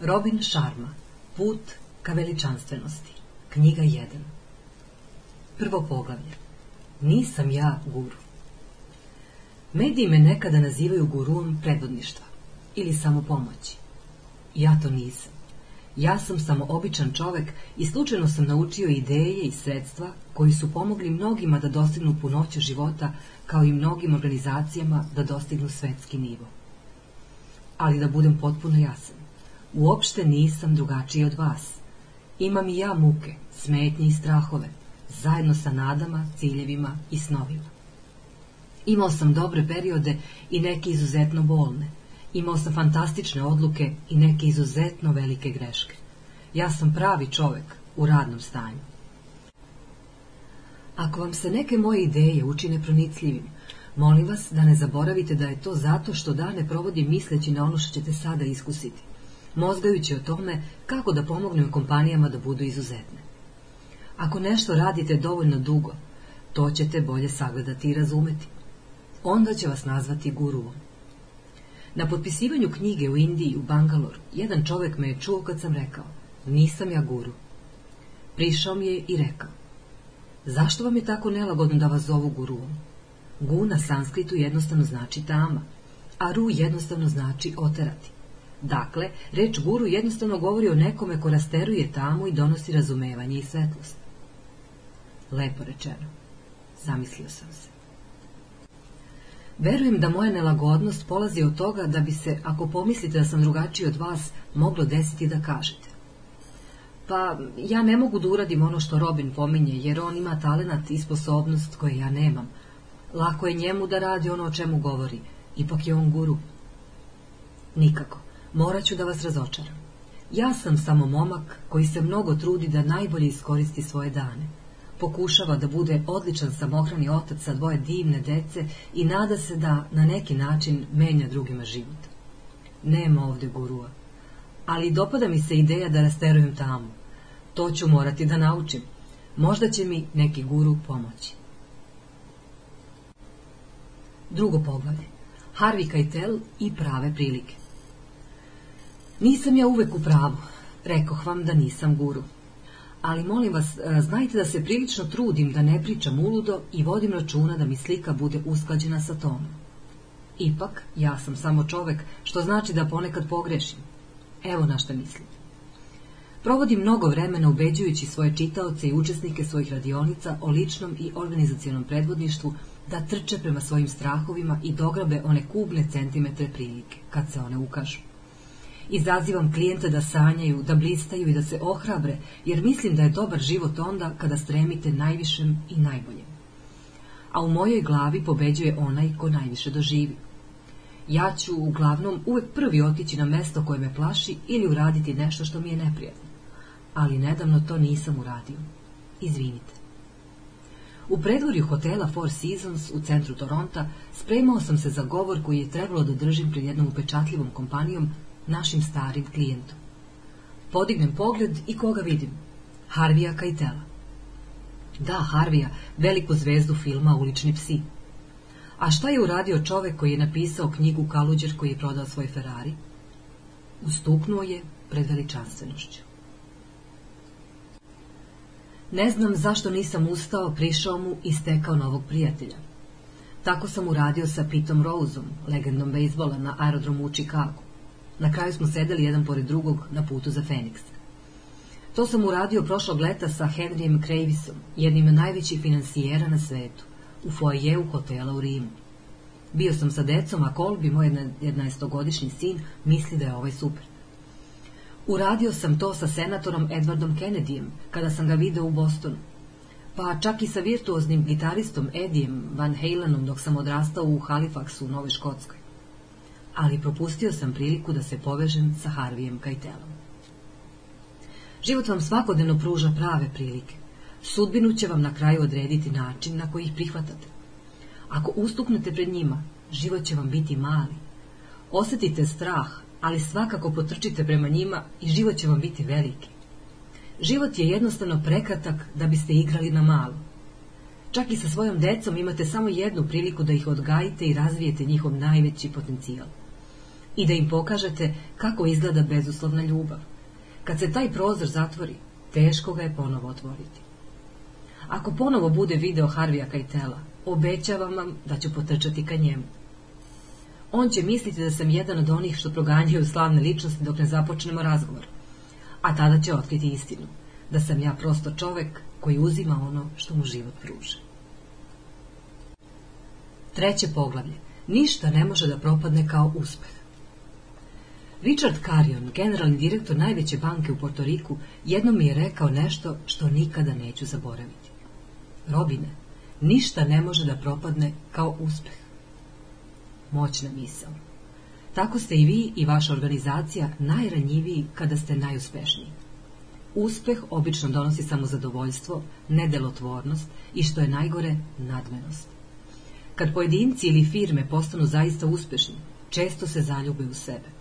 Robin Sharma Put ka veličanstvenosti Knjiga 1 Prvo poglavlje Nisam ja guru Mediji me nekada nazivaju guruom predvodništva ili samopomoći. Ja to nisam. Ja sam samo običan čovek i slučajno sam naučio ideje i sredstva koji su pomogli mnogima da dostignu punoću života kao i mnogim organizacijama da dostignu svetski nivo. Ali da budem potpuno jasan, uopšte nisam drugačiji od vas. Imam i ja muke, smetnje i strahove, zajedno sa nadama, ciljevima i snovima. Imao sam dobre periode i neke izuzetno bolne. Imao sam fantastične odluke i neke izuzetno velike greške. Ja sam pravi čovek u radnom stanju. Ako vam se neke moje ideje učine pronicljivim, molim vas da ne zaboravite da je to zato što dane provodim misleći na ono što ćete sada iskusiti, mozgajući o tome kako da pomognem kompanijama da budu izuzetne. Ako nešto radite dovoljno dugo, to ćete bolje sagledati i razumeti. Onda će vas nazvati guruvom. Na potpisivanju knjige u Indiji, u Bangalore, jedan čovek me je čuo kad sam rekao, nisam ja guru. Prišao mi je i rekao, zašto vam je tako nelagodno da vas zovu guruom? Gu na sanskritu jednostavno znači tama, a ru jednostavno znači oterati. Dakle, reč guru jednostavno govori o nekome ko rasteruje tamu i donosi razumevanje i svetlost. Lepo rečeno. Zamislio sam se. Verujem da moja nelagodnost polazi od toga da bi se, ako pomislite da sam drugačiji od vas, moglo desiti da kažete. Pa, ja ne mogu da uradim ono što Robin pominje, jer on ima talenat i sposobnost koje ja nemam. Lako je njemu da radi ono o čemu govori, ipak je on guru. Nikako, morat ću da vas razočaram. Ja sam samo momak koji se mnogo trudi da najbolje iskoristi svoje dane pokušava da bude odličan samohrani otac sa dvoje divne dece i nada se da na neki način menja drugima život. Nema ovde gurua. Ali dopada mi se ideja da rasterujem tamo. To ću morati da naučim. Možda će mi neki guru pomoći. Drugo poglavlje. Harvey Keitel i prave prilike. Nisam ja uvek u pravu. Rekoh vam da nisam guru ali molim vas, e, znajte da se prilično trudim da ne pričam uludo i vodim računa da mi slika bude usklađena sa tonom. Ipak, ja sam samo čovek, što znači da ponekad pogrešim. Evo na šta mislim. Provodim mnogo vremena ubeđujući svoje čitaoce i učesnike svojih radionica o ličnom i organizacijonom predvodništvu da trče prema svojim strahovima i dograbe one kubne centimetre prilike, kad se one ukažu. Izazivam klijente da sanjaju, da blistaju i da se ohrabre, jer mislim da je dobar život onda kada stremite najvišem i najboljem. A u mojoj glavi pobeđuje onaj ko najviše doživi. Ja ću uglavnom uvek prvi otići na mesto koje me plaši ili uraditi nešto što mi je neprijatno. Ali nedavno to nisam uradio. Izvinite. U predvorju hotela Four Seasons u centru Toronta spremao sam se za govor koji je trebalo da držim pred jednom upečatljivom kompanijom našim starim klijentom. Podignem pogled i koga vidim? Harvija Kajtela. Da, Harvija, veliku zvezdu filma Ulični psi. A šta je uradio čovek koji je napisao knjigu Kaluđer koji je prodao svoj Ferrari? Ustuknuo je pred veličanstvenošću. Ne znam zašto nisam ustao, prišao mu i stekao novog prijatelja. Tako sam uradio sa Pitom Roseom, legendom bejsbola na aerodromu u Čikagu. Na kraju smo sedeli jedan pored drugog na putu za Feniks. To sam uradio prošlog leta sa Henryjem Kravisom, jednim najvećih finansijera na svetu, u foajeju hotela u Rimu. Bio sam sa decom, a Kolbi, moj 11-godišnji sin, misli da je ovaj super. Uradio sam to sa senatorom Edwardom Kennedyjem, kada sam ga video u Bostonu. Pa čak i sa virtuoznim gitaristom Edijem Van Halenom dok sam odrastao u Halifaxu u Novoj Škotskoj ali propustio sam priliku da se povežem sa Harvijem Kajtelom. Život vam svakodnevno pruža prave prilike. Sudbinu će vam na kraju odrediti način na koji ih prihvatate. Ako ustuknete pred njima, život će vam biti mali. Osetite strah, ali svakako potrčite prema njima i život će vam biti veliki. Život je jednostavno prekratak da biste igrali na malu. Čak i sa svojom decom imate samo jednu priliku da ih odgajite i razvijete njihov najveći potencijal. I da im pokažete kako izgleda bezuslovna ljubav. Kad se taj prozor zatvori, teško ga je ponovo otvoriti. Ako ponovo bude video Harvija Kajtela, obećavam vam da ću potrčati ka njemu. On će misliti da sam jedan od onih što proganjaju slavne ličnosti dok ne započnemo razgovor. A tada će otkriti istinu, da sam ja prosto čovek koji uzima ono što mu život pruže. Treće poglavlje. Ništa ne može da propadne kao uspeh. Richard Carion, generalni direktor najveće banke u Portoriku, jednom mi je rekao nešto što nikada neću zaboraviti. Robine, ništa ne može da propadne kao uspeh. Moćna misao. Tako ste i vi i vaša organizacija najranjiviji kada ste najuspešniji. Uspeh obično donosi samo zadovoljstvo, nedelotvornost i što je najgore, nadmenost. Kad pojedinci ili firme postanu zaista uspešni, često se zaljube u sebe.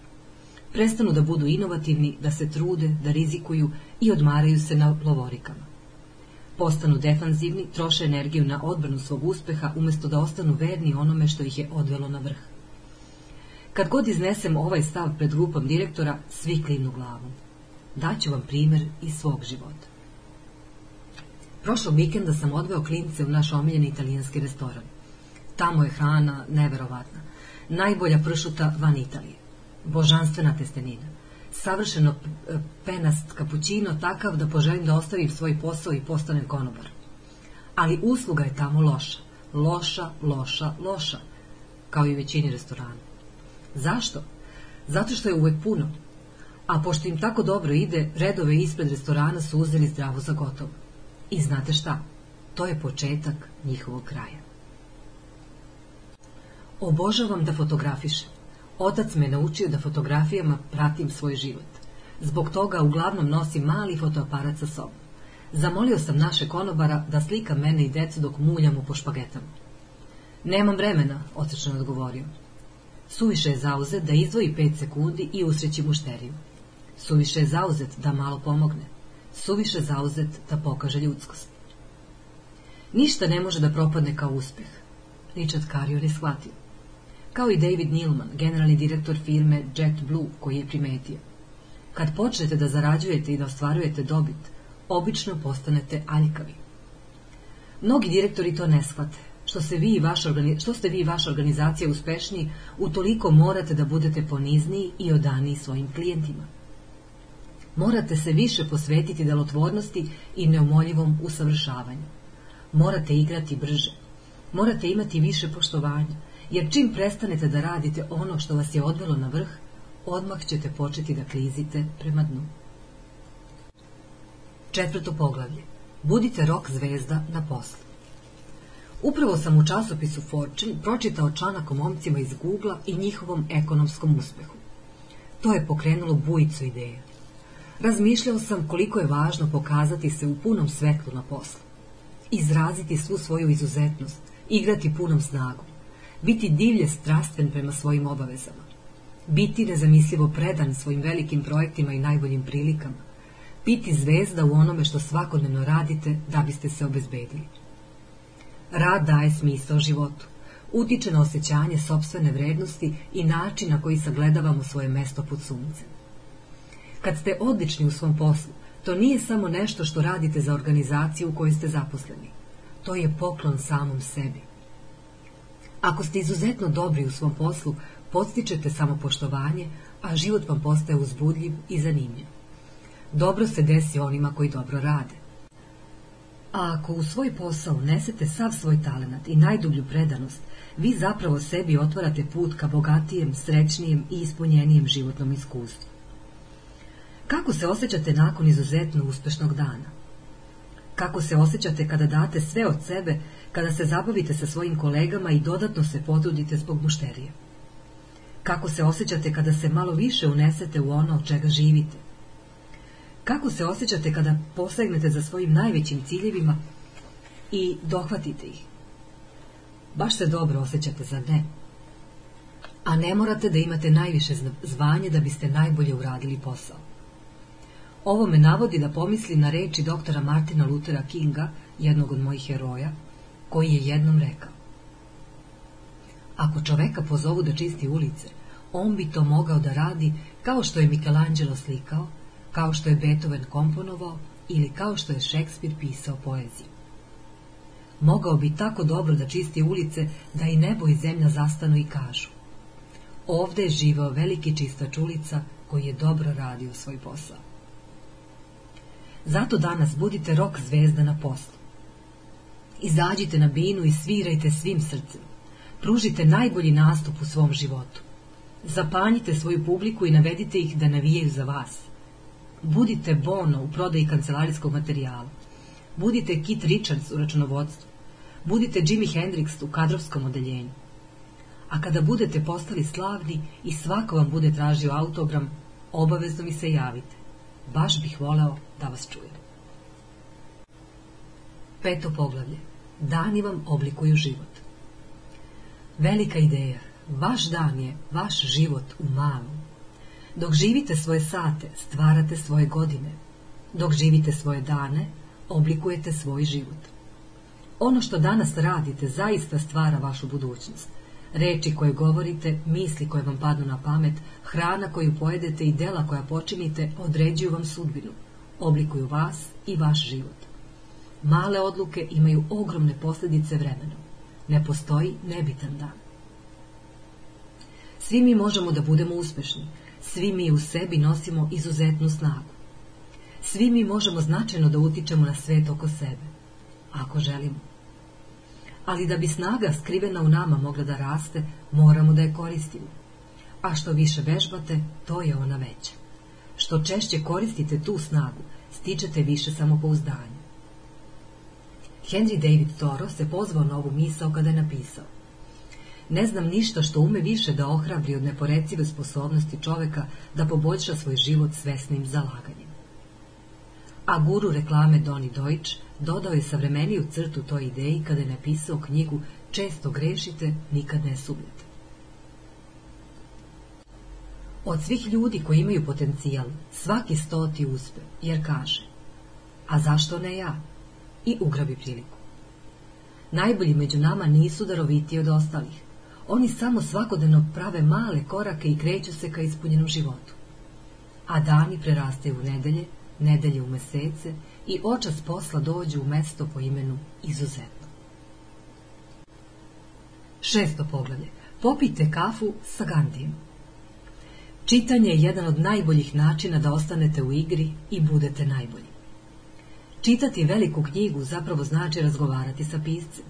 Prestanu da budu inovativni, da se trude, da rizikuju i odmaraju se na lovorikama. Postanu defanzivni, troše energiju na odbranu svog uspeha umesto da ostanu verni onome što ih je odvelo na vrh. Kad god iznesem ovaj stav pred grupom direktora, svi klinu glavom. Daću vam primer iz svog života. Prošlog vikenda sam odveo klince u naš omiljeni italijanski restoran. Tamo je hrana neverovatna. Najbolja pršuta van Italije. Božanstvena testenina. Savršeno penast kapućino takav da poželim da ostavim svoj posao i postanem konobar. Ali usluga je tamo loša. Loša, loša, loša. Kao i većini restorana. Zašto? Zato što je uvek puno. A pošto im tako dobro ide, redove ispred restorana su uzeli zdravo za gotovo. I znate šta? To je početak njihovog kraja. Obožavam da fotografišem. Otac me naučio da fotografijama pratim svoj život. Zbog toga uglavnom nosim mali fotoaparat sa sobom. Zamolio sam naše konobara da slika mene i decu dok muljamo po špagetama. Nemam vremena, otečno odgovorio. Suviše je zauzet da izdvoji pet sekundi i usreći mušteriju. Suviše je zauzet da malo pomogne. Suviše zauzet da pokaže ljudskost. Ništa ne može da propadne kao uspeh. Richard Carrion je shvatio. Kao i David Nilman, generalni direktor firme JetBlue, koji je primetio. Kad počnete da zarađujete i da ostvarujete dobit, obično postanete aljkavi. Mnogi direktori to ne shvate. Što, se vi i vaša, što ste vi i vaša organizacija uspešniji, utoliko morate da budete ponizniji i odaniji svojim klijentima. Morate se više posvetiti delotvornosti i neumoljivom usavršavanju. Morate igrati brže. Morate imati više poštovanja, jer čim prestanete da radite ono što vas je odvelo na vrh, odmah ćete početi da klizite prema dnu. Četvrto poglavlje. Budite rok zvezda na poslu. Upravo sam u časopisu Fortune pročitao članak o momcima iz Google i njihovom ekonomskom uspehu. To je pokrenulo bujicu ideja. Razmišljao sam koliko je važno pokazati se u punom svetlu na poslu. Izraziti svu svoju izuzetnost, igrati punom snagom, biti divlje strastven prema svojim obavezama, biti nezamislivo predan svojim velikim projektima i najboljim prilikama, biti zvezda u onome što svakodnevno radite da biste se obezbedili. Rad daje smisao životu, utiče na osjećanje sobstvene vrednosti i način na koji sagledavamo svoje mesto pod suncem. Kad ste odlični u svom poslu, to nije samo nešto što radite za organizaciju u kojoj ste zaposleni. To je poklon samom sebi. Ako ste izuzetno dobri u svom poslu, podstičete samopoštovanje, a život vam postaje uzbudljiv i zanimljiv. Dobro se desi onima koji dobro rade. A ako u svoj posao nesete sav svoj talenat i najdublju predanost, vi zapravo sebi otvarate put ka bogatijem, srećnijem i ispunjenijem životnom iskustvu. Kako se osjećate nakon izuzetno uspešnog dana? Kako se osjećate kada date sve od sebe, kada se zabavite sa svojim kolegama i dodatno se potrudite zbog mušterije? Kako se osjećate kada se malo više unesete u ono od čega živite? Kako se osjećate kada posegnete za svojim najvećim ciljevima i dohvatite ih? Baš se dobro osjećate, za ne? A ne morate da imate najviše zvanje da biste najbolje uradili posao. Ovo me navodi da pomislim na reči doktora Martina Luthera Kinga, jednog od mojih heroja, koji je jednom rekao Ako čoveka pozovu da čisti ulice, on bi to mogao da radi kao što je Michelangelo slikao, kao što je Beethoven komponovao ili kao što je Šekspir pisao poeziju. Mogao bi tako dobro da čisti ulice da i nebo i zemlja zastanu i kažu Ovde je živao veliki čistač ulica koji je dobro radio svoj posao. Zato danas budite rok zvezda na poslu. Izađite na binu i svirajte svim srcem. Pružite najbolji nastup u svom životu. Zapanjite svoju publiku i navedite ih da navijaju za vas. Budite Bono u prodaji kancelarijskog materijala. Budite Kit Richards u računovodstvu. Budite Jimi Hendrix u kadrovskom odeljenju. A kada budete postali slavni i svako vam bude tražio autogram, obavezno mi se javite. Baš bih voleo da vas čujem. Peto poglavlje. Dani vam oblikuju život. Velika ideja. Vaš dan je vaš život u malom. Dok živite svoje sate, stvarate svoje godine. Dok živite svoje dane, oblikujete svoj život. Ono što danas radite zaista stvara vašu budućnost. Reči koje govorite, misli koje vam padnu na pamet, hrana koju pojedete i dela koja počinite određuju vam sudbinu, oblikuju vas i vaš život. Male odluke imaju ogromne posljedice vremenom. Ne postoji nebitan dan. Svi mi možemo da budemo uspešni, svi mi u sebi nosimo izuzetnu snagu. Svi mi možemo značajno da utičemo na svet oko sebe, ako želimo. Ali da bi snaga skrivena u nama mogla da raste, moramo da je koristimo. A što više vežbate, to je ona veća. Što češće koristite tu snagu, stičete više samopouzdanja. Henry David Thoreau se pozvao na ovu misao kada je napisao Ne znam ništa što ume više da ohrabri od neporecive sposobnosti čoveka da poboljša svoj život svesnim zalaganjem. A guru reklame Doni Deutsch dodao je savremeniju crtu toj ideji kada je napisao knjigu Često grešite, nikad ne sumnjate. Od svih ljudi koji imaju potencijal, svaki stoti uspe, jer kaže A zašto ne ja? I ugrabi priliku. Najbolji među nama nisu daroviti od ostalih. Oni samo svakodnevno prave male korake i kreću se ka ispunjenom životu. A dani prerastaju u nedelje, nedelje u mesece i očas posla dođu u mesto po imenu izuzetno. Šesto poglavlje. Popite kafu sa Gandijem. Čitanje je jedan od najboljih načina da ostanete u igri i budete najbolji. Čitati veliku knjigu zapravo znači razgovarati sa piscem,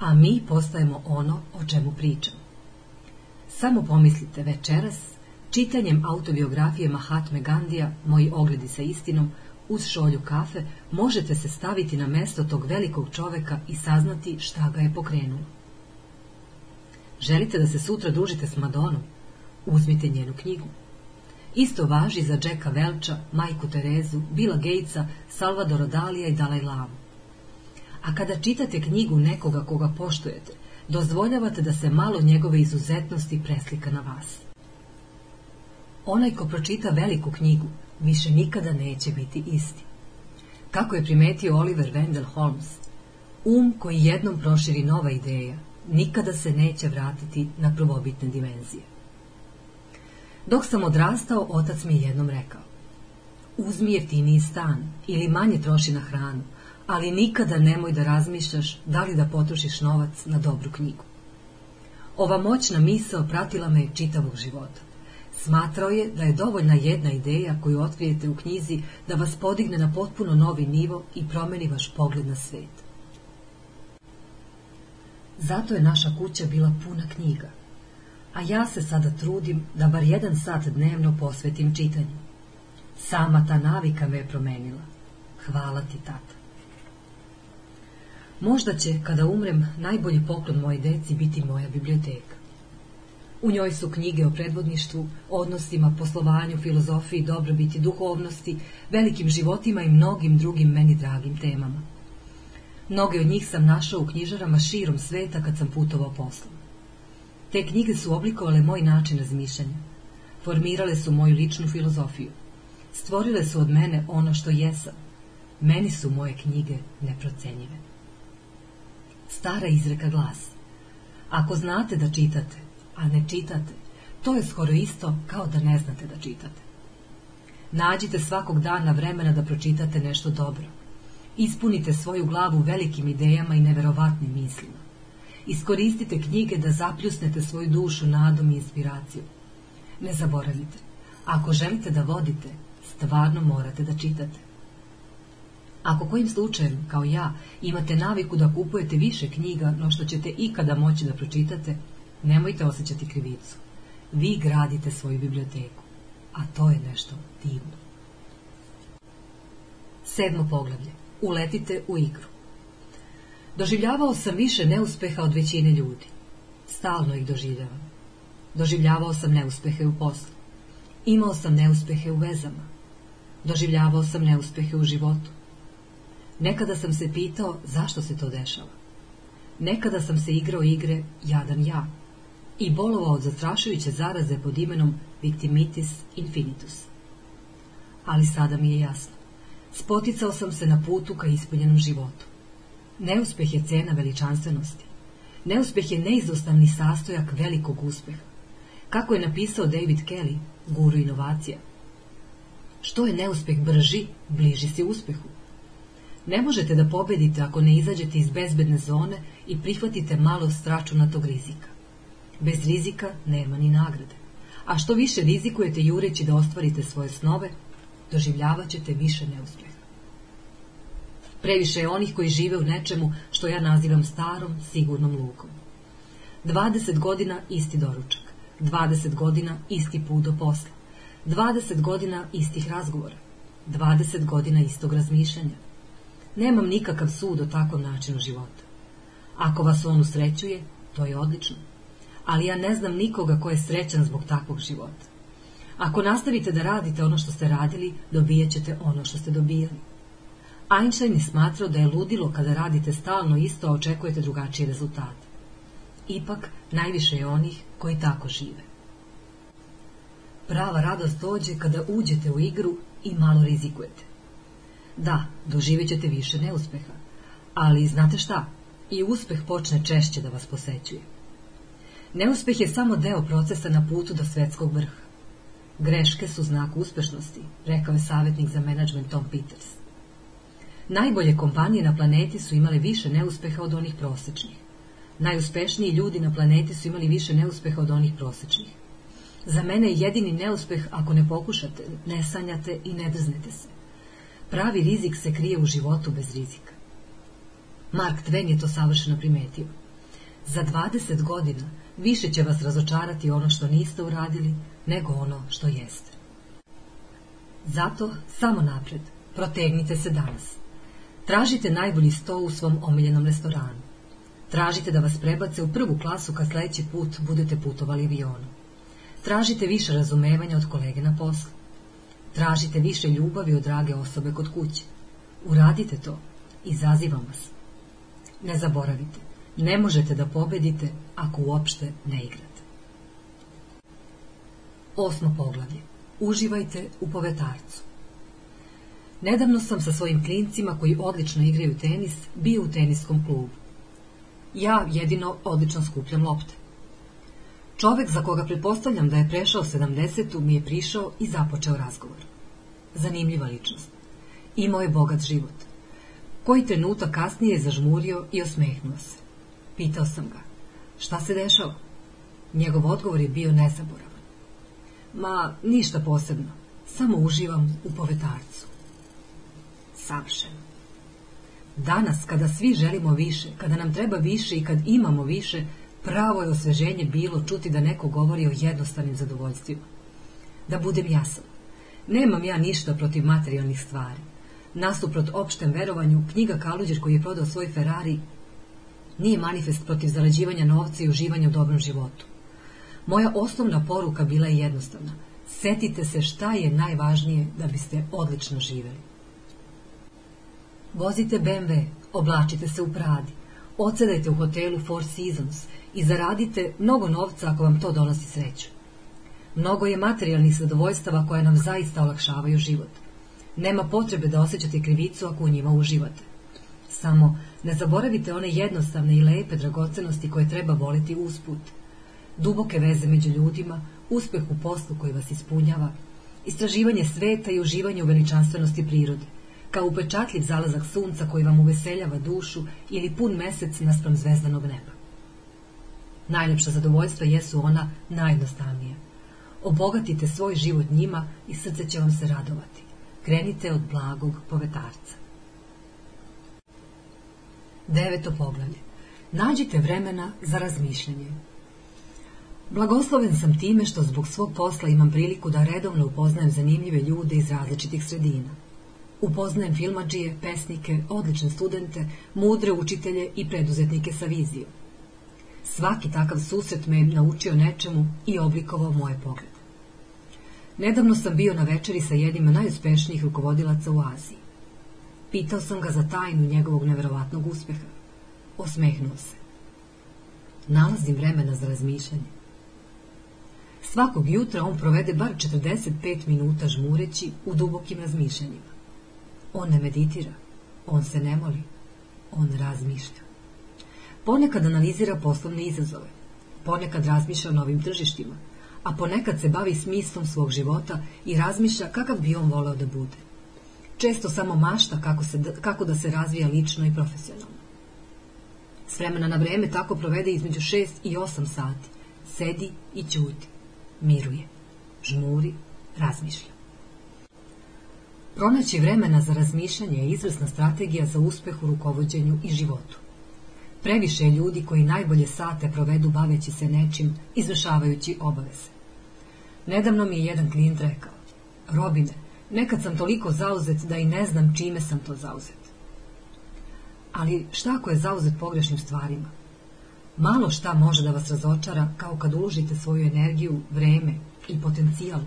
a mi postajemo ono o čemu pričamo. Samo pomislite večeras, čitanjem autobiografije Mahatme Gandija, Moji ogledi sa istinom, uz šolju kafe, možete se staviti na mesto tog velikog čoveka i saznati šta ga je pokrenulo. Želite da se sutra družite s Madonom? Uzmite njenu knjigu. Isto važi za Jacka Velča, Majku Terezu, Bila Gatesa, Salvadora Dalija i Dalaj Lamu. A kada čitate knjigu nekoga koga poštujete, dozvoljavate da se malo njegove izuzetnosti preslika na vas. Onaj ko pročita veliku knjigu, više nikada neće biti isti. Kako je primetio Oliver Wendell Holmes, um koji jednom proširi nova ideja, nikada se neće vratiti na prvobitne dimenzije. Dok sam odrastao, otac mi je jednom rekao Uzmi jeftiniji stan ili manje troši na hranu, ali nikada nemoj da razmišljaš da li da potrošiš novac na dobru knjigu. Ova moćna misao pratila me čitavog života. Smatrao je da je dovoljna jedna ideja koju otkrijete u knjizi da vas podigne na potpuno novi nivo i promeni vaš pogled na svet. Zato je naša kuća bila puna knjiga, a ja se sada trudim da bar jedan sat dnevno posvetim čitanju. Sama ta navika me je promenila. Hvala ti, tata. Možda će, kada umrem, najbolji poklon moje deci biti moja biblioteka. U njoj su knjige o predvodništvu, odnosima, poslovanju, filozofiji, dobrobiti, duhovnosti, velikim životima i mnogim drugim meni dragim temama. Mnoge od njih sam našao u knjižarama širom sveta kad sam putovao poslom. Te knjige su oblikovale moj način razmišljanja. Formirale su moju ličnu filozofiju. Stvorile su od mene ono što jesam. Meni su moje knjige neprocenjive. Stara izreka glas. Ako znate da čitate, a ne čitate, To je skoro isto kao da ne znate da čitate. Nađite svakog dana vremena da pročitate nešto dobro. Ispunite svoju glavu velikim idejama i neverovatnim mislima. Iskoristite knjige da zapljusnete svoju dušu nadom i inspiracijom. Ne zaboravite, ako želite da vodite, stvarno morate da čitate. Ako kojim slučajem, kao ja, imate naviku da kupujete više knjiga no što ćete ikada moći da pročitate, nemojte osjećati krivicu. Vi gradite svoju biblioteku, a to je nešto divno. Sedmo poglavlje. Uletite u igru. Doživljavao sam više neuspeha od većine ljudi. Stalno ih doživljavam. Doživljavao sam neuspehe u poslu. Imao sam neuspehe u vezama. Doživljavao sam neuspehe u životu. Nekada sam se pitao zašto se to dešava. Nekada sam se igrao igre jadan ja i bolovao od zastrašujuće zaraze pod imenom victimitis infinitus. Ali sada mi je jasno. Spoticao sam se na putu ka ispunjenom životu. Neuspeh je cena veličanstvenosti. Neuspeh je neizostavni sastojak velikog uspeha. Kako je napisao David Kelly, guru inovacija. Što je neuspeh brži, bliži se uspehu. Ne možete da pobedite ako ne izađete iz bezbedne zone i prihvatite malo stračunatog rizika. Bez rizika nema ni nagrade. A što više rizikujete jureći da ostvarite svoje snove, doživljavat ćete više neuspeha. Previše je onih koji žive u nečemu što ja nazivam starom, sigurnom lukom. 20 godina isti doručak, 20 godina isti put do posla, 20 godina istih razgovora, 20 godina istog razmišljanja. Nemam nikakav sud o takvom načinu života. Ako vas on usrećuje, to je odlično. Ali ja ne znam nikoga ko je srećan zbog takvog života. Ako nastavite da radite ono što ste radili, dobijat ćete ono što ste dobijali. Einstein je smatrao da je ludilo kada radite stalno isto, a očekujete drugačije rezultate. Ipak, najviše je onih koji tako žive. Prava radost dođe kada uđete u igru i malo rizikujete. Da, doživjet ćete više neuspeha, ali znate šta? I uspeh počne češće da vas posećuje. Neuspeh je samo deo procesa na putu do svetskog vrha. Greške su znak uspešnosti, rekao je savjetnik za menadžment Tom Peters. Najbolje kompanije na planeti su imale više neuspeha od onih prosečnih. Najuspešniji ljudi na planeti su imali više neuspeha od onih prosečnih. Za mene je jedini neuspeh ako ne pokušate, ne sanjate i ne drznete se. Pravi rizik se krije u životu bez rizika. Mark Twain je to savršeno primetio. Za 20 godina više će vas razočarati ono što niste uradili, nego ono što jeste. Zato samo napred, protegnite se danas. Tražite najbolji sto u svom omiljenom restoranu. Tražite da vas prebace u prvu klasu kad sledeći put budete putovali avionom. Tražite više razumevanja od kolege na poslu. Tražite više ljubavi od drage osobe kod kuće. Uradite to. Izazivam vas. Ne zaboravite. Ne možete da pobedite ako uopšte ne igrate. Osmo poglavlje. Uživajte u povetarcu. Nedavno sam sa svojim klincima koji odlično igraju tenis bio u teniskom klubu. Ja jedino odlično skupljam lopte. Čovek za koga pretpostavljam da je prešao 70. mi je prišao i započeo razgovor. Zanimljiva ličnost. Imao je bogat život. Koji trenutak kasnije je zažmurio i osmehnuo se. Pitao sam ga, šta se dešava? Njegov odgovor je bio nezaboravan. Ma, ništa posebno, samo uživam u povetarcu. Savršeno. Danas, kada svi želimo više, kada nam treba više i kad imamo više, pravo je osveženje bilo čuti da neko govori o jednostavnim zadovoljstvima. Da budem jasan, nemam ja ništa protiv materijalnih stvari. Nasuprot opštem verovanju, knjiga Kaluđer koji je prodao svoj Ferrari nije manifest protiv zarađivanja novca i uživanja u dobrom životu. Moja osnovna poruka bila je jednostavna. Setite se šta je najvažnije da biste odlično živeli. Vozite BMW, oblačite se u Pradi, ocedajte u hotelu Four Seasons i zaradite mnogo novca ako vam to donosi sreću. Mnogo je materijalnih zadovoljstava koje nam zaista olakšavaju život. Nema potrebe da osjećate krivicu ako u njima uživate. Samo ne zaboravite one jednostavne i lepe dragocenosti koje treba voliti usput. Duboke veze među ljudima, uspeh u poslu koji vas ispunjava, istraživanje sveta i uživanje u veličanstvenosti prirode, kao upečatljiv zalazak sunca koji vam uveseljava dušu ili pun mesec naspram zvezdanog neba. Najljepša zadovoljstva jesu ona najjednostavnija. Obogatite svoj život njima i srce će vam se radovati. Krenite od blagog povetarca. Deveto poglavlje. Nađite vremena za razmišljanje. Blagosloven sam time što zbog svog posla imam priliku da redovno upoznajem zanimljive ljude iz različitih sredina. Upoznajem filmađije, pesnike, odlične studente, mudre učitelje i preduzetnike sa vizijom. Svaki takav susret me je naučio nečemu i oblikovao moje poglede. Nedavno sam bio na večeri sa jednim najuspešnijih rukovodilaca u Aziji. Pitao sam ga za tajnu njegovog neverovatnog uspeha. Osmehnuo se. Nalazim vremena za razmišljanje. Svakog jutra on provede bar 45 minuta žmureći u dubokim razmišljanjima. On ne meditira, on se ne moli, on razmišlja. Ponekad analizira poslovne izazove, ponekad razmišlja o novim tržištima, a ponekad se bavi smislom svog života i razmišlja kakav bi on voleo da bude. Često samo mašta kako, se, kako da se razvija lično i profesionalno. S vremena na vreme tako provede između 6 i 8 sati. Sedi i ćuti. Miruje. Žmuri. Razmišlja. Pronaći vremena za razmišljanje je izvrsna strategija za uspeh u rukovodđenju i životu. Previše je ljudi koji najbolje sate provedu baveći se nečim, izvršavajući obaveze. Nedavno mi je jedan klijent rekao, Robine, nekad sam toliko zauzet da i ne znam čime sam to zauzet. Ali šta ako je zauzet pogrešnim stvarima? Malo šta može da vas razočara kao kad uložite svoju energiju, vreme i potencijal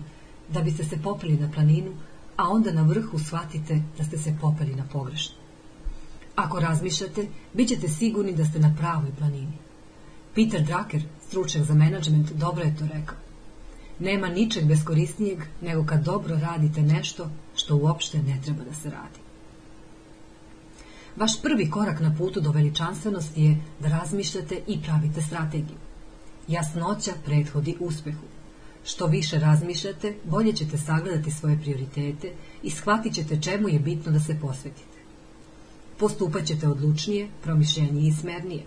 da biste se popeli na planinu, a onda na vrhu shvatite da ste se popeli na pogrešnu. Ako razmišljate, bit ćete sigurni da ste na pravoj planini. Peter Drucker, stručnjak za menadžment, dobro je to rekao. Nema ničeg beskorisnijeg nego kad dobro radite nešto što uopšte ne treba da se radi. Vaš prvi korak na putu do veličanstvenosti je da razmišljate i pravite strategiju. Jasnoća prethodi uspehu. Što više razmišljate, bolje ćete sagledati svoje prioritete i shvatit ćete čemu je bitno da se posvetite. Postupat ćete odlučnije, promišljenije i smernije.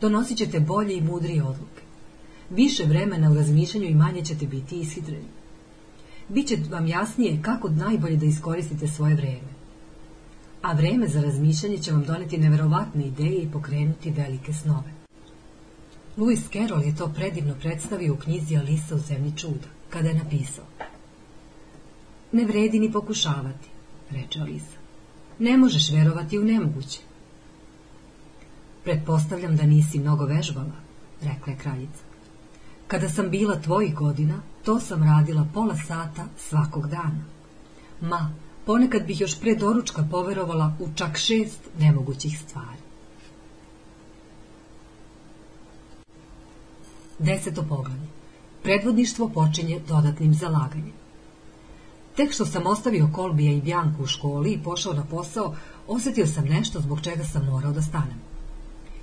Donosit ćete bolje i mudrije odluke. Više vremena u razmišljanju i manje ćete biti ishitreni. Biće vam jasnije kako najbolje da iskoristite svoje vreme. A vreme za razmišljanje će vam doneti neverovatne ideje i pokrenuti velike snove. Lewis Carroll je to predivno predstavio u knjizi Alisa u zemlji čuda, kada je napisao Ne vredi ni pokušavati, reče Alisa. Ne možeš verovati u nemoguće. Pretpostavljam da nisi mnogo vežbala, rekla je kraljica. Kada sam bila tvojih godina, to sam radila pola sata svakog dana. Ma, ponekad bih još pre doručka poverovala u čak šest nemogućih stvari. Deseto poglavlje. Predvodništvo počinje dodatnim zalaganjem. Tek što sam ostavio Kolbija i Bjanku u školi i pošao na posao, osetio sam nešto zbog čega sam morao da stanem.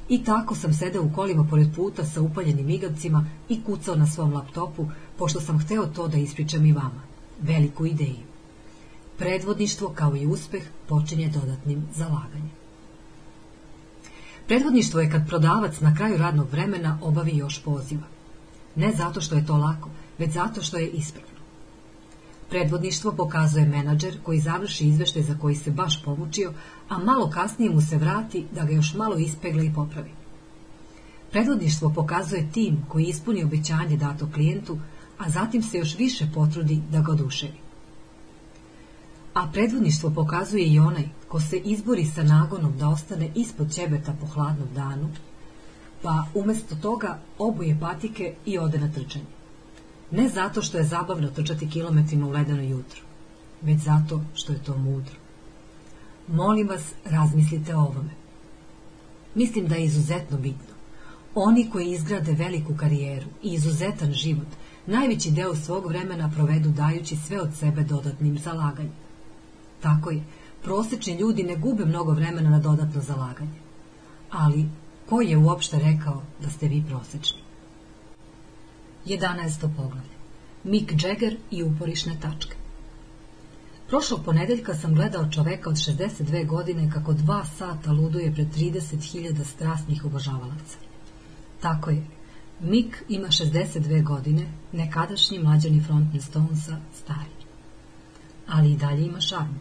I tako sam sedeo u kolima pored puta sa upaljenim migavcima i kucao na svom laptopu, pošto sam hteo to da ispričam i vama. Veliku ideju. Predvodništvo, kao i uspeh, počinje dodatnim zalaganjem. Predvodništvo je kad prodavac na kraju radnog vremena obavi još poziva. Ne zato što je to lako, već zato što je ispravno. Predvodništvo pokazuje menadžer koji završi izvešte za koji se baš pomučio, a malo kasnije mu se vrati da ga još malo ispegla i popravi. Predvodništvo pokazuje tim koji ispuni obećanje dato klijentu, a zatim se još više potrudi da ga oduševi. A predvodništvo pokazuje i onaj ko se izbori sa nagonom da ostane ispod ćebeta po hladnom danu, pa umesto toga obuje patike i ode na trčanje. Ne zato što je zabavno trčati kilometrima u ledeno jutro, već zato što je to mudro. Molim vas, razmislite o ovome. Mislim da je izuzetno bitno. Oni koji izgrade veliku karijeru i izuzetan život, najveći deo svog vremena provedu dajući sve od sebe dodatnim zalaganjem. Tako je, prosečni ljudi ne gube mnogo vremena na dodatno zalaganje. Ali, ko je uopšte rekao da ste vi prosečni? 11. poglavlje. Mick Jagger i uporišne tačke. Prošlog ponedeljka sam gledao čoveka od 62 godine kako dva sata luduje pred 30.000 strasnih obožavalaca. Tako je, Mick ima 62 godine, nekadašnji mlađani frontman Stonesa, stari. Ali i dalje ima šarmu,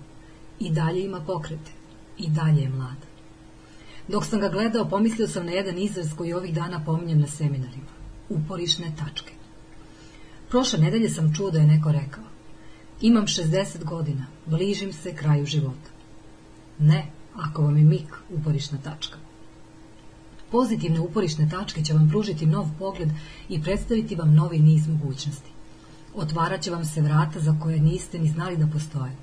i dalje ima pokrete, i dalje je mlad. Dok sam ga gledao, pomislio sam na jedan izraz koji ovih dana pominjem na seminarima. Uporišne tačke. Prošle nedelje sam čuo da je neko rekao Imam 60 godina, bližim se kraju života. Ne, ako vam je mik uporišna tačka. Pozitivne uporišne tačke će vam pružiti nov pogled i predstaviti vam novi niz mogućnosti. Otvarat će vam se vrata za koje niste ni znali da postoje.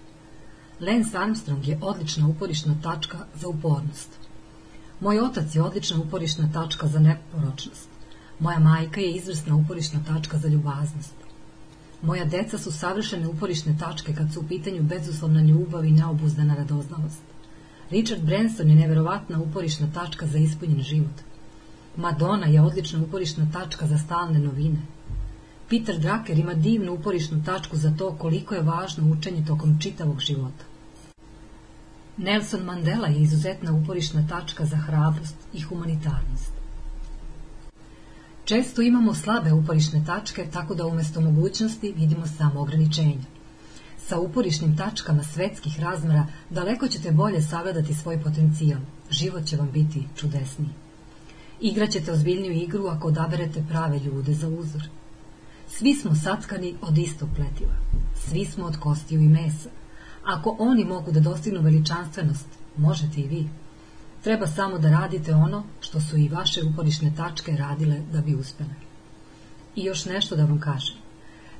Lance Armstrong je odlična uporišna tačka za upornost. Moj otac je odlična uporišna tačka za neporočnost. Moja majka je izvrsna uporišna tačka za ljubaznost. Moja deca su savršene uporišne tačke kad su u pitanju bezuslovna ljubav i neobuzdana radoznalost. Richard Branson je neverovatna uporišna tačka za ispunjen život. Madonna je odlična uporišna tačka za stalne novine. Peter Drucker ima divnu uporišnu tačku za to koliko je važno učenje tokom čitavog života. Nelson Mandela je izuzetna uporišna tačka za hrabrost i humanitarnost. Često imamo slabe uporišne tačke, tako da umesto mogućnosti vidimo samo ograničenja. Sa uporišnim tačkama svetskih razmera daleko ćete bolje savladati svoj potencijal. Život će vam biti čudesniji. Igraćete ozbiljniju igru ako odaberete prave ljude za uzor. Svi smo satkani od istog pletiva. Svi smo od kostiju i mesa. Ako oni mogu da dostignu veličanstvenost, možete i vi. Treba samo da radite ono što su i vaše uporišne tačke radile da bi uspele. I još nešto da vam kažem.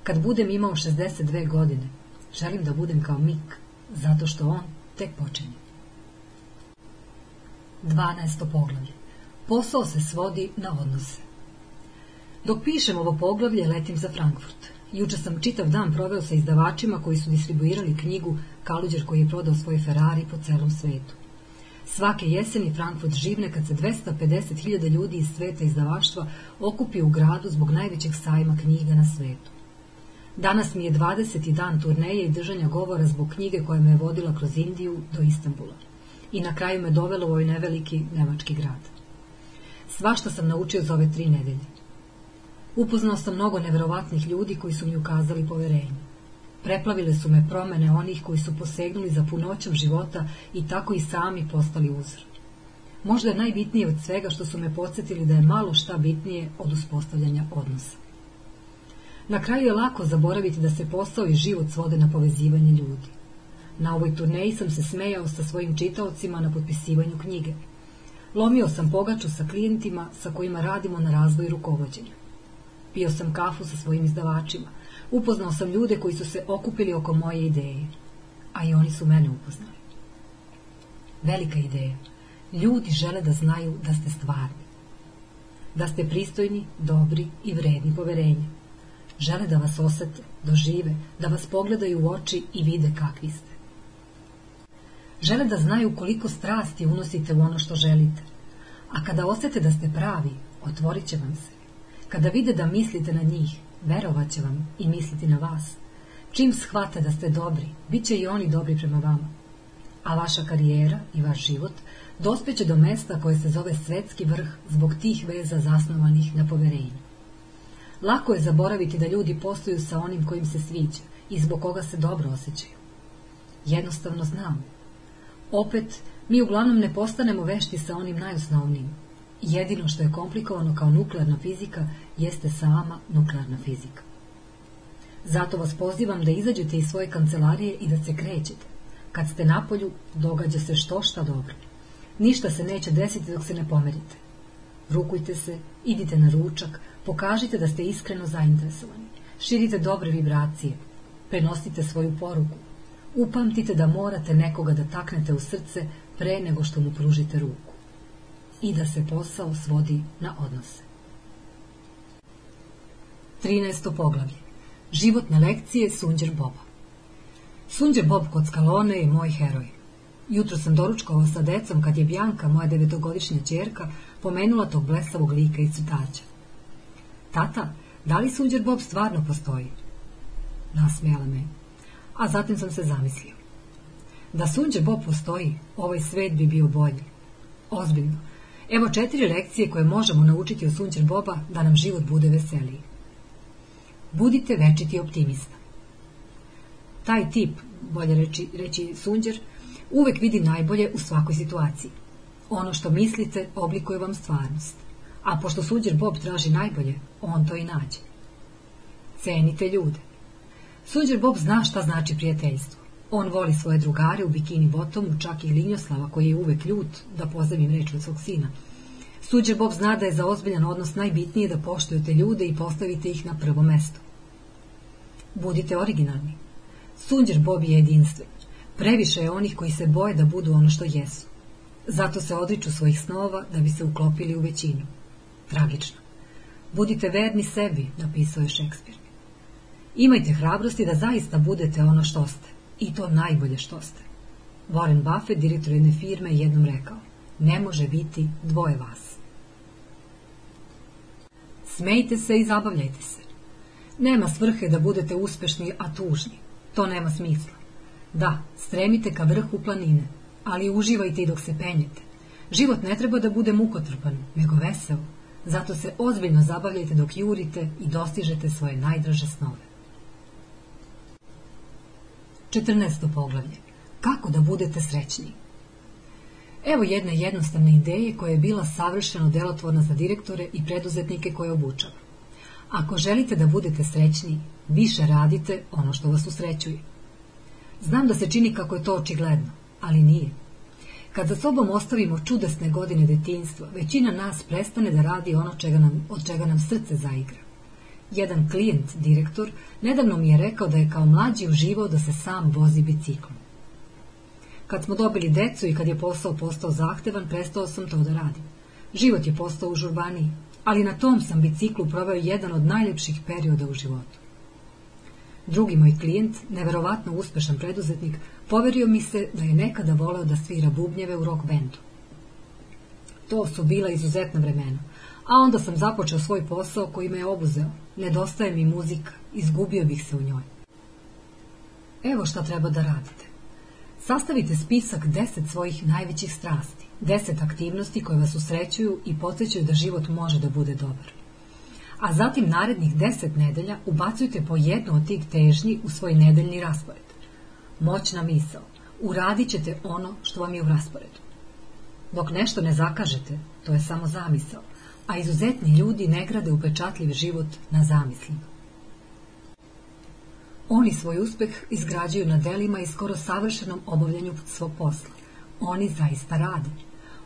Kad budem imao 62 godine, želim da budem kao Mik, zato što on tek počinje. 12. poglavlje. Posao se svodi na odnose. Dok pišem ovo poglavlje, letim za Frankfurt. Juče sam čitav dan proveo sa izdavačima koji su distribuirali knjigu Kaluđer koji je prodao svoj Ferrari po celom svetu. Svake jeseni Frankfurt živne kad se 250.000 ljudi iz sveta izdavaštva okupi u gradu zbog najvećeg sajma knjiga na svetu. Danas mi je 20. dan turneje i držanja govora zbog knjige koja me je vodila kroz Indiju do Istambula. I na kraju me dovelo u ovaj neveliki nemački grad. Svašta sam naučio za ove tri nedelje. Upoznao sam mnogo neverovatnih ljudi koji su mi ukazali poverenje. Preplavile su me promene onih koji su posegnuli za punoćom života i tako i sami postali uzor. Možda je najbitnije od svega što su me podsjetili da je malo šta bitnije od uspostavljanja odnosa. Na kraju je lako zaboraviti da se posao i život svode na povezivanje ljudi. Na ovoj turneji sam se smejao sa svojim čitaocima na potpisivanju knjige. Lomio sam pogaču sa klijentima sa kojima radimo na razvoju rukovodđenja. Pio sam kafu sa svojim izdavačima. Upoznao sam ljude koji su se okupili oko moje ideje. A i oni su mene upoznali. Velika ideja. Ljudi žele da znaju da ste stvarni. Da ste pristojni, dobri i vredni poverenja. Žele da vas osete, dožive, da vas pogledaju u oči i vide kakvi ste. Žele da znaju koliko strasti unosite u ono što želite. A kada osete da ste pravi, otvorit će vam se. Kada vide da mislite na njih, verovat će vam i misliti na vas. Čim shvate da ste dobri, bit će i oni dobri prema vama. A vaša karijera i vaš život dospeće do mesta koje se zove svetski vrh zbog tih veza zasnovanih na poverenju. Lako je zaboraviti da ljudi postoju sa onim kojim se sviđa i zbog koga se dobro osjećaju. Jednostavno znam. Opet, mi uglavnom ne postanemo vešti sa onim najosnovnijim, Jedino što je komplikovano kao nuklearna fizika jeste sama nuklearna fizika. Zato vas pozivam da izađete iz svoje kancelarije i da se krećete. Kad ste napolju, događa se što šta dobro. Ništa se neće desiti dok se ne pomerite. Rukujte se, idite na ručak, pokažite da ste iskreno zainteresovani. Širite dobre vibracije, prenosite svoju poruku. Upamtite da morate nekoga da taknete u srce pre nego što mu pružite ruku i da se posao svodi na odnose. 13. poglavlje. Životne lekcije Sunđer Boba. Sunđer Bob Kockalone je moj heroj. Jutro sam doručkovao sa decom kad je Bjanka, moja devetogodišnja čerka, pomenula tog blesavog lika i crtača. Tata, da li Sunđer Bob stvarno postoji? nasmijala me. A zatim sam se zamislio. Da sunđe Bob postoji, ovaj svet bi bio bolji. Ozbiljno. Evo četiri lekcije koje možemo naučiti od Sunđer Boba da nam život bude veseliji. Budite večiti optimista. Taj tip, bolje reći, reći Sunđer, uvek vidi najbolje u svakoj situaciji. Ono što mislite oblikuje vam stvarnost. A pošto Sunđer Bob traži najbolje, on to i nađe. Cenite ljude. Sunđer Bob zna šta znači prijateljstvo. On voli svoje drugare u bikini botomu, čak i Linjoslava, koji je uvek ljut, da pozdravim reč od svog sina. Suđer Bob zna da je za ozbiljan odnos najbitnije da poštujete ljude i postavite ih na prvo mesto. Budite originalni. Sunđer Bob je jedinstven. Previše je onih koji se boje da budu ono što jesu. Zato se odriču svojih snova da bi se uklopili u većinu. Tragično. Budite verni sebi, napisao je Šekspir. Imajte hrabrosti da zaista budete ono što ste. I to najbolje što ste. Warren Buffett, direktor jedne firme, jednom rekao, ne može biti dvoje vas. Smejte se i zabavljajte se. Nema svrhe da budete uspešni, a tužni. To nema smisla. Da, stremite ka vrhu planine, ali uživajte i dok se penjete. Život ne treba da bude mukotrpan, nego vesel. Zato se ozbiljno zabavljajte dok jurite i dostižete svoje najdraže snove. 14. poglavlje. Kako da budete srećni? Evo jedne jednostavne ideje koja je bila savršeno delotvorna za direktore i preduzetnike koje obučava. Ako želite da budete srećni, više radite ono što vas usrećuje. Znam da se čini kako je to očigledno, ali nije. Kad za sobom ostavimo čudesne godine detinjstva, većina nas prestane da radi ono čega nam, od čega nam srce zaigra. Jedan klijent, direktor, nedavno mi je rekao da je kao mlađi uživao da se sam vozi biciklom. Kad smo dobili decu i kad je posao postao zahtevan, prestao sam to da radim. Život je postao užurbaniji, ali na tom sam biciklu proveo jedan od najljepših perioda u životu. Drugi moj klijent, neverovatno uspešan preduzetnik, poverio mi se da je nekada voleo da svira bubnjeve u rock bendu. To su bila izuzetna vremena, a onda sam započeo svoj posao koji me je obuzeo. Nedostaje mi muzika, izgubio bih se u njoj. Evo šta treba da radite. Sastavite spisak deset svojih najvećih strasti, deset aktivnosti koje vas usrećuju i podsjećaju da život može da bude dobar. A zatim narednih deset nedelja ubacujte po jednu od tih težnji u svoj nedeljni raspored. Moćna misao. Uradit ćete ono što vam je u rasporedu. Dok nešto ne zakažete, to je samo zamisao, a izuzetni ljudi ne grade upečatljiv život na zamislima. Oni svoj uspeh izgrađuju na delima i skoro savršenom obavljanju svog posla. Oni zaista rade.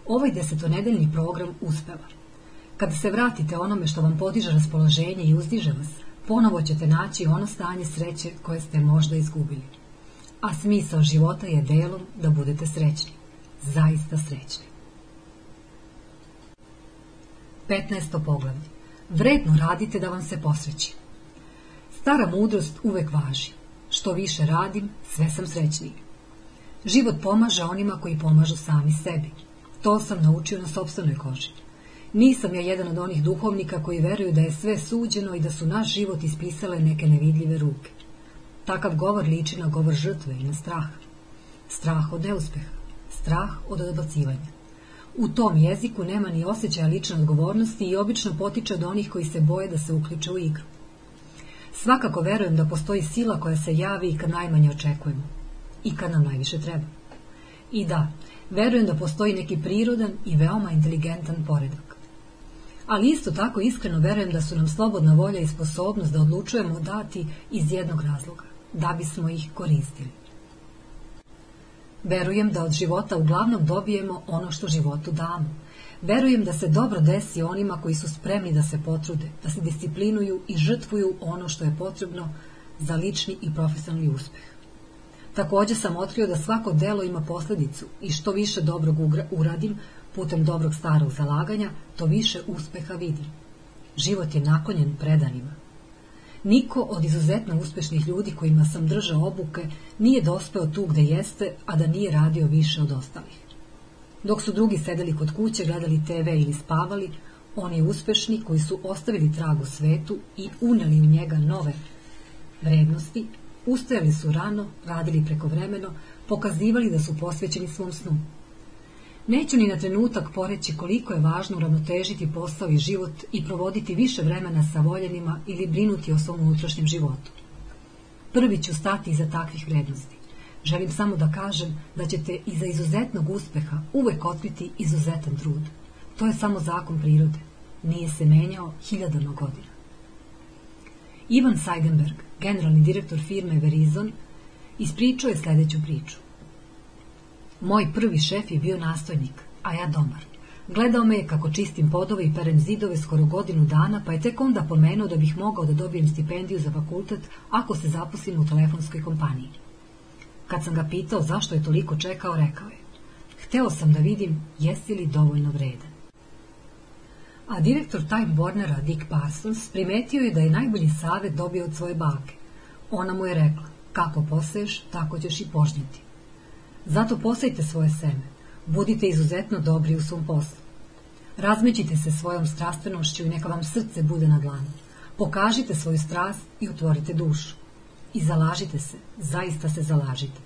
Ovaj desetonedeljni program uspeva. Kada se vratite onome što vam podiže raspoloženje i uzdiže vas, ponovo ćete naći ono stanje sreće koje ste možda izgubili. A smisao života je delom da budete srećni. Zaista srećni. 15. poglavlje. Vredno radite da vam se posreći. Stara mudrost uvek važi. Što više radim, sve sam srećniji. Život pomaže onima koji pomažu sami sebi. To sam naučio na sobstvenoj koži. Nisam ja jedan od onih duhovnika koji veruju da je sve suđeno i da su naš život ispisale neke nevidljive ruke. Takav govor liči na govor žrtve i na strah. Strah od neuspeha. Strah od odbacivanja. U tom jeziku nema ni osjećaja lične odgovornosti i obično potiče od onih koji se boje da se uključe u igru. Svakako verujem da postoji sila koja se javi i kad najmanje očekujemo. I kad nam najviše treba. I da, verujem da postoji neki prirodan i veoma inteligentan poredak. Ali isto tako iskreno verujem da su nam slobodna volja i sposobnost da odlučujemo dati iz jednog razloga, da bismo ih koristili. Verujem da od života uglavnom dobijemo ono što životu damo. Verujem da se dobro desi onima koji su spremni da se potrude, da se disciplinuju i žrtvuju ono što je potrebno za lični i profesionalni uspeh. Takođe sam otkrio da svako delo ima posledicu i što više dobrog uradim putem dobrog starog zalaganja, to više uspeha vidim. Život je nakonjen predanima. Niko od izuzetno uspešnih ljudi kojima sam držao obuke nije dospeo tu gde jeste, a da nije radio više od ostalih. Dok su drugi sedeli kod kuće, gledali TV ili spavali, oni uspešni koji su ostavili trag u svetu i uneli u njega nove vrednosti, ustajali su rano, radili prekovremeno, pokazivali da su posvećeni svom snu. Neću ni na trenutak poreći koliko je važno uravnotežiti posao i život i provoditi više vremena sa voljenima ili brinuti o svom unutrašnjem životu. Prvi ću stati iza takvih vrednosti. Želim samo da kažem da ćete iza izuzetnog uspeha uvek otkriti izuzetan trud. To je samo zakon prirode. Nije se menjao hiljadama godina. Ivan Seidenberg, generalni direktor firme Verizon, ispričao je sledeću priču. Moj prvi šef je bio nastojnik, a ja domar. Gledao me je kako čistim podove i perem zidove skoro godinu dana, pa je tek onda pomenuo da bih mogao da dobijem stipendiju za fakultet ako se zaposlim u telefonskoj kompaniji. Kad sam ga pitao zašto je toliko čekao, rekao je Hteo sam da vidim jesi li dovoljno vredan. A direktor Time Warnera Dick Parsons primetio je da je najbolji savet dobio od svoje bake. Ona mu je rekla, kako poseješ, tako ćeš i požnjeti. Zato posejte svoje seme, budite izuzetno dobri u svom poslu. Razmećite se svojom strastvenošću i neka vam srce bude na dlanu. Pokažite svoju strast i otvorite dušu. I zalažite se, zaista se zalažite.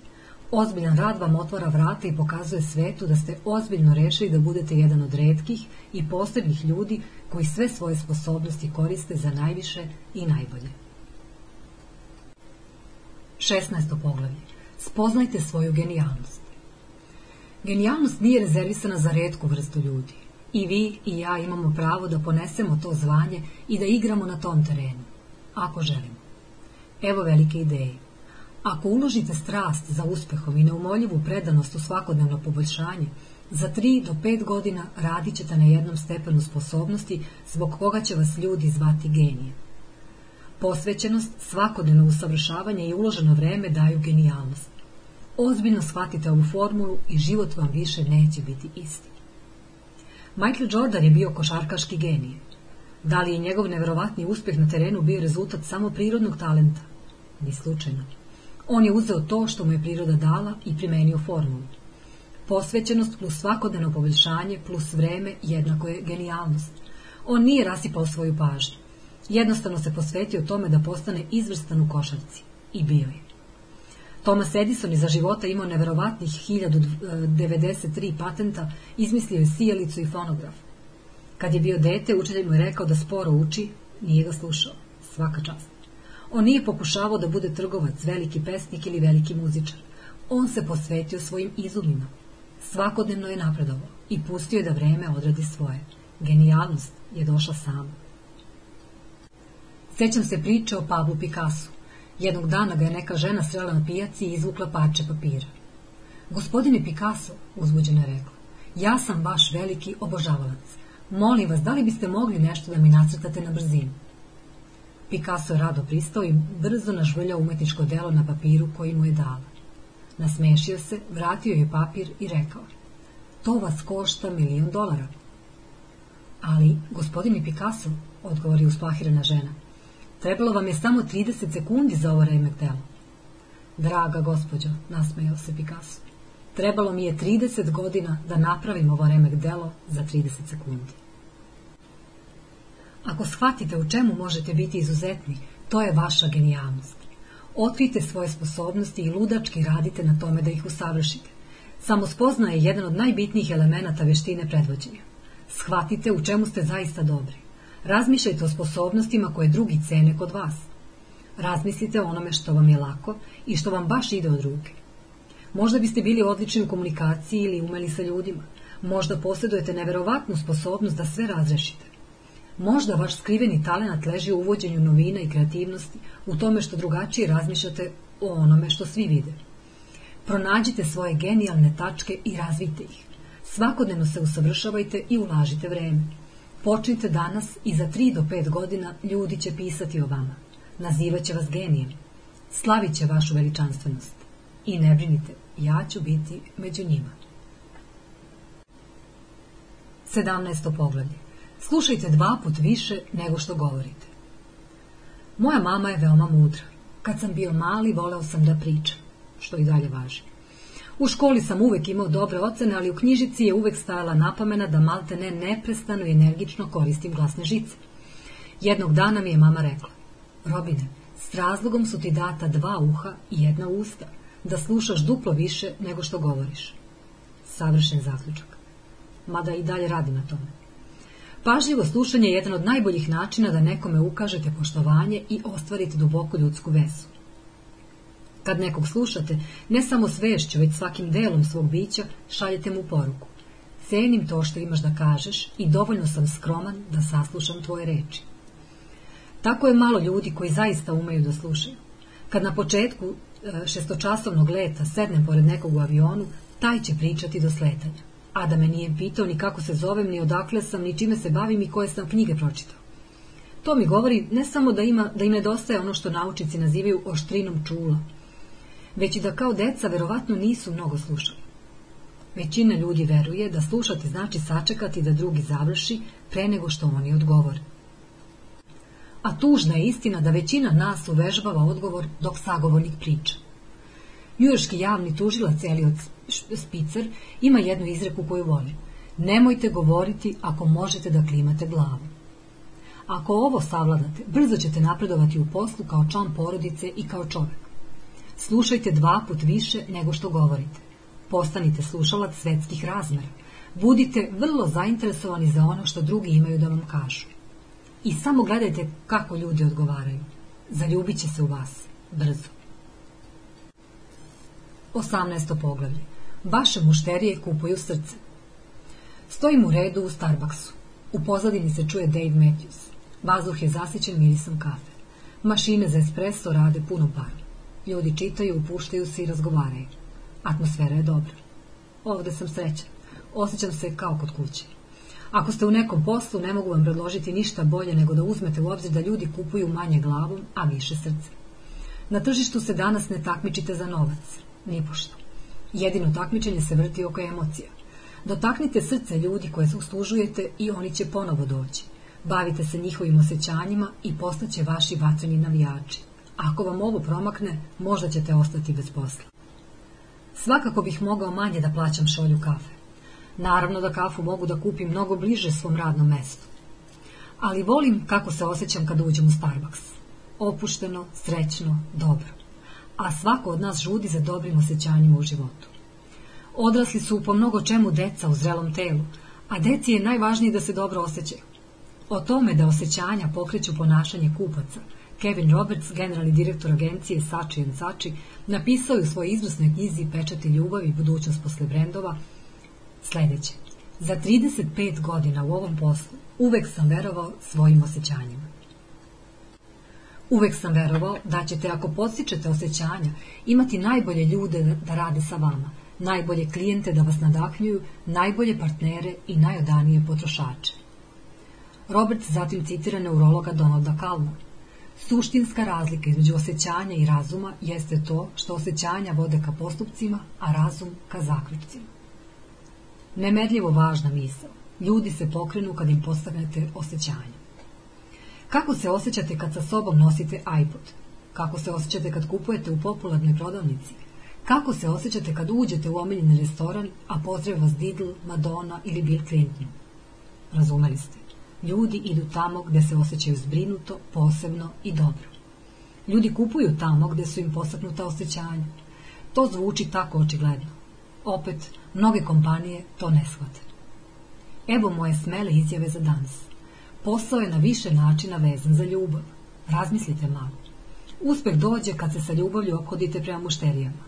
Ozbiljan rad vam otvara vrata i pokazuje svetu da ste ozbiljno rešili da budete jedan od redkih i posebnih ljudi koji sve svoje sposobnosti koriste za najviše i najbolje. 16. poglavlje. Spoznajte svoju genijalnost. Genijalnost nije rezervisana za redku vrstu ljudi. I vi i ja imamo pravo da ponesemo to zvanje i da igramo na tom terenu, ako želimo. Evo velike ideje. Ako uložite strast za uspehom i neumoljivu predanost u svakodnevno poboljšanje, za 3 do 5 godina radit ćete na jednom stepenu sposobnosti zbog koga će vas ljudi zvati genije. Posvećenost, svakodnevno usavršavanje i uloženo vreme daju genijalnost. Ozbiljno shvatite ovu formulu i život vam više neće biti isti. Michael Jordan je bio košarkaški genije. Da li je njegov neverovatni uspeh na terenu bio rezultat samo prirodnog talenta? Ni slučajno. On je uzeo to što mu je priroda dala i primenio formulu. Posvećenost plus svakodnevno poboljšanje plus vreme jednako je genijalnost. On nije rasipao svoju pažnju. Jednostavno se posvetio tome da postane izvrstan u košarci. I bio je. Thomas Edison iza života imao neverovatnih 1093 patenta, izmislio je sijalicu i fonograf. Kad je bio dete, učitelj mu je rekao da sporo uči, nije ga slušao. Svaka čast. On nije pokušavao da bude trgovac, veliki pesnik ili veliki muzičar. On se posvetio svojim izumima. Svakodnevno je napredovao i pustio je da vreme odradi svoje. Genijalnost je došla sama. Sećam se priče o Pablu Picasso. Jednog dana ga je neka žena srela na pijaci i izvukla parče papira. Gospodine Picasso, uzbuđena rekla, ja sam vaš veliki obožavalac. Molim vas, da li biste mogli nešto da mi nacrtate na brzinu? Picasso rado pristao i brzo nažvrljao umetničko delo na papiru koji mu je dala. Nasmešio se, vratio je papir i rekao To vas košta milion dolara. Ali, gospodine Picasso, odgovori usplahirana žena, trebalo vam je samo 30 sekundi za ovo remek delo. Draga gospođo, nasmejao se Picasso, trebalo mi je 30 godina da napravim ovo remek delo za 30 sekundi. Ako shvatite u čemu možete biti izuzetni, to je vaša genijalnost. Otkrite svoje sposobnosti i ludački radite na tome da ih usavršite. Samospozna je jedan od najbitnijih elemenata veštine predvođenja. Shvatite u čemu ste zaista dobri. Razmišljajte o sposobnostima koje drugi cene kod vas. Razmislite o onome što vam je lako i što vam baš ide od ruke. Možda biste bili odlični u komunikaciji ili umeli sa ljudima. Možda posjedujete neverovatnu sposobnost da sve razrešite. Možda vaš skriveni talenat leži u uvođenju novina i kreativnosti, u tome što drugačije razmišljate o onome što svi vide. Pronađite svoje genijalne tačke i razvijte ih. Svakodnevno se usavršavajte i ulažite vreme. Počnite danas i za 3 do 5 godina ljudi će pisati o vama. Nazivaće vas genijem. Slavit će vašu veličanstvenost. I ne brinite, ja ću biti među njima. 17. poglavlje. Slušajte dva put više nego što govorite. Moja mama je veoma mudra. Kad sam bio mali, voleo sam da pričam, što i dalje važi. U školi sam uvek imao dobre ocene, ali u knjižici je uvek stajala napomena da malte ne neprestano i energično koristim glasne žice. Jednog dana mi je mama rekla, Robine, S razlogom su ti data dva uha i jedna usta, da slušaš duplo više nego što govoriš. Savršen zaključak. Mada i dalje radi na tome. Pažljivo slušanje je jedan od najboljih načina da nekome ukažete poštovanje i ostvarite duboku ljudsku vezu. Kad nekog slušate, ne samo svešću, već svakim delom svog bića, šaljete mu poruku. Cenim to što imaš da kažeš i dovoljno sam skroman da saslušam tvoje reči. Tako je malo ljudi koji zaista umeju da slušaju. Kad na početku e, šestočasovnog leta sednem pored nekog u avionu, taj će pričati do sletanja. A da me nije pitao ni kako se zovem, ni odakle sam, ni čime se bavim i koje sam knjige pročitao. To mi govori ne samo da, ima, da im nedostaje ono što naučnici nazivaju oštrinom čula, već i da kao deca verovatno nisu mnogo slušali. Većina ljudi veruje da slušati znači sačekati da drugi završi pre nego što oni odgovore. A tužna je istina da većina nas uvežbava odgovor dok sagovornik priča. Njujorški javni tužilac Elliot Spitzer ima jednu izreku koju voli. Nemojte govoriti ako možete da klimate glavu. Ako ovo savladate, brzo ćete napredovati u poslu kao član porodice i kao čovek. Slušajte dva put više nego što govorite. Postanite slušalac svetskih razmera. Budite vrlo zainteresovani za ono što drugi imaju da vam kažu. I samo gledajte kako ljudi odgovaraju. Zaljubit će se u vas. Brzo. 18. poglavlje. Vaše mušterije kupuju srce. Stojim u redu u Starbucksu. U pozadini se čuje Dave Matthews. Vazduh je zasićen mirisom kafe. Mašine za espresso rade puno para. Ljudi čitaju, upuštaju se i razgovaraju. Atmosfera je dobra. Ovde sam srećan. Osjećam se kao kod kuće. Ako ste u nekom poslu, ne mogu vam predložiti ništa bolje nego da uzmete u obzir da ljudi kupuju manje glavom, a više srce. Na tržištu se danas ne takmičite za novac. Nipošto. Jedino takmičenje se vrti oko emocija. Dotaknite srce ljudi koje uslužujete i oni će ponovo doći. Bavite se njihovim osjećanjima i postaće vaši vatreni navijači. Ako vam ovo promakne, možda ćete ostati bez posla. Svakako bih mogao manje da plaćam šolju kafe. Naravno da kafu mogu da kupim mnogo bliže svom radnom mestu. Ali volim kako se osjećam kada uđem u Starbucks. Opušteno, srećno, dobro. A svako od nas žudi za dobrim osjećanjima u životu. Odrasli su po mnogo čemu deca u zrelom telu, a deci je najvažnije da se dobro osjećaju. O tome da osjećanja pokreću ponašanje kupaca – Kevin Roberts, generalni direktor agencije Sači Sači, napisao je u svojoj izvrsnoj knjizi Pečati ljubavi i budućnost posle brendova sledeće. Za 35 godina u ovom poslu uvek sam verovao svojim osjećanjima. Uvek sam verovao da ćete, ako postičete osjećanja, imati najbolje ljude da rade sa vama, najbolje klijente da vas nadahnjuju, najbolje partnere i najodanije potrošače. Robert zatim citira neurologa Donalda Kalma, Suštinska razlika između osjećanja i razuma jeste to što osjećanja vode ka postupcima, a razum ka zaključcima. Nemerljivo važna misao. Ljudi se pokrenu kad im postavljate osjećanja. Kako se osjećate kad sa sobom nosite iPod? Kako se osjećate kad kupujete u popularnoj prodavnici? Kako se osjećate kad uđete u omiljeni restoran, a pozdrav vas Didl, Madonna ili Bill Clinton? Razumeli ste. Ljudi idu tamo gde se osjećaju zbrinuto, posebno i dobro. Ljudi kupuju tamo gde su im posaknuta osjećanja. To zvuči tako očigledno. Opet, mnoge kompanije to ne shvate. Evo moje smele izjave za danas. Posao je na više načina vezan za ljubav. Razmislite malo. Uspeh dođe kad se sa ljubavlju obhodite prema mušterijama.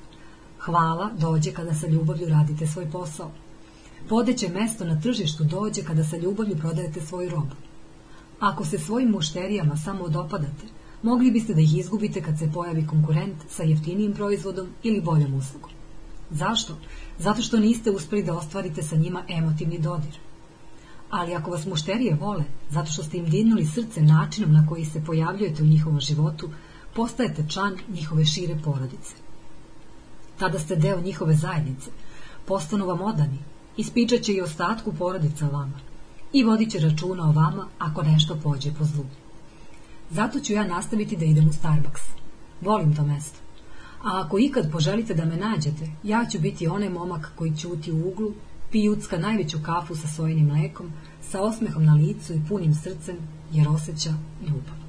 Hvala dođe kada sa ljubavlju radite svoj posao. Vodeće mesto na tržištu dođe kada sa ljubavlju prodajete svoju robu. Ako se svojim mušterijama samo dopadate, mogli biste da ih izgubite kad se pojavi konkurent sa jeftinijim proizvodom ili boljom uslugom. Zašto? Zato što niste uspeli da ostvarite sa njima emotivni dodir. Ali ako vas mušterije vole, zato što ste im dinuli srce načinom na koji se pojavljujete u njihovom životu, postajete član njihove šire porodice. Tada ste deo njihove zajednice, postanu vam odani, Ispričat će i ostatku porodica vama i vodit će računa o vama ako nešto pođe po zlu. Zato ću ja nastaviti da idem u Starbucks. Volim to mesto. A ako ikad poželite da me nađete, ja ću biti onaj momak koji ćuti u uglu, pijucka najveću kafu sa sojenim mlekom, sa osmehom na licu i punim srcem, jer osjeća ljubav.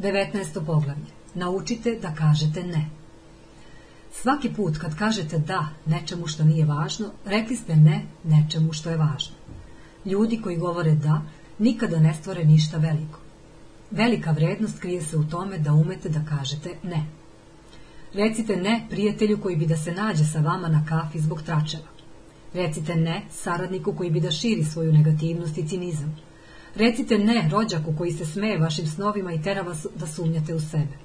19. poglavlje. Naučite da kažete ne. Svaki put kad kažete da nečemu što nije važno, rekli ste ne nečemu što je važno. Ljudi koji govore da, nikada ne stvore ništa veliko. Velika vrednost krije se u tome da umete da kažete ne. Recite ne prijatelju koji bi da se nađe sa vama na kafi zbog tračeva. Recite ne saradniku koji bi da širi svoju negativnost i cinizam. Recite ne rođaku koji se smeje vašim snovima i tera vas da sumnjate u sebe.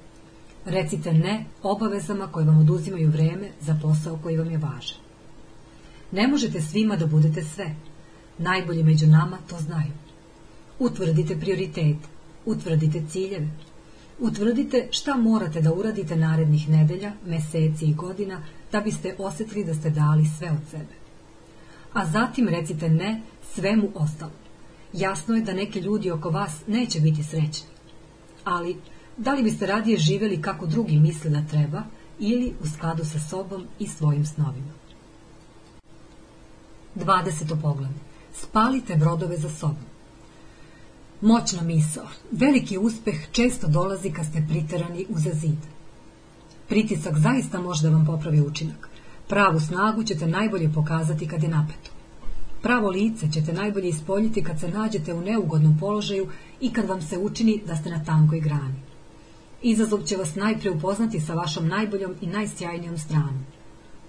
Recite ne obavezama koje vam oduzimaju vreme za posao koji vam je važan. Ne možete svima da budete sve. Najbolji među nama to znaju. Utvrdite prioritete, utvrdite ciljeve, utvrdite šta morate da uradite narednih nedelja, meseci i godina da biste osjetili da ste dali sve od sebe. A zatim recite ne svemu ostalom. Jasno je da neki ljudi oko vas neće biti srećni. Ali, da li biste radije živeli kako drugi misle da treba ili u skladu sa sobom i svojim snovima? 20. poglavlje. Spalite brodove za sobom. Moćna misao. Veliki uspeh često dolazi kad ste priterani uza zid. Pritisak zaista može da vam popravi učinak. Pravu snagu ćete najbolje pokazati kad je napeto. Pravo lice ćete najbolje ispoljiti kad se nađete u neugodnom položaju i kad vam se učini da ste na tankoj grani. Izazov će vas najpre upoznati sa vašom najboljom i najsjajnijom stranom.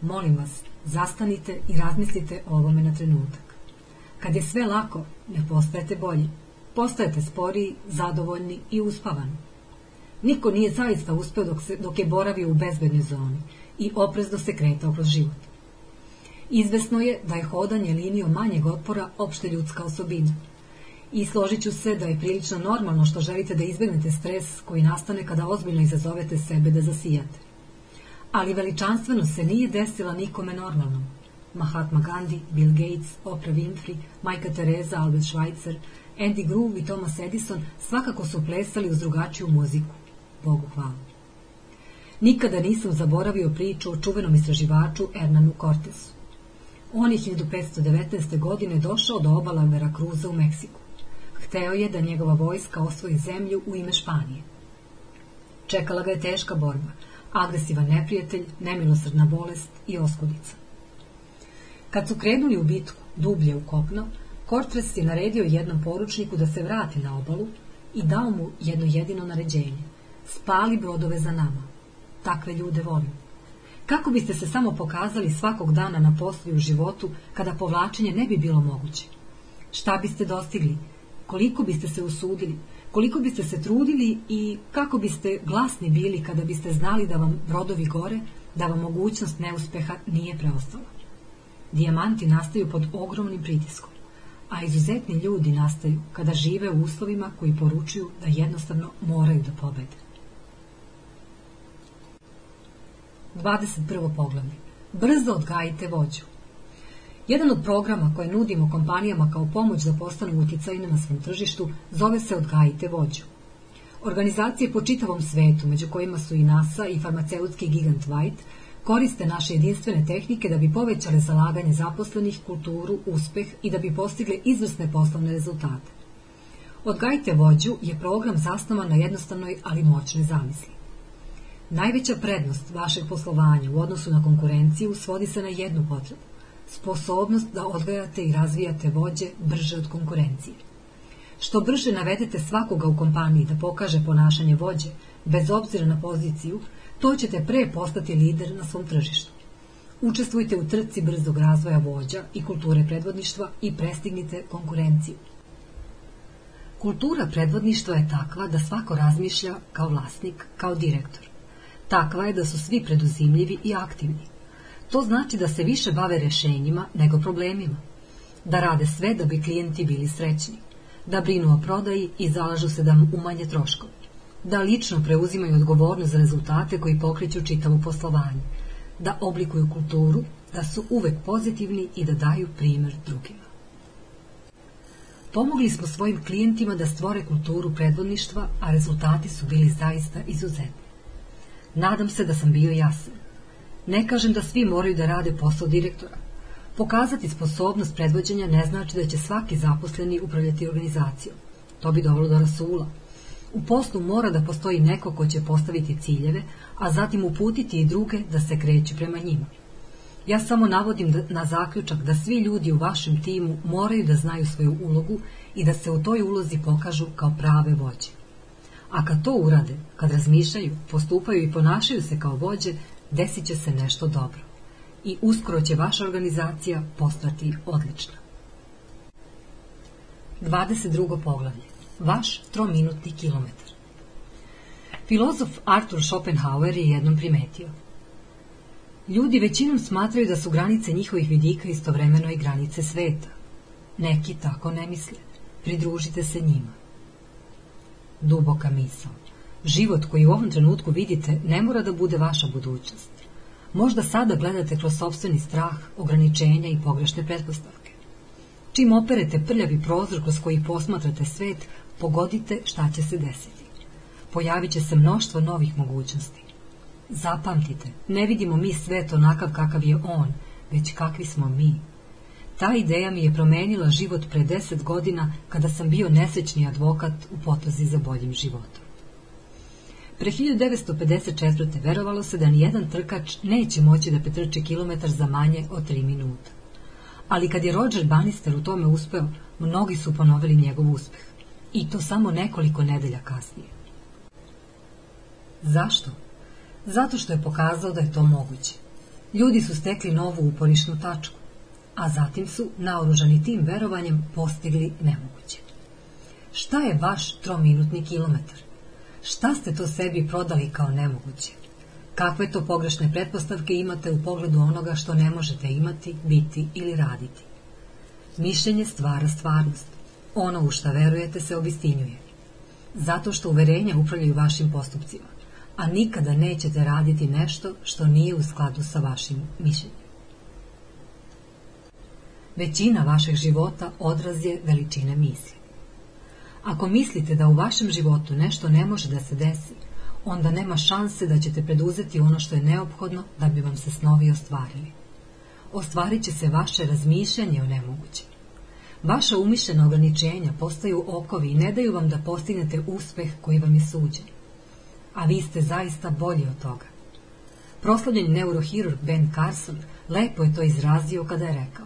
Molim vas, zastanite i razmislite o ovome na trenutak. Kad je sve lako, ne postajete bolji. Postajete sporiji, zadovoljni i uspavani. Niko nije zaista uspeo dok, se, dok je boravio u bezbednoj zoni i oprezno se kretao kroz život. Izvesno je da je hodanje linijom manjeg otpora opšte ljudska osobina. I složit ću se da je prilično normalno što želite da izbegnete stres koji nastane kada ozbiljno izazovete sebe da zasijate. Ali veličanstveno se nije desila nikome normalnom. Mahatma Gandhi, Bill Gates, Oprah Winfrey, Majka Tereza, Albert Schweitzer, Andy Groove i Thomas Edison svakako su plesali uz drugačiju muziku. Bogu hvala. Nikada nisam zaboravio priču o čuvenom istraživaču Hernanu Cortesu. On je 1519. godine došao do obala Veracruza u Meksiku. Hteo je da njegova vojska osvoji zemlju u ime Španije. Čekala ga je teška borba, agresivan neprijatelj, nemilosrdna bolest i oskudica. Kad su krenuli u bitku, dublje u kopno, Kortres je naredio jednom poručniku da se vrati na obalu i dao mu jedno jedino naređenje. Spali brodove za nama. Takve ljude volim. Kako biste se samo pokazali svakog dana na poslu u životu kada povlačenje ne bi bilo moguće? Šta biste dostigli? Koliko biste se usudili? Koliko biste se trudili i kako biste glasni bili kada biste znali da vam brodovi gore, da vam mogućnost neuspeha nije preostala? Dijamanti nastaju pod ogromnim pritiskom, a izuzetni ljudi nastaju kada žive u uslovima koji poručuju da jednostavno moraju da pobede. 21. poglavlje. Brzo odgajite vođu. Jedan od programa koje nudimo kompanijama kao pomoć da postanu uticajne na svom tržištu zove se Odgajite vođu. Organizacije po čitavom svetu, među kojima su i NASA i farmaceutski gigant White, koriste naše jedinstvene tehnike da bi povećale zalaganje zaposlenih, kulturu, uspeh i da bi postigle izvrsne poslovne rezultate. Odgajite vođu je program zasnovan na jednostavnoj, ali moćnoj zamisli. Najveća prednost vašeg poslovanja u odnosu na konkurenciju svodi se na jednu potrebu – sposobnost da odgajate i razvijate vođe brže od konkurencije. Što brže navedete svakoga u kompaniji da pokaže ponašanje vođe, bez obzira na poziciju, to ćete pre postati lider na svom tržištu. Učestvujte u trci brzog razvoja vođa i kulture predvodništva i prestignite konkurenciju. Kultura predvodništva je takva da svako razmišlja kao vlasnik, kao direktor. Takva je da su svi preduzimljivi i aktivni. To znači da se više bave rešenjima nego problemima. Da rade sve da bi klijenti bili srećni. Da brinu o prodaji i zalažu se da umanje troškovi. Da lično preuzimaju odgovornost za rezultate koji pokreću čitavo poslovanje. Da oblikuju kulturu, da su uvek pozitivni i da daju primer drugima. Pomogli smo svojim klijentima da stvore kulturu predvodništva, a rezultati su bili zaista izuzetni. Nadam se da sam bio jasan. Ne kažem da svi moraju da rade posao direktora. Pokazati sposobnost predvođenja ne znači da će svaki zaposleni upravljati organizacijom. To bi dovelo do rasula. U poslu mora da postoji neko ko će postaviti ciljeve, a zatim uputiti i druge da se kreću prema njima. Ja samo navodim da, na zaključak da svi ljudi u vašem timu moraju da znaju svoju ulogu i da se u toj ulozi pokažu kao prave vođe. A kad to urade, kad razmišljaju, postupaju i ponašaju se kao vođe, desit će se nešto dobro. I uskoro će vaša organizacija postati odlična. 22. poglavlje. Vaš trominutni kilometar. Filozof Arthur Schopenhauer je jednom primetio. Ljudi većinom smatraju da su granice njihovih vidika istovremeno i granice sveta. Neki tako ne misle. Pridružite se njima. Duboka misao. Život koji u ovom trenutku vidite ne mora da bude vaša budućnost. Možda sada gledate kroz sobstveni strah, ograničenja i pogrešne pretpostavke. Čim operete prljavi prozor kroz koji posmatrate svet, pogodite šta će se desiti. Pojavit će se mnoštvo novih mogućnosti. Zapamtite, ne vidimo mi svet onakav kakav je on, već kakvi smo mi. Ta ideja mi je promenila život pre deset godina kada sam bio nesrećni advokat u potrazi za boljim životom. Pre 1954. verovalo se da nijedan trkač neće moći da pretrči kilometar za manje od 3 minuta. Ali kad je Roger Bannister u tome uspeo, mnogi su ponovili njegov uspeh. I to samo nekoliko nedelja kasnije. Zašto? Zato što je pokazao da je to moguće. Ljudi su stekli novu uporišnu tačku, a zatim su, naoružani tim verovanjem, postigli nemoguće. Šta je vaš trominutni kilometar? Šta ste to sebi prodali kao nemoguće? Kakve to pogrešne pretpostavke imate u pogledu onoga što ne možete imati, biti ili raditi? Mišljenje stvara stvarnost. Ono u šta verujete se obistinjuje. Zato što uverenja upravljaju vašim postupcima, a nikada nećete raditi nešto što nije u skladu sa vašim mišljenjem. Većina vašeg života odraz je veličine misli. Ako mislite da u vašem životu nešto ne može da se desi, onda nema šanse da ćete preduzeti ono što je neophodno da bi vam se snovi ostvarili. Ostvarit će se vaše razmišljanje o nemogućem. Vaša umišljena ograničenja postaju okovi i ne daju vam da postignete uspeh koji vam je suđen. A vi ste zaista bolji od toga. Proslavljeni neurohirurg Ben Carson lepo je to izrazio kada je rekao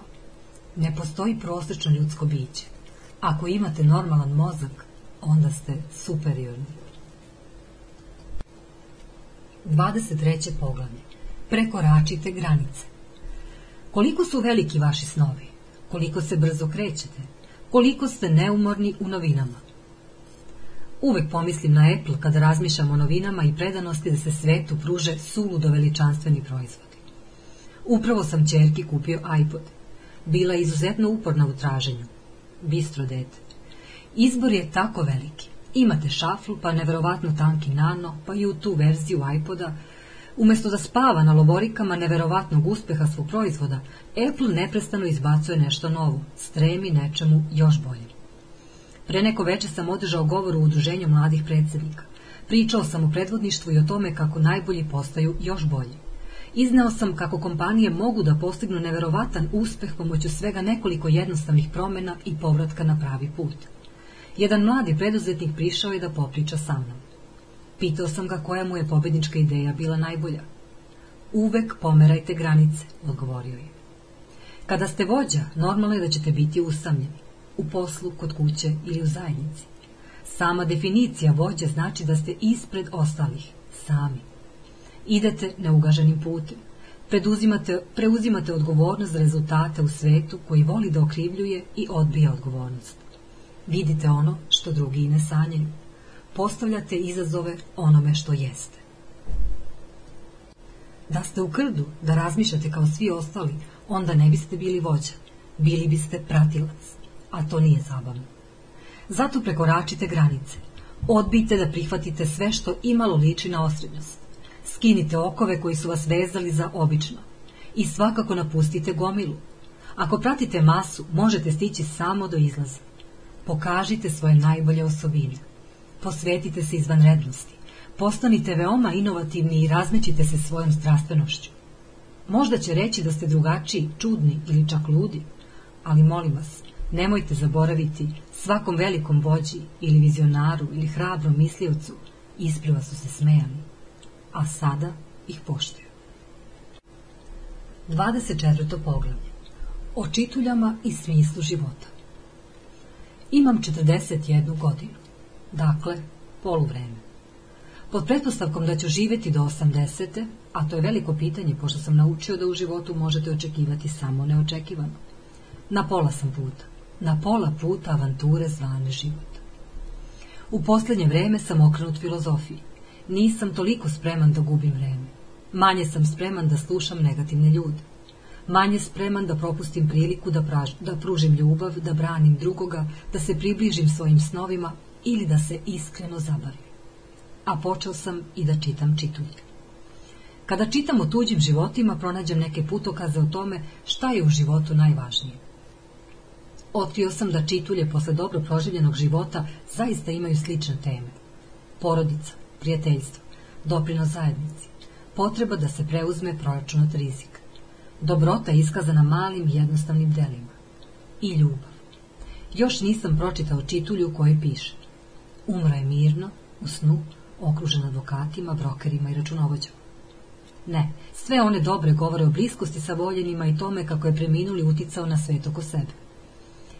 Ne postoji prosečno ljudsko biće. Ako imate normalan mozak, onda ste superiorni. 23. poglavlje. Prekoračite granice. Koliko su veliki vaši snovi? Koliko se brzo krećete? Koliko ste neumorni u novinama? Uvek pomislim na Apple kada razmišljam o novinama i predanosti da se svetu pruže suludo veličanstveni proizvodi. Upravo sam čerki kupio iPod. Bila je izuzetno uporna u traženju. Bistro dete. Izbor je tako veliki. Imate šaflu, pa neverovatno tanki nano, pa i u tu verziju iPoda. Umesto da spava na lovorikama neverovatnog uspeha svog proizvoda, Apple neprestano izbacuje nešto novo, stremi nečemu još bolje. Pre neko veče sam održao govor u udruženju mladih predsednika. Pričao sam o predvodništvu i o tome kako najbolji postaju još bolji. Iznao sam kako kompanije mogu da postignu neverovatan uspeh pomoću svega nekoliko jednostavnih promena i povratka na pravi put. Jedan mladi preduzetnik prišao je da popriča sa mnom. Pitao sam ga koja mu je pobednička ideja bila najbolja. Uvek pomerajte granice, odgovorio je. Kada ste vođa, normalno je da ćete biti usamljeni, u poslu, kod kuće ili u zajednici. Sama definicija vođe znači da ste ispred ostalih, sami. Idete neugaženim putem. Preduzimate, preuzimate odgovornost za rezultate u svetu koji voli da okrivljuje i odbija odgovornost. Vidite ono što drugi ne sanjaju. Postavljate izazove onome što jeste. Da ste u krdu, da razmišljate kao svi ostali, onda ne biste bili vođa, bili biste pratilac, a to nije zabavno. Zato prekoračite granice, odbijte da prihvatite sve što imalo liči na osrednjost, skinite okove koji su vas vezali za obično i svakako napustite gomilu. Ako pratite masu, možete stići samo do izlaza. Pokažite svoje najbolje osobine. Posvetite se izvanrednosti. Postanite veoma inovativni i razmećite se svojom strastvenošću. Možda će reći da ste drugačiji, čudni ili čak ludi, ali molim vas, Nemojte zaboraviti, svakom velikom vođi ili vizionaru ili hrabrom misliocu isprva su se smejali, a sada ih poštuju. 24. poglavlje O čituljama i smislu života Imam 41 godinu, dakle, poluvreme. Pod pretpostavkom da ću živjeti do 80. a to je veliko pitanje, pošto sam naučio da u životu možete očekivati samo neočekivano. Na pola sam puta. Na pola puta avanture zvane život. U posljednje vreme sam okrenut filozofiji. Nisam toliko spreman da gubim vreme. Manje sam spreman da slušam negativne ljude. Manje spreman da propustim priliku da, praž, da pružim ljubav, da branim drugoga, da se približim svojim snovima ili da se iskreno zabavim a počeo sam i da čitam čitulje. Kada čitam o tuđim životima, pronađem neke putokaze o tome šta je u životu najvažnije. Otkrio sam da čitulje posle dobro proživljenog života zaista imaju slične teme. Porodica, prijateljstvo, doprinos zajednici, potreba da se preuzme proračunat rizik, dobrota iskazana malim jednostavnim delima i ljubav. Još nisam pročitao čitulju koje piše Umro je mirno, u snu, okružen advokatima, brokerima i računovođama. Ne, sve one dobre govore o bliskosti sa voljenima i tome kako je preminuli uticao na svet oko sebe.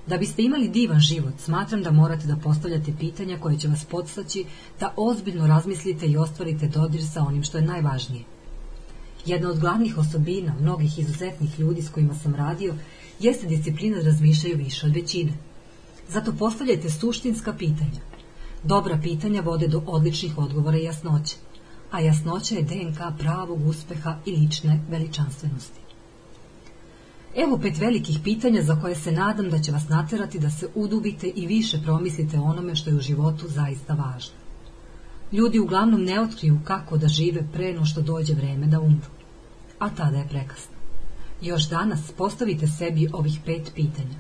Da biste imali divan život, smatram da morate da postavljate pitanja koje će vas podstaći da ozbiljno razmislite i ostvarite dodir sa onim što je najvažnije. Jedna od glavnih osobina mnogih izuzetnih ljudi s kojima sam radio jeste disciplina da razmišljaju više od većine. Zato postavljajte suštinska pitanja. Dobra pitanja vode do odličnih odgovora i jasnoće, a jasnoća je DNK pravog uspeha i lične veličanstvenosti. Evo pet velikih pitanja za koje se nadam da će vas naterati da se udubite i više promislite onome što je u životu zaista važno. Ljudi uglavnom ne otkriju kako da žive pre no što dođe vreme da umru, a tada je prekasno. Još danas postavite sebi ovih pet pitanja.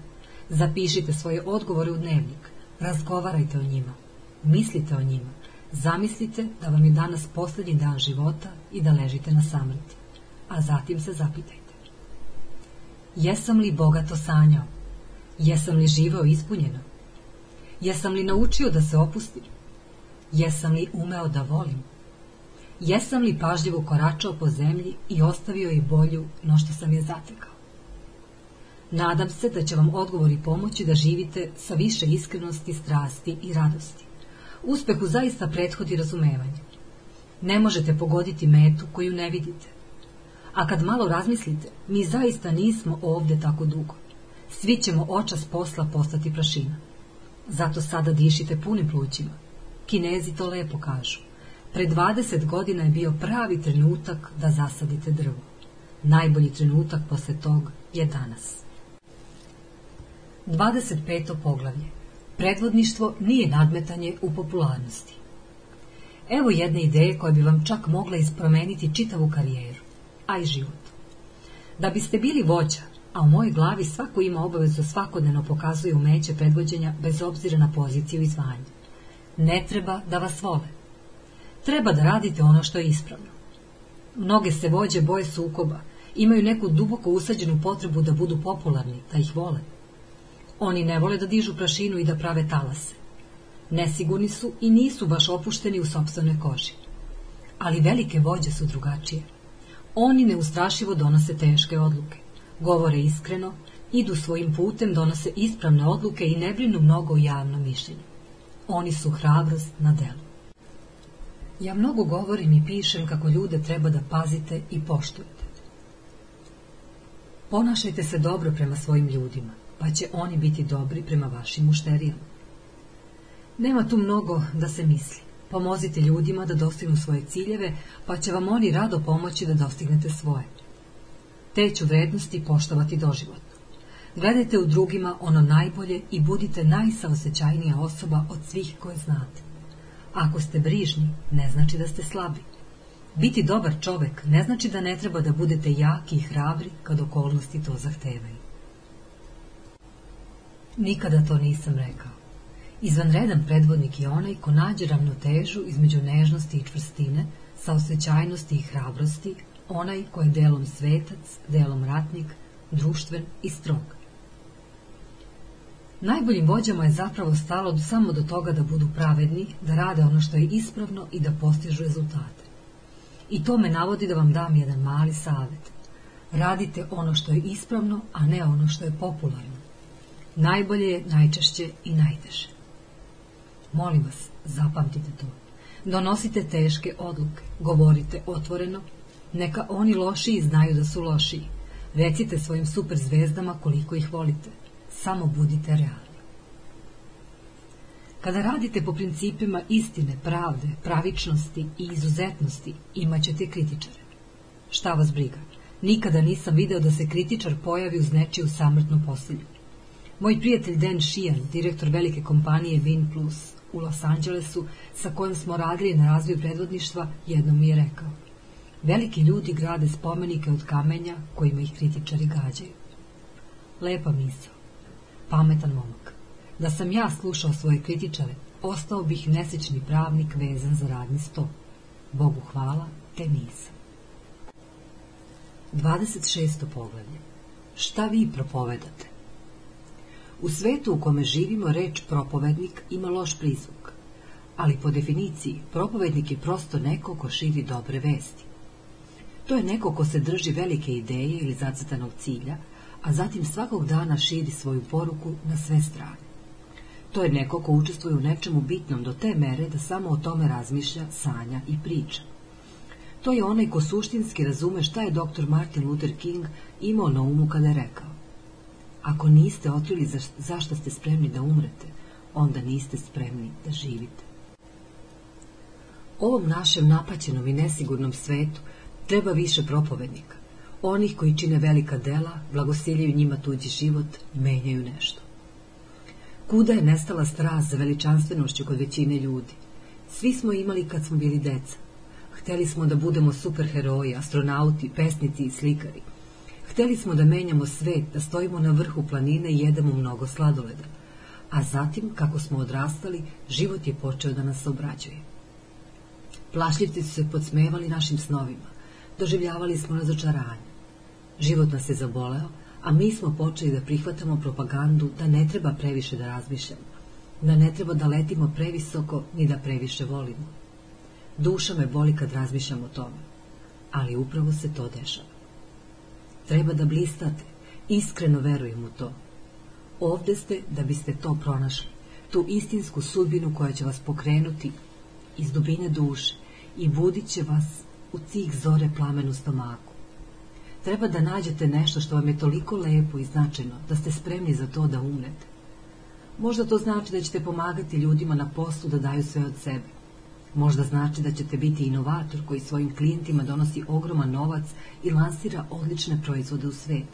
Zapišite svoje odgovore u dnevnik, razgovarajte o njima, Mislite o njima. Zamislite da vam je danas posljednji dan života i da ležite na samrti. A zatim se zapitajte. Jesam li bogato sanjao? Jesam li živao ispunjeno? Jesam li naučio da se opustim? Jesam li umeo da volim? Jesam li pažljivo koračao po zemlji i ostavio i bolju no što sam je zatekao? Nadam se da će vam odgovori pomoći da živite sa više iskrenosti, strasti i radosti. Uspehu zaista prethodi razumevanje. Ne možete pogoditi metu koju ne vidite. A kad malo razmislite, mi zaista nismo ovde tako dugo. Svi ćemo očas posla postati prašina. Zato sada dišite punim plućima. Kinezi to lepo kažu. Pre 20 godina je bio pravi trenutak da zasadite drvo. Najbolji trenutak posle tog je danas. 25. poglavlje Predvodništvo nije nadmetanje u popularnosti. Evo jedne ideje koja bi vam čak mogla ispromeniti čitavu karijeru, a i život. Da biste bili vođa, a u mojoj glavi svako ima obavezu svakodnevno pokazuje umeće predvođenja bez obzira na poziciju i zvanje. Ne treba da vas vole. Treba da radite ono što je ispravno. Mnoge se vođe boje sukoba, imaju neku duboko usađenu potrebu da budu popularni, da ih vole. Oni ne vole da dižu prašinu i da prave talase. Nesigurni su i nisu baš opušteni u sobstvenoj koži. Ali velike vođe su drugačije. Oni neustrašivo donose teške odluke, govore iskreno, idu svojim putem, donose ispravne odluke i ne brinu mnogo o javnom mišljenju. Oni su hrabrost na delu. Ja mnogo govorim i pišem kako ljude treba da pazite i poštujete. Ponašajte se dobro prema svojim ljudima pa će oni biti dobri prema vašim mušterijama. Nema tu mnogo da se misli. Pomozite ljudima da dostignu svoje ciljeve, pa će vam oni rado pomoći da dostignete svoje. Te ću vrednosti poštovati doživotno. Gledajte u drugima ono najbolje i budite najsaosećajnija osoba od svih koje znate. Ako ste brižni, ne znači da ste slabi. Biti dobar čovek ne znači da ne treba da budete jaki i hrabri kad okolnosti to zahtevaju. Nikada to nisam rekao. Izvanredan predvodnik je onaj ko nađe ravnotežu između nežnosti i čvrstine, saosećajnosti i hrabrosti, onaj ko je delom svetac, delom ratnik, društven i strog. Najboljim vođama je zapravo stalo samo do toga da budu pravedni, da rade ono što je ispravno i da postižu rezultate. I to me navodi da vam dam jedan mali savjet. Radite ono što je ispravno, a ne ono što je popularno. Najbolje je najčešće i najteže. Molim vas, zapamtite to. Donosite teške odluke, govorite otvoreno, neka oni lošiji znaju da su lošiji. Recite svojim super zvezdama koliko ih volite. Samo budite realni. Kada radite po principima istine, pravde, pravičnosti i izuzetnosti, imat ćete kritičare. Šta vas briga? Nikada nisam video da se kritičar pojavi uz nečiju samrtnu posilju. Moj prijatelj Dan Sheehan, direktor velike kompanije Win Plus u Los Angelesu, sa kojim smo radili na razvoju predvodništva, jednom mi je rekao Veliki ljudi grade spomenike od kamenja kojima ih kritičari gađaju. Lepa misao. Pametan momak. Da sam ja slušao svoje kritičare, ostao bih nesečni pravnik vezan za radni sto. Bogu hvala, te nisam. 26. poglavlje. Šta vi propovedate? U svetu u kome živimo reč propovednik ima loš prizvuk, ali po definiciji propovednik je prosto neko ko širi dobre vesti. To je neko ko se drži velike ideje ili zacrtanog cilja, a zatim svakog dana širi svoju poruku na sve strane. To je neko ko učestvuje u nečemu bitnom do te mere da samo o tome razmišlja, sanja i priča. To je onaj ko suštinski razume šta je dr. Martin Luther King imao na umu kada je rekao Ako niste otkrili za, zašto ste spremni da umrete, onda niste spremni da živite. Ovom našem napaćenom i nesigurnom svetu treba više propovednika. Onih koji čine velika dela, blagosiljaju njima tuđi život, menjaju nešto. Kuda je nestala strast za veličanstvenošću kod većine ljudi? Svi smo imali kad smo bili deca. Hteli smo da budemo superheroji, astronauti, pesnici i slikari. Hteli smo da menjamo svet, da stojimo na vrhu planine i jedemo mnogo sladoleda. A zatim, kako smo odrastali, život je počeo da nas obrađuje. Plašljivci su se podsmevali našim snovima. Doživljavali smo razočaranje. Život nas je zaboleo, a mi smo počeli da prihvatamo propagandu da ne treba previše da razmišljamo, da ne treba da letimo previsoko ni da previše volimo. Duša me boli kad razmišljam o tome, ali upravo se to dešava. Treba da blistate, iskreno verujem u to. Ovde ste da biste to pronašli, tu istinsku sudbinu koja će vas pokrenuti iz dubine duše i budit će vas u cih zore plamen u stomaku. Treba da nađete nešto što vam je toliko lepo i značajno da ste spremni za to da umrete. Možda to znači da ćete pomagati ljudima na poslu da daju sve od sebe. Možda znači da ćete biti inovator koji svojim klijentima donosi ogroman novac i lansira odlične proizvode u svet.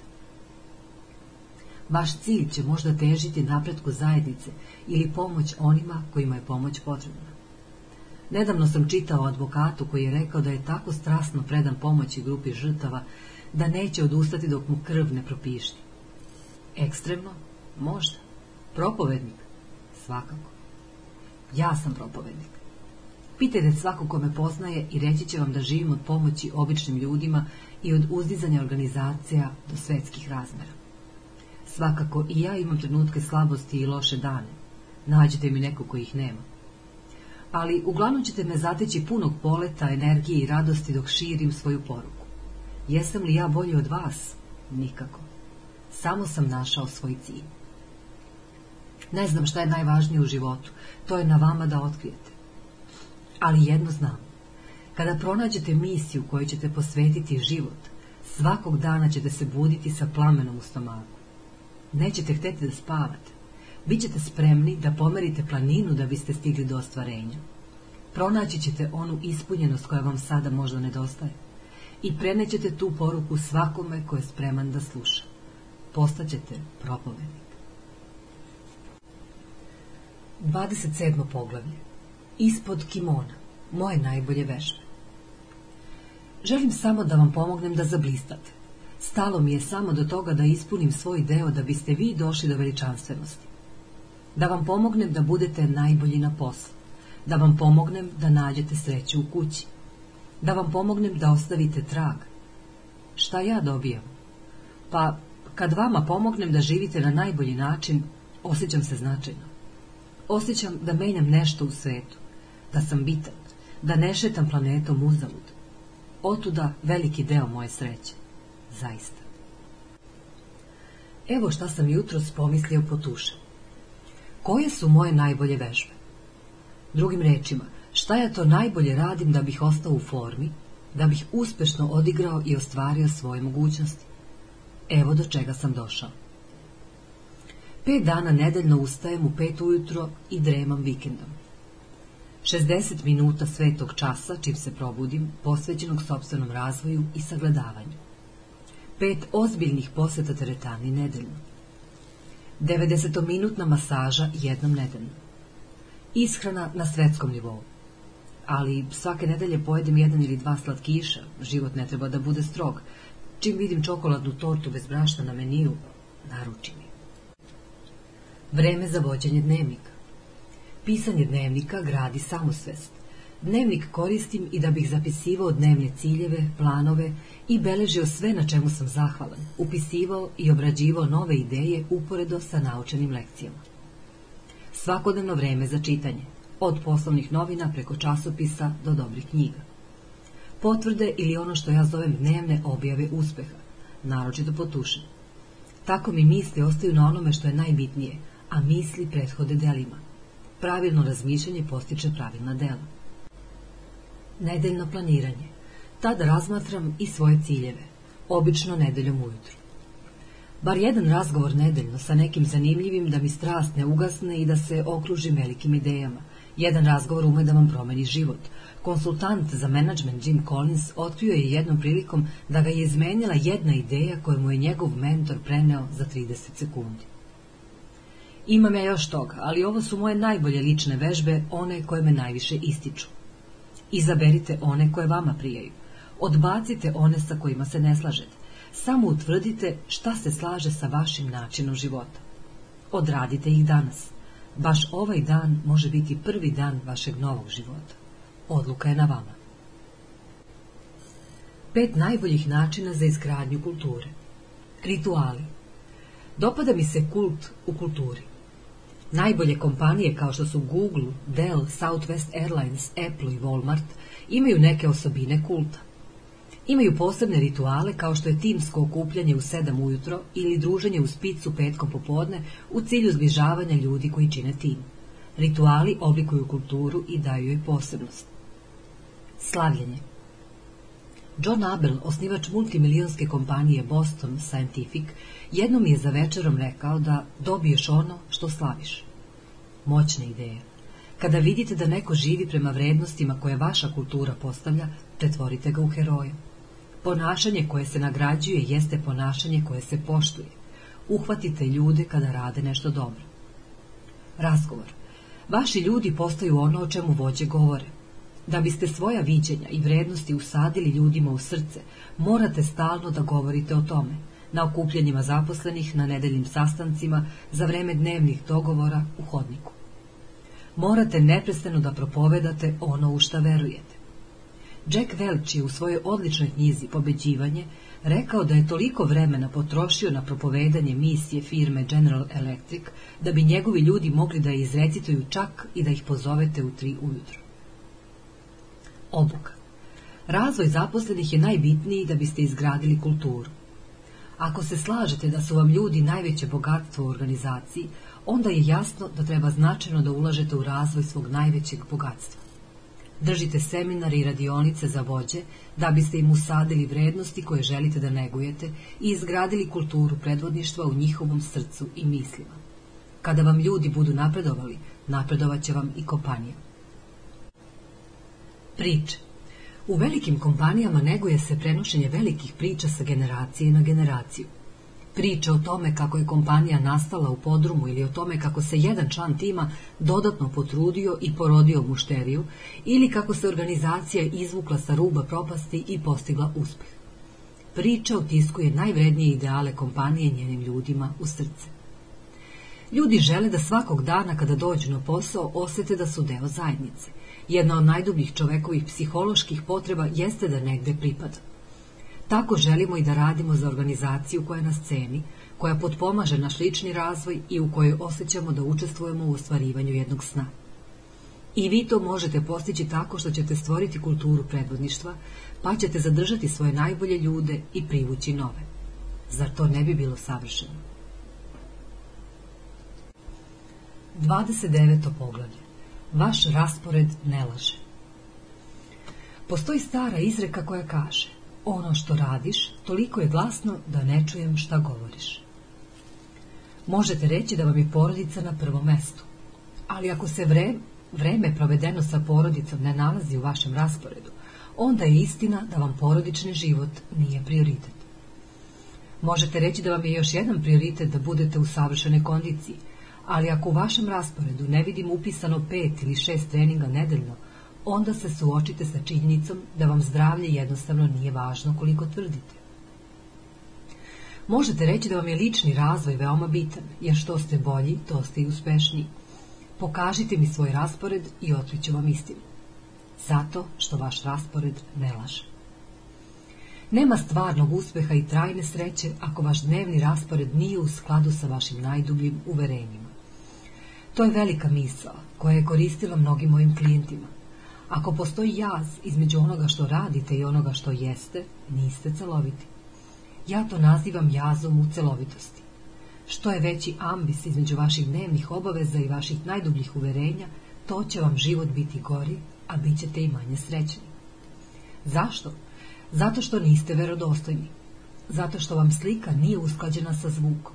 Vaš cilj će možda težiti napretku zajednice ili pomoć onima kojima je pomoć potrebna. Nedavno sam čitao o advokatu koji je rekao da je tako strasno predan pomoći grupi žrtava da neće odustati dok mu krv ne propišti. Ekstremno? Možda. Propovednik? Svakako. Ja sam propovednik. Pitajte svako ko me poznaje i reći će vam da živim od pomoći običnim ljudima i od uzdizanja organizacija do svetskih razmera. Svakako i ja imam trenutke slabosti i loše dane. Nađite mi neko ko ih nema. Ali uglavnom ćete me zateći punog poleta, energije i radosti dok širim svoju poruku. Jesam li ja bolji od vas? Nikako. Samo sam našao svoj cilj. Ne znam šta je najvažnije u životu. To je na vama da otkrijete. Ali jedno znam. Kada pronađete misiju koju ćete posvetiti život, svakog dana ćete se buditi sa plamenom u stomaku. Nećete hteti da spavate. Bićete spremni da pomerite planinu da biste stigli do ostvarenja. Pronaći ćete onu ispunjenost koja vam sada možda nedostaje i prenećete tu poruku svakome ko je spreman da sluša. Postaćete propovednik. 27. poglavlje Ispod kimona, moje najbolje vežbe. Želim samo da vam pomognem da zablistate. Stalo mi je samo do toga da ispunim svoj deo da biste vi došli do veličanstvenosti. Da vam pomognem da budete najbolji na poslu. Da vam pomognem da nađete sreću u kući da vam pomognem da ostavite trag. Šta ja dobijam? Pa, kad vama pomognem da živite na najbolji način, osjećam se značajno. Osjećam da menjam nešto u svetu, da sam bitan, da ne šetam planetom uzalud. Otuda veliki deo moje sreće. Zaista. Evo šta sam jutro pomislio po tuše. Koje su moje najbolje vežbe? Drugim rečima, šta ja to najbolje radim da bih ostao u formi, da bih uspešno odigrao i ostvario svoje mogućnosti? Evo do čega sam došao. Pet dana nedeljno ustajem u pet ujutro i dremam vikendom. 60 minuta svetog časa, čim se probudim, posvećenog sobstvenom razvoju i sagledavanju. Pet ozbiljnih poseta teretani nedeljno. 90-minutna masaža jednom nedeljno. Ishrana na svetskom nivou. Ali svake nedelje pojedem jedan ili dva slatkiša, život ne treba da bude strog. Čim vidim čokoladnu tortu bez brašna na meniju, naručim je. Vreme za vođenje dnevnika. Pisanje dnevnika gradi samosvest. Dnevnik koristim i da bih zapisivao dnevne ciljeve, planove i beležio sve na čemu sam zahvalan, upisivao i obrađivao nove ideje uporedo sa naučenim lekcijama. Svakodnevno vreme za čitanje, od poslovnih novina preko časopisa do dobrih knjiga. Potvrde ili ono što ja zovem dnevne objave uspeha, naročito potušen. Tako mi misli ostaju na onome što je najbitnije, a misli prethode delima. Pravilno razmišljanje postiče pravilna dela. Nedeljno planiranje. Tada razmatram i svoje ciljeve, obično nedeljom ujutru. Bar jedan razgovor nedeljno sa nekim zanimljivim da mi strast ne ugasne i da se okružim velikim idejama. Jedan razgovor ume da vam promeni život. Konsultant za menadžment Jim Collins otkrio je jednom prilikom da ga je izmenila jedna ideja koju mu je njegov mentor preneo za 30 sekundi. Imam ja još toga, ali ovo su moje najbolje lične vežbe, one koje me najviše ističu. Izaberite one koje vama prijaju. Odbacite one sa kojima se ne slažete. Samo utvrdite šta se slaže sa vašim načinom života. Odradite ih danas. Baš ovaj dan može biti prvi dan vašeg novog života. Odluka je na vama. Pet najboljih načina za izgradnju kulture. Rituali. Dopada mi se kult u kulturi. Najbolje kompanije kao što su Google, Dell, Southwest Airlines, Apple i Walmart imaju neke osobine kulta. Imaju posebne rituale kao što je timsko okupljanje u sedam ujutro ili druženje u spicu petkom popodne u cilju zbližavanja ljudi koji čine tim. Rituali oblikuju kulturu i daju joj posebnost. Slavljenje John Abel, osnivač multimilionske kompanije Boston Scientific, jednom je za večerom rekao da dobiješ ono što slaviš. Moćna ideja. Kada vidite da neko živi prema vrednostima koje vaša kultura postavlja, pretvorite ga u heroja. Ponašanje koje se nagrađuje jeste ponašanje koje se poštuje. Uhvatite ljude kada rade nešto dobro. Razgovor. Vaši ljudi postaju ono o čemu vođe govore. Da biste svoja viđenja i vrednosti usadili ljudima u srce, morate stalno da govorite o tome, na okupljenjima zaposlenih, na nedeljnim sastancima, za vreme dnevnih dogovora u hodniku. Morate neprestano da propovedate ono u šta verujete. Jack Welch je u svojoj odličnoj knjizi Pobeđivanje rekao da je toliko vremena potrošio na propovedanje misije firme General Electric da bi njegovi ljudi mogli da je izrecituju čak i da ih pozovete u tri ujutro. Obuka. Razvoj zaposlenih je najbitniji da biste izgradili kulturu. Ako se slažete da su vam ljudi najveće bogatstvo u organizaciji, onda je jasno da treba značajno da ulažete u razvoj svog najvećeg bogatstva. Držite seminare i radionice za vođe da biste im usadili vrednosti koje želite da negujete i izgradili kulturu predvodništva u njihovom srcu i mislima. Kada vam ljudi budu napredovali, napredovaće vam i kompanija. Priče U velikim kompanijama neguje se prenošenje velikih priča sa generacije na generaciju. Priče o tome kako je kompanija nastala u podrumu ili o tome kako se jedan član tima dodatno potrudio i porodio mušteriju ili kako se organizacija izvukla sa ruba propasti i postigla uspeh. Priča utiskuje najvrednije ideale kompanije njenim ljudima u srce. Ljudi žele da svakog dana kada dođu na posao osete da su deo zajednice. Jedna od najdubljih čovekovih psiholoških potreba jeste da negde pripada. Tako želimo i da radimo za organizaciju koja nas ceni, koja potpomaže naš lični razvoj i u kojoj osjećamo da učestvujemo u ostvarivanju jednog sna. I vi to možete postići tako što ćete stvoriti kulturu predvodništva, pa ćete zadržati svoje najbolje ljude i privući nove. Zar to ne bi bilo savršeno? 29. poglavlje. Vaš raspored ne laže. Postoji stara izreka koja kaže ono što radiš toliko je glasno da ne čujem šta govoriš. Možete reći da vam je porodica na prvom mestu, ali ako se vre, vreme provedeno sa porodicom ne nalazi u vašem rasporedu, onda je istina da vam porodični život nije prioritet. Možete reći da vam je još jedan prioritet da budete u savršenoj kondiciji, ali ako u vašem rasporedu ne vidim upisano pet ili šest treninga nedeljno, onda se suočite sa činjenicom da vam zdravlje jednostavno nije važno koliko tvrdite. Možete reći da vam je lični razvoj veoma bitan, jer što ste bolji, to ste i uspešniji. Pokažite mi svoj raspored i otkriću vam istinu. Zato što vaš raspored ne laže. Nema stvarnog uspeha i trajne sreće ako vaš dnevni raspored nije u skladu sa vašim najdubljim uverenjima. To je velika misla koja je koristila mnogim mojim klijentima. Ako postoji jaz između onoga što radite i onoga što jeste, niste celoviti. Ja to nazivam jazom u celovitosti. Što je veći ambis između vaših dnevnih obaveza i vaših najdubljih uverenja, to će vam život biti gori, a bit ćete i manje srećni. Zašto? Zato što niste verodostojni. Zato što vam slika nije usklađena sa zvukom.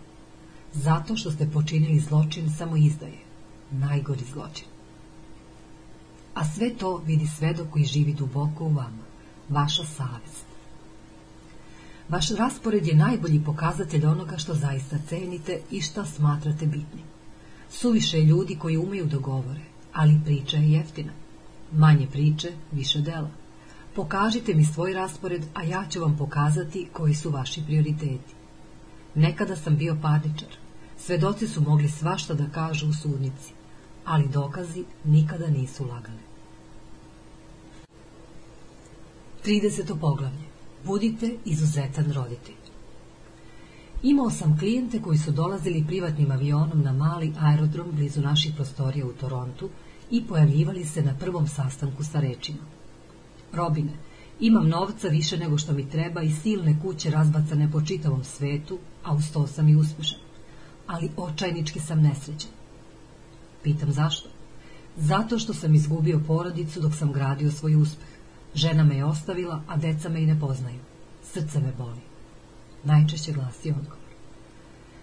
Zato što ste počinili zločin samo izdaje. Najgori zločin. A sve to vidi svedok koji živi duboko u vama. Vaša savest. Vaš raspored je najbolji pokazatelj onoga što zaista cenite i što smatrate bitnim. Suviše je ljudi koji umeju da govore, ali priča je jeftina. Manje priče, više dela. Pokažite mi svoj raspored, a ja ću vam pokazati koji su vaši prioriteti. Nekada sam bio parničar. Svedoci su mogli svašta da kažu u sudnici, ali dokazi nikada nisu lagali. 30. poglavlje. Budite izuzetan roditelj. Imao sam klijente koji su dolazili privatnim avionom na mali aerodrom blizu naših prostorija u Torontu i pojavljivali se na prvom sastanku sa rečima. Robine, imam novca više nego što mi treba i silne kuće razbacane po čitavom svetu, a uz to sam i uspešan. Ali očajnički sam nesrećan. Pitam zašto? Zato što sam izgubio porodicu dok sam gradio svoj uspeh. Žena me je ostavila, a deca me i ne poznaju. Srce me boli. Najčešće glasi odgovor.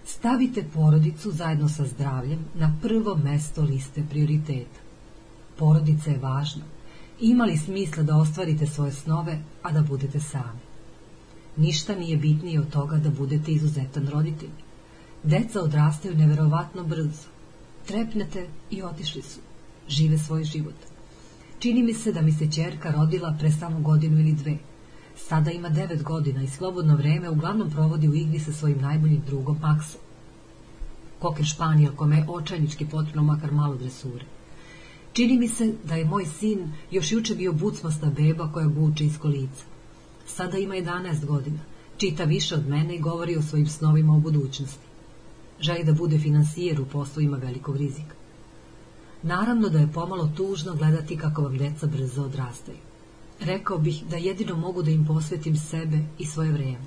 Stavite porodicu zajedno sa zdravljem na prvo mesto liste prioriteta. Porodica je važna. Ima li smisla da ostvarite svoje snove, a da budete sami? Ništa nije bitnije od toga da budete izuzetan roditelj. Deca odrastaju neverovatno brzo. Trepnete i otišli su. Žive svoj život. Čini mi se da mi se čerka rodila pre samo godinu ili dve. Sada ima devet godina i slobodno vreme uglavnom provodi u igri sa svojim najboljim drugom Maxom. Koker Španijel kome je očajnički potrebno makar malo dresure. Čini mi se da je moj sin još juče bio bucmasta beba koja guče iz kolica. Sada ima 11 godina, čita više od mene i govori o svojim snovima u budućnosti. Želi da bude finansijer u poslovima velikog rizika. Naravno da je pomalo tužno gledati kako vam deca brzo odrastaju. Rekao bih da jedino mogu da im posvetim sebe i svoje vrijeme.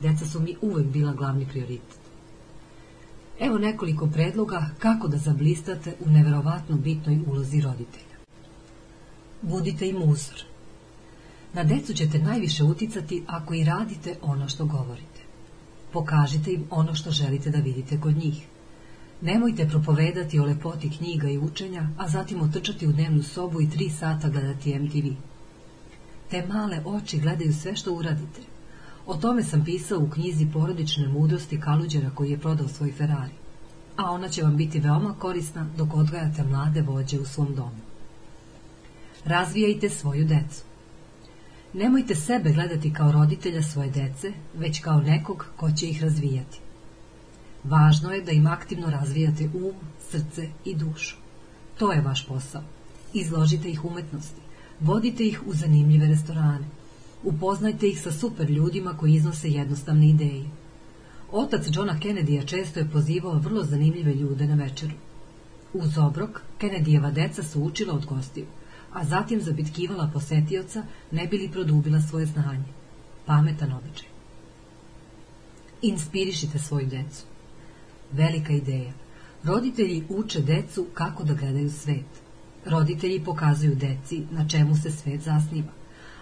Deca su mi uvek bila glavni prioritet. Evo nekoliko predloga kako da zablistate u neverovatno bitnoj ulozi roditelja. Budite im uzor. Na decu ćete najviše uticati ako i radite ono što govorite. Pokažite im ono što želite da vidite kod njih. Nemojte propovedati o lepoti knjiga i učenja, a zatim otrčati u dnevnu sobu i tri sata gledati MTV. Te male oči gledaju sve što uradite. O tome sam pisao u knjizi porodične mudrosti Kaluđera koji je prodao svoj Ferrari. A ona će vam biti veoma korisna dok odgajate mlade vođe u svom domu. Razvijajte svoju decu. Nemojte sebe gledati kao roditelja svoje dece, već kao nekog ko će ih razvijati. Važno je da im aktivno razvijate um, srce i dušu. To je vaš posao. Izložite ih umetnosti. Vodite ih u zanimljive restorane. Upoznajte ih sa super ljudima koji iznose jednostavne ideje. Otac Johna Kennedya često je pozivao vrlo zanimljive ljude na večeru. Uz obrok, Kennedyjeva deca su učila od gostiju, a zatim zabitkivala posetioca ne bili produbila svoje znanje. Pametan običaj. Inspirišite svoju decu. Velika ideja. Roditelji uče decu kako da gledaju svet. Roditelji pokazuju deci na čemu se svet zasniva.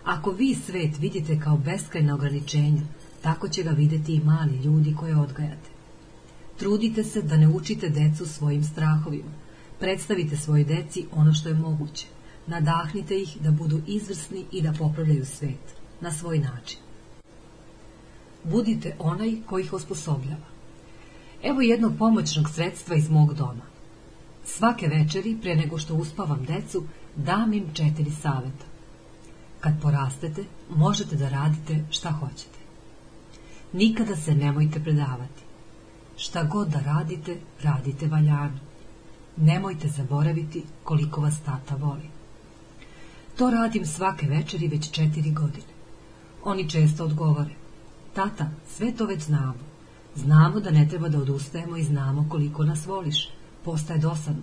Ako vi svet vidite kao beskrajna ograničenja, tako će ga videti i mali ljudi koje odgajate. Trudite se da ne učite decu svojim strahovima. Predstavite svojoj deci ono što je moguće. Nadahnite ih da budu izvrsni i da popravljaju svet. Na svoj način. Budite onaj koji ih osposobljava. Evo jednog pomoćnog sredstva iz mog doma. Svake večeri, pre nego što uspavam decu, dam im četiri saveta. Kad porastete, možete da radite šta hoćete. Nikada se nemojte predavati. Šta god da radite, radite valjano. Nemojte zaboraviti koliko vas tata voli. To radim svake večeri već četiri godine. Oni često odgovore. Tata, sve to već znamo. Znamo da ne treba da odustajemo i znamo koliko nas voliš. Postaje dosadno.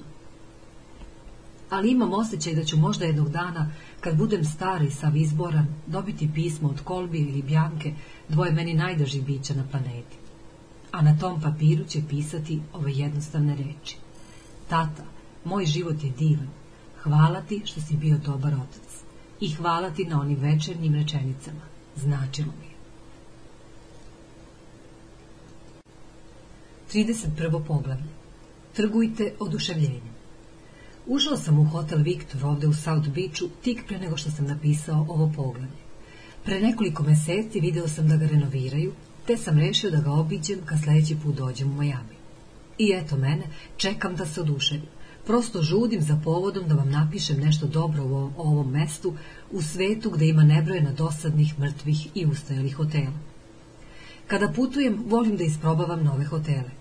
Ali imam osjećaj da ću možda jednog dana, kad budem stari i sav izboran, dobiti pismo od Kolbi ili Bjanke, dvoje meni najdražih bića na planeti. A na tom papiru će pisati ove jednostavne reči. Tata, moj život je divan. Hvala ti što si bio dobar otac. I hvala ti na onim večernjim rečenicama. Značilo mi je. 31. poglavlje. Trgujte oduševljenjem. Ušao sam u hotel Viktor ovde u South Beachu tik pre nego što sam napisao ovo poglavlje. Pre nekoliko meseci video sam da ga renoviraju, te sam rešio da ga obiđem kad sledeći put dođem u Miami. I eto mene, čekam da se oduševim. Prosto žudim za povodom da vam napišem nešto dobro u ovom, ovom mestu, u svetu gde ima nebrojena dosadnih, mrtvih i ustajalih hotela. Kada putujem, volim da isprobavam nove hotele.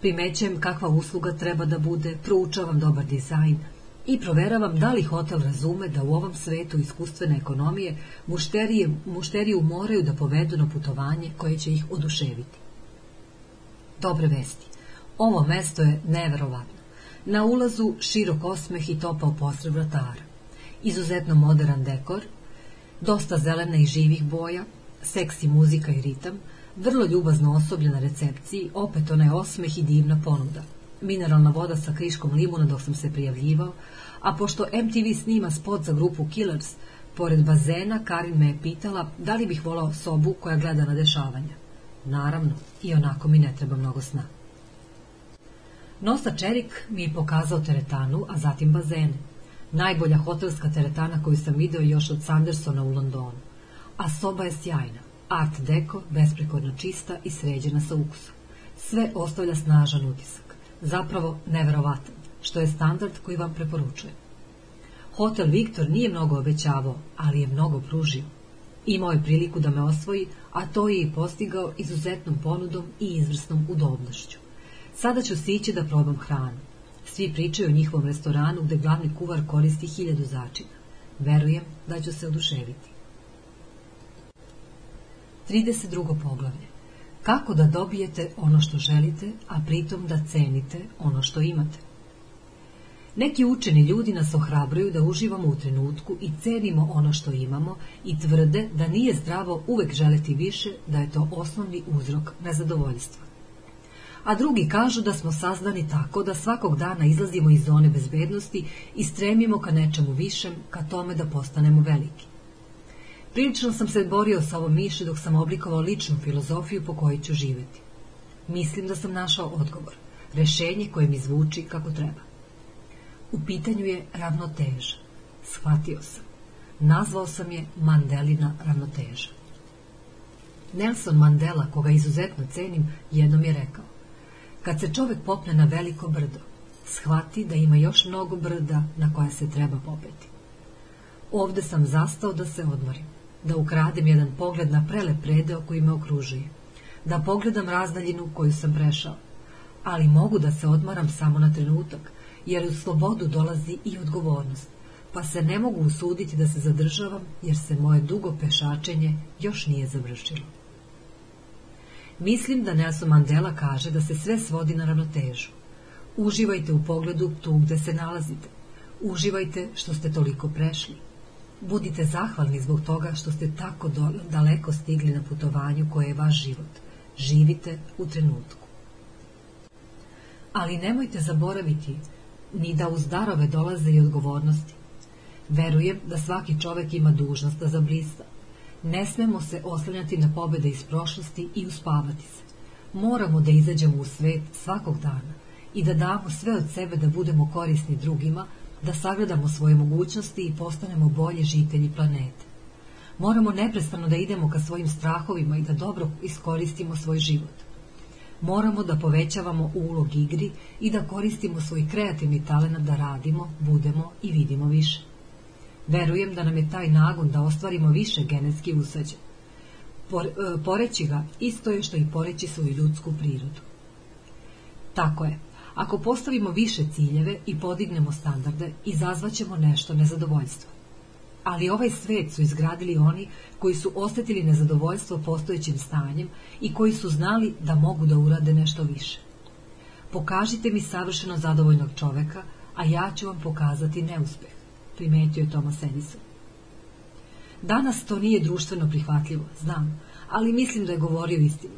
Primećujem kakva usluga treba da bude, proučavam dobar dizajn i proveravam da li hotel razume da u ovom svetu iskustvene ekonomije mušterije, mušteriju moraju da povedu na putovanje koje će ih oduševiti. Dobre vesti. Ovo mesto je neverovatno. Na ulazu širok osmeh i topao posred vratara. Izuzetno modern dekor, dosta zelene i živih boja, seksi muzika i ritam, vrlo ljubazno osoblje na recepciji, opet onaj osmeh i divna ponuda. Mineralna voda sa kriškom limuna dok sam se prijavljivao, a pošto MTV snima spot za grupu Killers, pored bazena Karin me je pitala da li bih volao sobu koja gleda na dešavanja. Naravno, i onako mi ne treba mnogo sna. Nosa Čerik mi je pokazao teretanu, a zatim bazene. Najbolja hotelska teretana koju sam video još od Sandersona u Londonu. A soba je sjajna. Art deko, besprekorno čista i sređena sa ukusom. Sve ostavlja snažan utisak. Zapravo neverovatan, što je standard koji vam preporučujem. Hotel Viktor nije mnogo obećavao, ali je mnogo pružio. Imao je priliku da me osvoji, a to je i postigao izuzetnom ponudom i izvrsnom udobnošću. Sada ću sići da probam hranu. Svi pričaju o njihovom restoranu gde glavni kuvar koristi hiljadu začina. Verujem da ću se oduševiti. 32. poglavlje. Kako da dobijete ono što želite, a pritom da cenite ono što imate. Neki učeni ljudi nas ohrabruju da uživamo u trenutku i cenimo ono što imamo i tvrde da nije zdravo uvek želeti više, da je to osnovni uzrok nezadovoljstva. A drugi kažu da smo sazdani tako da svakog dana izlazimo iz zone bezbednosti i stremimo ka nečemu višem, ka tome da postanemo veliki. Prilično sam se borio sa ovom miši dok sam oblikovao ličnu filozofiju po kojoj ću živeti. Mislim da sam našao odgovor, rešenje koje mi zvuči kako treba. U pitanju je ravnoteža. Shvatio sam. Nazvao sam je Mandelina ravnoteža. Nelson Mandela, koga izuzetno cenim, jednom je rekao Kad se čovek popne na veliko brdo, shvati da ima još mnogo brda na koja se treba popeti. Ovde sam zastao da se odmorim da ukradem jedan pogled na prelep predeo koji me okružuje, da pogledam razdaljinu koju sam prešao, ali mogu da se odmaram samo na trenutak, jer u slobodu dolazi i odgovornost. pa se ne mogu usuditi da se zadržavam, jer se moje dugo pešačenje još nije završilo. Mislim da Nelson Mandela kaže da se sve svodi na ravnotežu. Uživajte u pogledu tu gde se nalazite. Uživajte što ste toliko prešli. Budite zahvalni zbog toga što ste tako daleko stigli na putovanju koje je vaš život. Živite u trenutku. Ali nemojte zaboraviti ni da uz darove dolaze i odgovornosti. Verujem da svaki čovek ima dužnost da zablista. Ne smemo se oslanjati na pobede iz prošlosti i uspavati se. Moramo da izađemo u svet svakog dana i da damo sve od sebe da budemo korisni drugima, da sagledamo svoje mogućnosti i postanemo bolji žitelji planete. Moramo neprestano da idemo ka svojim strahovima i da dobro iskoristimo svoj život. Moramo da povećavamo ulog igri i da koristimo svoj kreativni talent da radimo, budemo i vidimo više. Verujem da nam je taj nagon da ostvarimo više genetski usađen. E, poreći ga isto je što i poreći svoju ljudsku prirodu. Tako je, ako postavimo više ciljeve i podignemo standarde, izazvaćemo nešto nezadovoljstva. Ali ovaj svet su izgradili oni koji su osetili nezadovoljstvo postojećim stanjem i koji su znali da mogu da urade nešto više. Pokažite mi savršeno zadovoljnog čoveka, a ja ću vam pokazati neuspeh primetio je Thomas Edison. Danas to nije društveno prihvatljivo, znam, ali mislim da je govorio istinu.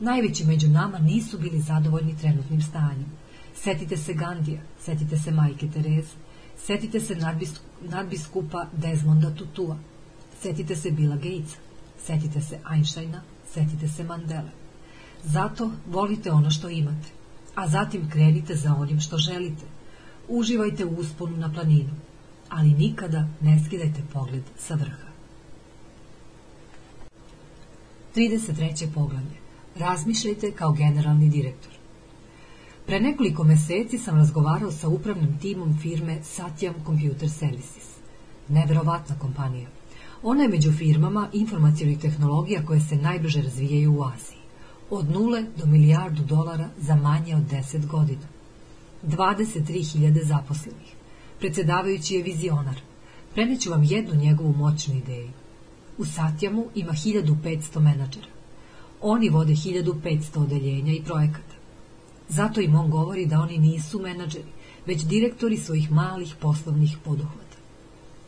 Najveći među nama nisu bili zadovoljni trenutnim stanjem. Setite se Gandija, setite se majke Tereze, setite se nadbiskupa Desmonda Tutua, setite se Bila Gatesa, setite se Einsteina, setite se Mandele. Zato volite ono što imate, a zatim krenite za onim što želite. Uživajte u usponu na planinu, ali nikada ne skidajte pogled sa vrha. 33. poglavlje. Razmišljajte kao generalni direktor. Pre nekoliko meseci sam razgovarao sa upravnim timom firme Satyam Computer Services. Neverovatna kompanija. Ona je među firmama informacijalnih tehnologija koje se najbrže razvijaju u Aziji. Od nule do milijardu dolara za manje od 10 godina. 23.000 zaposlenih. Predsedavajući je vizionar. Preneću vam jednu njegovu moćnu ideju. U Satjamu ima 1500 menadžera. Oni vode 1500 odeljenja i projekata. Zato im on govori da oni nisu menadžeri, već direktori svojih malih poslovnih poduhvata.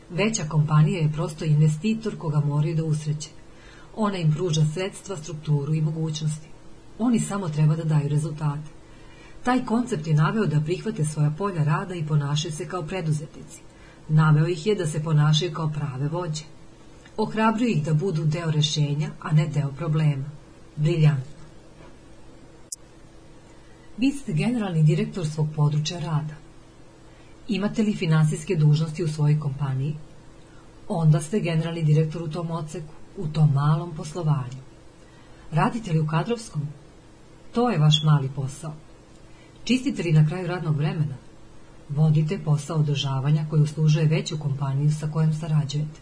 Veća kompanija je prosto investitor koga moraju da usreće. Ona im pruža sredstva, strukturu i mogućnosti. Oni samo treba da daju rezultate. Taj koncept je naveo da prihvate svoja polja rada i ponašaju se kao preduzetnici. Naveo ih je da se ponašaju kao prave vođe. Ohrabruju ih da budu deo rešenja, a ne deo problema. Briljantno. Vi ste generalni direktor svog područja rada. Imate li finansijske dužnosti u svojoj kompaniji? Onda ste generalni direktor u tom oceku, u tom malom poslovanju. Radite li u kadrovskom? To je vaš mali posao. Čistite li na kraju radnog vremena? Vodite posao održavanja koji uslužuje veću kompaniju sa kojom sarađujete.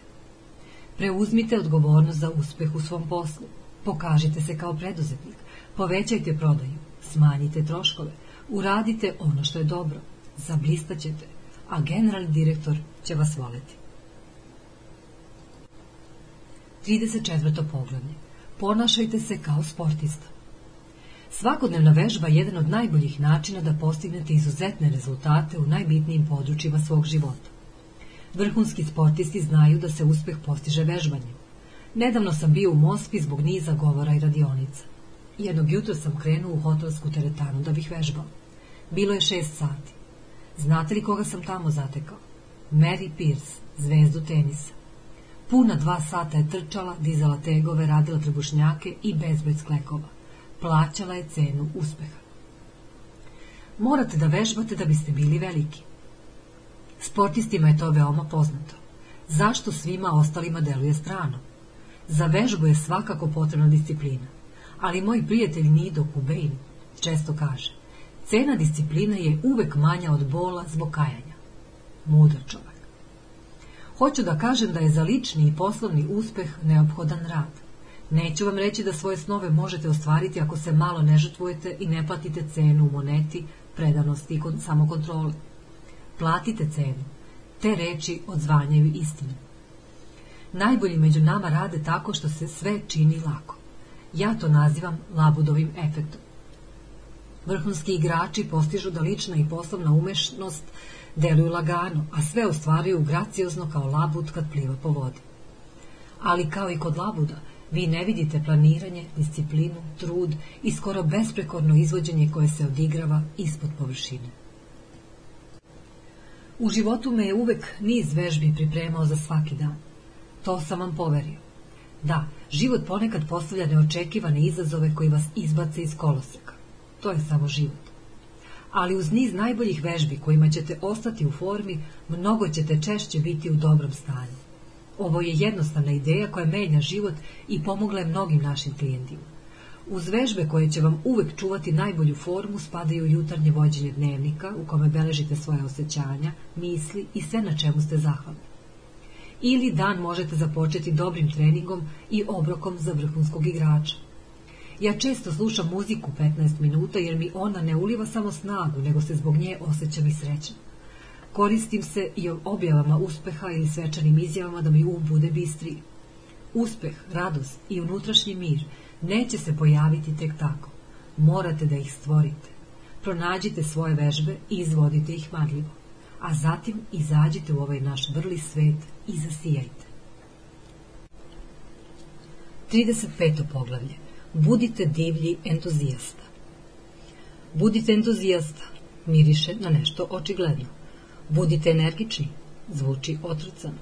Preuzmite odgovornost za uspeh u svom poslu. Pokažite se kao preduzetnik. Povećajte prodaju. Smanjite troškove. Uradite ono što je dobro. Zablistaćete, a generalni direktor će vas voleti. 34. poglavlje. Ponašajte se kao sportista. Svakodnevna vežba je jedan od najboljih načina da postignete izuzetne rezultate u najbitnijim područjima svog života. Vrhunski sportisti znaju da se uspeh postiže vežbanjem. Nedavno sam bio u Moskvi zbog niza govora i radionica. Jednog jutra sam krenuo u hotelsku teretanu da bih vežbao. Bilo je šest sati. Znate li koga sam tamo zatekao? Mary Pierce, zvezdu tenisa. Puna dva sata je trčala, dizala tegove, radila trebušnjake i bezbroj sklekova plaćala je cenu uspeha. Morate da vežbate da biste bili veliki. Sportistima je to veoma poznato. Zašto svima ostalima deluje strano? Za vežbu je svakako potrebna disciplina, ali moj prijatelj Nido Kubein često kaže cena discipline je uvek manja od bola zbog kajanja. Mudar čovek. Hoću da kažem da je za lični i poslovni uspeh neophodan rad. Neću vam reći da svoje snove možete ostvariti ako se malo ne žrtvujete i ne platite cenu u moneti, predanosti i samokontroli. Platite cenu. te reči odzvanjaju istinu. Najbolji među nama rade tako što se sve čini lako. Ja to nazivam labudovim efektom. Vrhunski igrači postižu da lična i poslovna umešnost deluju lagano, a sve ostvaruju graciozno kao labud kad pliva po vodi. Ali kao i kod labuda, vi ne vidite planiranje, disciplinu, trud i skoro besprekorno izvođenje koje se odigrava ispod površine. U životu me je uvek niz vežbi pripremao za svaki dan. To sam vam poverio. Da, život ponekad postavlja neočekivane izazove koji vas izbace iz koloseka. To je samo život. Ali uz niz najboljih vežbi kojima ćete ostati u formi, mnogo ćete češće biti u dobrom stanju. Ovo je jednostavna ideja koja menja život i pomogla je mnogim našim klijentima. Uz vežbe koje će vam uvek čuvati najbolju formu spadaju jutarnje vođenje dnevnika u kome beležite svoje osjećanja, misli i sve na čemu ste zahvalni. Ili dan možete započeti dobrim treningom i obrokom za vrhunskog igrača. Ja često slušam muziku 15 minuta jer mi ona ne uliva samo snagu, nego se zbog nje osjećam i srećan. Koristim se i objavama uspeha ili svečanim izjavama da mi um bude bistriji. Uspeh, radost i unutrašnji mir neće se pojaviti tek tako. Morate da ih stvorite. Pronađite svoje vežbe i izvodite ih marljivo. A zatim izađite u ovaj naš vrli svet i zasijajte. 35. poglavlje. Budite divlji entuzijasta. Budite entuzijasta. Miriše na nešto očigledno. Budite energični. Zvuči otrucano.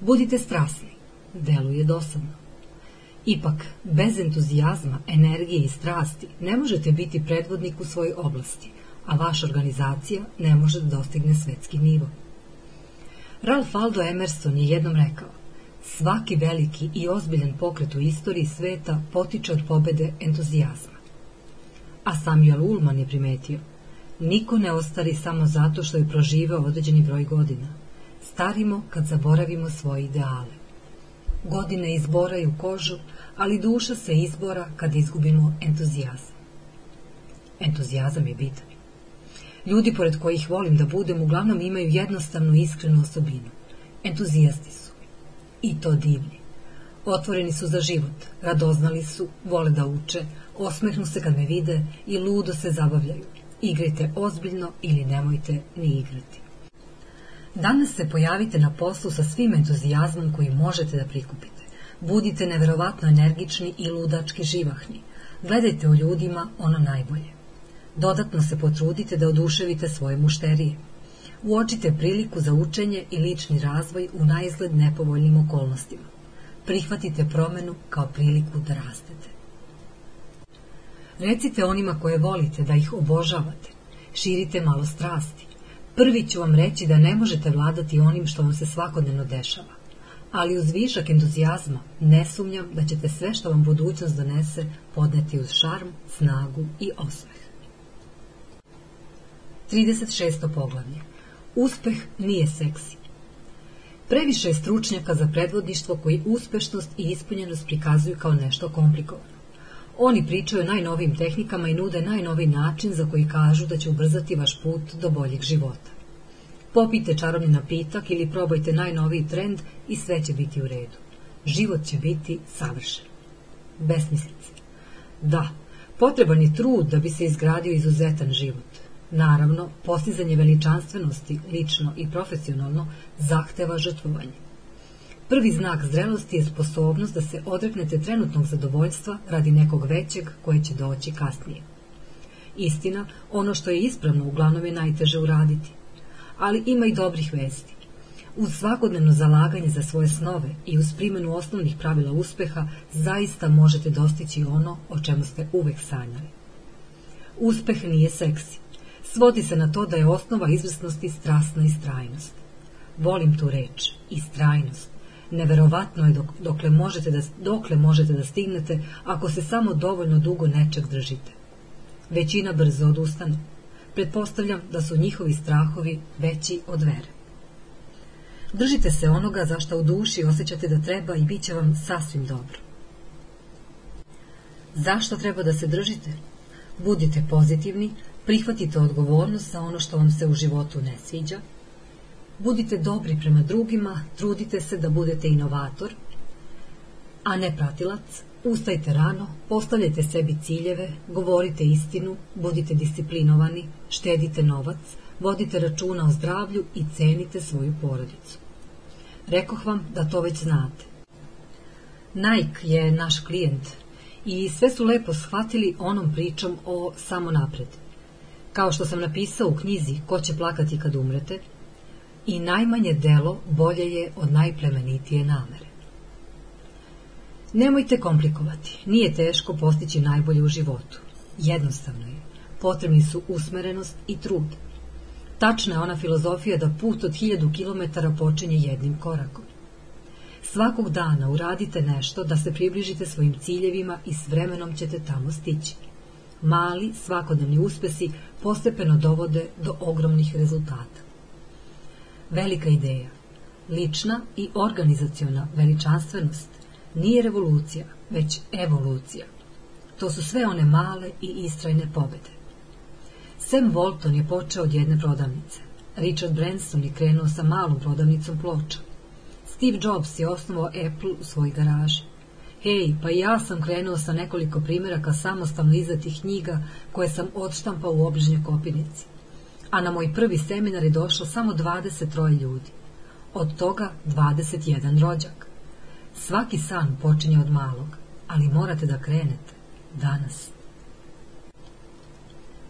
Budite strasni. Deluje dosadno. Ipak, bez entuzijazma, energije i strasti ne možete biti predvodnik u svojoj oblasti, a vaša organizacija ne može da dostigne svetski nivo. Ralph Waldo Emerson je jednom rekao Svaki veliki i ozbiljan pokret u istoriji sveta potiče od pobede entuzijazma. A Samuel Ullman je primetio Niko ne ostari samo zato što je proživao određeni broj godina. Starimo kad zaboravimo svoje ideale. Godine izboraju kožu, ali duša se izbora kad izgubimo entuzijazam. Entuzijazam je bitan. Ljudi pored kojih volim da budem uglavnom imaju jednostavnu iskrenu osobinu. Entuzijasti su. I to divni. Otvoreni su za život, radoznali su, vole da uče, osmehnu se kad me vide i ludo se zabavljaju. Igrajte ozbiljno ili nemojte ni igrati. Danas se pojavite na poslu sa svim entuzijazmom koji možete da prikupite. Budite neverovatno energični i ludački živahni. Gledajte u ljudima ono najbolje. Dodatno se potrudite da oduševite svoje mušterije. Uočite priliku za učenje i lični razvoj u najizgled nepovoljnim okolnostima. Prihvatite promenu kao priliku da rastete. Recite onima koje volite da ih obožavate. Širite malo strasti. Prvi ću vam reći da ne možete vladati onim što vam se svakodnevno dešava. Ali uz višak entuzijazma ne sumnjam da ćete sve što vam budućnost donese podneti uz šarm, snagu i osmeh. 36. poglavlje. Uspeh nije seksi. Previše je stručnjaka za predvodništvo koji uspešnost i ispunjenost prikazuju kao nešto komplikovano. Oni pričaju o najnovijim tehnikama i nude najnoviji način za koji kažu da će ubrzati vaš put do boljeg života. Popite čarobni napitak ili probajte najnoviji trend i sve će biti u redu. Život će biti savršen. Besmislice. Da, potreban je trud da bi se izgradio izuzetan život. Naravno, postizanje veličanstvenosti, lično i profesionalno, zahteva žrtvovanje. Prvi znak zrelosti je sposobnost da se odreknete trenutnog zadovoljstva radi nekog većeg koje će doći kasnije. Istina, ono što je ispravno uglavnom je najteže uraditi. Ali ima i dobrih vesti. Uz svakodnevno zalaganje za svoje snove i uz primjenu osnovnih pravila uspeha zaista možete dostići ono o čemu ste uvek sanjali. Uspeh nije seksi. Svodi se na to da je osnova izvrsnosti strasna istrajnost. Volim tu reč, istrajnost. Neverovatno je dok, dokle, možete da, dokle možete da stignete ako se samo dovoljno dugo nečeg držite. Većina brzo odustane. Pretpostavljam da su njihovi strahovi veći od vere. Držite se onoga za što u duši osjećate da treba i bit će vam sasvim dobro. Zašto treba da se držite? Budite pozitivni, prihvatite odgovornost za ono što vam se u životu ne sviđa, Budite dobri prema drugima, trudite se da budete inovator, a ne pratilac, ustajte rano, postavljajte sebi ciljeve, govorite istinu, budite disciplinovani, štedite novac, vodite računa o zdravlju i cenite svoju porodicu. Rekoh vam da to već znate. Nike je naš klijent i sve su lepo shvatili onom pričom o samo napred. Kao što sam napisao u knjizi Ko će plakati kad umrete, i najmanje delo bolje je od najplemenitije namere. Nemojte komplikovati, nije teško postići najbolje u životu. Jednostavno je. Potrebni su usmerenost i trud. Tačna je ona filozofija da put od hiljadu kilometara počinje jednim korakom. Svakog dana uradite nešto da se približite svojim ciljevima i s vremenom ćete tamo stići. Mali, svakodnevni uspesi postepeno dovode do ogromnih rezultata. Velika ideja, lična i organizaciona veličanstvenost nije revolucija, već evolucija. To su sve one male i istrajne pobede. Sam Walton je počeo od jedne prodavnice. Richard Branson je krenuo sa malom prodavnicom ploča. Steve Jobs je osnovao Apple u svoj garaži. Hej, pa ja sam krenuo sa nekoliko primjeraka samostalno izdatih knjiga koje sam odštampao u obližnjoj kopinici. A na moj prvi seminar je došlo samo 23 ljudi. Od toga 21 rođak. Svaki san počinje od malog, ali morate da krenete. Danas.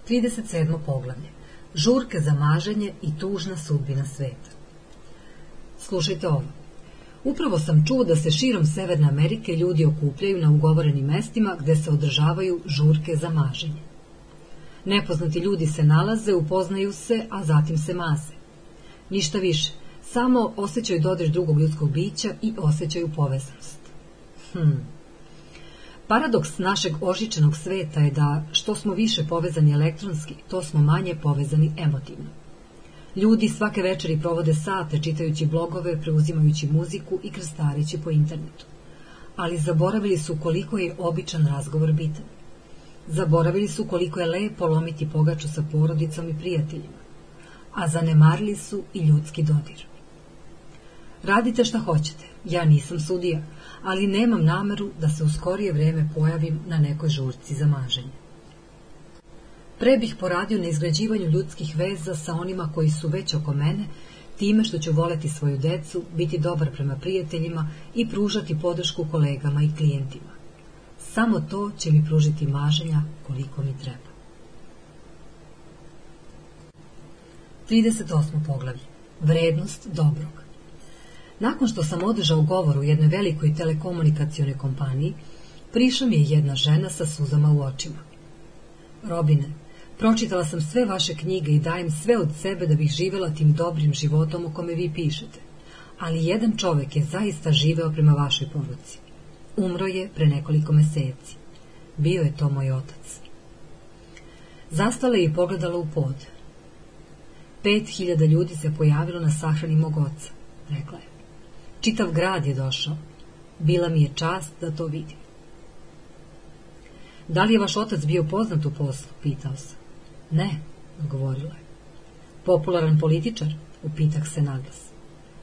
37. poglavlje. Žurke za maženje i tužna sudbina sveta. Slušajte ovo. Upravo sam čuo da se širom Severne Amerike ljudi okupljaju na ugovorenim mestima gde se održavaju žurke za maženje. Nepoznati ljudi se nalaze, upoznaju se, a zatim se maze. Ništa više, samo osjećaju dodir drugog ljudskog bića i osjećaju povezanost. Hm. Paradoks našeg ožičenog sveta je da što smo više povezani elektronski, to smo manje povezani emotivno. Ljudi svake večeri provode sate čitajući blogove, preuzimajući muziku i krstareći po internetu. Ali zaboravili su koliko je običan razgovor bitan. Zaboravili su koliko je lepo lomiti pogaču sa porodicom i prijateljima. A zanemarili su i ljudski dodir. Radite šta hoćete, ja nisam sudija, ali nemam nameru da se u skorije vreme pojavim na nekoj žurci za maženje. Pre bih poradio na izgrađivanju ljudskih veza sa onima koji su već oko mene, time što ću voleti svoju decu, biti dobar prema prijateljima i pružati podršku kolegama i klijentima. Samo to će mi pružiti maženja koliko mi treba. 38. poglavlje. Vrednost dobrog. Nakon što sam održao govor u jednoj velikoj telekomunikacione kompaniji, prišla mi je jedna žena sa suzama u očima. Robine, pročitala sam sve vaše knjige i dajem sve od sebe da bih živela tim dobrim životom o kome vi pišete, ali jedan čovek je zaista živeo prema vašoj poruci. Umro je pre nekoliko meseci. Bio je to moj otac. Zastala je i pogledala u pod. Pet hiljada ljudi se pojavilo na sahrani mog oca, rekla je. Čitav grad je došao. Bila mi je čast da to vidim. Da li je vaš otac bio poznat u poslu, pitao sam. Ne, govorila je. Popularan političar, upitah se naglas.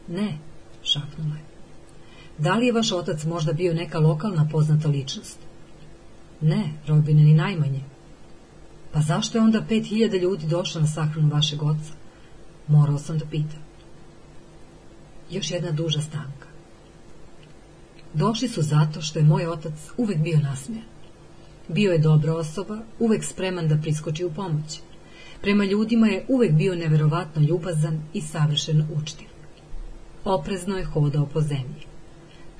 Ne, šapnula je. Da li je vaš otac možda bio neka lokalna poznata ličnost? Ne, Robine, ni najmanje. Pa zašto je onda pet hiljada ljudi došlo na sahranu vašeg oca? Morao sam da pitam. Još jedna duža stanka. Došli su zato što je moj otac uvek bio nasmijan. Bio je dobra osoba, uvek spreman da priskoči u pomoć. Prema ljudima je uvek bio neverovatno ljubazan i savršeno učtiv. Oprezno je hodao po zemlji.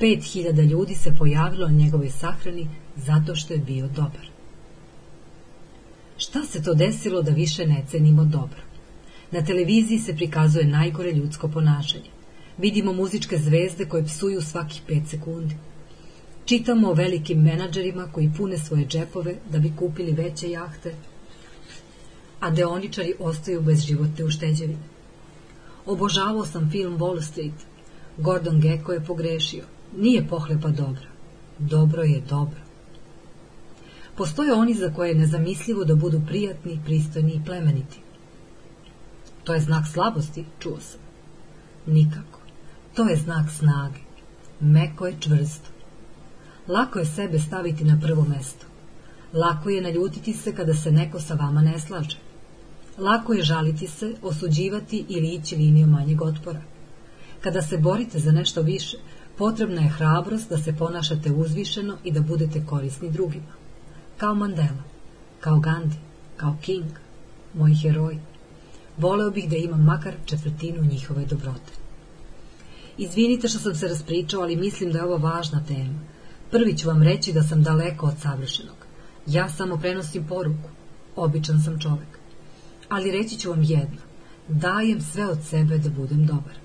Pet hiljada ljudi se pojavilo na njegovoj sahrani zato što je bio dobar. Šta se to desilo da više ne cenimo dobro? Na televiziji se prikazuje najgore ljudsko ponašanje. Vidimo muzičke zvezde koje psuju svakih pet sekundi. Čitamo o velikim menadžerima koji pune svoje džepove da bi kupili veće jahte, a deoničari ostaju bez životne ušteđevine. Obožavao sam film Wall Street. Gordon Gekko je pogrešio. Nije pohlepa dobra. Dobro je dobro. Postoje oni za koje je nezamislivo da budu prijatni, pristojni i plemeniti. To je znak slabosti, čuo sam. Nikako. To je znak snage. Meko je čvrsto. Lako je sebe staviti na prvo mesto. Lako je naljutiti se kada se neko sa vama ne slaže. Lako je žaliti se, osuđivati ili ići linijom manjeg otpora. Kada se borite za nešto više, potrebna je hrabrost da se ponašate uzvišeno i da budete korisni drugima. Kao Mandela, kao Gandhi, kao King, moji heroji. Voleo bih da imam makar četvrtinu njihove dobrote. Izvinite što sam se raspričao, ali mislim da je ovo važna tema. Prvi ću vam reći da sam daleko od savršenog. Ja samo prenosim poruku. Običan sam čovek. Ali reći ću vam jedno. Dajem sve od sebe da budem dobar.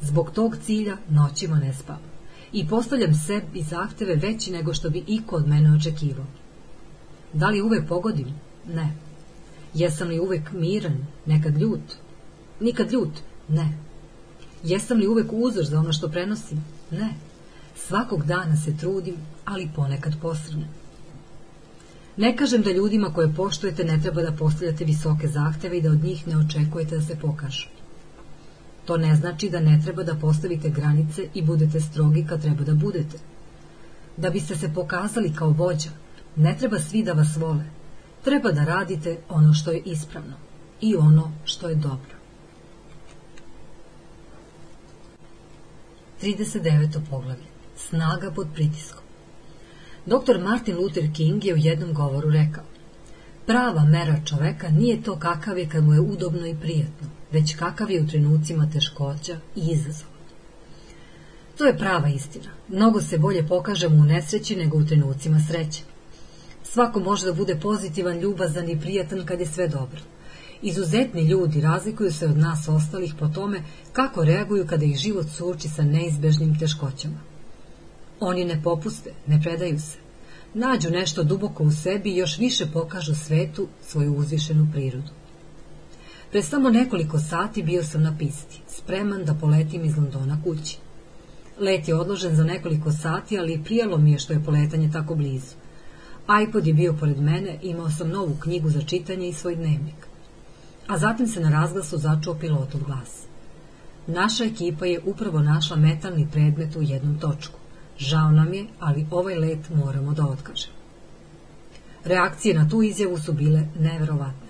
Zbog tog cilja noćima ne spavam. I postavljam sebi zahteve veći nego što bi iko od mene očekivao. Da li uvek pogodim? Ne. Jesam li uvek miran, nekad ljut? Nikad ljut? Ne. Jesam li uvek uzor za ono što prenosim? Ne. Svakog dana se trudim, ali ponekad posrnem. Ne kažem da ljudima koje poštujete ne treba da postavljate visoke zahteve i da od njih ne očekujete da se pokažu. To ne znači da ne treba da postavite granice i budete strogi kad treba da budete. Da biste se pokazali kao vođa, ne treba svi da vas vole. Treba da radite ono što je ispravno i ono što je dobro. 39. poglavlje. Snaga pod pritiskom. Dr. Martin Luther King je u jednom govoru rekao Prava mera čoveka nije to kakav je kad mu je udobno i prijatno, već kakav je u trenucima teškoća i izazova. To je prava istina. Mnogo se bolje pokažemo u nesreći nego u trenucima sreće. Svako može da bude pozitivan, ljubazan i prijatan kad je sve dobro. Izuzetni ljudi razlikuju se od nas ostalih po tome kako reaguju kada ih život suoči sa neizbežnim teškoćama. Oni ne popuste, ne predaju se. Nađu nešto duboko u sebi i još više pokažu svetu svoju uzvišenu prirodu. Pre samo nekoliko sati bio sam na pisti, spreman da poletim iz Londona kući. Let je odložen za nekoliko sati, ali prijalo mi je što je poletanje tako blizu. iPod je bio pored mene, imao sam novu knjigu za čitanje i svoj dnevnik. A zatim se na razglasu začuo pilotov glas. Naša ekipa je upravo našla metalni predmet u jednom točku. Žao nam je, ali ovaj let moramo da otkažemo. Reakcije na tu izjavu su bile neverovatne.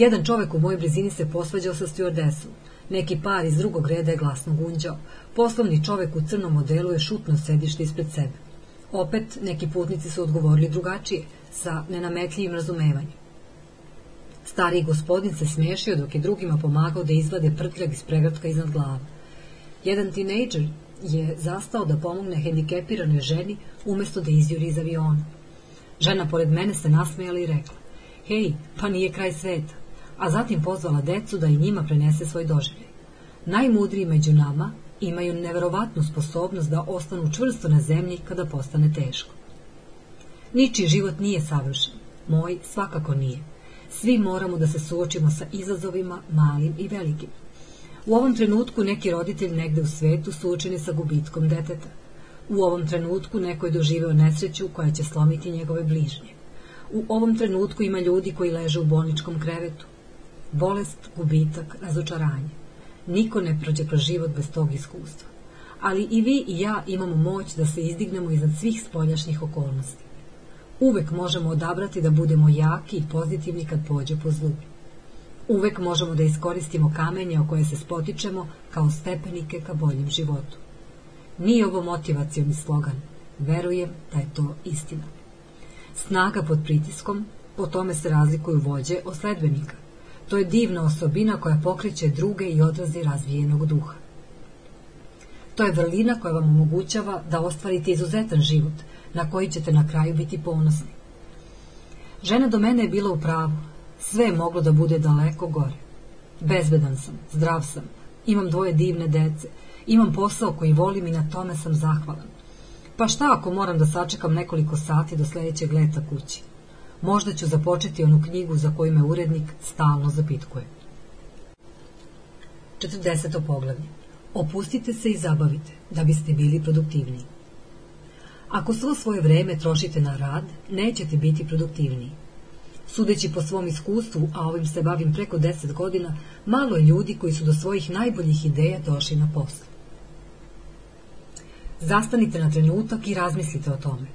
Jedan čovek u mojoj blizini se posvađao sa stewardessom. Neki par iz drugog reda je glasno gunđao. Poslovni čovek u crnom modelu je šutno sedište ispred sebe. Opet, neki putnici su odgovorili drugačije, sa nenametljivim razumevanjem. Stariji gospodin se smiješio dok je drugima pomagao da izvade prtljag iz pregratka iznad glava. Jedan tinejdžer je zastao da pomogne hendikepiranoj ženi umesto da izjuri iz aviona. Žena pored mene se nasmejala i rekla, hej, pa nije kraj sveta, a zatim pozvala decu da i njima prenese svoj doživljaj. Najmudriji među nama imaju neverovatnu sposobnost da ostanu čvrsto na zemlji kada postane teško. Ničiji život nije savršen, moj svakako nije. Svi moramo da se suočimo sa izazovima, malim i velikim. U ovom trenutku neki roditelj negde u svetu suočeni sa gubitkom deteta. U ovom trenutku neko je doživeo nesreću koja će slomiti njegove bližnje. U ovom trenutku ima ljudi koji leže u bolničkom krevetu. Bolest, gubitak, razočaranje. Niko ne prođe kroz život bez tog iskustva. Ali i vi i ja imamo moć da se izdignemo iznad svih spoljašnjih okolnosti. Uvek možemo odabrati da budemo jaki i pozitivni kad pođe po zlu. Uvek možemo da iskoristimo kamenje o koje se spotičemo kao stepenike ka boljem životu. Nije ovo motivacioni slogan. Verujem da je to istina. Snaga pod pritiskom, po tome se razlikuju vođe od sledbenika. To je divna osobina koja pokreće druge i odrazi razvijenog duha. To je vrlina koja vam omogućava da ostvarite izuzetan život, na koji ćete na kraju biti ponosni. Žena do mene je bila u pravu, sve je moglo da bude daleko gore. Bezbedan sam, zdrav sam, imam dvoje divne dece, imam posao koji volim i na tome sam zahvalan. Pa šta ako moram da sačekam nekoliko sati do sledećeg leta kući? Možda ću započeti onu knjigu za koju me urednik stalno zapitkuje. 40. poglavlje. Opustite se i zabavite, da biste bili produktivniji. Ako svo svoje vreme trošite na rad, nećete biti produktivniji. Sudeći po svom iskustvu, a ovim se bavim preko deset godina, malo je ljudi koji su do svojih najboljih ideja došli na poslu. Zastanite na trenutak i razmislite o tome.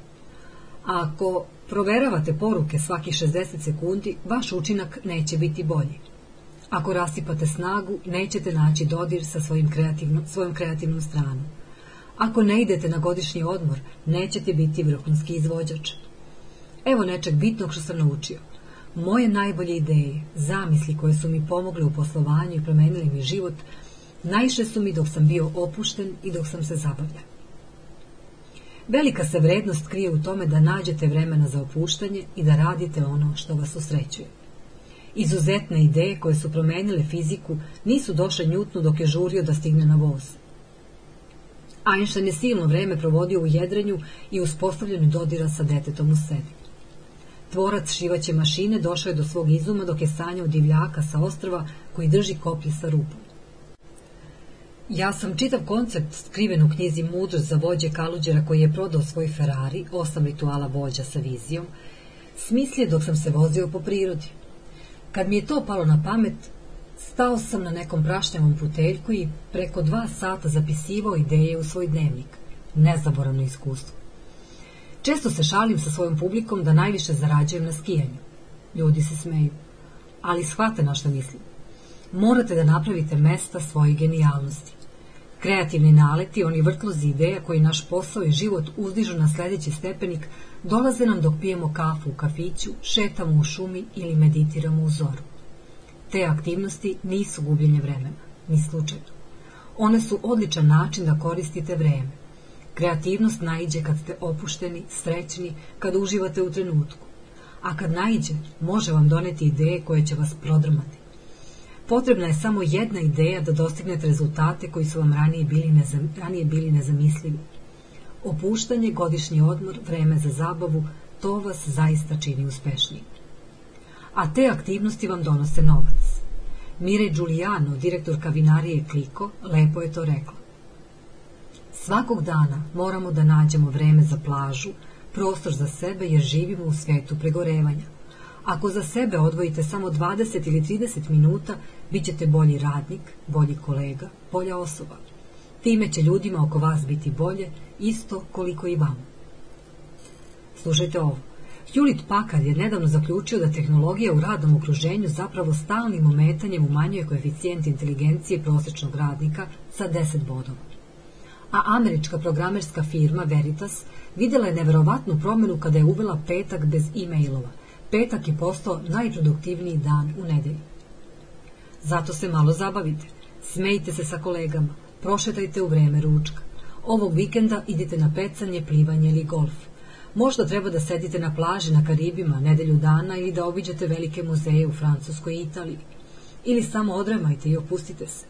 Ako proveravate poruke svaki 60 sekundi, vaš učinak neće biti bolji. Ako rasipate snagu, nećete naći dodir sa svojim kreativnom, svojom kreativnom stranom. Ako ne idete na godišnji odmor, nećete biti vrhunski izvođač. Evo nečeg bitnog što sam naučio. Moje najbolje ideje, zamisli koje su mi pomogle u poslovanju i promenili mi život, najše su mi dok sam bio opušten i dok sam se zabavljao. Velika se vrednost krije u tome da nađete vremena za opuštanje i da radite ono što vas usrećuje. Izuzetne ideje koje su promenile fiziku nisu došle Njutnu dok je žurio da stigne na voz. Einstein je silno vreme provodio u jedrenju i uspostavljanju dodira sa detetom u sebi. Tvorac šivaće mašine došao je do svog izuma dok je sanjao divljaka sa ostrva koji drži koplje sa rupom. Ja sam čitav koncept skriven u knjizi Mudrost za vođe Kaluđera koji je prodao svoj Ferrari, osam rituala vođa sa vizijom, smislio dok sam se vozio po prirodi. Kad mi je to palo na pamet, stao sam na nekom prašnjavom puteljku i preko dva sata zapisivao ideje u svoj dnevnik. Nezaboravno iskustvo. Često se šalim sa svojom publikom da najviše zarađujem na skijanju. Ljudi se smeju. Ali shvate na što mislim. Morate da napravite mesta svoje genijalnosti. Kreativni naleti, oni vrtlozi ideja koji naš posao i život uzdižu na sledeći stepenik, dolaze nam dok pijemo kafu u kafiću, šetamo u šumi ili meditiramo u zoru. Te aktivnosti nisu gubljenje vremena, ni slučajno. One su odličan način da koristite vreme. Kreativnost naiđe kad ste opušteni, srećni, kad uživate u trenutku. A kad naiđe, može vam doneti ideje koje će vas prodrmati. Potrebna je samo jedna ideja da dostignete rezultate koji su vam ranije bili, nezam, ranije bili nezamislivi. Opuštanje, godišnji odmor, vreme za zabavu, to vas zaista čini uspešnijim. A te aktivnosti vam donose novac. Mire Giuliano, direktorka vinarije Kliko, lepo je to rekla. Svakog dana moramo da nađemo vreme za plažu, prostor za sebe jer živimo u svetu pregorevanja. Ako za sebe odvojite samo 20 ili 30 minuta, bit ćete bolji radnik, bolji kolega, bolja osoba. Time će ljudima oko vas biti bolje, isto koliko i vama. Slušajte ovo. Hewlett Packard je nedavno zaključio da tehnologija u radnom okruženju zapravo stalnim ometanjem umanjuje koeficijent inteligencije prosečnog radnika sa 10 bodova. A američka programerska firma Veritas videla je neverovatnu promenu kada je uvela petak bez e-mailova – petak je postao najproduktivniji dan u nedelji. Zato se malo zabavite, smejte se sa kolegama, prošetajte u vreme ručka. Ovog vikenda idite na pecanje, plivanje ili golf. Možda treba da sedite na plaži na Karibima nedelju dana ili da obiđete velike muzeje u Francuskoj i Italiji. Ili samo odremajte i opustite se.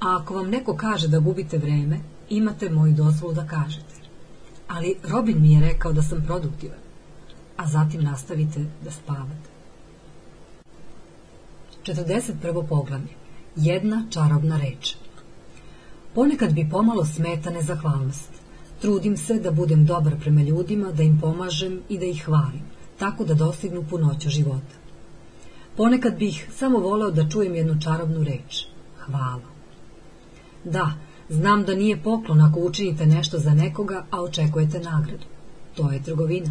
A ako vam neko kaže da gubite vreme, imate moju dozvolu da kažete. Ali Robin mi je rekao da sam produktivan a zatim nastavite da spavate. 41. poglavlje. Jedna čarobna reč. Ponekad bi pomalo smeta nezahvalnost. Trudim se da budem dobar prema ljudima, da im pomažem i da ih hvalim, tako da dostignu punoću života. Ponekad bih samo voleo da čujem jednu čarobnu reč. Hvala. Da, znam da nije poklon ako učinite nešto za nekoga, a očekujete nagradu. To je trgovina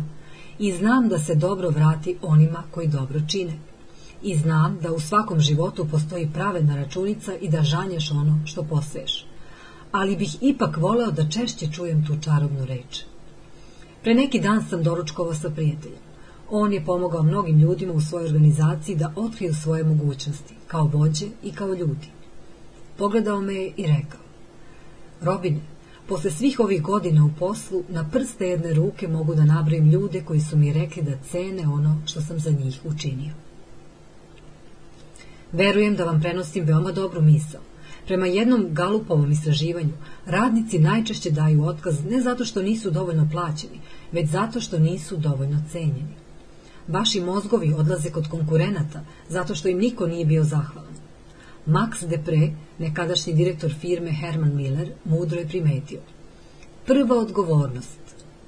i znam da se dobro vrati onima koji dobro čine. I znam da u svakom životu postoji pravedna računica i da žanješ ono što poseješ. Ali bih ipak voleo da češće čujem tu čarobnu reč. Pre neki dan sam doručkovao sa prijateljem. On je pomogao mnogim ljudima u svojoj organizaciji da otkriju svoje mogućnosti, kao vođe i kao ljudi. Pogledao me je i rekao, Robine, Posle svih ovih godina u poslu, na prste jedne ruke mogu da nabrojim ljude koji su mi rekli da cene ono što sam za njih učinio. Verujem da vam prenosim veoma dobru misao. Prema jednom galupovom istraživanju, radnici najčešće daju otkaz ne zato što nisu dovoljno plaćeni, već zato što nisu dovoljno cenjeni. Vaši mozgovi odlaze kod konkurenata zato što im niko nije bio zahvalan. Max Depre, nekadašnji direktor firme Herman Miller, mudro je primetio. Prva odgovornost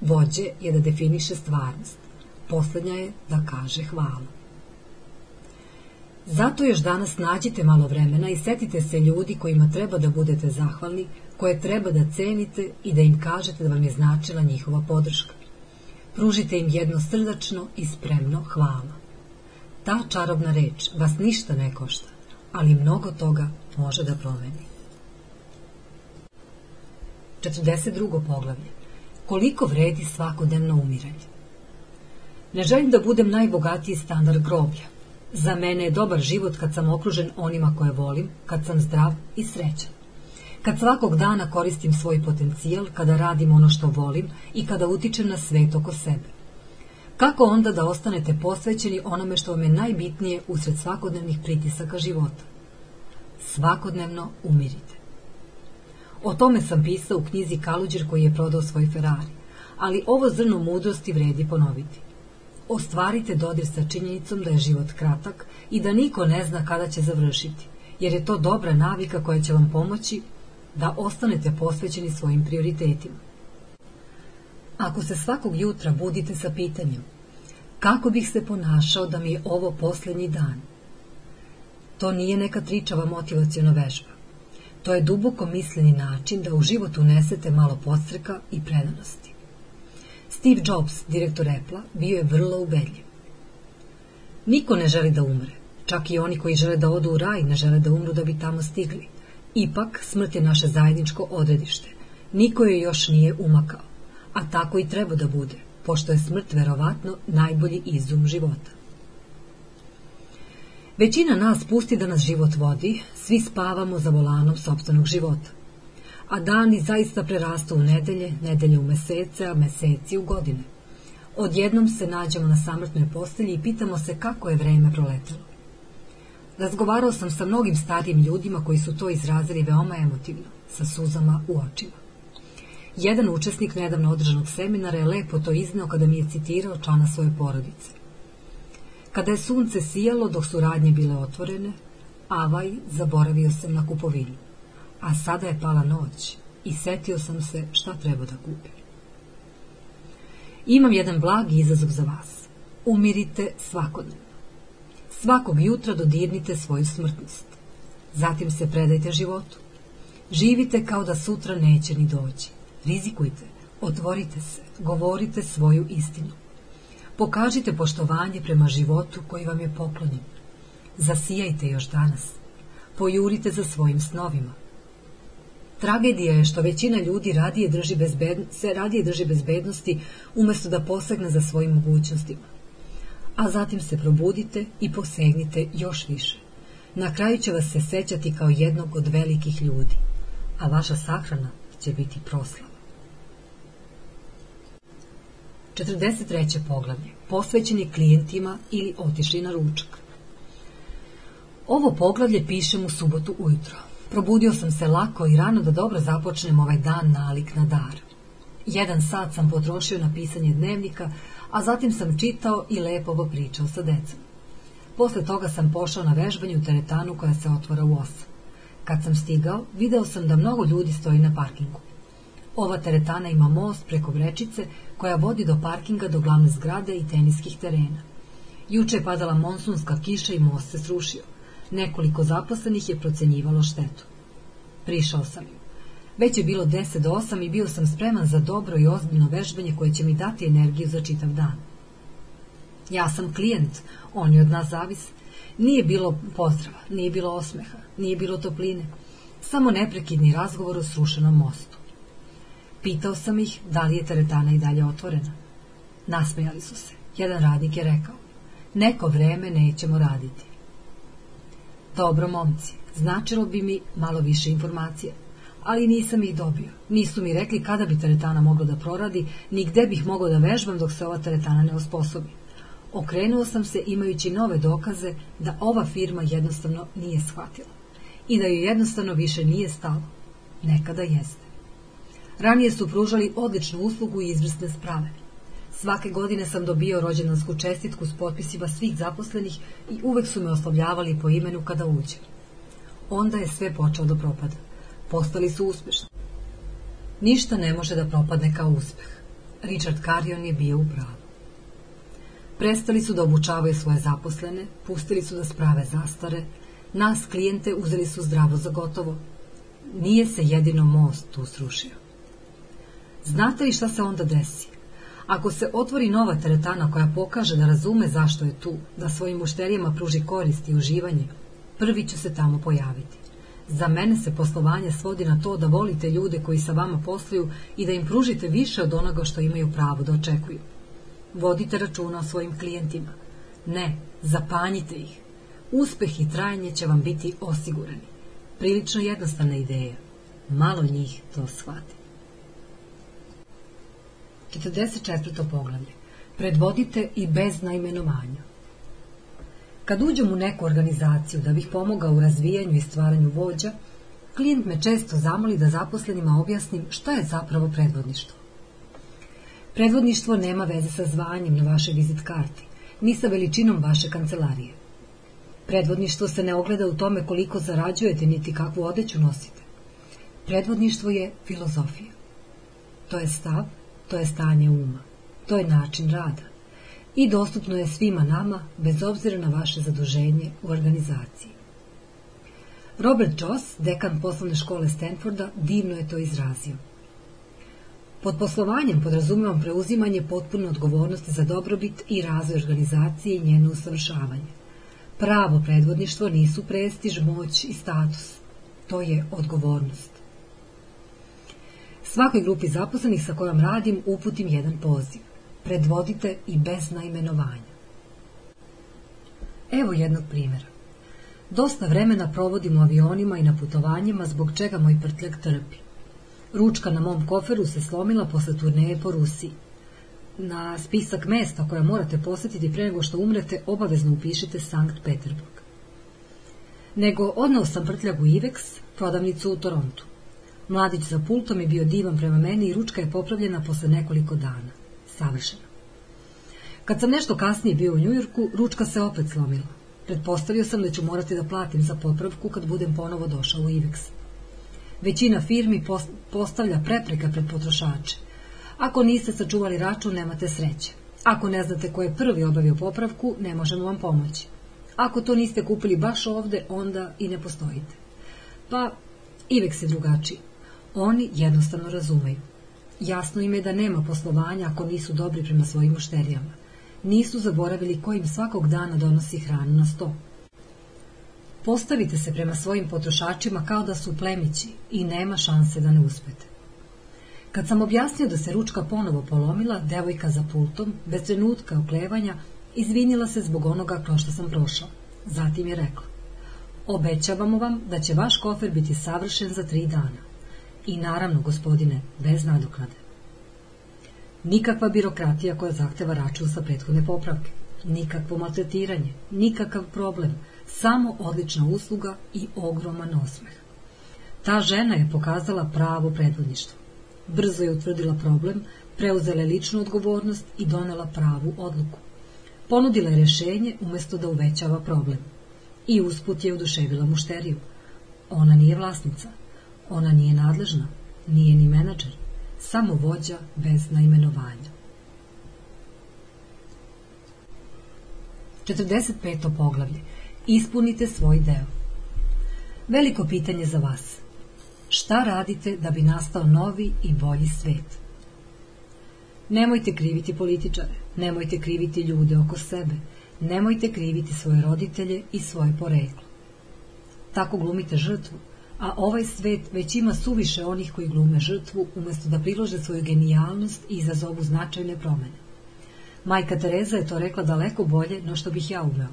vođe je da definiše stvarnost. Poslednja je da kaže hvala. Zato još danas nađite malo vremena i setite se ljudi kojima treba da budete zahvalni, koje treba da cenite i da im kažete da vam je značila njihova podrška. Pružite im jedno srdačno i spremno hvala. Ta čarobna reč vas ništa ne košta, ali mnogo toga može da promeni. 42. poglavlje. Koliko vredi svakodnevno umiranje? Ne želim da budem najbogatiji standard groblja. Za mene je dobar život kad sam okružen onima koje volim, kad sam zdrav i srećan. Kad svakog dana koristim svoj potencijal, kada radim ono što volim i kada utičem na svet oko sebe. Kako onda da ostanete posvećeni onome što vam je najbitnije usred svakodnevnih pritisaka života? Svakodnevno umirite. O tome sam pisao u knjizi Kaluđer koji je prodao svoj Ferrari, ali ovo zrno mudrosti vredi ponoviti. Ostvarite dodir sa činjenicom da je život kratak i da niko ne zna kada će završiti, jer je to dobra navika koja će vam pomoći da ostanete posvećeni svojim prioritetima. Ako se svakog jutra budite sa pitanjem kako bih se ponašao da mi je ovo posljednji dan, to nije neka tričava motivacijona vežba. To je duboko misleni način da u život unesete malo podstreka i predanosti. Steve Jobs, direktor Apple-a, bio je vrlo ubedljiv. Niko ne želi da umre, čak i oni koji žele da odu u raj ne žele da umru da bi tamo stigli. Ipak, smrt je naše zajedničko odredište. Niko je još nije umakao, a tako i treba da bude, pošto je smrt verovatno najbolji izum života. Većina nas pusti da nas život vodi, svi spavamo za volanom sobstvenog života. A dani zaista prerastu u nedelje, nedelje u mesece, a meseci u godine. Odjednom se nađemo na samrtnoj postelji i pitamo se kako je vreme proletelo. Razgovarao sam sa mnogim starijim ljudima koji su to izrazili veoma emotivno, sa suzama u očima. Jedan učesnik nedavno održanog seminara je lepo to izneo kada mi je citirao člana svoje porodice. Kada je sunce sijalo dok su radnje bile otvorene, avaj zaboravio sam na kupovinu. A sada je pala noć i setio sam se šta treba da kupim. Imam jedan blagi izazov za vas. Umirite svakodnevno. Svakog jutra dodirnite svoju smrtnost. Zatim se predajte životu. Živite kao da sutra neće ni doći. Rizikujte, otvorite se, govorite svoju istinu. Pokažite poštovanje prema životu koji vam je poklonjen. Zasijajte još danas. Pojurite za svojim snovima. Tragedija je što većina ljudi radije drži se radije drži bezbednosti umjesto da posegne za svojim mogućnostima. A zatim se probudite i posegnite još više. Na kraju će vas se sećati kao jednog od velikih ljudi, a vaša sahrana će biti proslava. 43. poglavlje. Posvećeni klijentima ili otišli na ručak. Ovo poglavlje pišem u subotu ujutro. Probudio sam se lako i rano da dobro započnem ovaj dan nalik na dar. Jedan sat sam potrošio na pisanje dnevnika, a zatim sam čitao i lepo pričao sa decom. Posle toga sam pošao na vežbanje u teretanu koja se otvora u osam. Kad sam stigao, video sam da mnogo ljudi stoji na parkingu. Ova teretana ima most preko vrečice koja vodi do parkinga do glavne zgrade i teniskih terena. Juče je padala monsunska kiša i most se srušio. Nekoliko zaposlenih je procenjivalo štetu. Prišao sam ju. Već je bilo deset do osam i bio sam spreman za dobro i ozbiljno vežbanje koje će mi dati energiju za čitav dan. Ja sam klijent, oni od nas zavis. Nije bilo pozdrava, nije bilo osmeha, nije bilo topline, samo neprekidni razgovor o srušenom mostu. Pitao sam ih da li je teretana i dalje otvorena. Nasmejali su se. Jedan radnik je rekao, neko vreme nećemo raditi. Dobro, momci, značilo bi mi malo više informacija, ali nisam ih dobio. Nisu mi rekli kada bi teretana mogla da proradi, ni gde bih mogao da vežbam dok se ova teretana ne osposobi. Okrenuo sam se imajući nove dokaze da ova firma jednostavno nije shvatila i da joj jednostavno više nije stalo. Nekada jeste. Ranije su pružali odličnu uslugu i izvrsne sprave. Svake godine sam dobio rođendansku čestitku s potpisima svih zaposlenih i uvek su me oslovljavali po imenu kada uđem. Onda je sve počeo da propada. Postali su uspešni. Ništa ne može da propadne kao uspeh. Richard Carion je bio u pravu. Prestali su da obučavaju svoje zaposlene, pustili su da sprave zastare, nas klijente uzeli su zdravo za gotovo. Nije se jedino most tu srušio. Znate li šta se onda desi? Ako se otvori nova teretana koja pokaže da razume zašto je tu, da svojim mušterijama pruži korist i uživanje, prvi će se tamo pojaviti. Za mene se poslovanje svodi na to da volite ljude koji sa vama posluju i da im pružite više od onoga što imaju pravo da očekuju. Vodite računa o svojim klijentima. Ne, zapanjite ih. Uspeh i trajanje će vam biti osigurani. Prilično jednostavna ideja. Malo njih to shvati. 44. poglavlje. Predvodite i bez naimenovanja. Kad uđem u neku organizaciju da bih pomogao u razvijanju i stvaranju vođa, klijent me često zamoli da zaposlenima objasnim šta je zapravo predvodništvo. Predvodništvo nema veze sa zvanjem na vašoj vizit karti, ni sa veličinom vaše kancelarije. Predvodništvo se ne ogleda u tome koliko zarađujete niti kakvu odeću nosite. Predvodništvo je filozofija. To je stav, to je stanje uma, to je način rada i dostupno je svima nama bez obzira na vaše zaduženje u organizaciji. Robert Joss, dekan poslovne škole Stanforda, divno je to izrazio. Pod poslovanjem podrazumivam preuzimanje potpune odgovornosti za dobrobit i razvoj organizacije i njeno usavršavanje. Pravo predvodništvo nisu prestiž, moć i status. To je odgovornost. Svakoj grupi zaposlenih sa kojom radim uputim jedan poziv. Predvodite i bez naimenovanja. Evo jednog primjera. Dosta vremena provodim u avionima i na putovanjima zbog čega moj prtljak trpi. Ručka na mom koferu se slomila posle turneje po Rusiji. Na spisak mesta koja morate posjetiti pre nego što umrete obavezno upišite Sankt Peterburg. Nego odnao sam prtljak u Ivex, prodavnicu u Torontu. Mladić za pultom je bio divan prema meni i ručka je popravljena posle nekoliko dana. Savršeno. Kad sam nešto kasnije bio u Njujorku, ručka se opet slomila. Pretpostavio sam da ću morati da platim za popravku kad budem ponovo došao u Ivex. Većina firmi postavlja prepreka pred potrošače. Ako niste sačuvali račun, nemate sreće. Ako ne znate ko je prvi obavio popravku, ne možemo vam pomoći. Ako to niste kupili baš ovde, onda i ne postojite. Pa, Ivex je drugačiji. Oni jednostavno razumeju. Jasno im je da nema poslovanja ako nisu dobri prema svojim mušterijama. Nisu zaboravili ko im svakog dana donosi hranu na sto. Postavite se prema svojim potrošačima kao da su plemići i nema šanse da ne uspete. Kad sam objasnio da se ručka ponovo polomila, devojka za pultom, bez trenutka oklevanja, izvinila se zbog onoga kroz što sam prošao. Zatim je rekla, obećavamo vam da će vaš kofer biti savršen za tri dana. I naravno, gospodine, bez nadoknade. Nikakva birokratija koja zahteva račun sa prethodne popravke. Nikakvo maltretiranje, nikakav problem, samo odlična usluga i ogroman osmeh. Ta žena je pokazala pravo predvodništvo. Brzo je utvrdila problem, preuzela ličnu odgovornost i donela pravu odluku. Ponudila je rješenje umjesto da uvećava problem. I usput je oduševila mušteriju. Ona nije vlasnica, ona nije nadležna, nije ni menadžer, samo vođa bez naimenovanja. 45. poglavlje. Ispunite svoj deo. Veliko pitanje za vas. Šta radite da bi nastao novi i bolji svet? Nemojte kriviti političare, nemojte kriviti ljude oko sebe, nemojte kriviti svoje roditelje i svoje poreklo. Tako glumite žrtvu, a ovaj svet već ima suviše onih koji glume žrtvu umjesto da prilože svoju genijalnost i izazovu značajne promene. Majka Tereza je to rekla daleko bolje no što bih ja umeo.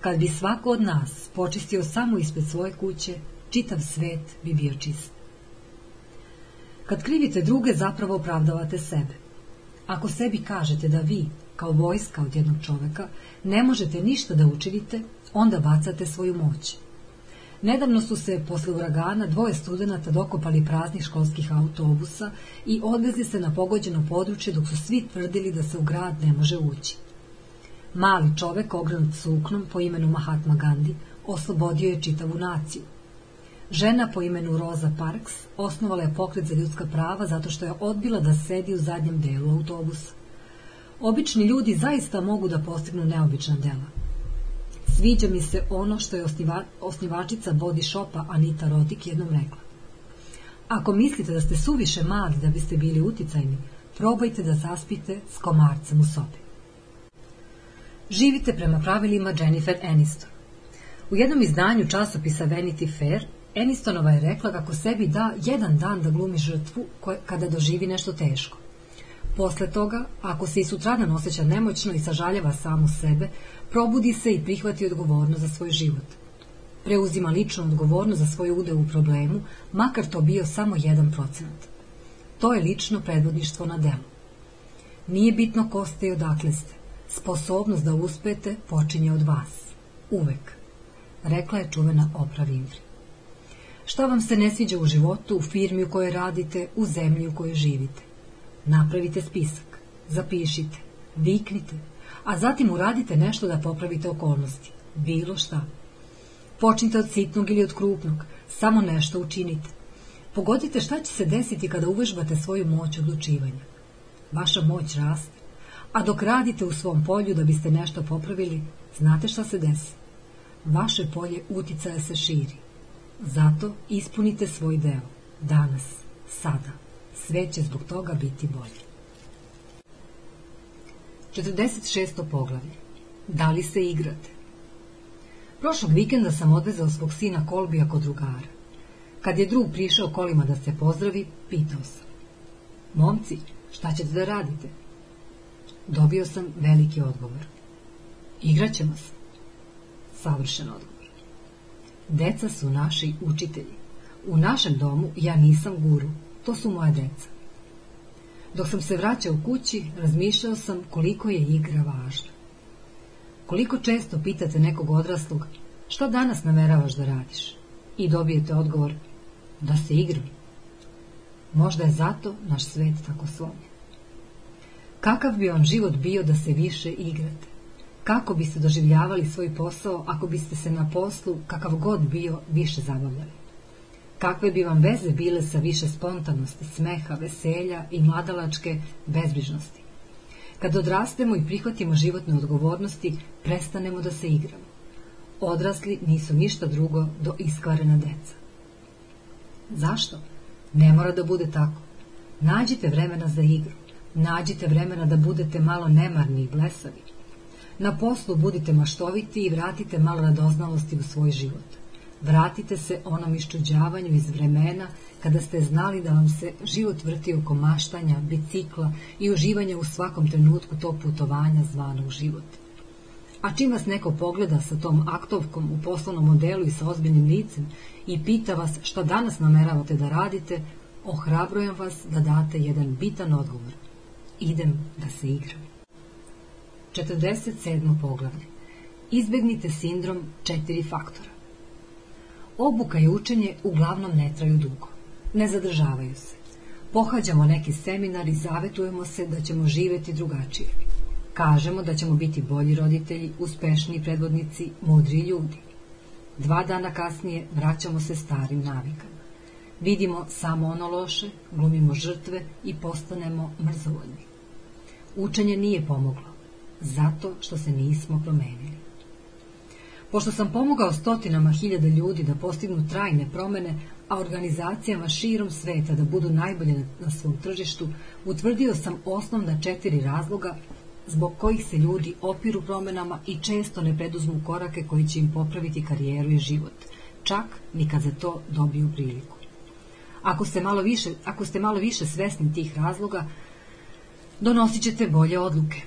Kad bi svako od nas počistio samo ispred svoje kuće, čitav svet bi bio čist. Kad krivite druge, zapravo opravdavate sebe. Ako sebi kažete da vi, kao vojska od jednog čoveka, ne možete ništa da učinite, onda bacate svoju moć. Nedavno su se posle uragana dvoje studenata dokopali praznih školskih autobusa i odvezli se na pogođeno područje dok su svi tvrdili da se u grad ne može ući. Mali čovek ogranut suknom po imenu Mahatma Gandhi oslobodio je čitavu naciju. Žena po imenu Rosa Parks osnovala je pokret za ljudska prava zato što je odbila da sedi u zadnjem delu autobusa. Obični ljudi zaista mogu da postignu neobična dela. Sviđa mi se ono što je osniva, osnivačica body shopa Anita Rodik jednom rekla. Ako mislite da ste suviše mali da biste bili uticajni, probajte da zaspite s komarcem u sobi. Živite prema pravilima Jennifer Aniston. U jednom izdanju časopisa Vanity Fair, Anistonova je rekla kako sebi da jedan dan da glumi žrtvu koje, kada doživi nešto teško. Posle toga, ako se i sutradan osjeća nemoćno i sažaljava samo sebe, probudi se i prihvati odgovornost za svoj život. Preuzima ličnu odgovornost za svoj udeo u problemu, makar to bio samo jedan procenat. To je lično predvodništvo na delu. Nije bitno ko ste i odakle ste. Sposobnost da uspete počinje od vas. Uvek. Rekla je čuvena Oprah Winfrey. Šta vam se ne sviđa u životu, u firmi u kojoj radite, u zemlji u kojoj živite? Napravite spisak, zapišite, viknite, a zatim uradite nešto da popravite okolnosti. Bilo šta. Počnite od sitnog ili od krupnog, samo nešto učinite. Pogodite šta će se desiti kada uvežbate svoju moć odlučivanja. Vaša moć raste, a dok radite u svom polju da biste nešto popravili, znate šta se desi? Vaše polje uticaja se širi. Zato ispunite svoj deo. Danas, sada. Sve će zbog toga biti bolje. 46. poglavlje. Da li se igrate? Prošlog vikenda sam odvezao svog sina Kolbija kod drugara. Kad je drug prišao kolima da se pozdravi, pitao sam. Momci, šta ćete da radite? Dobio sam veliki odgovor. Igraćemo se. Savršen odgovor. Deca su naši učitelji. U našem domu ja nisam guru, to su moja deca. Dok sam se vraćao kući, razmišljao sam koliko je igra važna. Koliko često pitate nekog odraslog šta danas nameravaš da radiš i dobijete odgovor da se igram. Možda je zato naš svet tako slomljen. Kakav bi vam život bio da se više igrate? Kako biste doživljavali svoj posao ako biste se na poslu, kakav god bio, više zabavljali? Kakve bi vam veze bile sa više spontanosti, smeha, veselja i mladalačke bezbrižnosti? Kad odrastemo i prihvatimo životne odgovornosti, prestanemo da se igramo. Odrasli nisu ništa drugo do iskvarena deca. Zašto? Ne mora da bude tako. Nađite vremena za igru. Nađite vremena da budete malo nemarni i blesavi. Na poslu budite maštoviti i vratite malo radoznalosti u svoj život. Vratite se onom iščuđavanju iz vremena kada ste znali da vam se život vrti oko maštanja, bicikla i uživanja u svakom trenutku tog putovanja zvanog život. A čim vas neko pogleda sa tom aktovkom u poslovnom modelu i sa ozbiljnim licem i pita vas šta danas nameravate da radite, ohrabrujem vas da date jedan bitan odgovor. Idem da se igram. 47. poglavlje. Izbegnite sindrom četiri faktora. Obuka i učenje uglavnom ne traju dugo. Ne zadržavaju se. Pohađamo neki seminar i zavetujemo se da ćemo živeti drugačije. Kažemo da ćemo biti bolji roditelji, uspešniji predvodnici, mudri ljudi. Dva dana kasnije vraćamo se starim navikama. Vidimo samo ono loše, glumimo žrtve i postanemo mrzovoljni. Učenje nije pomoglo, zato što se nismo promenili. Pošto sam pomogao stotinama hiljada ljudi da postignu trajne promene, a organizacijama širom sveta da budu najbolje na svom tržištu, utvrdio sam osnovna četiri razloga zbog kojih se ljudi opiru promenama i često ne preduzmu korake koji će im popraviti karijeru i život, čak ni kad za to dobiju priliku. Ako ste malo više, ako ste malo više svesni tih razloga, donosit ćete bolje odluke.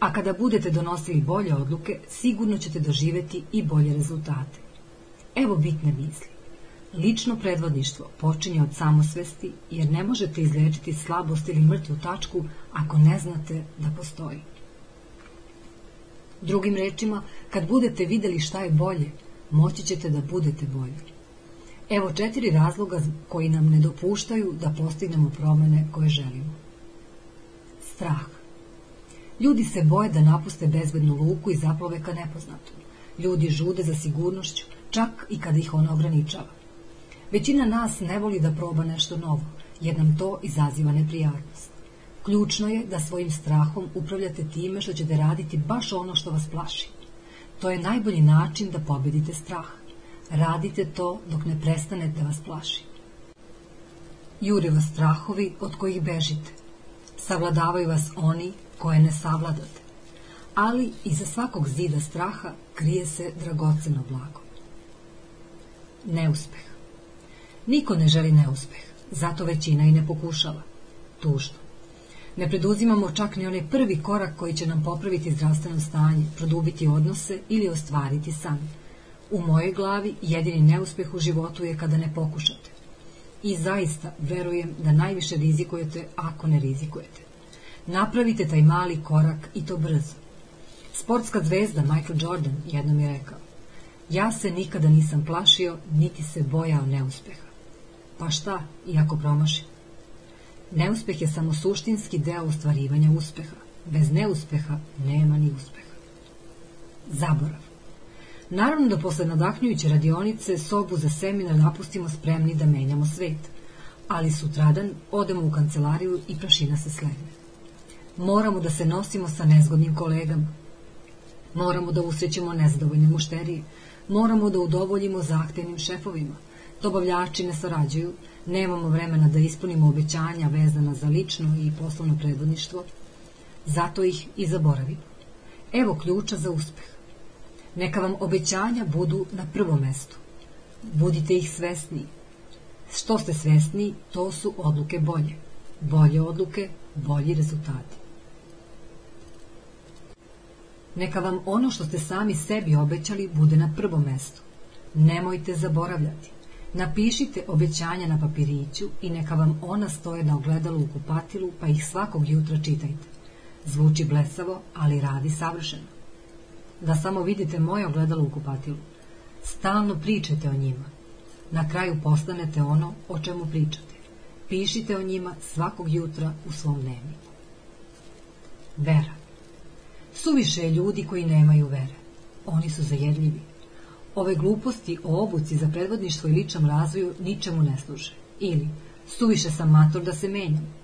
A kada budete donosili bolje odluke, sigurno ćete doživeti i bolje rezultate. Evo bitne misli. Lično predvodništvo počinje od samosvesti, jer ne možete izlečiti slabost ili mrtvu tačku ako ne znate da postoji. Drugim rečima, kad budete videli šta je bolje, moći ćete da budete bolji. Evo četiri razloga koji nam ne dopuštaju da postignemo promene koje želimo. Strah. Ljudi se boje da napuste bezbednu luku i zaplove ka nepoznatom. Ljudi žude za sigurnošću, čak i kada ih ona ograničava. Većina nas ne voli da proba nešto novo, jer nam to izaziva neprijatnost. Ključno je da svojim strahom upravljate time što ćete raditi baš ono što vas plaši. To je najbolji način da pobedite strah. Radite to dok ne prestane da vas plaši. Jure vas strahovi od kojih bežite. Savladavaju vas oni koje ne savladate. Ali iza svakog zida straha krije se dragoceno blago. Neuspeh. Niko ne želi neuspeh, zato većina i ne pokušava. Tužno. Ne preduzimamo čak ni onaj prvi korak koji će nam popraviti zdravstveno stanje, produbiti odnose ili ostvariti san. U mojoj glavi jedini neuspeh u životu je kada ne pokušate. I zaista verujem da najviše rizikujete ako ne rizikujete. Napravite taj mali korak i to brzo. Sportska zvezda Michael Jordan jednom je rekao Ja se nikada nisam plašio, niti se bojao neuspeha. Pa šta, iako promašim? Neuspeh je samo suštinski deo ostvarivanja uspeha. Bez neuspeha nema ni uspeha. Zaborav. Naravno da posle nadahnjujuće radionice sobu za seminar napustimo spremni da menjamo svet, ali sutradan odemo u kancelariju i prašina se slegne. Moramo da se nosimo sa nezgodnim kolegama. Moramo da usrećemo nezadovoljne mušterije. Moramo da udovoljimo zahtevnim šefovima. Dobavljači ne sarađuju, nemamo vremena da ispunimo obećanja vezana za lično i poslovno predvodništvo, zato ih i zaboravimo. Evo ključa za uspeh. Neka vam obećanja budu na prvom mestu. Budite ih svesni. Što ste svesni, to su odluke bolje. Bolje odluke, bolji rezultati. Neka vam ono što ste sami sebi obećali bude na prvom mestu. Nemojte zaboravljati. Napišite obećanja na papiriću i neka vam ona stoje na ogledalu u kupatilu, pa ih svakog jutra čitajte. Zvuči blesavo, ali radi savršeno. Da samo vidite moje ogledalo u kupatilu. Stalno pričajte o njima. Na kraju postanete ono o čemu pričate. Pišite o njima svakog jutra u svom dnevniku. Vera. Suviše je ljudi koji nemaju vere. Oni su zajedljivi. Ove gluposti o obuci za predvodništvo i ličnom razvoju ničemu ne služe. Ili, suviše sam mator da se menjam.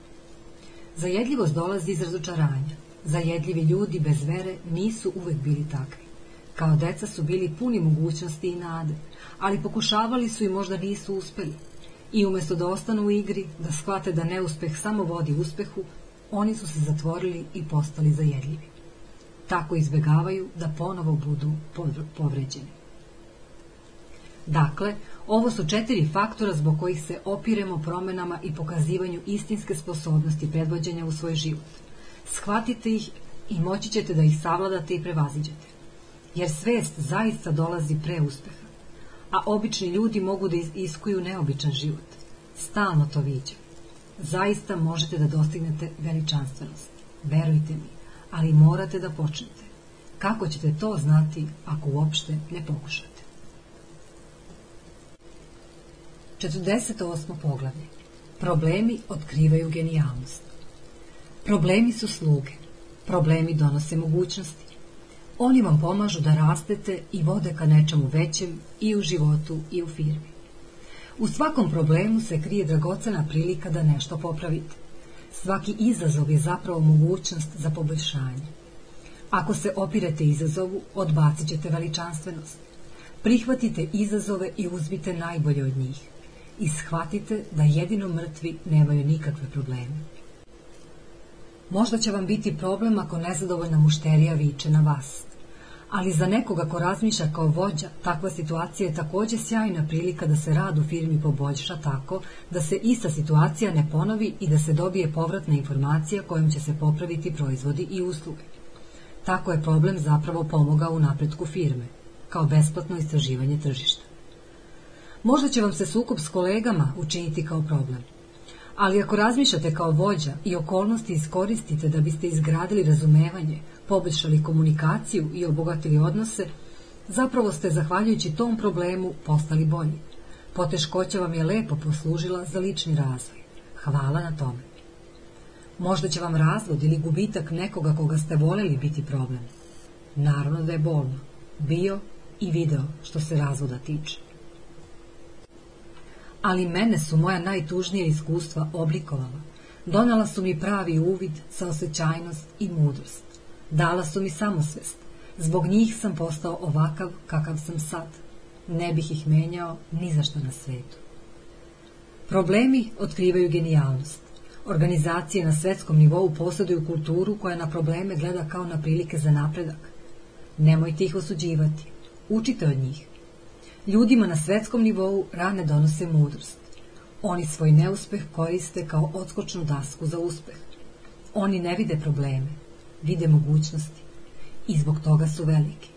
Zajedljivost dolazi iz razočaranja. Zajedljivi ljudi bez vere nisu uvek bili takvi. Kao deca su bili puni mogućnosti i nade, ali pokušavali su i možda nisu uspeli. I umesto da ostanu u igri, da shvate da neuspeh samo vodi uspehu, oni su se zatvorili i postali zajedljivi. Tako izbegavaju da ponovo budu povređeni. Dakle, ovo su četiri faktora zbog kojih se opiremo promenama i pokazivanju istinske sposobnosti predvođenja u svoj život. Shvatite ih i moći ćete da ih savladate i prevaziđete. Jer svest zaista dolazi pre uspeha, a obični ljudi mogu da iskuju neobičan život. Stalno to viđam. Zaista možete da dostignete veličanstvenost. Verujte mi, ali morate da počnete. Kako ćete to znati ako uopšte ne pokušate? 48. poglavlje. Problemi otkrivaju genijalnost. Problemi su sluge. Problemi donose mogućnosti. Oni vam pomažu da rastete i vode ka nečemu većem i u životu i u firmi. U svakom problemu se krije dragocena prilika da nešto popravite. Svaki izazov je zapravo mogućnost za poboljšanje. Ako se opirete izazovu, odbacit ćete veličanstvenost. Prihvatite izazove i uzmite najbolje od njih i shvatite da jedino mrtvi nemaju nikakve probleme. Možda će vam biti problem ako nezadovoljna mušterija viče na vas. Ali za nekoga ko razmišlja kao vođa, takva situacija je takođe sjajna prilika da se rad u firmi poboljša tako da se ista situacija ne ponovi i da se dobije povratna informacija kojom će se popraviti proizvodi i usluge. Tako je problem zapravo pomogao u napretku firme, kao besplatno istraživanje tržišta. Možda će vam se sukob s kolegama učiniti kao problem. Ali ako razmišljate kao vođa i okolnosti iskoristite da biste izgradili razumevanje, poboljšali komunikaciju i obogatili odnose, zapravo ste, zahvaljujući tom problemu, postali bolji. Poteškoća vam je lepo poslužila za lični razvoj. Hvala na tome. Možda će vam razvod ili gubitak nekoga koga ste voleli biti problem. Naravno da je bolno. Bio i video što se razvoda tiče ali mene su moja najtužnija iskustva oblikovala. Donala su mi pravi uvid, saosećajnost i mudrost. Dala su mi samosvest. Zbog njih sam postao ovakav kakav sam sad. Ne bih ih menjao ni za što na svetu. Problemi otkrivaju genijalnost. Organizacije na svetskom nivou posjeduju kulturu koja na probleme gleda kao na prilike za napredak. Nemojte ih osuđivati. Učite od njih. Ljudima na svetskom nivou rane donose mudrost. Oni svoj neuspeh koriste kao odskočnu dasku za uspeh. Oni ne vide probleme, vide mogućnosti i zbog toga su veliki.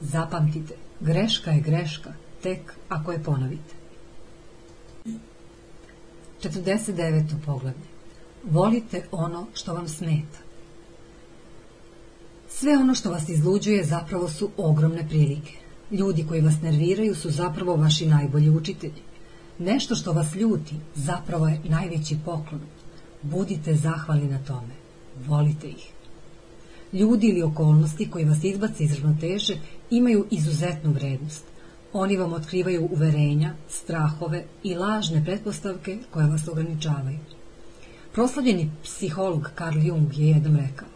Zapamtite, greška je greška, tek ako je ponovite. 49. poglavlje. Volite ono što vam smeta. Sve ono što vas izluđuje zapravo su ogromne prilike. Ljudi koji vas nerviraju su zapravo vaši najbolji učitelji. Nešto što vas ljuti zapravo je najveći poklon. Budite zahvali na tome. Volite ih. Ljudi ili okolnosti koji vas izbace iz ravnoteže imaju izuzetnu vrednost. Oni vam otkrivaju uverenja, strahove i lažne pretpostavke koje vas ograničavaju. Proslavljeni psiholog Carl Jung je jednom rekao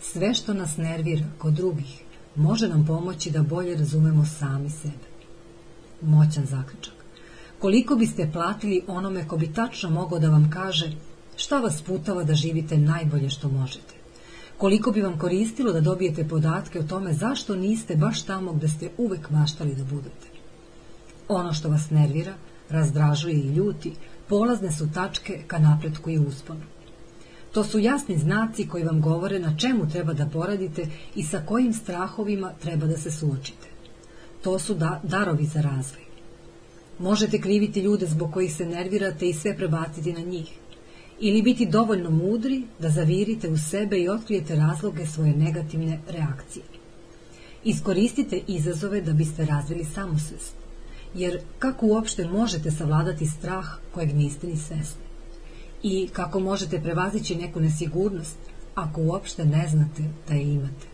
Sve što nas nervira kod drugih može nam pomoći da bolje razumemo sami sebe. Moćan zaključak. Koliko biste platili onome ko bi tačno mogao da vam kaže šta vas putava da živite najbolje što možete? Koliko bi vam koristilo da dobijete podatke o tome zašto niste baš tamo gde ste uvek maštali da budete? Ono što vas nervira, razdražuje i ljuti, polazne su tačke ka napretku i usponu. To su jasni znaci koji vam govore na čemu treba da poradite i sa kojim strahovima treba da se suočite. To su da, darovi za razvoj. Možete kriviti ljude zbog kojih se nervirate i sve prebaciti na njih. Ili biti dovoljno mudri da zavirite u sebe i otkrijete razloge svoje negativne reakcije. Iskoristite izazove da biste razvili samosvest. Jer kako uopšte možete savladati strah kojeg niste ni svesni? I kako možete prevazići neku nesigurnost ako uopšte ne znate da je imate?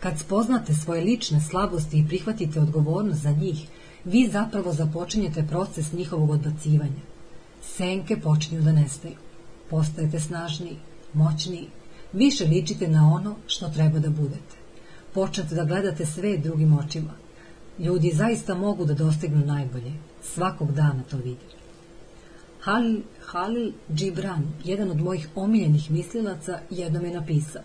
Kad spoznate svoje lične slabosti i prihvatite odgovornost za njih, vi zapravo započinjete proces njihovog odbacivanja. Senke počinju da nestaju. Postajete snažniji, moćniji, više ličite na ono što treba da budete. Počnete da gledate sve drugim očima. Ljudi zaista mogu da dostignu najbolje. Svakog dana to vidim. Halil, Halil Džibran, jedan od mojih omiljenih mislilaca, jednom je napisao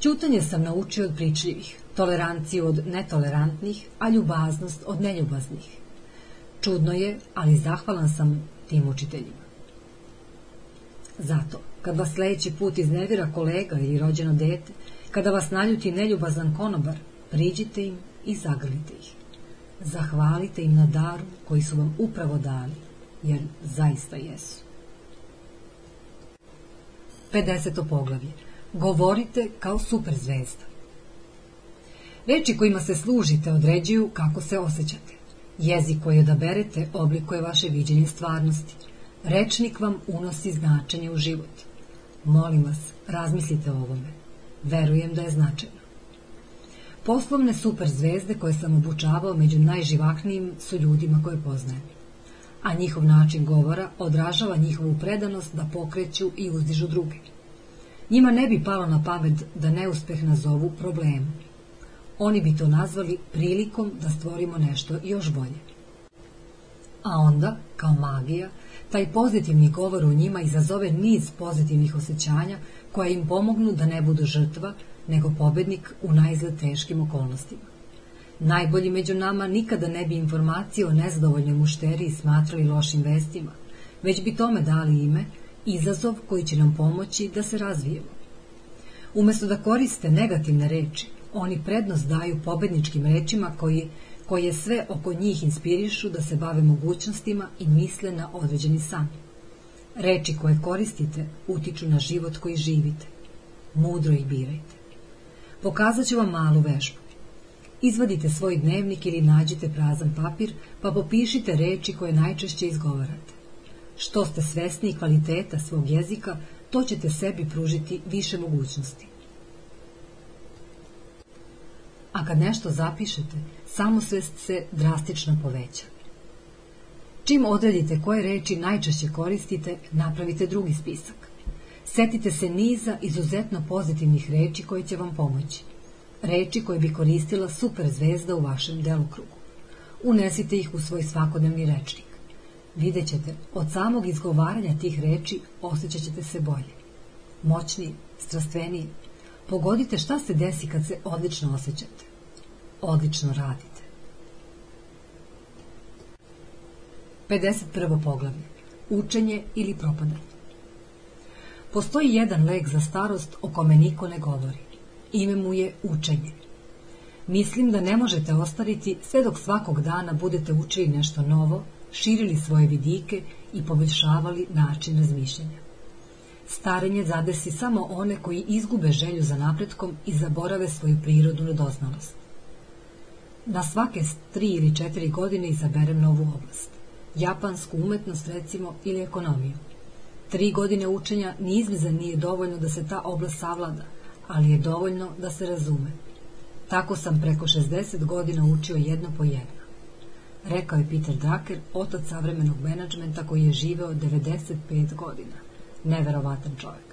Ćutanje sam naučio od pričljivih, toleranciju od netolerantnih, a ljubaznost od neljubaznih. Čudno je, ali zahvalan sam tim učiteljima. Zato, kad vas sledeći put iznevira kolega ili rođeno dete, kada vas naljuti neljubazan konobar, priđite im i zagrlite ih. Zahvalite im na daru koji su vam upravo dali, jer zaista jesu. 50. poglavlje. Govorite kao superzvezda. Reči kojima se služite određuju kako se osjećate. Jezik koji odaberete oblikuje vaše viđenje stvarnosti. Rečnik vam unosi značenje u život. Molim vas, razmislite o ovome. Verujem da je značajno. Poslovne superzvezde koje sam obučavao među najživaknijim su ljudima koje poznajem. A njihov način govora odražava njihovu predanost da pokreću i uzdižu druge. Njima ne bi palo na pamet da neuspeh nazovu problemom oni bi to nazvali prilikom da stvorimo nešto još bolje. A onda, kao magija, taj pozitivni govor u njima izazove niz pozitivnih osjećanja koja im pomognu da ne budu žrtva, nego pobednik u najzgled teškim okolnostima. Najbolji među nama nikada ne bi informacije o nezadovoljnoj mušteriji smatrali lošim vestima, već bi tome dali ime, izazov koji će nam pomoći da se razvijemo. Umesto da koriste negativne reči, oni prednost daju pobedničkim rečima koji, koje sve oko njih inspirišu da se bave mogućnostima i misle na određeni san. Reči koje koristite utiču na život koji živite. Mudro ih birajte. Pokazat ću vam malu vežbu. Izvadite svoj dnevnik ili nađite prazan papir, pa popišite reči koje najčešće izgovarate. Što ste svesni kvaliteta svog jezika, to ćete sebi pružiti više mogućnosti. A kad nešto zapišete, samosvest se drastično poveća. Čim odredite koje reči najčešće koristite, napravite drugi spisak. Setite se niza izuzetno pozitivnih reči koje će vam pomoći. Reči koje bi koristila super zvezda u vašem delokrugu. Unesite ih u svoj svakodnevni rečnik. Vidjet ćete, od samog izgovaranja tih reči osjećat ćete se bolje. Moćniji, strastveniji. Pogodite šta se desi kad se odlično osjećate. Odlično radite. 51. poglavlje. Učenje ili propadanje. Postoji jedan lek za starost o kome niko ne govori. Ime mu je učenje. Mislim da ne možete ostariti sve dok svakog dana budete učili nešto novo, širili svoje vidike i poboljšavali način razmišljanja. Starenje zadesi samo one koji izgube želju za napretkom i zaborave svoju prirodu nedoznalost. Na svake tri ili četiri godine izaberem novu oblast. Japansku umetnost, recimo, ili ekonomiju. Tri godine učenja ni nije dovoljno da se ta oblast savlada, ali je dovoljno da se razume. Tako sam preko 60 godina učio jedno po jedno. Rekao je Peter Drucker, otac savremenog menadžmenta koji je živeo 95 godina. Neverovatan čovjek.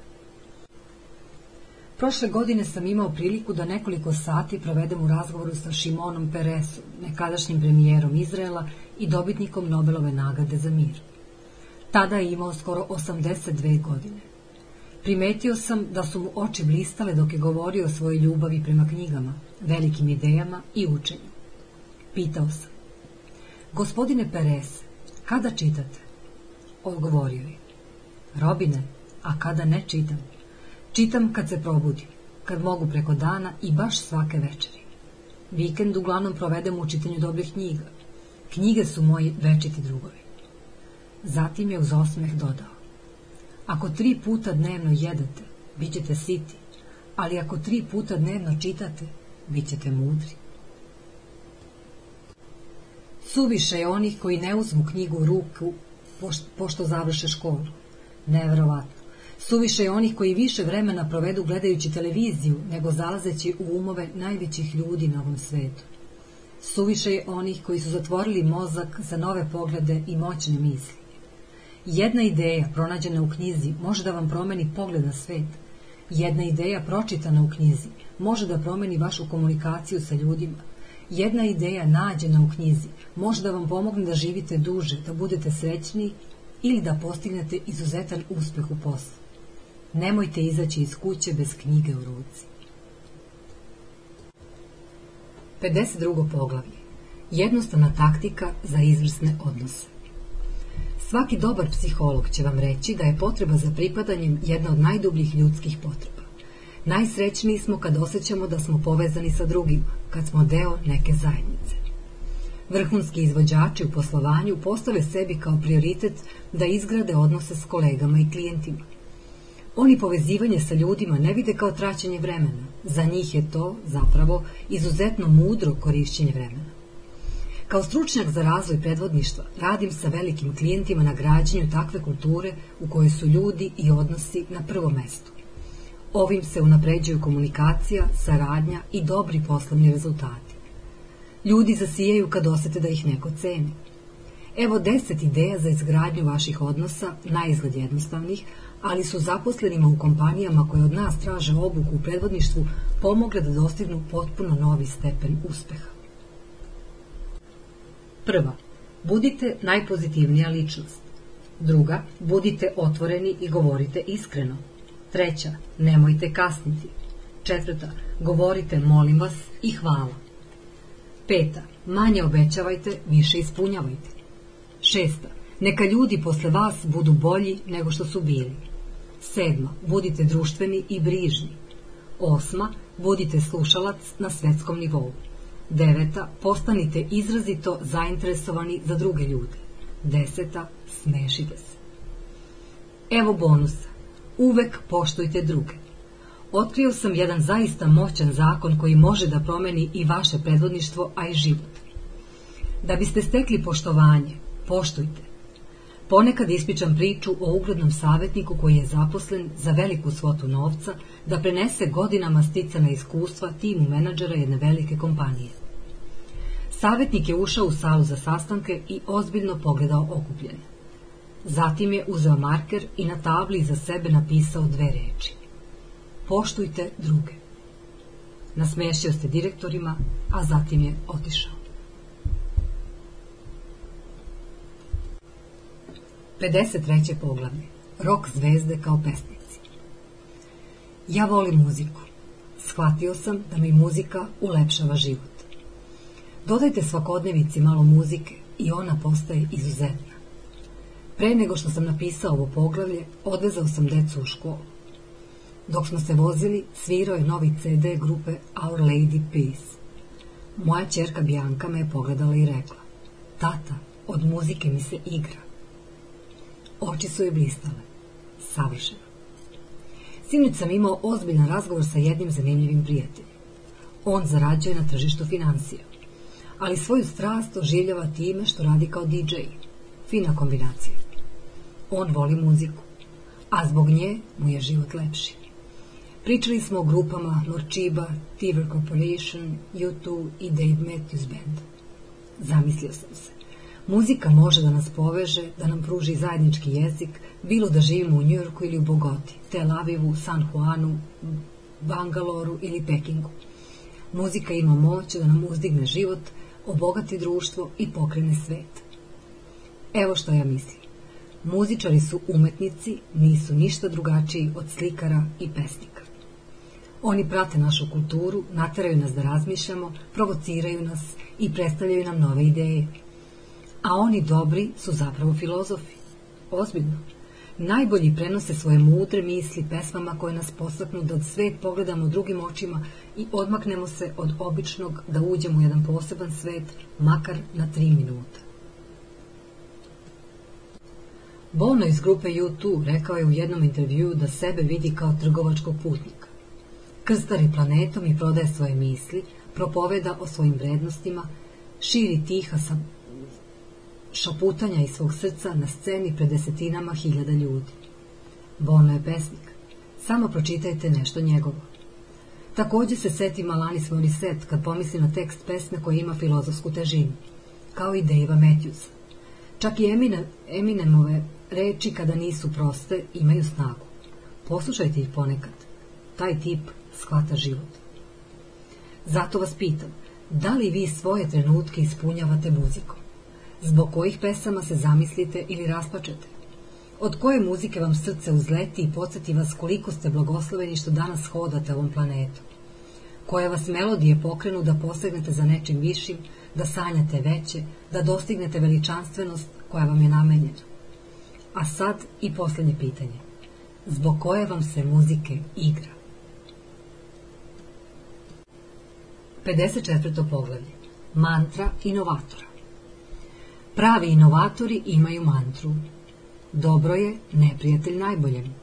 Prošle godine sam imao priliku da nekoliko sati provedem u razgovoru sa Šimonom Peresom, nekadašnjim premijerom Izraela i dobitnikom Nobelove nagrade za mir. Tada je imao skoro 82 godine. Primetio sam da su mu oči blistale dok je govorio o svojoj ljubavi prema knjigama, velikim idejama i učenju. Pitao sam, gospodine Perez, kada čitate? Odgovorio je, Robine, a kada ne čitam? Čitam kad se probudim, kad mogu preko dana i baš svake večeri. Vikend uglavnom provedem u čitanju dobrih knjiga. Knjige su moji večiti drugovi. Zatim je uz osmeh dodao. Ako tri puta dnevno jedete, bit ćete siti, ali ako tri puta dnevno čitate, bit ćete mudri. Suviše je onih koji ne uzmu knjigu u ruku pošto završe školu. Neverovatno. Suviše je onih koji više vremena provedu gledajući televiziju nego zalazeći u umove najvećih ljudi na ovom svetu. Suviše je onih koji su zatvorili mozak za nove poglede i moćne misli. Jedna ideja pronađena u knjizi može da vam promeni pogled na svet. Jedna ideja pročitana u knjizi može da promeni vašu komunikaciju sa ljudima. Jedna ideja nađena u knjizi može da vam pomogne da živite duže, da budete srećni ili da postignete izuzetan uspeh u poslu. Nemojte izaći iz kuće bez knjige u ruci. 52. poglavlje. Jednostavna taktika za izvrsne odnose. Svaki dobar psiholog će vam reći da je potreba za pripadanjem jedna od najdubljih ljudskih potreba. Najsrećniji smo kad osjećamo da smo povezani sa drugima, kad smo deo neke zajednice. Vrhunski izvođači u poslovanju postave sebi kao prioritet da izgrade odnose s kolegama i klijentima. Oni povezivanje sa ljudima ne vide kao traćenje vremena. Za njih je to, zapravo, izuzetno mudro korišćenje vremena. Kao stručnjak za razvoj predvodništva radim sa velikim klijentima na građenju takve kulture u kojoj su ljudi i odnosi na prvom mestu. Ovim se unapređuju komunikacija, saradnja i dobri poslovni rezultati. Ljudi zasijaju kad osete da ih neko ceni. Evo deset ideja za izgradnju vaših odnosa, najizgled jednostavnih, ali su zaposlenima u kompanijama koje od nas traže obuku u predvodništvu pomogle da dostignu potpuno novi stepen uspeha. Prva, budite najpozitivnija ličnost. Druga, budite otvoreni i govorite iskreno. Treća, nemojte kasniti. Četvrta, govorite molim vas i hvala. Peta, manje obećavajte, više ispunjavajte. Šesta, neka ljudi posle vas budu bolji nego što su bili. Sedma, budite društveni i brižni. Osma, budite slušalac na svetskom nivou. Deveta, postanite izrazito zainteresovani za druge ljude. Deseta, smešite se. Evo bonusa. Uvek poštujte druge. Otkrio sam jedan zaista moćan zakon koji može da promeni i vaše predvodništvo, a i život. Da biste stekli poštovanje, poštujte. Ponekad ispričam priču o uglednom savjetniku koji je zaposlen za veliku svotu novca da prenese godinama sticana iskustva timu menadžera jedne velike kompanije. Savetnik je ušao u salu za sastanke i ozbiljno pogledao okupljene. Zatim je uzeo marker i na tabli za sebe napisao dve reči. Poštujte druge. Nasmešio se direktorima, a zatim je otišao. 53. poglavlje. Rok zvezde kao pesnici. Ja volim muziku. Shvatio sam da mi muzika ulepšava život. Dodajte svakodnevici malo muzike i ona postaje izuzetna. Pre nego što sam napisao ovo poglavlje, odvezao sam decu u školu. Dok smo se vozili, svirao je novi CD grupe Our Lady Peace. Moja čerka Bianka me je pogledala i rekla, tata, od muzike mi se igra. Oči su joj blistale. Savršeno. Sinoć sam imao ozbiljan razgovor sa jednim zanimljivim prijateljem. On zarađuje na tržištu financija, ali svoju strast oživljava time što radi kao DJ. Fina kombinacija. On voli muziku, a zbog nje mu je život lepši. Pričali smo o grupama Morčiba, Tiver Corporation, U2 i Dave Matthews Band. Zamislio sam se. Muzika može da nas poveže, da nam pruži zajednički jezik, bilo da živimo u Njujorku ili u Bogoti, Tel Avivu, San Juanu, Bangaloru ili Pekingu. Muzika ima moć da nam uzdigne život, obogati društvo i pokrene svet. Evo što ja mislim. Muzičari su umetnici, nisu ništa drugačiji od slikara i pesnika. Oni prate našu kulturu, nateraju nas da razmišljamo, provociraju nas i predstavljaju nam nove ideje. A oni dobri su zapravo filozofi. Ozbiljno. Najbolji prenose svoje mudre misli pesmama koje nas postaknu da svet pogledamo drugim očima i odmaknemo se od običnog da uđemo u jedan poseban svet, makar na tri minuta. Bono iz grupe U2 rekao je u jednom intervjuu da sebe vidi kao trgovačkog putnika. Krstari planetom i prodaje svoje misli, propoveda o svojim vrednostima, širi tiha sa šaputanja iz svog srca na sceni pred desetinama hiljada ljudi. Bono je pesnik. Samo pročitajte nešto njegovo. Takođe se seti Malanis Morissette kad pomisli na tekst pesme koja ima filozofsku težinu, kao i Dejva Matthewsa. Čak i Emine, Eminemove reči kada nisu proste imaju snagu. Poslušajte ih ponekad. Taj tip shvata život. Zato vas pitam, da li vi svoje trenutke ispunjavate muzikom? Zbog kojih pesama se zamislite ili raspačete? Od koje muzike vam srce uzleti i podsjeti vas koliko ste blagosloveni što danas hodate ovom planetu? Koje vas melodije pokrenu da posegnete za nečim višim, da sanjate veće, da dostignete veličanstvenost koja vam je namenjena? A sad i poslednje pitanje. Zbog koje vam se muzike igra? 54. poglavlje. Mantra inovatora. Pravi inovatori imaju mantru. Dobro je neprijatelj najboljem.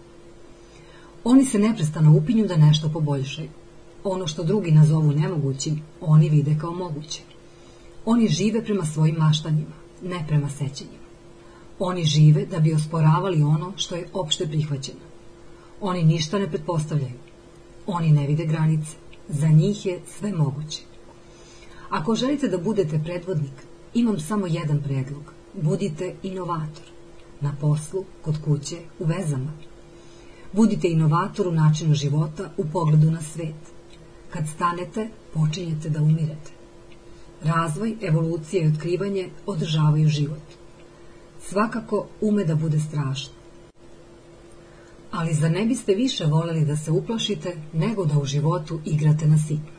Oni se neprestano upinju da nešto poboljšaju. Ono što drugi nazovu nemogućim, oni vide kao moguće. Oni žive prema svojim maštanjima, ne prema sećenjima. Oni žive da bi osporavali ono što je opšte prihvaćeno. Oni ništa ne pretpostavljaju. Oni ne vide granice. Za njih je sve moguće. Ako želite da budete predvodnik, imam samo jedan predlog. Budite inovator. Na poslu, kod kuće, u vezama. Budite inovator u načinu života, u pogledu na svet. Kad stanete, počinjete da umirete. Razvoj, evolucija i otkrivanje održavaju život. Svakako ume da bude strašno. Ali za ne biste više voleli da se uplašite nego da u životu igrate na sitno?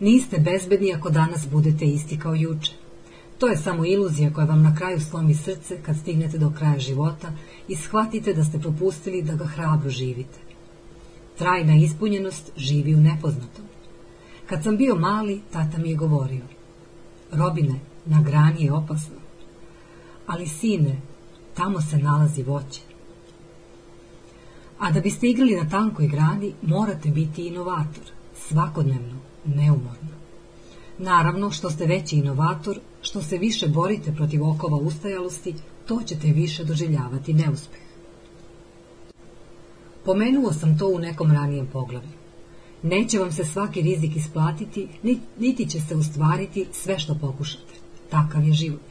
Niste bezbedni ako danas budete isti kao juče. To je samo iluzija koja vam na kraju slomi srce kad stignete do kraja života i shvatite da ste propustili da ga hrabro živite. Trajna ispunjenost živi u nepoznatom. Kad sam bio mali, tata mi je govorio Robine, na grani je opasno. Ali sine, tamo se nalazi voće. A da biste igrali na tankoj grani, morate biti inovator, svakodnevno, neumorno. Naravno, što ste veći inovator, što se više borite protiv okova ustajalosti, to ćete više doživljavati neuspeh. Pomenuo sam to u nekom ranijem poglavlju. Neće vam se svaki rizik isplatiti, niti će se ustvariti sve što pokušate. Takav je život.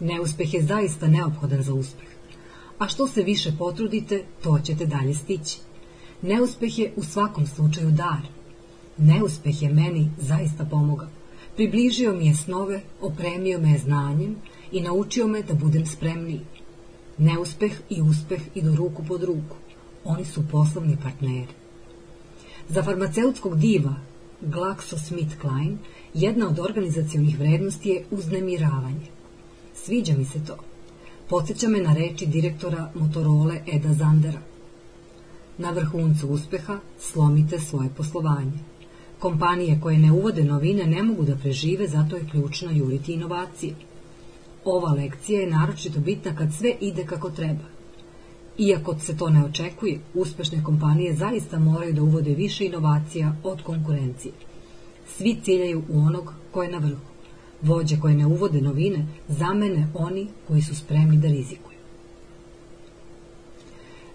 Neuspeh je zaista neophodan za uspeh. A što se više potrudite, to ćete dalje stići. Neuspeh je u svakom slučaju dar. Neuspeh je meni zaista pomogao. Približio mi je snove, opremio me znanjem i naučio me da budem spremniji. Neuspeh i uspeh idu ruku pod ruku. Oni su poslovni partneri. Za farmaceutskog diva GlaxoSmithKline jedna od organizacionih vrednosti je uznemiravanje. Sviđa mi se to. Podsjeća me na reči direktora Motorola Eda Zandera. Na vrhuncu uspeha slomite svoje poslovanje. Kompanije koje ne uvode novine ne mogu da prežive, zato je ključno juriti inovacije. Ova lekcija je naročito bitna kad sve ide kako treba. Iako se to ne očekuje, uspešne kompanije zaista moraju da uvode više inovacija od konkurencije. Svi ciljaju u onog ko je na vrhu. Vođe koje ne uvode novine zamene oni koji su spremni da rizikuju.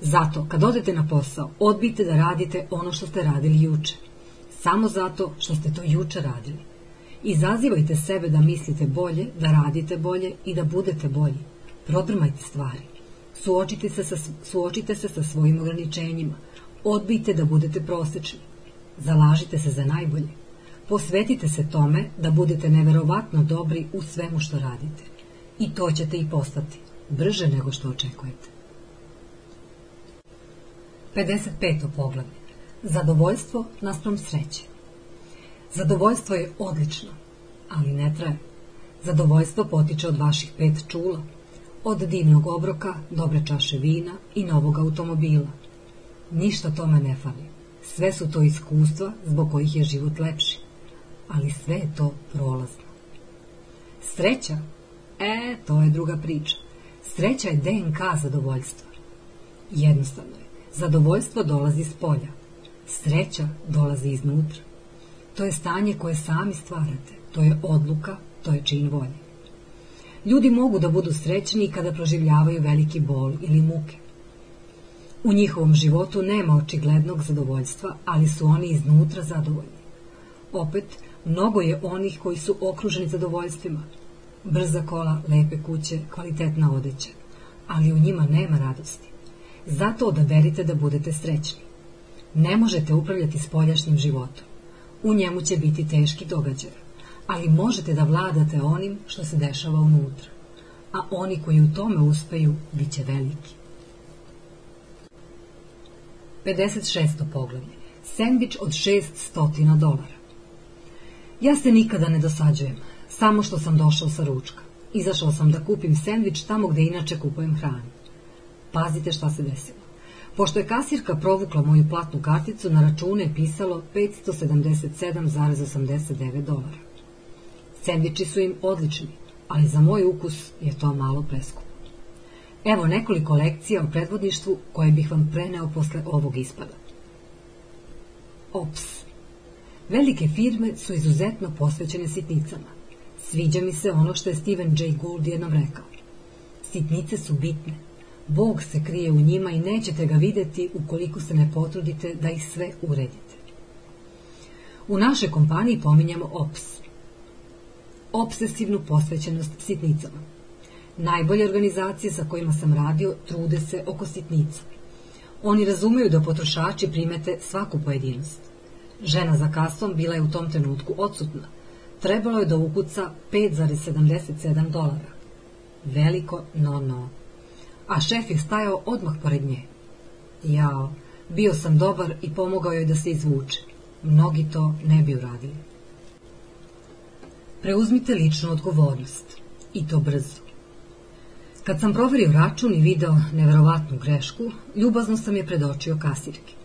Zato, kad odete na posao, odbite da radite ono što ste radili juče. Samo zato što ste to juče radili. Izazivajte sebe da mislite bolje, da radite bolje i da budete bolji. Prodrmajte stvari. Suočite se sa, suočite se sa svojim ograničenjima. Odbijte da budete prosečni. Zalažite se za najbolje. Posvetite se tome da budete neverovatno dobri u svemu što radite. I to ćete i postati, brže nego što očekujete. 55. poglavlje. Zadovoljstvo naspram sreće. Zadovoljstvo je odlično, ali ne traje. Zadovoljstvo potiče od vaših pet čula, od divnog obroka, dobre čaše vina i novog automobila. Ništa tome ne fali. Sve su to iskustva zbog kojih je život lepši. Ali sve je to prolazno. Sreća? E, to je druga priča. Sreća je DNK zadovoljstva. Jednostavno je. Zadovoljstvo dolazi s polja. Sreća dolazi iznutra. To je stanje koje sami stvarate. To je odluka, to je čin volje. Ljudi mogu da budu srećni kada proživljavaju veliki bol ili muke. U njihovom životu nema očiglednog zadovoljstva, ali su oni iznutra zadovoljni. Opet, mnogo je onih koji su okruženi zadovoljstvima. Brza kola, lepe kuće, kvalitetna odeća. Ali u njima nema radosti. Zato odaberite da budete srećni. Ne možete upravljati spoljašnjim životom. U njemu će biti teški događaj, ali možete da vladate onim što se dešava unutra, a oni koji u tome uspeju bit će veliki. 56. poglavlje. Sendvič od 600 dolara. Ja se nikada ne dosađujem, samo što sam došao sa ručka. Izašao sam da kupim sendvič tamo gde inače kupujem hranu. Pazite šta se desilo. Pošto je kasirka provukla moju platnu karticu, na račune je pisalo 577,89 dolara. Sendviči su im odlični, ali za moj ukus je to malo preskupo. Evo nekoliko lekcija o predvodništvu koje bih vam preneo posle ovog ispada. OPS. Velike firme su izuzetno posvećene sitnicama. Sviđa mi se ono što je Steven J. Gould jednom rekao. Sitnice su bitne, Bog se krije u njima i nećete ga videti ukoliko se ne potrudite da ih sve uredite. U našoj kompaniji pominjamo OPS. Obsesivnu posvećenost sitnicama. Najbolje organizacije sa kojima sam radio trude se oko sitnica. Oni razumeju da potrošači primete svaku pojedinost. Žena za kasom bila je u tom trenutku odsutna. Trebalo je da ukuca 5,77 dolara. Veliko no no a šef je stajao odmah pored nje. Jao, bio sam dobar i pomogao joj da se izvuče. Mnogi to ne bi uradili. Preuzmite ličnu odgovornost. I to brzo. Kad sam proverio račun i video neverovatnu grešku, ljubazno sam je predočio kasirki.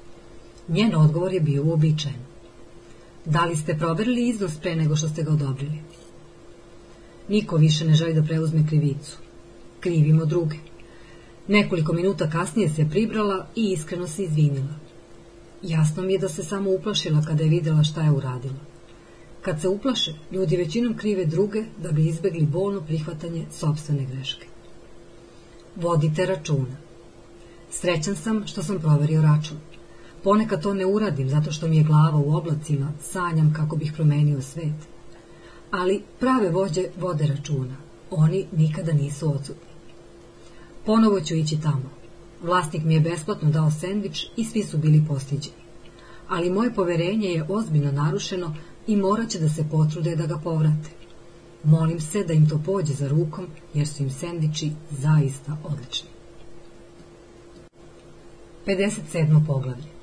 Njen odgovor je bio uobičajen. Da li ste proverili iznos pre nego što ste ga odobrili? Niko više ne želi da preuzme krivicu. Krivimo druge. Nekoliko minuta kasnije se pribrala i iskreno se izvinila. Jasno mi je da se samo uplašila kada je videla šta je uradila. Kad se uplaše, ljudi većinom krive druge da bi izbegli bolno prihvatanje sobstvene greške. Vodite računa. Srećan sam što sam proverio račun. Ponekad to ne uradim zato što mi je glava u oblacima, sanjam kako bih promenio svet. Ali prave vođe vode računa. Oni nikada nisu odsutni. Ponovo ću ići tamo. Vlasnik mi je besplatno dao sendvič i svi su bili postiđeni. Ali moje poverenje je ozbiljno narušeno i morat će da se potrude da ga povrate. Molim se da im to pođe za rukom, jer su im sendviči zaista odlični. 57. poglavlje.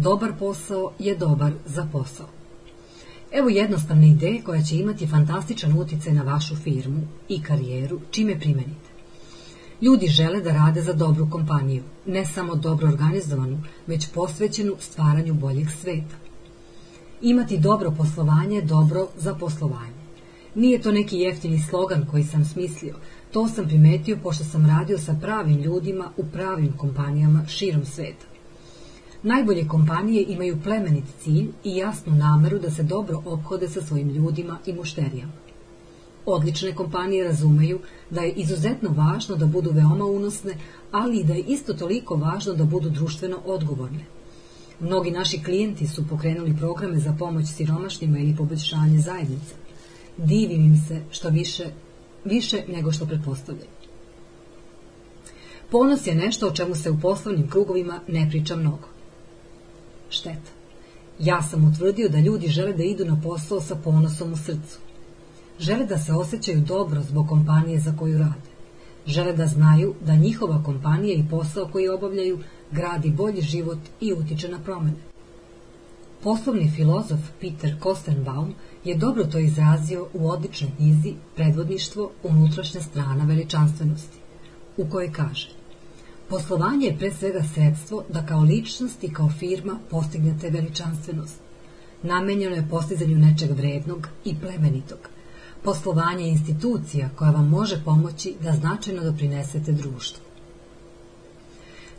Dobar posao je dobar za posao. Evo jednostavne ideje koja će imati fantastičan uticaj na vašu firmu i karijeru čime primenite. Ljudi žele da rade za dobru kompaniju, ne samo dobro organizovanu, već posvećenu stvaranju boljeg sveta. Imati dobro poslovanje je dobro za poslovanje. Nije to neki jeftini slogan koji sam smislio, to sam primetio pošto sam radio sa pravim ljudima u pravim kompanijama širom sveta. Najbolje kompanije imaju plemenit cilj i jasnu nameru da se dobro ophode sa svojim ljudima i mušterijama. Odlične kompanije razumeju da je izuzetno važno da budu veoma unosne, ali i da je isto toliko važno da budu društveno odgovorne. Mnogi naši klijenti su pokrenuli programe za pomoć siromašnima ili poboljšanje zajednica. Divim im se što više, više nego što pretpostavljaju. Ponos je nešto o čemu se u poslovnim krugovima ne priča mnogo. Šteta. Ja sam utvrdio da ljudi žele da idu na posao sa ponosom u srcu. Žele da se osjećaju dobro zbog kompanije za koju rade. Žele da znaju da njihova kompanija i posao koji obavljaju gradi bolji život i utiče na promene. Poslovni filozof Peter Kostenbaum je dobro to izrazio u odličnoj knjizi Predvodništvo unutrašnja strana veličanstvenosti, u kojoj kaže Poslovanje je pre svega sredstvo da kao ličnost i kao firma postignete veličanstvenost. Namenjeno je postizanju nečeg vrednog i plemenitog. Poslovanje je institucija koja vam može pomoći da značajno doprinesete društvu.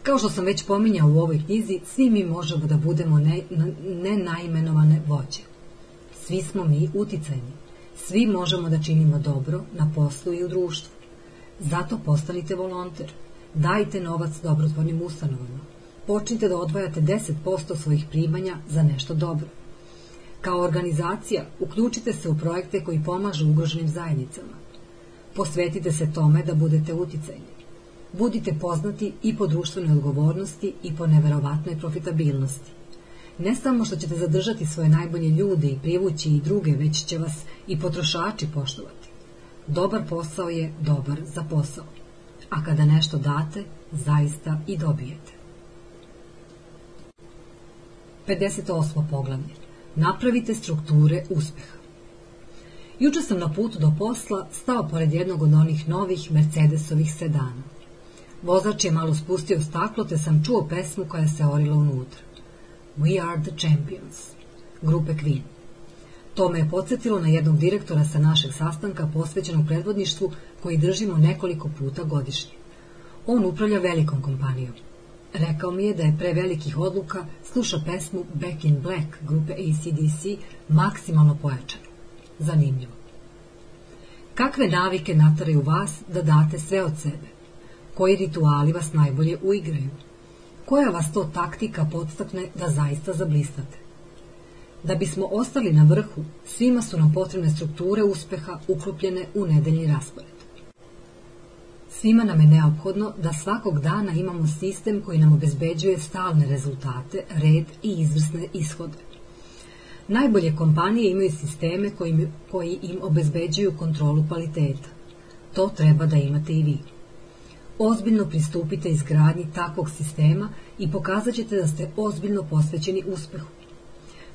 Kao što sam već pominjao u ovoj knjizi, svi mi možemo da budemo ne, ne naimenovane vođe. Svi smo mi uticajni. Svi možemo da činimo dobro na poslu i u društvu. Zato postanite volonter. Dajte novac dobrotvornim ustanovama. Počnite da odvajate 10% svojih primanja za nešto dobro. Kao organizacija uključite se u projekte koji pomažu ugroženim zajednicama. Posvetite se tome da budete uticajni. Budite poznati i po društvenoj odgovornosti i po neverovatnoj profitabilnosti. Ne samo što ćete zadržati svoje najbolje ljude i privući i druge, već će vas i potrošači poštovati. Dobar posao je dobar za posao a kada nešto date, zaista i dobijete. 58. poglavlje. Napravite strukture uspeha. Juče sam na putu do posla stao pored jednog od onih novih Mercedesovih sedana. Vozač je malo spustio staklo, te sam čuo pesmu koja se orila unutra. We are the champions, grupe Queen. To me je podsjetilo na jednog direktora sa našeg sastanka posvećenog predvodništvu koji držimo nekoliko puta godišnje. On upravlja velikom kompanijom. Rekao mi je da je pre velikih odluka sluša pesmu Back in Black grupe ACDC maksimalno pojačano. Zanimljivo. Kakve navike nataraju vas da date sve od sebe? Koji rituali vas najbolje uigraju? Koja vas to taktika podstakne da zaista zablistate? Da bismo ostali na vrhu, svima su nam potrebne strukture uspeha uklopljene u nedeljni raspored. Svima nam je neophodno da svakog dana imamo sistem koji nam obezbeđuje stalne rezultate, red i izvrsne ishode. Najbolje kompanije imaju sisteme koji, koji im obezbeđuju kontrolu kvaliteta. To treba da imate i vi. Ozbiljno pristupite izgradnji takvog sistema i pokazat ćete da ste ozbiljno posvećeni uspehu.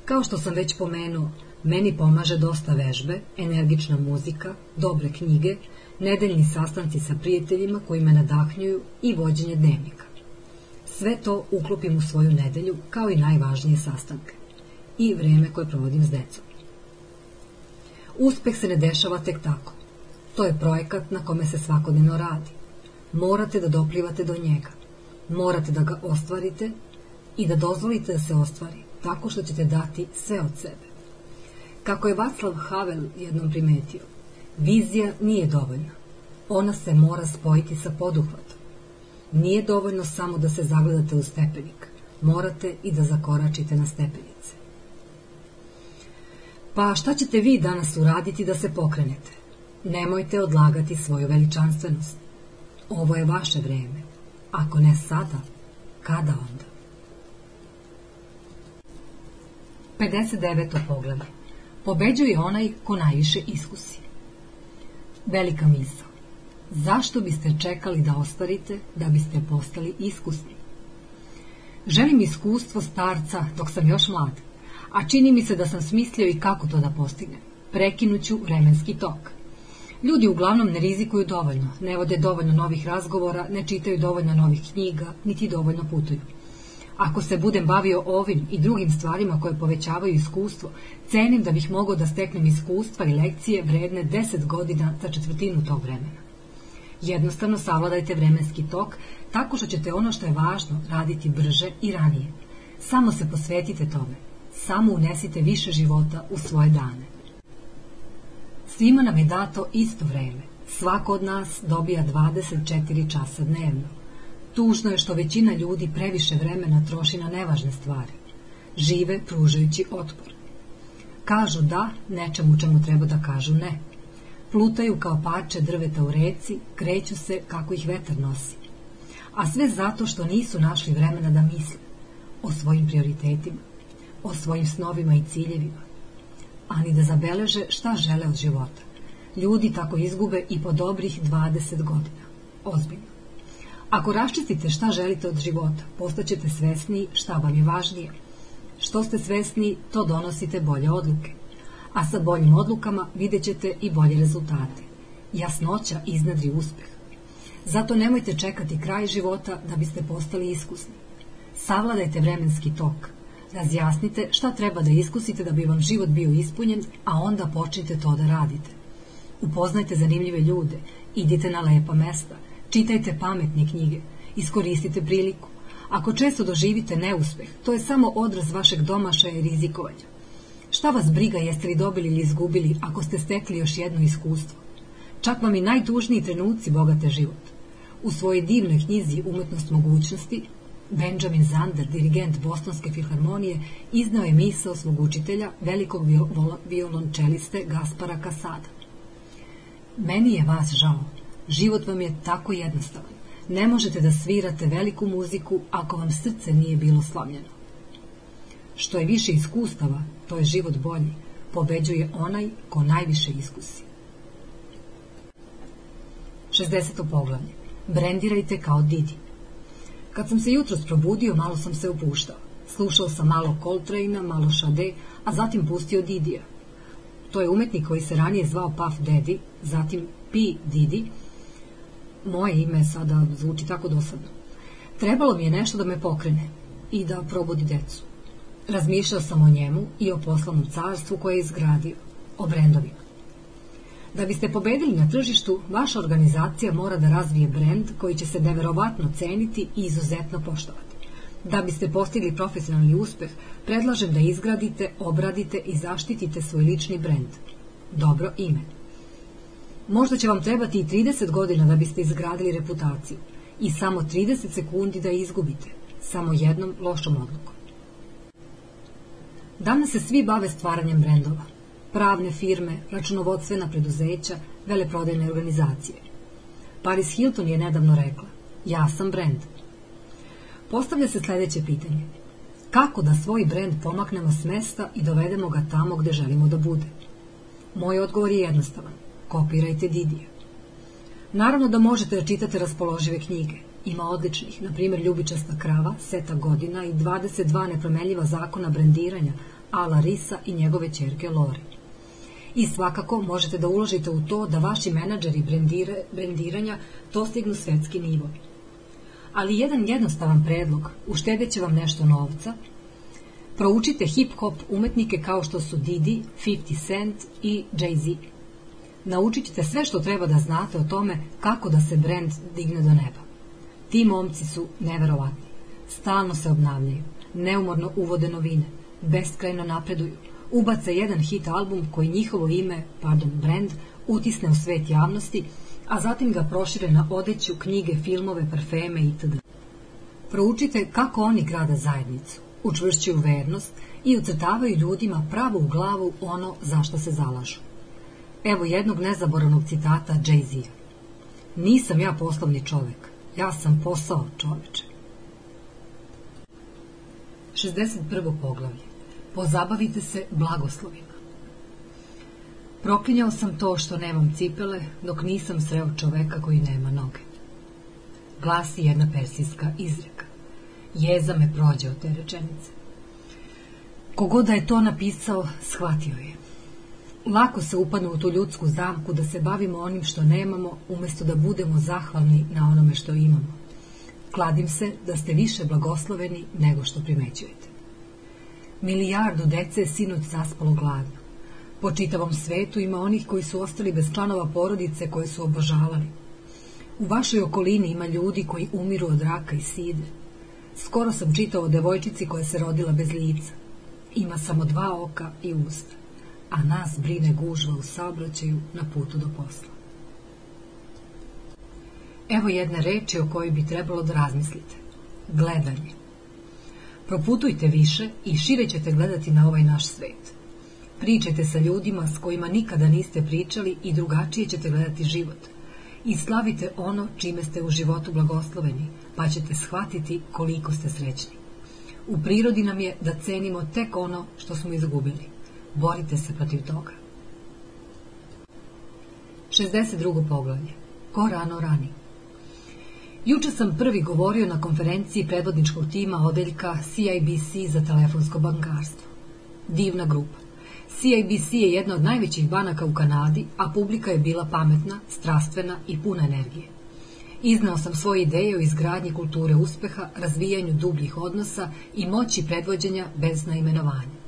Kao što sam već pomenuo, meni pomaže dosta vežbe, energična muzika, dobre knjige, nedeljni sastanci sa prijateljima koji me nadahnjuju i vođenje dnevnika. Sve to uklopim u svoju nedelju kao i najvažnije sastanke i vreme koje provodim s decom. Uspeh se ne dešava tek tako. To je projekat na kome se svakodnevno radi. Morate da doplivate do njega. Morate da ga ostvarite i da dozvolite da se ostvari tako što ćete dati sve od sebe. Kako je Václav Havel jednom primetio, vizija nije dovoljna. Ona se mora spojiti sa poduhvatom. Nije dovoljno samo da se zagledate u stepenik. morate i da zakoračite na stepenice. Pa šta ćete vi danas uraditi da se pokrenete? Nemojte odlagati svoju veličanstvenost. Ovo je vaše vreme. Ako ne sada, kada onda? 59. poglavlje. Pobeđuje onaj ko najviše iskusi. Velika misla. Zašto biste čekali da ostvarite da biste postali iskusni? Želim iskustvo starca dok sam još mlad, a čini mi se da sam smislio i kako to da postignem. Prekinuću vremenski tok. Ljudi uglavnom ne rizikuju dovoljno, ne vode dovoljno novih razgovora, ne čitaju dovoljno novih knjiga, niti dovoljno putuju. Ako se budem bavio ovim i drugim stvarima koje povećavaju iskustvo, cenim da bih mogao da steknem iskustva i lekcije vredne 10 godina za četvrtinu tog vremena. Jednostavno savladajte vremenski tok tako što ćete ono što je važno raditi brže i ranije. Samo se posvetite tome. Samo unesite više života u svoje dane. Svima nam je dato isto vreme. Svako od nas dobija 24 časa dnevno. Tužno je što većina ljudi previše vremena troši na nevažne stvari. Žive pružajući otpor. Kažu da nečemu čemu treba da kažu ne. Plutaju kao parče drveta u reci, kreću se kako ih vetar nosi. A sve zato što nisu našli vremena da misle o svojim prioritetima, o svojim snovima i ciljevima, ani da zabeleže šta žele od života. Ljudi tako izgube i po dobrih 20 godina. Ozbiljno. Ako raščistite šta želite od života, postaćete svesniji šta vam je važnije. Što ste svesni, to donosite bolje odluke. A sa boljim odlukama vidjet ćete i bolje rezultate. Jasnoća iznadri uspeh. Zato nemojte čekati kraj života da biste postali iskusni. Savladajte vremenski tok. Razjasnite šta treba da iskusite da bi vam život bio ispunjen, a onda počnite to da radite. Upoznajte zanimljive ljude, idite na lepa mesta, Čitajte pametne knjige, iskoristite priliku. Ako često doživite neuspeh, to je samo odraz vašeg domašaja i rizikovanja. Šta vas briga jeste li dobili ili izgubili ako ste stekli još jedno iskustvo? Čak vam i najtužniji trenuci bogate život. U svojoj divnoj knjizi Umetnost mogućnosti Benjamin Zander, dirigent Bostonske filharmonije, iznao je misao svog učitelja, velikog violončeliste Gaspara Kasada. Meni je vas žao, Život vam je tako jednostavan. Ne možete da svirate veliku muziku ako vam srce nije bilo slavljeno. Što je više iskustava, to je život bolji. Pobeđuje onaj ko najviše iskusi. 60. poglavlje. Brendirajte kao Didi. Kad sam se jutros probudio, malo sam se opuštao. Slušao sam malo Coltrane'a, malo Šade, a zatim pustio Didija. To je umetnik koji se ranije zvao Puff Daddy, zatim P. Didi, moje ime sada zvuči tako dosadno. Trebalo mi je nešto da me pokrene i da probudi decu. Razmišljao sam o njemu i o poslovnom carstvu koje je izgradio, o brendovima. Da biste pobedili na tržištu, vaša organizacija mora da razvije brend koji će se neverovatno ceniti i izuzetno poštovati. Da biste postigli profesionalni uspeh, predlažem da izgradite, obradite i zaštitite svoj lični brend. Dobro ime. Možda će vam trebati i 30 godina da biste izgradili reputaciju i samo 30 sekundi da izgubite, samo jednom lošom odlukom. Danas se svi bave stvaranjem brendova, pravne firme, računovodstvena preduzeća, veleprodajne organizacije. Paris Hilton je nedavno rekla, ja sam brend. Postavlja se sledeće pitanje. Kako da svoj brend pomaknemo s mesta i dovedemo ga tamo gde želimo da bude? Moj odgovor je jednostavan kopirajte Didija. Naravno da možete da čitate raspoložive knjige. Ima odličnih, na primjer Ljubičasta krava, Seta godina i 22 nepromenljiva zakona brendiranja Ala Risa i njegove čerke Lori. I svakako možete da uložite u to da vaši menadžeri brendire, brendiranja dostignu svetski nivo. Ali jedan jednostavan predlog, uštedeće vam nešto novca, proučite hip-hop umetnike kao što su Didi, 50 Cent i Jay-Z naučit ćete sve što treba da znate o tome kako da se brend digne do neba. Ti momci su neverovatni. Stalno se obnavljaju, neumorno uvode novine, beskrajno napreduju, ubace jedan hit album koji njihovo ime, pardon, brend, utisne u svet javnosti, a zatim ga prošire na odeću, knjige, filmove, parfeme itd. Proučite kako oni grada zajednicu, učvršćuju vernost i ucrtavaju ljudima pravo u glavu ono za što se zalažu. Evo jednog nezaboravnog citata Jay-Z. Nisam ja poslovni čovek, ja sam posao čoveče. 61. poglavlje. Pozabavite se blagoslovima. Proklinjao sam to što nemam cipele, dok nisam sreo čoveka koji nema noge. Glasi jedna persijska izreka. Jeza me prođe od te rečenice. Kogoda je to napisao, shvatio je. Lako se upadne u tu ljudsku zamku da se bavimo onim što nemamo, umjesto da budemo zahvalni na onome što imamo. Kladim se da ste više blagosloveni nego što primećujete. Milijardu dece je sinoć zaspalo gladno. Po čitavom svetu ima onih koji su ostali bez članova porodice koje su obožavali. U vašoj okolini ima ljudi koji umiru od raka i side. Skoro sam čitao o devojčici koja se rodila bez lica. Ima samo dva oka i usta, a nas brine gužva u saobraćaju na putu do posla. Evo jedne reči o kojoj bi trebalo da razmislite. Gledanje. Proputujte više i šire ćete gledati na ovaj naš svet. Pričajte sa ljudima s kojima nikada niste pričali i drugačije ćete gledati život. I slavite ono čime ste u životu blagosloveni, pa ćete shvatiti koliko ste srećni. U prirodi nam je da cenimo tek ono što smo izgubili. Borite se protiv toga. 62. poglavlje. Ko rano rani? Juče sam prvi govorio na konferenciji predvodničkog tima odeljka CIBC za telefonsko bankarstvo. Divna grupa. CIBC je jedna od najvećih banaka u Kanadi, a publika je bila pametna, strastvena i puna energije. Iznao sam svoje ideje o izgradnji kulture uspeha, razvijanju dubljih odnosa i moći predvođenja bez naimenovanja.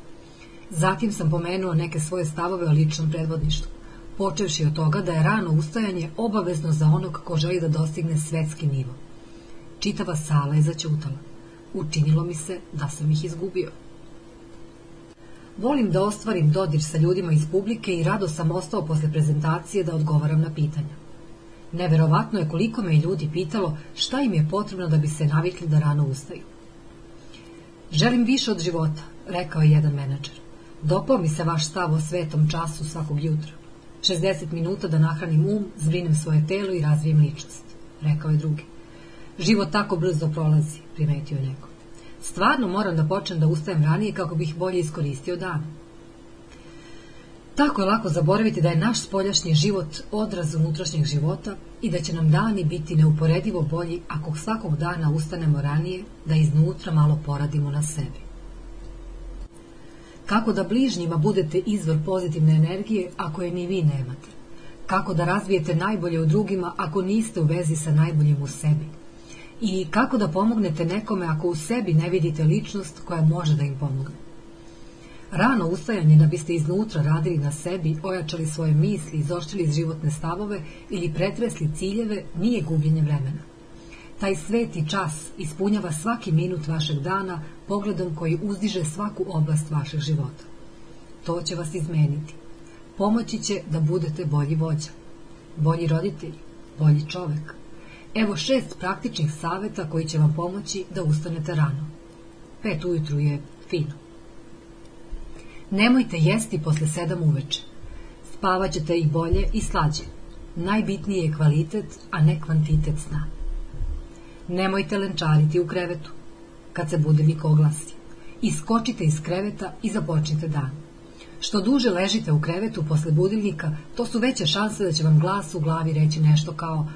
Zatim sam pomenuo neke svoje stavove o ličnom predvodništvu, počevši od toga da je rano ustajanje obavezno za onog ko želi da dostigne svetski nivo. Čitava sala je začutala. Učinilo mi se da sam ih izgubio. Volim da ostvarim dodir sa ljudima iz publike i rado sam ostao posle prezentacije da odgovaram na pitanja. Neverovatno je koliko me ljudi pitalo šta im je potrebno da bi se navikli da rano ustaju. Želim više od života, rekao je jedan menadžer. Dopao mi se vaš stav o svetom času svakog jutra. 60 minuta da nahranim um, zbrinem svoje telo i razvijem ličnost, rekao je drugi. Život tako brzo prolazi, primetio neko. Stvarno moram da počnem da ustajem ranije kako bih bolje iskoristio dan. Tako je lako zaboraviti da je naš spoljašnji život odraz unutrašnjeg života i da će nam dani biti neuporedivo bolji ako svakog dana ustanemo ranije da iznutra malo poradimo na sebi. Kako da bližnjima budete izvor pozitivne energije ako je ni vi nemate? Kako da razvijete najbolje u drugima ako niste u vezi sa najboljim u sebi? I kako da pomognete nekome ako u sebi ne vidite ličnost koja može da im pomogne? Rano ustajanje da biste iznutra radili na sebi, ojačali svoje misli, izoštrili životne stavove ili pretresli ciljeve, nije gubljenje vremena. Taj sveti čas ispunjava svaki minut vašeg dana pogledom koji uzdiže svaku oblast vašeg života. To će vas izmeniti. Pomoći će da budete bolji vođa, bolji roditelj, bolji čovek. Evo šest praktičnih saveta koji će vam pomoći da ustanete rano. Pet ujutru je fino. Nemojte jesti posle sedam uveče. Spavaćete i bolje i slađe. Najbitniji je kvalitet, a ne kvantitet sna. Nemojte lenčariti u krevetu, kad se budilnik oglasi. Iskočite iz kreveta i započnite dan. Što duže ležite u krevetu posle budilnika, to su veće šanse da će vam glas u glavi reći nešto kao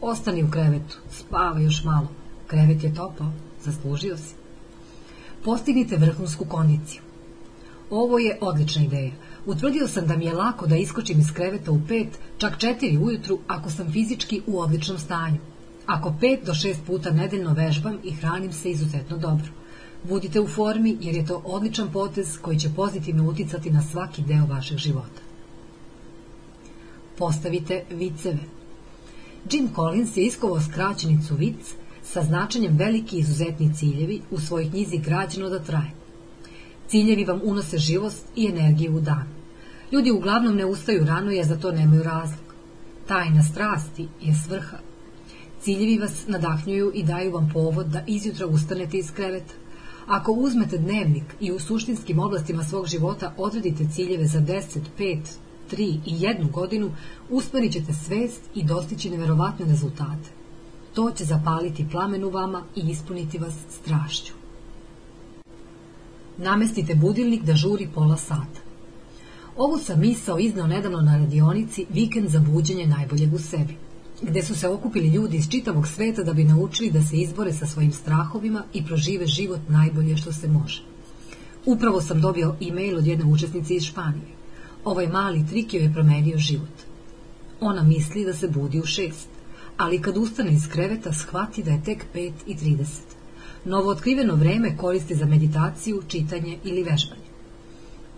Ostani u krevetu, spava još malo. Krevet je topao, zaslužio si. Postignite vrhunsku kondiciju. Ovo je odlična ideja. Utvrdio sam da mi je lako da iskočim iz kreveta u pet, čak četiri ujutru, ako sam fizički u odličnom stanju. Ako pet do šest puta nedeljno vežbam i hranim se izuzetno dobro. Budite u formi jer je to odličan potez koji će pozitivno uticati na svaki deo vašeg života. Postavite viceve. Jim Collins je iskovao skraćenicu vic sa značenjem veliki izuzetni ciljevi u svojoj knjizi Građeno da traje. Ciljevi vam unose živost i energiju u dan. Ljudi uglavnom ne ustaju rano jer za to nemaju razlog. Tajna strasti je svrha. Ciljevi vas nadahnjuju i daju vam povod da izjutra ustanete iz kreveta. Ako uzmete dnevnik i u suštinskim oblastima svog života odredite ciljeve za 10, 5, 3 i 1 godinu, usmerit ćete svest i dostići neverovatne rezultate. To će zapaliti plamen u vama i ispuniti vas strašću. Namestite budilnik da žuri pola sata. Ovo sam misao iznao nedavno na radionici Vikend za buđenje najboljeg u sebi, gde su se okupili ljudi iz čitavog sveta da bi naučili da se izbore sa svojim strahovima i prožive život najbolje što se može. Upravo sam dobio e-mail od jedne učesnice iz Španije. Ovaj mali trik joj je promenio život. Ona misli da se budi u šest, ali kad ustane iz kreveta shvati da je tek 5 i 30. Novo otkriveno vreme koristi za meditaciju, čitanje ili vežbanje.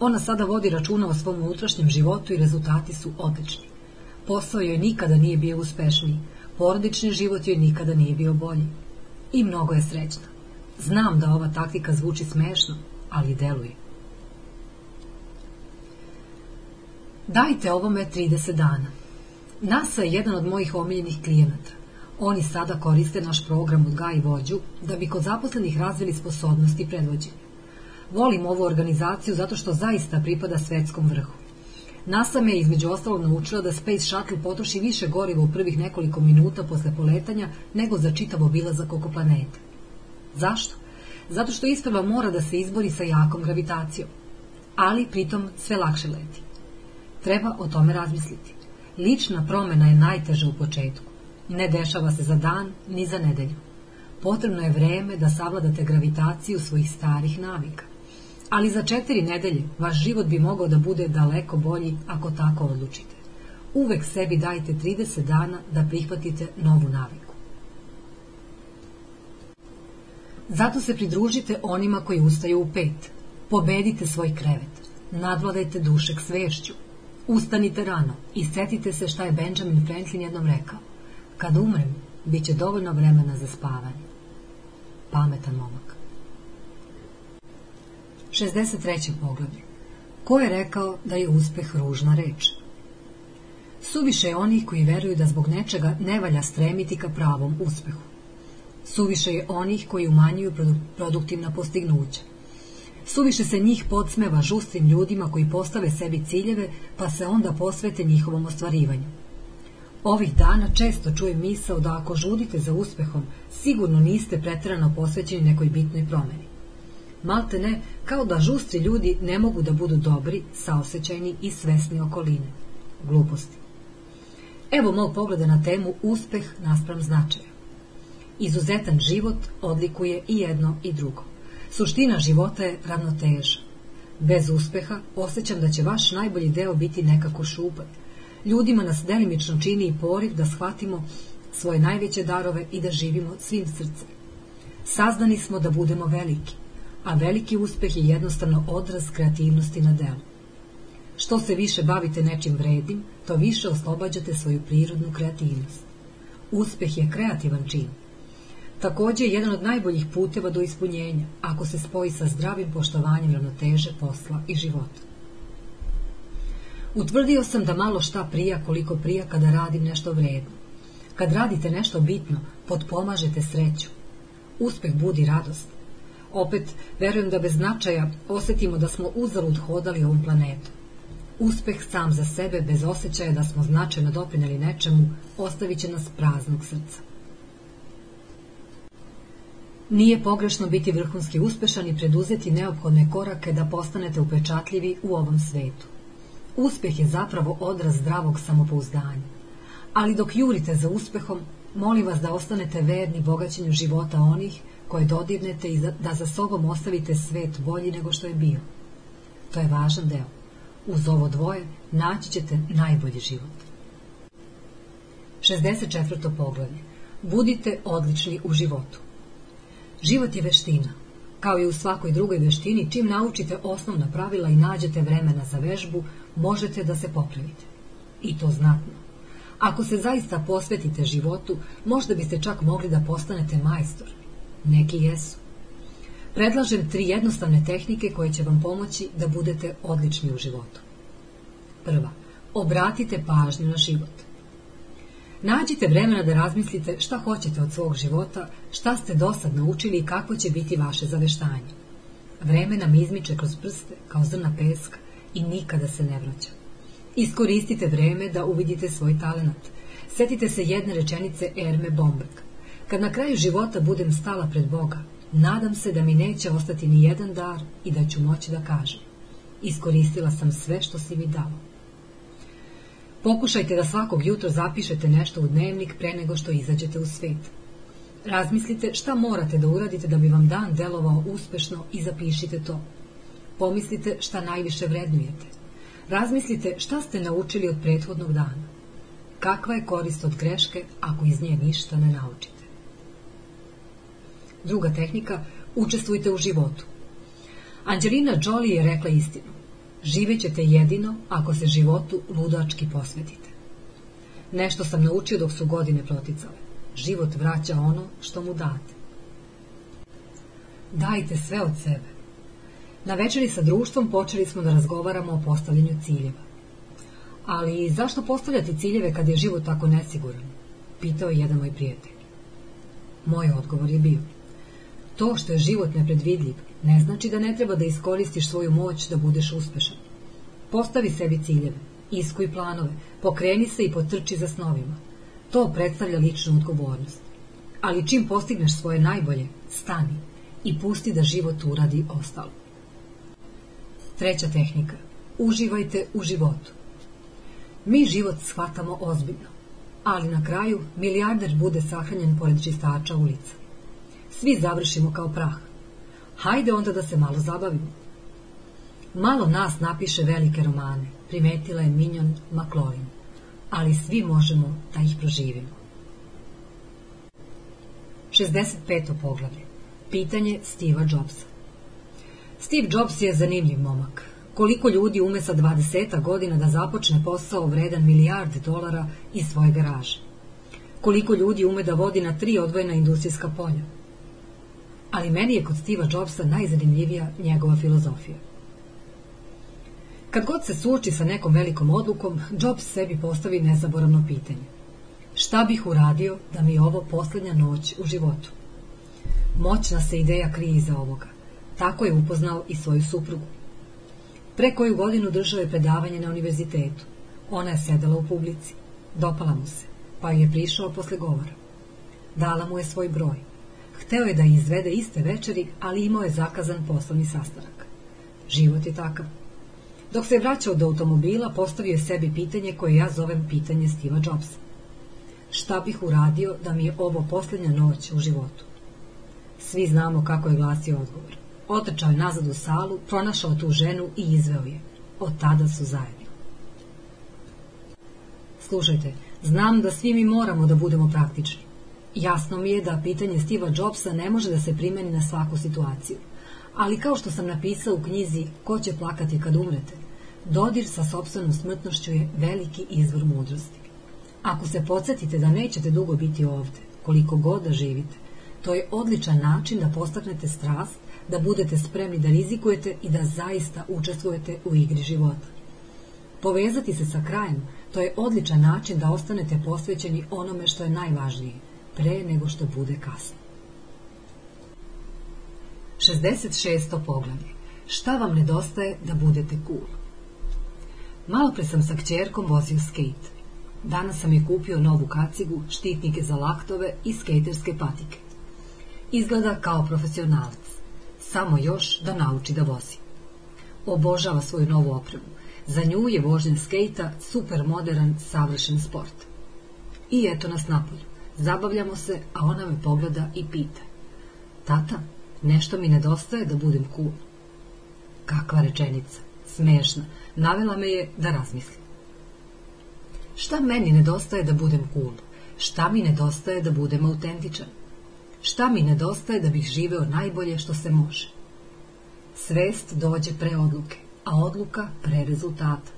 Ona sada vodi računa o svom unutrašnjem životu i rezultati su odlični. Posao joj nikada nije bio uspešniji, porodični život joj nikada nije bio bolji. I mnogo je srećna. Znam da ova taktika zvuči smešno, ali deluje. Dajte ovome 30 dana. NASA je jedan od mojih omiljenih klijenata. Oni sada koriste naš program od Gaj vođu da bi kod zaposlenih razvili sposobnosti predvođenja. Volim ovu organizaciju zato što zaista pripada svetskom vrhu. NASA me između ostalog naučila da Space Shuttle potroši više goriva u prvih nekoliko minuta posle poletanja nego za čitav obilazak oko planete. Zašto? Zato što isprva mora da se izbori sa jakom gravitacijom, ali pritom sve lakše leti. Treba o tome razmisliti. Lična promena je najteža u početku. Ne dešava se za dan, ni za nedelju. Potrebno je vreme da savladate gravitaciju svojih starih navika. Ali za četiri nedelje vaš život bi mogao da bude daleko bolji ako tako odlučite. Uvek sebi dajte 30 dana da prihvatite novu naviku. Zato se pridružite onima koji ustaju u pet. Pobedite svoj krevet. Nadvladajte dušek svešću. Ustanite rano i setite se šta je Benjamin Franklin jednom rekao. Kad umrem, bit će dovoljno vremena za spavanje. Pametan momak. 63. poglavlje. Ko je rekao da je uspeh ružna reč? Suviše je onih koji veruju da zbog nečega ne valja stremiti ka pravom uspehu. Suviše je onih koji umanjuju produktivna postignuća. Suviše se njih podsmeva žustrim ljudima koji postave sebi ciljeve pa se onda posvete njihovom ostvarivanju. Ovih dana često čujem misao da ako žudite za uspehom, sigurno niste pretrano posvećeni nekoj bitnoj promeni. Malte ne, kao da žustri ljudi ne mogu da budu dobri, saosećajni i svesni okoline. Gluposti. Evo mog pogleda na temu uspeh naspram značaja. Izuzetan život odlikuje i jedno i drugo. Suština života je ravnoteža. Bez uspeha osjećam da će vaš najbolji deo biti nekako šupan. Ljudima nas delimično čini i poriv da shvatimo svoje najveće darove i da živimo svim srcem. Sazdani smo da budemo veliki, a veliki uspeh je jednostavno odraz kreativnosti na delu. Što se više bavite nečim vredim, to više oslobađate svoju prirodnu kreativnost. Uspeh je kreativan čin. Takođe je jedan od najboljih puteva do ispunjenja, ako se spoji sa zdravim poštovanjem ravnoteže posla i života. Utvrdio sam da malo šta prija koliko prija kada radim nešto vredno. Kad radite nešto bitno, potpomažete sreću. Uspeh budi radost. Opet, verujem da bez značaja osetimo da smo uzalud hodali ovom planetu. Uspeh sam za sebe, bez osjećaja da smo značajno doprineli nečemu, ostavit će nas praznog srca. Nije pogrešno biti vrhunski uspešan i preduzeti neophodne korake da postanete upečatljivi u ovom svetu. Uspeh je zapravo odraz zdravog samopouzdanja. Ali dok jurite za uspehom, molim vas da ostanete verni bogaćenju života onih koje dodirnete i da za sobom ostavite svet bolji nego što je bio. To je važan deo. Uz ovo dvoje naći ćete najbolji život. 64. poglavlje. Budite odlični u životu. Život je veština. Kao i u svakoj drugoj veštini, čim naučite osnovna pravila i nađete vremena za vežbu, možete da se popravite. I to znatno. Ako se zaista posvetite životu, možda biste čak mogli da postanete majstor. Neki jesu. Predlažem tri jednostavne tehnike koje će vam pomoći da budete odlični u životu. Prva. Obratite pažnju na život. Nađite vremena da razmislite šta hoćete od svog života, šta ste dosad naučili i kako će biti vaše zaveštanje. Vreme nam izmiče kroz prste kao zrna peska i nikada se ne vraća. Iskoristite vreme da uvidite svoj talenat. Setite se jedne rečenice Erme Bomberg. Kad na kraju života budem stala pred Boga, nadam se da mi neće ostati ni jedan dar i da ću moći da kažem. Iskoristila sam sve što si mi dao. Pokušajte da svakog jutra zapišete nešto u dnevnik pre nego što izađete u svet. Razmislite šta morate da uradite da bi vam dan delovao uspešno i zapišite to. Pomislite šta najviše vrednujete. Razmislite šta ste naučili od prethodnog dana. Kakva je korist od greške ako iz nje ništa ne naučite? Druga tehnika, učestvujte u životu. Anđelina Jolie je rekla istinu. Živećete jedino ako se životu ludački posvetite. Nešto sam naučio dok su godine proticale. Život vraća ono što mu date. Dajte sve od sebe. Na večeri sa društvom počeli smo da razgovaramo o postavljanju ciljeva. Ali zašto postavljati ciljeve kad je život tako nesiguran? Pitao je jedan moj prijatelj. Moj odgovor je bio. To što je život nepredvidljiv ne znači da ne treba da iskoristiš svoju moć da budeš uspešan. Postavi sebi ciljeve, iskuj planove, pokreni se i potrči za snovima. To predstavlja ličnu odgovornost. Ali čim postigneš svoje najbolje, stani i pusti da život uradi ostalo. Treća tehnika. Uživajte u životu. Mi život shvatamo ozbiljno, ali na kraju milijarder bude sahranjen pored čistača ulica. Svi završimo kao prah. Hajde onda da se malo zabavimo. Malo nas napiše velike romane, primetila je Minjon McLaurin, ali svi možemo da ih proživimo. 65. poglavlje. Pitanje Steve'a Jobsa. Steve Jobs je zanimljiv momak. Koliko ljudi ume sa 20 godina da započne posao vredan milijarde dolara iz svoje garaže? Koliko ljudi ume da vodi na tri odvojena industrijska polja? Ali meni je kod Steve'a Jobsa najzanimljivija njegova filozofija. Kad god se suoči sa nekom velikom odlukom, Jobs sebi postavi nezaboravno pitanje. Šta bih uradio da mi je ovo poslednja noć u životu? Moćna se ideja krije iza ovoga. Tako je upoznao i svoju suprugu. Pre koju godinu držao je predavanje na univerzitetu. Ona je sedela u publici. Dopala mu se, pa je prišao posle govora. Dala mu je svoj broj. Hteo je da izvede iste večeri, ali imao je zakazan poslovni sastanak. Život je takav. Dok se vraćao do automobila, postavio je sebi pitanje koje ja zovem pitanje Steve'a Jobsa. Šta bih uradio da mi je ovo poslednja noć u životu? Svi znamo kako je glasio odgovor. Otrčao je nazad u salu, pronašao tu ženu i izveo je. Od tada su zajedno. Slušajte, znam da svi mi moramo da budemo praktični. Jasno mi je da pitanje Steve'a Jobsa ne može da se primeni na svaku situaciju. Ali kao što sam napisao u knjizi Ko će plakati kad umrete, dodir sa sobstvenom smrtnošću je veliki izvor mudrosti. Ako se podsjetite da nećete dugo biti ovde, koliko god da živite, to je odličan način da postaknete strast, da budete spremni da rizikujete i da zaista učestvujete u igri života. Povezati se sa krajem, to je odličan način da ostanete posvećeni onome što je najvažnije, pre nego što bude kasno. 66. poglavlje. Šta vam nedostaje da budete cool? Malo pre sam sa kćerkom vozio skate. Danas sam je kupio novu kacigu, štitnike za laktove i skejterske patike. Izgleda kao profesionalac. Samo još da nauči da vozi. Obožava svoju novu opremu. Za nju je vožnja skejta super modern, savršen sport. I eto nas napolju. Zabavljamo se, a ona me pogleda i pita. Tata, Nešto mi nedostaje da budem cool. Kakva rečenica, smešna, navela me je da razmislim. Šta meni nedostaje da budem cool? Šta mi nedostaje da budem autentičan? Šta mi nedostaje da bih živeo najbolje što se može? Svest dođe pre odluke, a odluka pre rezultata.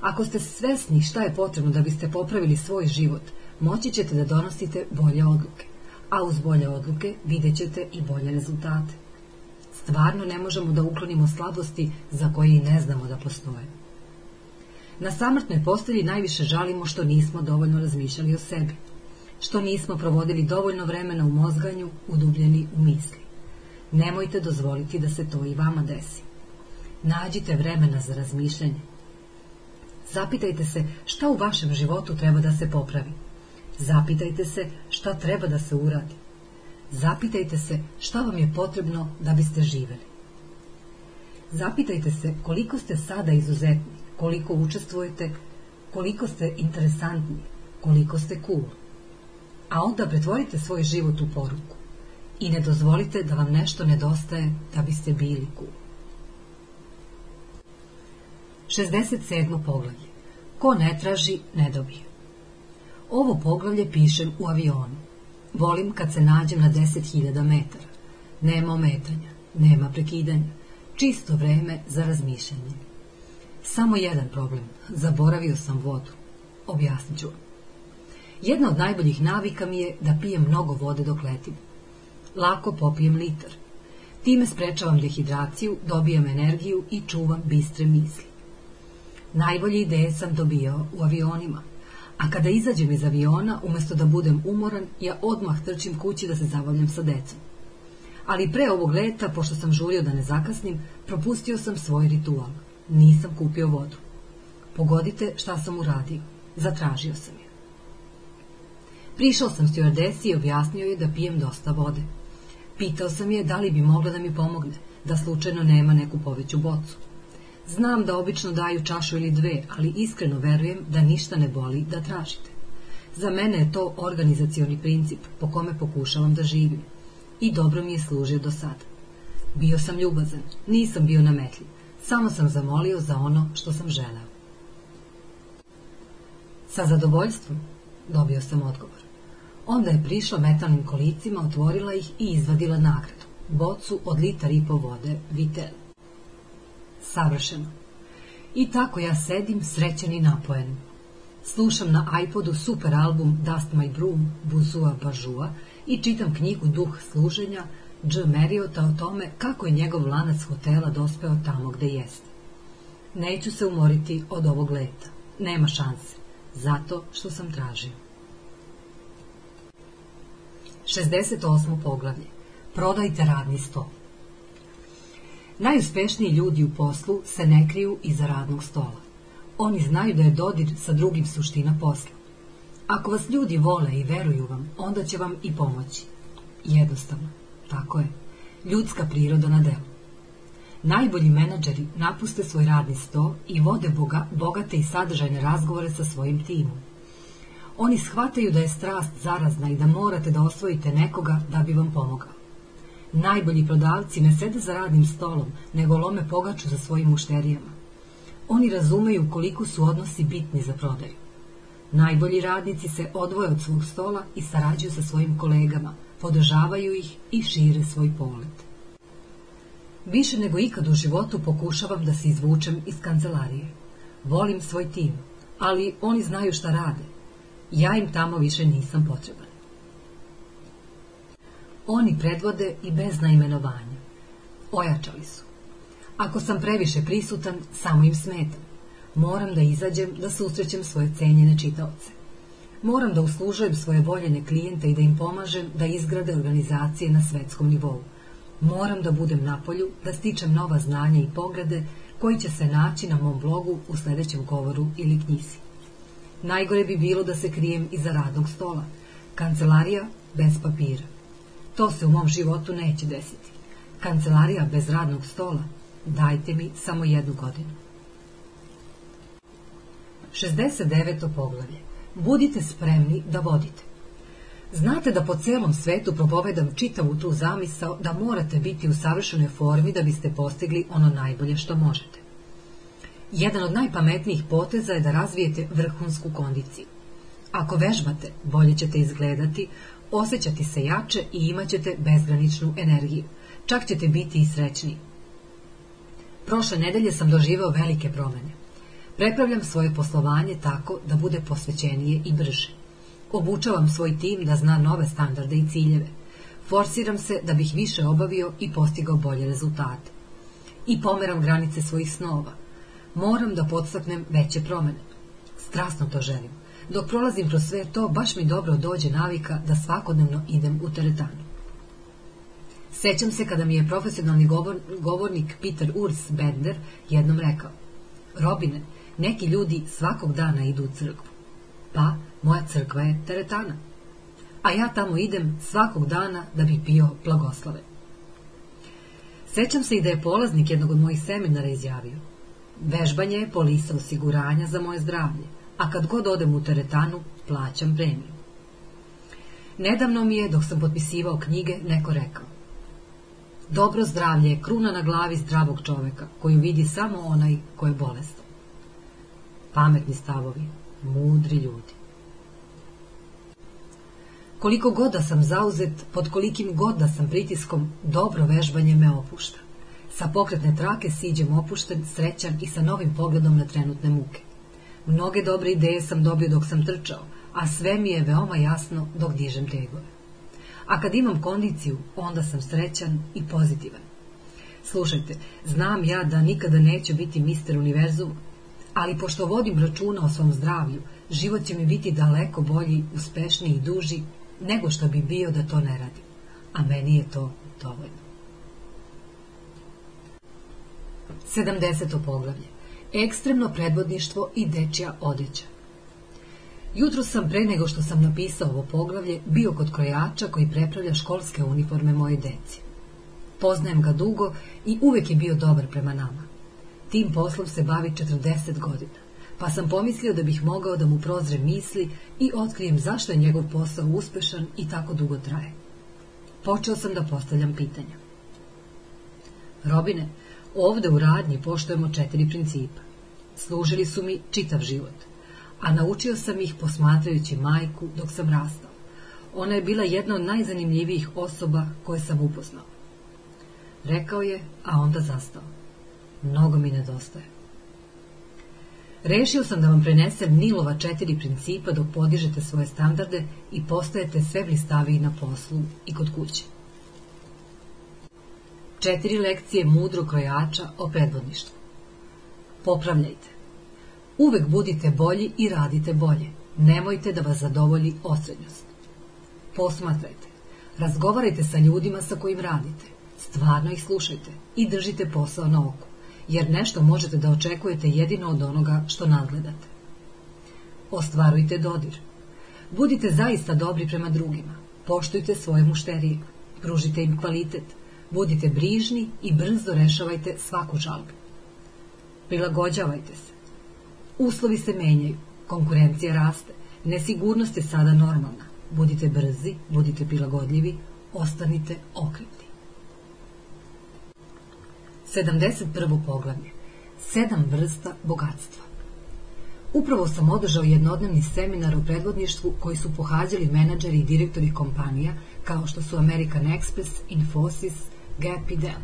Ako ste svesni šta je potrebno da biste popravili svoj život, moći ćete da donosite bolje odluke a uz bolje odluke vidjet ćete i bolje rezultate. Stvarno ne možemo da uklonimo slabosti za koje i ne znamo da postoje. Na samrtnoj postelji najviše žalimo što nismo dovoljno razmišljali o sebi, što nismo provodili dovoljno vremena u mozganju, udubljeni u misli. Nemojte dozvoliti da se to i vama desi. Nađite vremena za razmišljanje. Zapitajte se šta u vašem životu treba da se popravi. Zapitajte se šta treba da se uradi. Zapitajte se šta vam je potrebno da biste živeli. Zapitajte se koliko ste sada izuzetni, koliko učestvujete, koliko ste interesantni, koliko ste cool. A onda pretvorite svoj život u poruku i ne dozvolite da vam nešto nedostaje da biste bili cool. 67. poglavlje. Ko ne traži, ne dobije. Ovo poglavlje pišem u avionu. Volim kad se nađem na 10.000 metara. Nema ometanja, nema prekidanja, čisto vreme za razmišljanje. Samo jedan problem, zaboravio sam vodu. Objasnit ću vam. Jedna od najboljih navika mi je da pijem mnogo vode dok letim. Lako popijem litar. Time sprečavam dehidraciju, dobijam energiju i čuvam bistre misli. Najbolje ideje sam dobijao u avionima, a kada izađem iz aviona, umesto da budem umoran, ja odmah trčim kući da se zabavljam sa decom. Ali pre ovog leta, pošto sam žurio da ne zakasnim, propustio sam svoj ritual. Nisam kupio vodu. Pogodite šta sam uradio. Zatražio sam je. Prišao sam stewardesi i objasnio je da pijem dosta vode. Pitao sam je da li bi mogla da mi pomogne, da slučajno nema neku poveću bocu. Znam da obično daju čašu ili dve, ali iskreno verujem da ništa ne boli da tražite. Za mene je to organizacioni princip po kome pokušavam da živim. I dobro mi je služio do sada. Bio sam ljubazan, nisam bio nametljiv, samo sam zamolio za ono što sam želeo. Sa zadovoljstvom dobio sam odgovor. Onda je prišla metalnim kolicima, otvorila ih i izvadila nagradu. Bocu od litar i po vode, vitel savršeno. I tako ja sedim srećen i napojen. Slušam na iPodu super album Dust My Broom Buzua Bažua i čitam knjigu Duh služenja Dž Meriota o tome kako je njegov lanac hotela dospeo tamo gde jeste. Neću se umoriti od ovog leta. Nema šanse. Zato što sam tražio. 68. poglavlje. Prodajte radni stol. Najuspešniji ljudi u poslu se ne kriju iza radnog stola. Oni znaju da je dodir sa drugim suština posla. Ako vas ljudi vole i veruju vam, onda će vam i pomoći. Jednostavno, tako je. Ljudska priroda na delu. Najbolji menadžeri napuste svoj radni sto i vode boga, bogate i sadržajne razgovore sa svojim timom. Oni shvataju da je strast zarazna i da morate da osvojite nekoga da bi vam pomogao. Najbolji prodavci ne sede za radnim stolom, nego lome pogaču za svojim mušterijama. Oni razumeju koliko su odnosi bitni za prodaju. Najbolji radnici se odvoje od svog stola i sarađuju sa svojim kolegama, podržavaju ih i šire svoj polet. Više nego ikad u životu pokušavam da se izvučem iz kancelarije. Volim svoj tim, ali oni znaju šta rade. Ja im tamo više nisam potreban. Oni predvode i bez naimenovanja. Ojačali su. Ako sam previše prisutan, samo im smetam. Moram da izađem, da susrećem svoje cenjene čitaoce. Moram da uslužujem svoje voljene klijente i da im pomažem da izgrade organizacije na svetskom nivou. Moram da budem na polju, da stičem nova znanja i poglede koji će se naći na mom blogu u sledećem govoru ili knjizi. Najgore bi bilo da se krijem iza radnog stola. Kancelarija bez papira. To se u mom životu neće desiti. Kancelarija bez radnog stola. Dajte mi samo jednu godinu. 69. poglavlje. Budite spremni da vodite. Znate da po celom svetu propovedam čitavu tu zamisao da morate biti u savršenoj formi da biste postigli ono najbolje što možete. Jedan od najpametnijih poteza je da razvijete vrhunsku kondiciju. Ako vežbate, bolje ćete izgledati, osjećati se jače i imaćete bezgraničnu energiju. Čak ćete biti i srećniji. Prošle nedelje sam doživao velike promene. Prepravljam svoje poslovanje tako da bude posvećenije i brže. Obučavam svoj tim da zna nove standarde i ciljeve. Forsiram se da bih više obavio i postigao bolje rezultate. I pomeram granice svojih snova. Moram da podstaknem veće promene. Strasno to želim. Dok prolazim kroz sve to, baš mi dobro dođe navika da svakodnevno idem u teretanu. Sećam se kada mi je profesionalni govor, govornik Peter Urs Bender jednom rekao Robine, neki ljudi svakog dana idu u crkvu. Pa, moja crkva je teretana. A ja tamo idem svakog dana da bi pio blagoslove. Sećam se i da je polaznik jednog od mojih seminara izjavio Vežbanje je polisa osiguranja za moje zdravlje, a kad god odem u teretanu, plaćam premiju. Nedavno mi je, dok sam potpisivao knjige, neko rekao Dobro zdravlje je kruna na glavi zdravog čoveka, koju vidi samo onaj ko je bolestan. Pametni stavovi, mudri ljudi. Koliko god da sam zauzet, pod kolikim god da sam pritiskom, dobro vežbanje me opušta. Sa pokretne trake siđem opušten, srećan i sa novim pogledom na trenutne muke. Mnoge dobre ideje sam dobio dok sam trčao, a sve mi je veoma jasno dok dižem tegove. A kad imam kondiciju, onda sam srećan i pozitivan. Slušajte, znam ja da nikada neću biti mister univerzuma, ali pošto vodim računa o svom zdravlju, život će mi biti daleko bolji, uspešniji i duži nego što bi bio da to ne radim. A meni je to dovoljno. 70. poglavlje. Ekstremno predvodništvo i dečja odeća. Jutro sam pre nego što sam napisao ovo poglavlje bio kod krojača koji prepravlja školske uniforme moje deci. Poznajem ga dugo i uvek je bio dobar prema nama. Tim poslom se bavi 40 godina, pa sam pomislio da bih mogao da mu prozre misli i otkrijem zašto je njegov posao uspešan i tako dugo traje. Počeo sam da postavljam pitanja. Robine, ovde u radnji poštujemo četiri principa. Služili su mi čitav život, a naučio sam ih posmatrajući majku dok sam rastao. Ona je bila jedna od najzanimljivijih osoba koje sam upoznao. Rekao je, a onda zastao. Mnogo mi nedostaje. Rešio sam da vam prenesem Nilova četiri principa dok podižete svoje standarde i postajete sve blistaviji na poslu i kod kuće. Četiri lekcije mudro krojača o predvodništvu. Popravljajte. Uvek budite bolji i radite bolje. Nemojte da vas zadovolji osrednjost. Posmatrajte. Razgovarajte sa ljudima sa kojim radite. Stvarno ih slušajte i držite posao na oku jer nešto možete da očekujete jedino od onoga što nadgledate. Ostvarujte dodir. Budite zaista dobri prema drugima. Poštujte svoje mušterije. Pružite im kvalitet. Budite brižni i brzo rešavajte svaku žalbu. Prilagođavajte se. Uslovi se menjaju. Konkurencija raste. Nesigurnost je sada normalna. Budite brzi, budite prilagodljivi, ostanite okripni. 71. poglavlje. Sedam vrsta bogatstva. Upravo sam održao jednodnevni seminar o predvodništvu koji su pohađali menadžeri i direktori kompanija kao što su American Express, Infosys, Gap i Dell.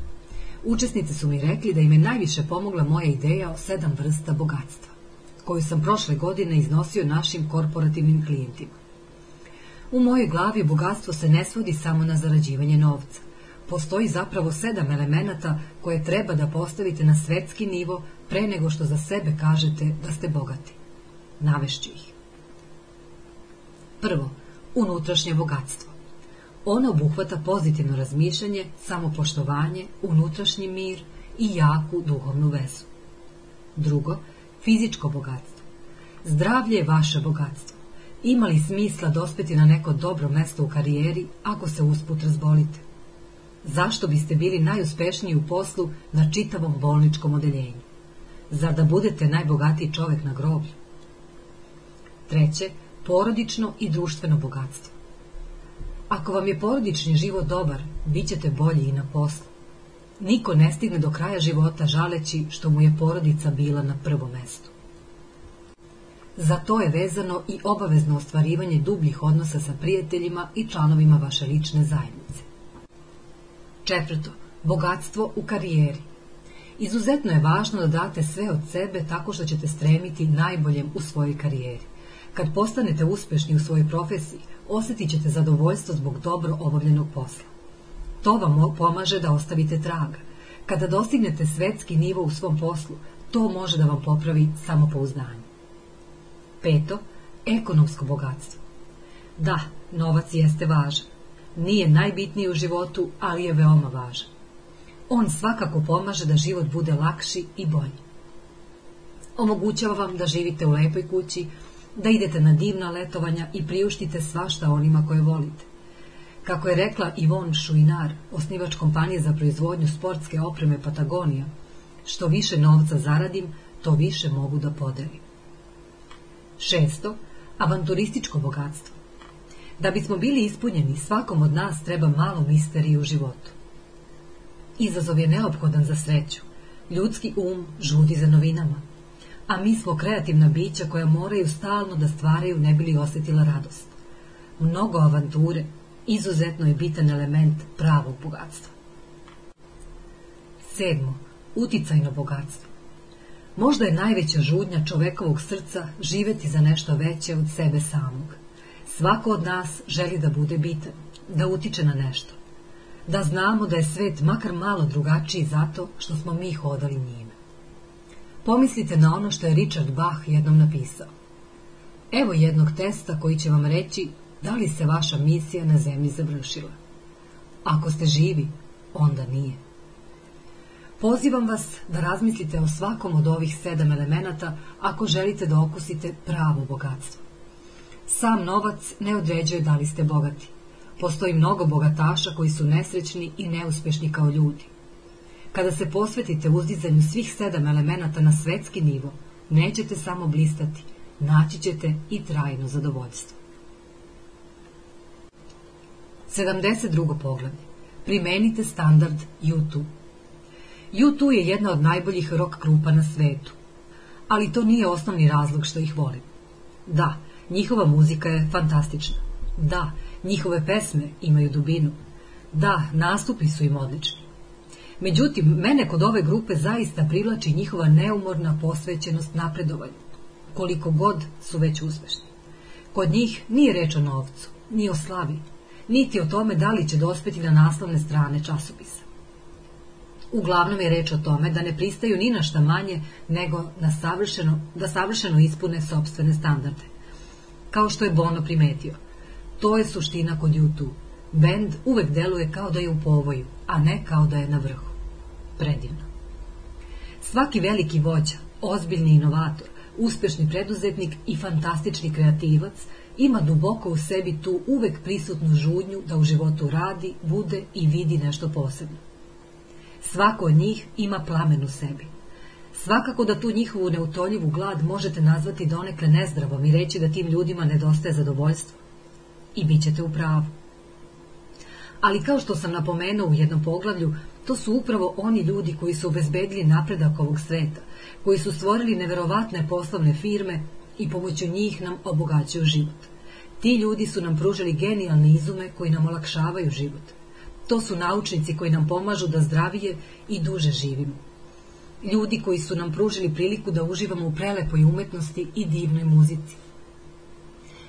Su mi rekli da im je najviše pomogla moja ideja o sedam vrsta bogatstva, koju sam prošle godine iznosio našim korporativnim klijentima. U mojoj glavi bogatstvo se ne svodi samo na zarađivanje novca postoji zapravo sedam elemenata koje treba da postavite na svetski nivo pre nego što za sebe kažete da ste bogati. Navešću ih. Prvo, unutrašnje bogatstvo. Ono obuhvata pozitivno razmišljanje, samopoštovanje, unutrašnji mir i jaku duhovnu vezu. Drugo, fizičko bogatstvo. Zdravlje je vaše bogatstvo. Ima li smisla dospeti na neko dobro mesto u karijeri ako se usput razbolite? Zašto biste bili najuspešniji u poslu na čitavom bolničkom odeljenju? Zar da budete najbogatiji čovek na groblju? Treće, porodično i društveno bogatstvo. Ako vam je porodični život dobar, bit ćete bolji i na poslu. Niko ne stigne do kraja života žaleći što mu je porodica bila na prvom mestu. Za to je vezano i obavezno ostvarivanje dubljih odnosa sa prijateljima i članovima vaše lične zajednice. Četvrto, bogatstvo u karijeri. Izuzetno je važno da date sve od sebe tako što ćete stremiti najboljem u svojoj karijeri. Kad postanete uspešni u svojoj profesiji, osjetit ćete zadovoljstvo zbog dobro obavljenog posla. To vam pomaže da ostavite traga. Kada dostignete svetski nivo u svom poslu, To može da vam popravi samopouzdanje. Peto, ekonomsko bogatstvo. Da, novac jeste važan. Nije najbitniji u životu, ali je veoma važan. On svakako pomaže da život bude lakši i bolji. Omogućava vam da živite u lepoj kući, da idete na divna letovanja i priuštite svašta onima koje volite. Kako je rekla Ivon Šuinar, osnivač kompanije za proizvodnju sportske opreme Patagonija, što više novca zaradim, to više mogu da podelim. Šesto, avanturističko bogatstvo. Da bismo bili ispunjeni, svakom od nas treba malo misterije u životu. Izazov je neophodan za sreću. Ljudski um žudi za novinama. A mi smo kreativna bića koja moraju stalno da stvaraju ne bili osjetila radost. Mnogo avanture izuzetno je bitan element pravog bogatstva. Sedmo. Uticajno bogatstvo. Možda je najveća žudnja čovekovog srca živeti za nešto veće od sebe samog. Svako od nas želi da bude bitan, da utiče na nešto. Da znamo da je svet makar malo drugačiji zato što smo mi hodali njime. Pomislite na ono što je Richard Bach jednom napisao. Evo jednog testa koji će vam reći da li se vaša misija na zemlji završila. Ako ste živi, onda nije. Pozivam vas da razmislite o svakom od ovih sedam elemenata ako želite da okusite pravo bogatstvo. Sam novac ne određuje da li ste bogati. Postoji mnogo bogataša koji su nesrećni i neuspešni kao ljudi. Kada se posvetite uzdizanju svih sedam elemenata na svetski nivo, nećete samo blistati, naći ćete i trajno zadovoljstvo. 72. poglavlje. Primenite standard U2. U2 je jedna od najboljih rock grupa na svetu. Ali to nije osnovni razlog što ih volim. Da, njihova muzika je fantastična. Da, njihove pesme imaju dubinu. Da, nastupi su im odlični. Međutim, mene kod ove grupe zaista privlači njihova neumorna posvećenost napredovanju, koliko god su već uspešni. Kod njih nije reč o novcu, ni o slavi, niti o tome da li će dospeti na naslovne strane časopisa. Uglavnom je reč o tome da ne pristaju ni na šta manje nego na savršeno, da savršeno ispune sobstvene standarde. Kao što je Bono primetio. To je suština kod YouTube. Bend uvek deluje kao da je u povoju, a ne kao da je na vrhu. Predivno. Svaki veliki vođa, ozbiljni inovator, uspešni preduzetnik i fantastični kreativac ima duboko u sebi tu uvek prisutnu žudnju da u životu radi, bude i vidi nešto posebno. Svako od njih ima plamen u sebi. Svakako da tu njihovu neutoljivu glad možete nazvati donekle nezdravom i reći da tim ljudima nedostaje zadovoljstvo. I bit ćete u pravu. Ali kao što sam napomenuo u jednom poglavlju, to su upravo oni ljudi koji su obezbedili napredak ovog sveta, koji su stvorili neverovatne poslovne firme i pomoću njih nam obogaćuju život. Ti ljudi su nam pružili genijalne izume koji nam olakšavaju život. To su naučnici koji nam pomažu da zdravije i duže živimo. Ljudi koji su nam pružili priliku da uživamo u prelepoj umetnosti i divnoj muzici.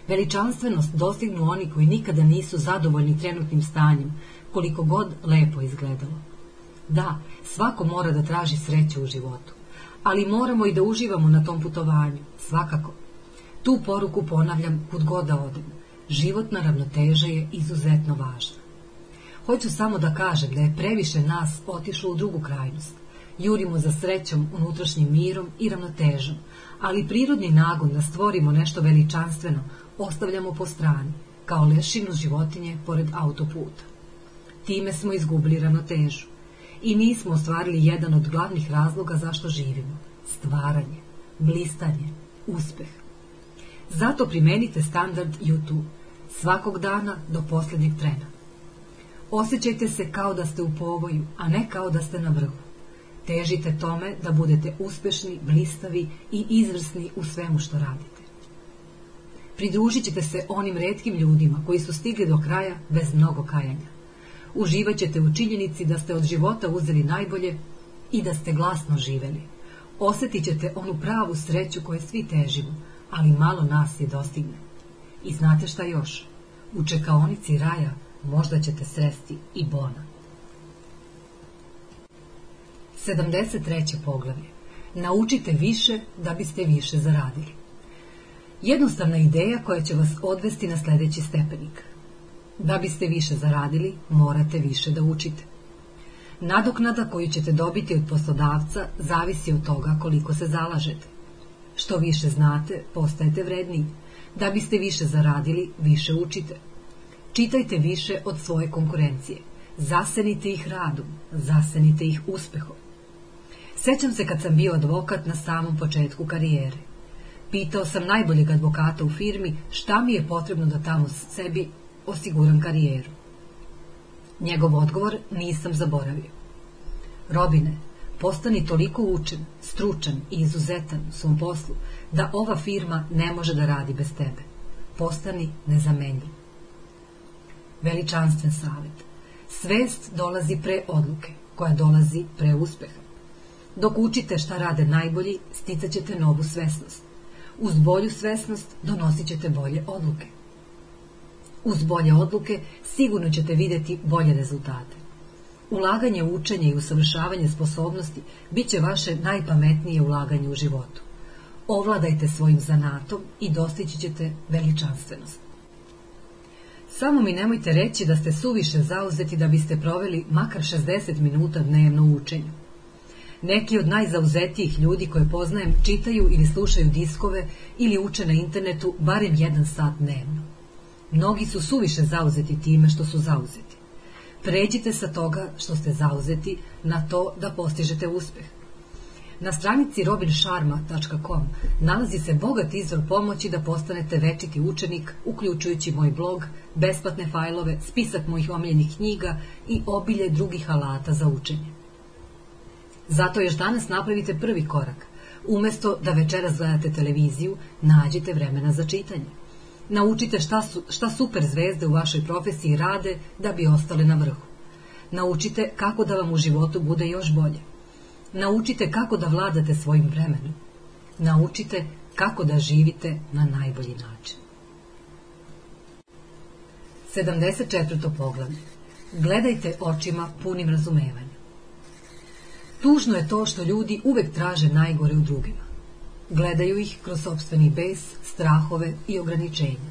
Veličanstvenost dostignu oni koji nikada nisu zadovoljni trenutnim stanjem, koliko god lepo izgledalo. Da, svako mora da traži sreću u životu, ali moramo i da uživamo na tom putovanju, svakako. Tu poruku ponavljam kud god da odem. Životna ravnoteža je izuzetno važna. Hoću samo da kažem da je previše nas otišlo u drugu krajnost. Jurimo za srećom, unutrašnjim mirom i ravnotežom, ali prirodni nagon da stvorimo nešto veličanstveno ostavljamo po strani, kao lešinu životinje pored autoputa. Time smo izgubili ravnotežu i nismo ostvarili jedan od glavnih razloga zašto živimo. Stvaranje, blistanje, uspeh. Zato primenite standard YouTube svakog dana do posljednjeg trena. Osjećajte se kao da ste u povoju, a ne kao da ste na vrhu. Težite tome da budete uspešni, blistavi i izvrsni u svemu što radite. Pridružit ćete se onim redkim ljudima koji su stigli do kraja bez mnogo kajanja. Uživat ćete u činjenici da ste od života uzeli najbolje i da ste glasno živeli. Osjetit ćete onu pravu sreću koje svi težimo, ali malo nas je dostigne. I znate šta još? U čekaonici raja možda ćete sresti i Bona. 73. poglavlje. Naučite više da biste više zaradili. Jednostavna ideja koja će vas odvesti na sledeći stepenik. Da biste više zaradili, morate više da učite. Nadoknada koju ćete dobiti od poslodavca zavisi od toga koliko se zalažete. Što više znate, postajete vredniji. Da biste više zaradili, više učite. Čitajte više od svoje konkurencije. Zasenite ih radom, zasenite ih uspehom. Sećam se kad sam bio advokat na samom početku karijere. Pitao sam najboljeg advokata u firmi šta mi je potrebno da tamo sebi osiguram karijeru. Njegov odgovor nisam zaboravio. Robine, postani toliko učen, stručan i izuzetan u svom poslu da ova firma ne može da radi bez tebe. Postani nezamenljiv. Veličanstven savet. Svest dolazi pre odluke, koja dolazi pre uspeha. Dok učite šta rade najbolji, sticat ćete novu svesnost. Uz bolju svesnost donosit ćete bolje odluke. Uz bolje odluke sigurno ćete videti bolje rezultate. Ulaganje u učenje i usavršavanje sposobnosti bit će vaše najpametnije ulaganje u životu. Ovladajte svojim zanatom i dostići ćete veličanstvenost. Samo mi nemojte reći da ste suviše zauzeti da biste proveli makar 60 minuta dnevno u učenju. Neki od najzauzetijih ljudi koje poznajem čitaju ili slušaju diskove ili uče na internetu barem jedan sat dnevno. Mnogi su suviše zauzeti time što su zauzeti. Pređite sa toga što ste zauzeti na to da postižete uspeh. Na stranici robinsharma.com nalazi se bogat izvor pomoći da postanete večiti učenik, uključujući moj blog, besplatne fajlove, spisak mojih omiljenih knjiga i obilje drugih alata za učenje. Zato još danas napravite prvi korak. Umesto da večeras gledate televiziju, nađite vremena za čitanje. Naučite šta, su, šta super zvezde u vašoj profesiji rade da bi ostale na vrhu. Naučite kako da vam u životu bude još bolje. Naučite kako da vladate svojim vremenom. Naučite kako da živite na najbolji način. 74. poglavlje. Gledajte očima punim razumevanja. Tužno je to što ljudi uvek traže najgore u drugima. Gledaju ih kroz sobstveni bes, strahove i ograničenja.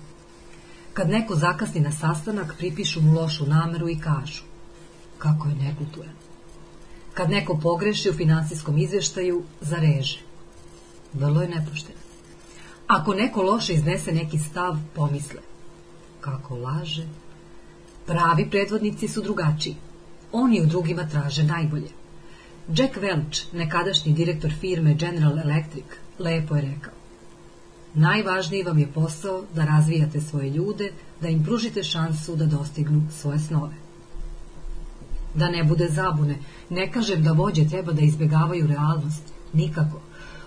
Kad neko zakasni na sastanak, pripišu mu lošu nameru i kažu kako je nekulturan. Kad neko pogreši u finansijskom izveštaju, zareže. Vrlo je nepošteno. Ako neko loše iznese neki stav, pomisle. Kako laže. Pravi predvodnici su drugačiji. Oni u drugima traže najbolje. Jack Welch, nekadašnji direktor firme General Electric, lepo je rekao. Najvažniji vam je posao da razvijate svoje ljude, da im pružite šansu da dostignu svoje snove. Da ne bude zabune, ne kažem da vođe treba da izbegavaju realnost, nikako.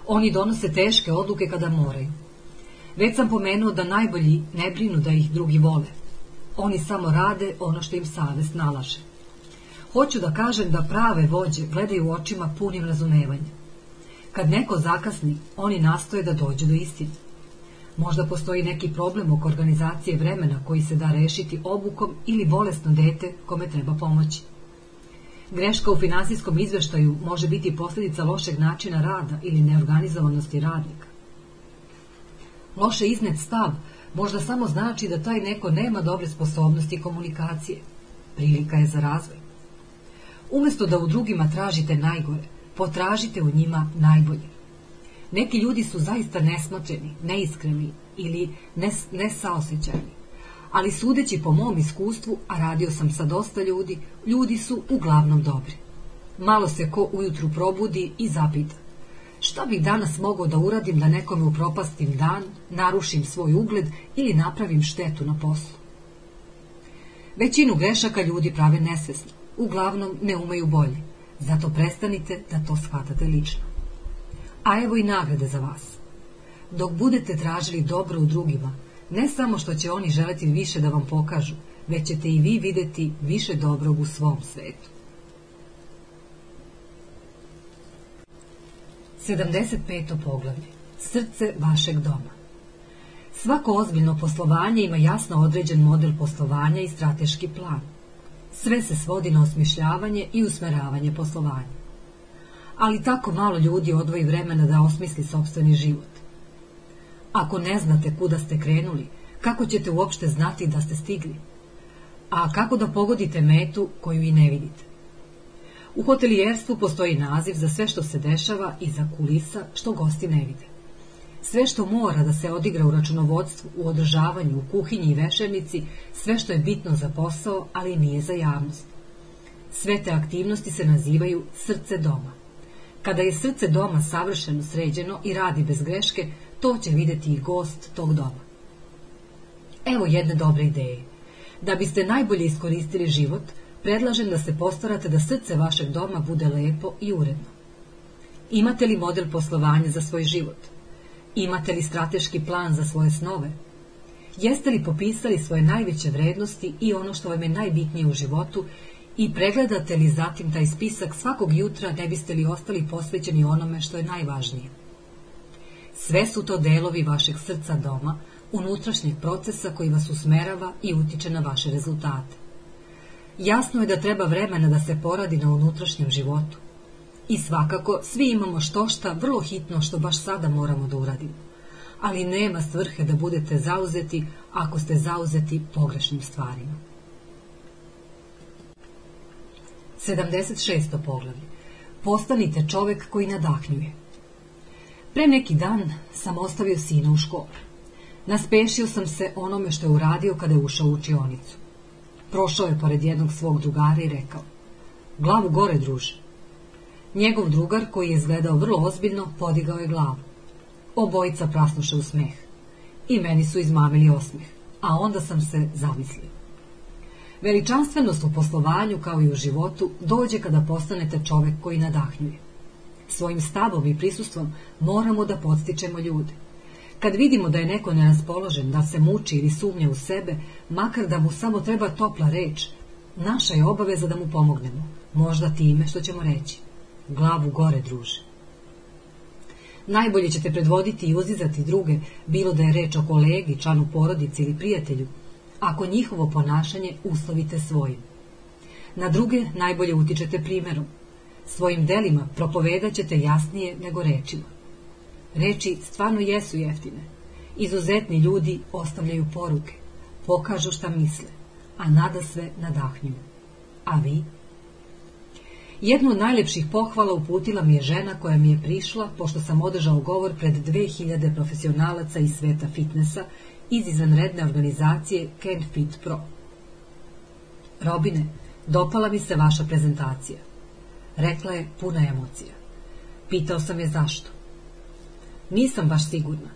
Oni donose teške odluke kada moraju. Već sam pomenuo da najbolji ne brinu da ih drugi vole. Oni samo rade ono što im savest nalaže. Hoću da kažem da prave vođe gledaju očima punim razumevanja. Kad neko zakasni, oni nastoje da dođu do istine. Možda postoji neki problem oko organizacije vremena koji se da rešiti obukom ili bolesno dete kome treba pomoći. Greška u finansijskom izveštaju može biti posljedica lošeg načina rada ili neorganizovanosti radnika. Loše iznet stav možda samo znači da taj neko nema dobre sposobnosti komunikacije. Prilika je za razvoj. Umesto da u drugima tražite najgore, potražite u njima najbolje. Neki ljudi su zaista nesmoćeni, neiskreni ili nes, nesaosećajni. Ali sudeći po mom iskustvu, a radio sam sa dosta ljudi, ljudi su uglavnom dobri. Malo se ko ujutru probudi i zapita. Šta bih danas mogao da uradim da nekome upropastim dan, narušim svoj ugled ili napravim štetu na poslu? Većinu grešaka ljudi prave nesvesno uglavnom ne umeju bolje. Zato prestanite da to shvatate lično. A evo i nagrade za vas. Dok budete tražili dobro u drugima, ne samo što će oni želeti više da vam pokažu, već ćete i vi videti više dobrog u svom svetu. 75. poglavlje. Srce vašeg doma. Svako ozbiljno poslovanje ima jasno određen model poslovanja i strateški plan. Sve se svodi na osmišljavanje i usmeravanje poslovanja. ali tako malo ljudi odvoji vremena da osmisli sobstveni život. Ako ne znate kuda ste krenuli, kako ćete uopšte znati da ste stigli? A kako da pogodite metu koju i ne vidite? U hotelijerstvu postoji naziv za sve što se dešava iza kulisa što gosti ne vide. Sve što mora da se odigra u računovodstvu, u održavanju, u kuhinji i vešernici, sve što je bitno za posao, ali nije za javnost. Sve te aktivnosti se nazivaju srce doma. Kada je srce doma savršeno sređeno i radi bez greške, to će videti i gost tog doma. Evo jedne dobre ideje. Da biste najbolje iskoristili život, predlažem da se postarate da srce vašeg doma bude lepo i uredno. Imate li model poslovanja za svoj život? Imate li strateški plan za svoje snove? Jeste li popisali svoje najveće vrednosti i ono što vam je najbitnije u životu i pregledate li zatim taj spisak svakog jutra ne biste li ostali posvećeni onome što je najvažnije? Sve su to delovi vašeg srca doma, unutrašnjeg procesa koji vas usmerava i utiče na vaše rezultate. Jasno je da treba vremena da se poradi na unutrašnjem životu. I svakako, svi imamo što šta vrlo hitno što baš sada moramo da uradimo. Ali nema svrhe da budete zauzeti ako ste zauzeti pogrešnim stvarima. 76. poglavlje. Postanite čovek koji nadahnjuje. Pre neki dan sam ostavio sina u školu. Naspešio sam se onome što je uradio kada je ušao u učionicu. Prošao je pored jednog svog drugara i rekao Glavu gore, druže. Njegov drugar, koji je izgledao vrlo ozbiljno, podigao je glavu. Obojica prasnuše u smeh. I meni su izmamili osmeh, a onda sam se zamislio. Veličanstvenost u poslovanju, kao i u životu, dođe kada postanete čovek koji nadahnjuje. Svojim stavom i prisustvom moramo da podstičemo ljude. Kad vidimo da je neko neraspoložen, da se muči ili sumnja u sebe, makar da mu samo treba topla reč, naša je obaveza da mu pomognemo, možda time što ćemo reći. Glavu gore, druže. Najbolje ćete predvoditi i uzizati druge, bilo da je reč o kolegi, članu porodici ili prijatelju, ako njihovo ponašanje uslovite svojim. Na druge najbolje utičete primerom. Svojim delima propovedat ćete jasnije nego rečima. Reči stvarno jesu jeftine. Izuzetni ljudi ostavljaju poruke, pokažu šta misle, a nada sve nadahnjuju. A vi? Jednu od najlepših pohvala uputila mi je žena koja mi je prišla, pošto sam održao govor pred 2000 profesionalaca iz sveta fitnessa iz izvanredne organizacije Can Fit Pro. Robine, dopala mi se vaša prezentacija. Rekla je puna emocija. Pitao sam je zašto. Nisam baš sigurna.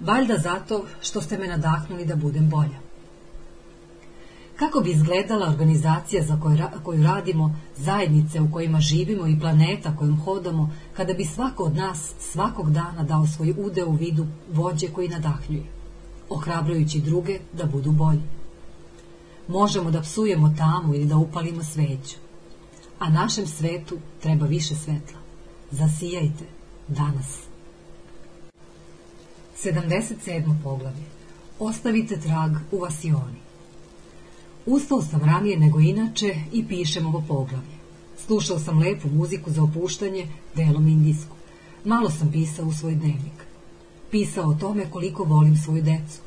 Valjda zato što ste me nadahnuli da budem bolja. Kako bi izgledala organizacija za koju, koju radimo, zajednice u kojima živimo i planeta kojom hodamo, kada bi svako od nas svakog dana dao svoj udeo u vidu vođe koji nadahnjuje, ohrabrujući druge da budu bolji. Možemo da psujemo tamu ili da upalimo sveću, a našem svetu treba više svetla. Zasijajte danas. 77. poglavlje. Ostavite trag u vasioni. Ustao sam ranije nego inače i pišem ovo poglavlje. Slušao sam lepu muziku za opuštanje, delom indijsku. Malo sam pisao u svoj dnevnik. Pisao o tome koliko volim svoju decu,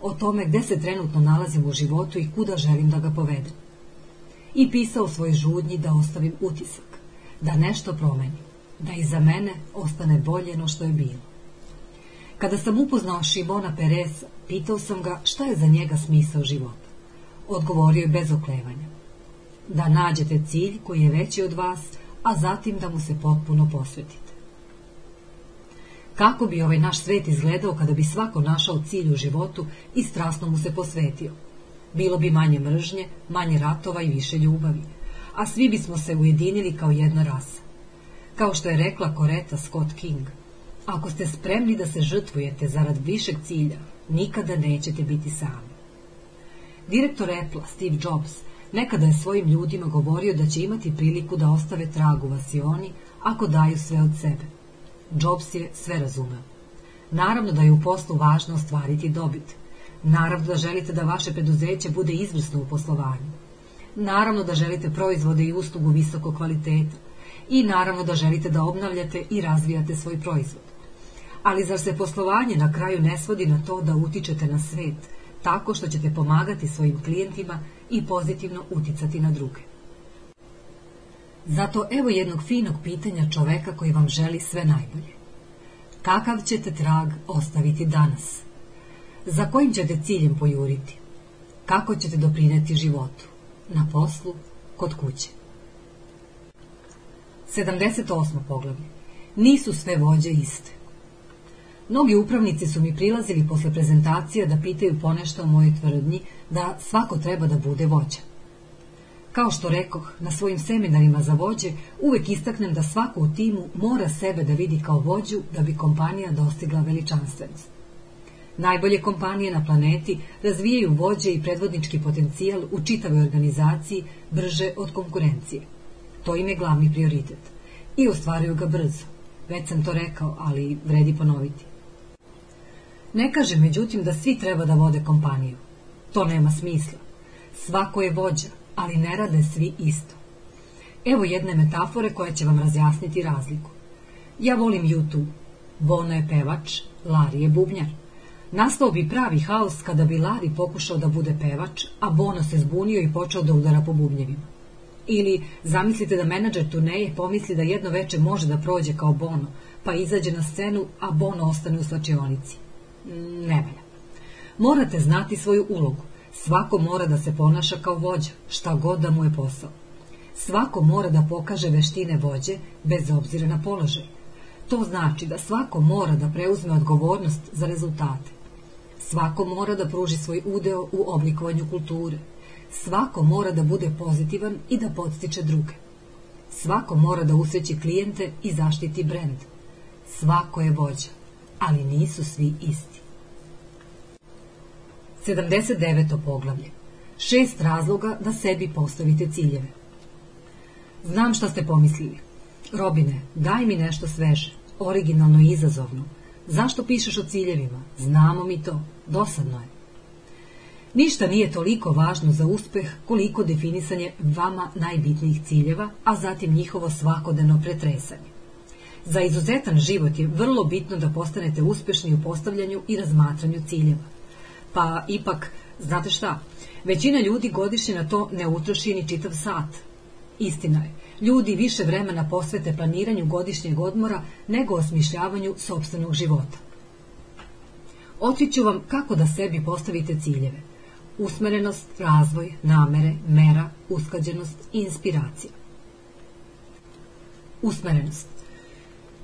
o tome gde se trenutno nalazim u životu i kuda želim da ga povedem. I pisao svoj žudnji da ostavim utisak, da nešto promenim, da iza mene ostane bolje no što je bilo. Kada sam upoznao Šimona Peresa, pitao sam ga šta je za njega smisao života. Odgovorio je bez oklevanja. Da nađete cilj koji je veći od vas, a zatim da mu se potpuno posvetite. Kako bi ovaj naš svet izgledao kada bi svako našao cilj u životu i strasno mu se posvetio? Bilo bi manje mržnje, manje ratova i više ljubavi, a svi bismo se ujedinili kao jedna rasa. Kao što je rekla Koreta Scott King – Ako ste spremni da se žrtvujete zarad višeg cilja, nikada nećete biti sami. Direktor Apple, Steve Jobs, nekada je svojim ljudima govorio da će imati priliku da ostave trag u vasioni ako daju sve od sebe. Jobs je sve razumeo. Naravno da je u poslu važno ostvariti dobit. Naravno da želite da vaše preduzeće bude izvrsno u poslovanju. Naravno da želite proizvode i uslugu visokog kvaliteta. i naravno da želite da obnavljate i razvijate svoj proizvod. Ali zar se poslovanje na kraju ne svodi na to da utičete na svet, tako što ćete pomagati svojim klijentima i pozitivno uticati na druge? Zato evo jednog finog pitanja čoveka koji vam želi sve najbolje. Kakav ćete trag ostaviti danas? Za kojim ćete ciljem pojuriti? Kako ćete doprineti životu? Na poslu, kod kuće. 78. poglavlje. Nisu sve vođe iste. Mnogi upravnici su mi prilazili posle prezentacija da pitaju ponešto o mojoj tvrdnji da svako treba da bude vođa. Kao što rekoh, na svojim seminarima za vođe uvek istaknem da svako u timu mora sebe da vidi kao vođu da bi kompanija dostigla veličanstvenost. Najbolje kompanije na planeti razvijaju vođe i predvodnički potencijal u čitavoj organizaciji brže od konkurencije. To im je glavni prioritet. I ostvaruju ga brzo. Već sam to rekao, ali vredi ponoviti. Ne kaže međutim da svi treba da vode kompaniju. To nema smisla. Svako je vođa, ali ne rade svi isto. Evo jedne metafore koja će vam razjasniti razliku. Ja volim YouTube. Bono je pevač, Lari je bubnjar. Nastao bi pravi haos kada bi Lari pokušao da bude pevač, a Bono se zbunio i počeo da udara po bubnjevima. Ili zamislite da menadžer turneje pomisli da jedno veče može da prođe kao Bono, pa izađe na scenu, a Bono ostane u slačionici. Ne valja. Morate znati svoju ulogu. Svako mora da se ponaša kao vođa, šta god da mu je posao. Svako mora da pokaže veštine vođe, bez obzira na položaj. To znači da svako mora da preuzme odgovornost za rezultate. Svako mora da pruži svoj udeo u oblikovanju kulture. Svako mora da bude pozitivan i da podstiče druge. Svako mora da usreći klijente i zaštiti brend. Svako je vođa, ali nisu svi isti. 79. poglavlje. Šest razloga da sebi postavite ciljeve. Znam šta ste pomislili. Robine, daj mi nešto sveže, originalno i izazovno. Zašto pišeš o ciljevima? Znamo mi to. Dosadno je. Ništa nije toliko važno za uspeh koliko definisanje vama najbitnijih ciljeva, a zatim njihovo svakodnevno pretresanje. Za izuzetan život je vrlo bitno da postanete uspešni u postavljanju i razmatranju ciljeva. Pa ipak, znate šta, većina ljudi godišnje na to ne utroši ni čitav sat. Istina je, ljudi više vremena posvete planiranju godišnjeg odmora nego osmišljavanju sobstvenog života. Otkriću vam kako da sebi postavite ciljeve. Usmerenost, razvoj, namere, mera, usklađenost i inspiracija. Usmerenost.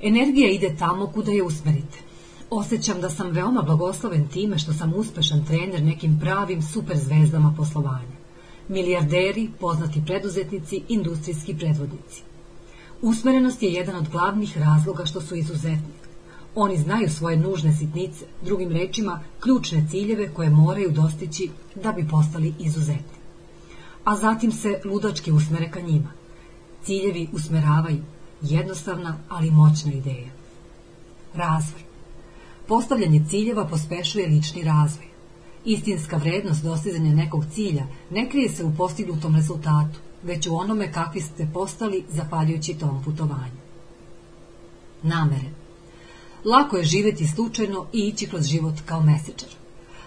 Energija ide tamo kuda je usmerite. Osjećam da sam veoma blagosloven time što sam uspešan trener nekim pravim superzvezdama poslovanja. Milijarderi, poznati preduzetnici, industrijski predvodnici. Usmerenost je jedan od glavnih razloga što su izuzetni. Oni znaju svoje nužne sitnice, drugim rečima, ključne ciljeve koje moraju dostići da bi postali izuzetni. A zatim se ludački usmere ka njima. Ciljevi usmeravaju, jednostavna, ali moćna ideja. Razvoj. Postavljanje ciljeva pospešuje lični razvoj. Istinska vrednost dostizanja nekog cilja ne krije se u postignutom rezultatu, već u onome kakvi ste postali zahvaljujući tom putovanju. Namere. Lako je živeti slučajno i ići kroz život kao mesečar.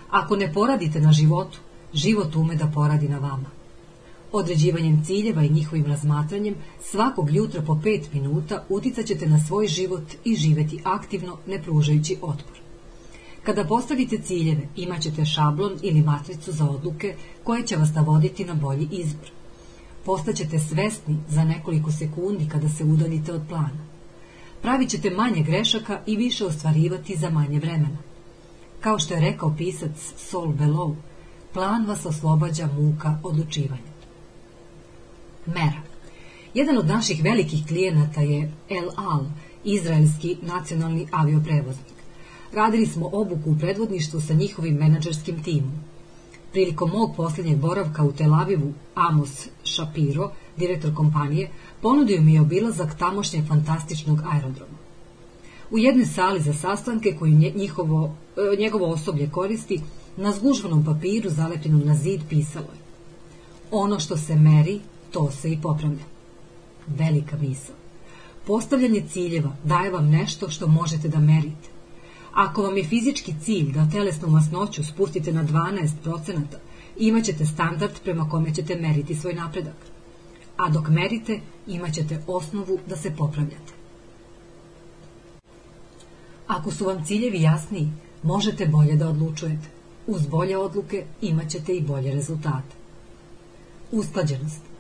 Ako ne poradite na životu, život ume da poradi na vama. Određivanjem ciljeva i njihovim razmatranjem svakog jutra po pet minuta uticat ćete na svoj život i živeti aktivno ne pružajući otpor. Kada postavite ciljeve, imat ćete šablon ili matricu za odluke koje će vas navoditi na bolji izbor. Postaćete svesni za nekoliko sekundi kada se udaljite od plana. Pravit ćete manje grešaka i više ostvarivati za manje vremena. Kao što je rekao pisac Sol Below, plan vas oslobađa muka odlučivanja. Mera. Jedan od naših velikih klijenata je El Al, izraelski nacionalni avioprevoznik. Radili smo obuku u predvodništvu sa njihovim menadžerskim timom. Prilikom mog posljednjeg boravka u Tel Avivu, Amos Shapiro, direktor kompanije, ponudio mi je obilazak tamošnjeg fantastičnog aerodroma. U jednoj sali za sastanke koju njihovo, e, njegovo osoblje koristi, na zgužvanom papiru zalepljenom na zid pisalo je Ono što se meri, to se i popravlja. Velika misla. Postavljanje ciljeva daje vam nešto što možete da merite. Ako vam je fizički cilj da telesnu masnoću spustite na 12%, imaćete standard prema kome ćete meriti svoj napredak. A dok merite, imaćete osnovu da se popravljate. Ako su vam ciljevi jasniji, možete bolje da odlučujete. Uz bolje odluke imaćete i bolje rezultate. Usklađenost.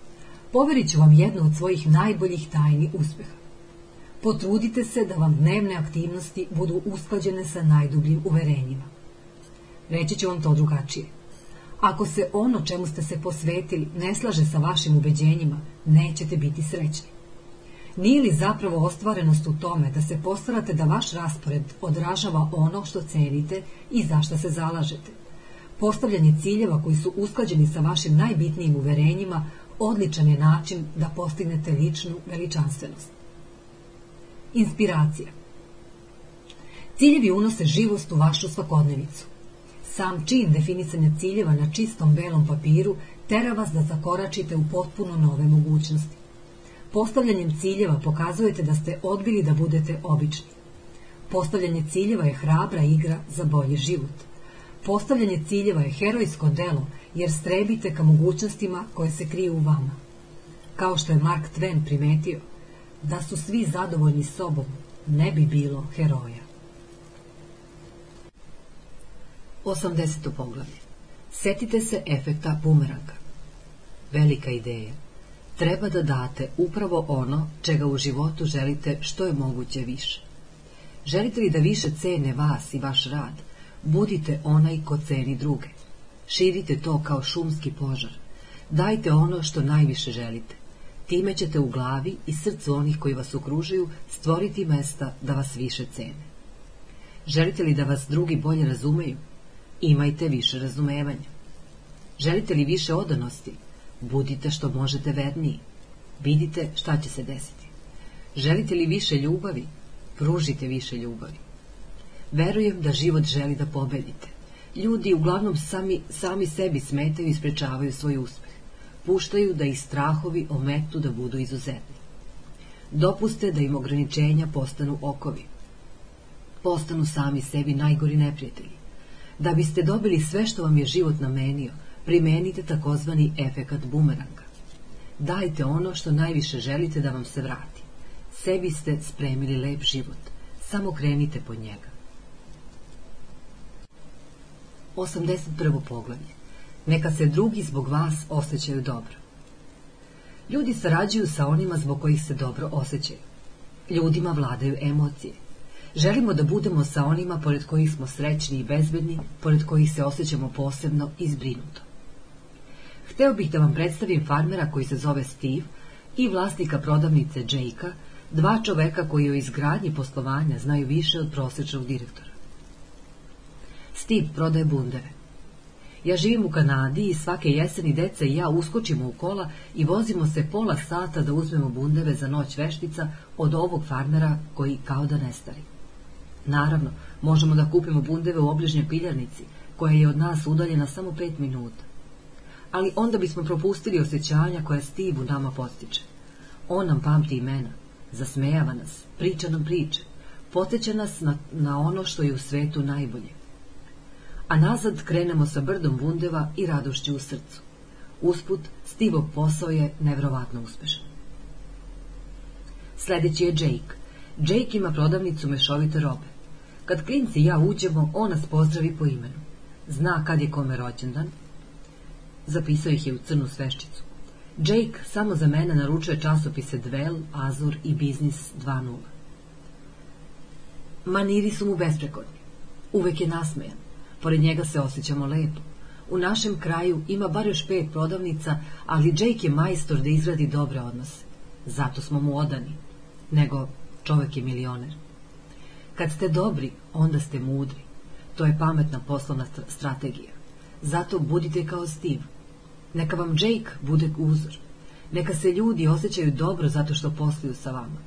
Poverit ću vam jednu od svojih najboljih tajni uspeha. Potrudite se da vam dnevne aktivnosti budu usklađene sa najdubljim uverenjima. Reći ću vam to drugačije. Ako se ono čemu ste se posvetili ne slaže sa vašim ubeđenjima, nećete biti srećni. Nije li zapravo ostvarenost u tome da se postarate da vaš raspored odražava ono što cenite i za šta se zalažete? Postavljanje ciljeva koji su usklađeni sa vašim najbitnijim uverenjima odličan je način da postignete ličnu veličanstvenost. Inspiracija Ciljevi unose živost u vašu svakodnevicu. Sam čin definisanja ciljeva na čistom belom papiru tera vas da zakoračite u potpuno nove mogućnosti. Postavljanjem ciljeva pokazujete da ste odbili da budete obični. Postavljanje ciljeva je hrabra igra za bolji život. Postavljanje ciljeva je herojsko delo jer strebite ka mogućnostima koje se kriju u vama. Kao što je Mark Twain primetio, da su svi zadovoljni sobom, ne bi bilo heroja. 80. poglavlje. Setite se efekta bumeranga. Velika ideja. Treba da date upravo ono čega u životu želite što je moguće više. Želite li da više cene vas i vaš rad, budite onaj ko ceni druge. Širite to kao šumski požar. Dajte ono što najviše želite. Time ćete u glavi i srcu onih koji vas okružuju stvoriti mesta da vas više cene. Želite li da vas drugi bolje razumeju? Imajte više razumevanja. Želite li više odanosti? Budite što možete verniji. Vidite šta će se desiti. Želite li više ljubavi? Pružite više ljubavi. Verujem da život želi da pobedite. Ljudi uglavnom sami, sami sebi smetaju i sprečavaju svoj uspeh. Puštaju da ih strahovi ometu da budu izuzetni. Dopuste da im ograničenja postanu okovi. Postanu sami sebi najgori neprijatelji. Da biste dobili sve što vam je život namenio, primenite takozvani efekat bumeranga. Dajte ono što najviše želite da vam se vrati. Sebi ste spremili lep život. Samo krenite po njega. 81. poglavlje. Neka se drugi zbog vas osjećaju dobro. Ljudi sarađuju sa onima zbog kojih se dobro osjećaju. Ljudima vladaju emocije. Želimo da budemo sa onima pored kojih smo srećni i bezbedni, pored kojih se osjećamo posebno i zbrinuto. Hteo bih da vam predstavim farmera koji se zove Steve i vlasnika prodavnice Jakea, dva čoveka koji o izgradnji poslovanja znaju više od prosečnog direktora. Steve prodaje bundeve. Ja živim u Kanadi i svake jeseni deca i ja uskočimo u kola i vozimo se pola sata da uzmemo bundeve za noć veštica od ovog farmera koji kao da nestari. Naravno, možemo da kupimo bundeve u obližnjoj piljarnici, koja je od nas udaljena samo pet minuta. Ali onda bismo propustili osjećanja koja Steve u nama postiče. On nam pamti imena, zasmejava nas, priča nam priče, poteće nas na, na ono što je u svetu najbolje a nazad krenemo sa brdom bundeva i radošću u srcu. Usput, Stivov posao je nevrovatno uspešan. Sledeći je Jake. Jake ima prodavnicu mešovite robe. Kad klinci i ja uđemo, on nas pozdravi po imenu. Zna kad je kome rođendan. Zapisao ih je u crnu sveščicu. Jake samo za mene naručuje časopise Dvel, Azur i Biznis 2.0. Maniri su mu besprekodni. Uvek je nasmejan. Pored njega se osjećamo lepo. U našem kraju ima bar još pet prodavnica, ali Jake je majstor da izradi dobre odnose. Zato smo mu odani. Nego čovek je milioner. Kad ste dobri, onda ste mudri. To je pametna poslovna strategija. Zato budite kao Steve. Neka vam Jake bude uzor. Neka se ljudi osjećaju dobro zato što posluju sa vama.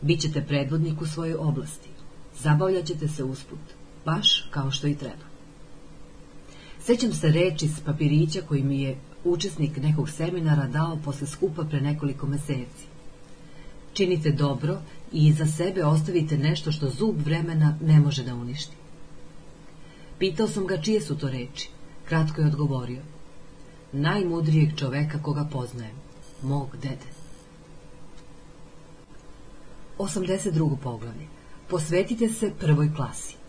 Bićete predvodnik u svojoj oblasti. Zabavljaćete se usput, baš kao što i treba. Sećam se reči s papirića koji mi je učesnik nekog seminara dao posle skupa pre nekoliko meseci. Činite dobro i iza sebe ostavite nešto što zub vremena ne može da uništi. Pitao sam ga čije su to reči. Kratko je odgovorio. Najmudrijeg čoveka koga poznajem, mog dede. 82. poglavlje. Posvetite se prvoj klasi.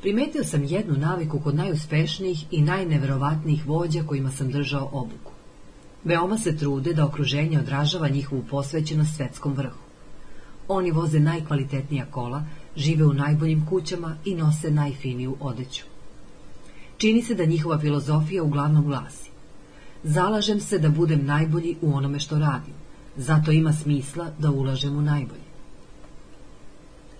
Primetio sam jednu naviku kod najuspešnijih i najneverovatnijih vođa kojima sam držao obuku. Veoma se trude da okruženje odražava njihovu posvećenost svetskom vrhu. Oni voze najkvalitetnija kola, žive u najboljim kućama i nose najfiniju odeću. Čini se da njihova filozofija uglavnom glasi. Zalažem se da budem najbolji u onome što radim, zato ima smisla da ulažem u najbolje.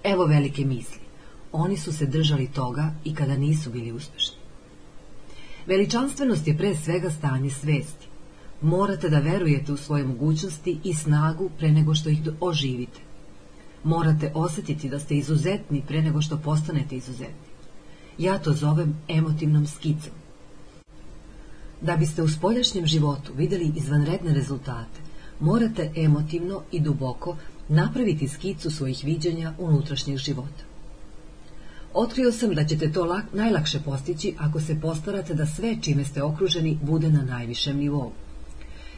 Evo velike misli. Oni su se držali toga i kada nisu bili uspešni. Veličanstvenost je pre svega stanje svesti. Morate da verujete u svoje mogućnosti i snagu pre nego što ih oživite. Morate osetiti da ste izuzetni pre nego što postanete izuzetni. Ja to zovem emotivnom skicom. Da biste u spoljašnjem životu videli izvanredne rezultate, morate emotivno i duboko napraviti skicu svojih viđanja unutrašnjeg života. Otkrio sam da ćete to lak, najlakše postići ako se postarate da sve čime ste okruženi bude na najvišem nivou.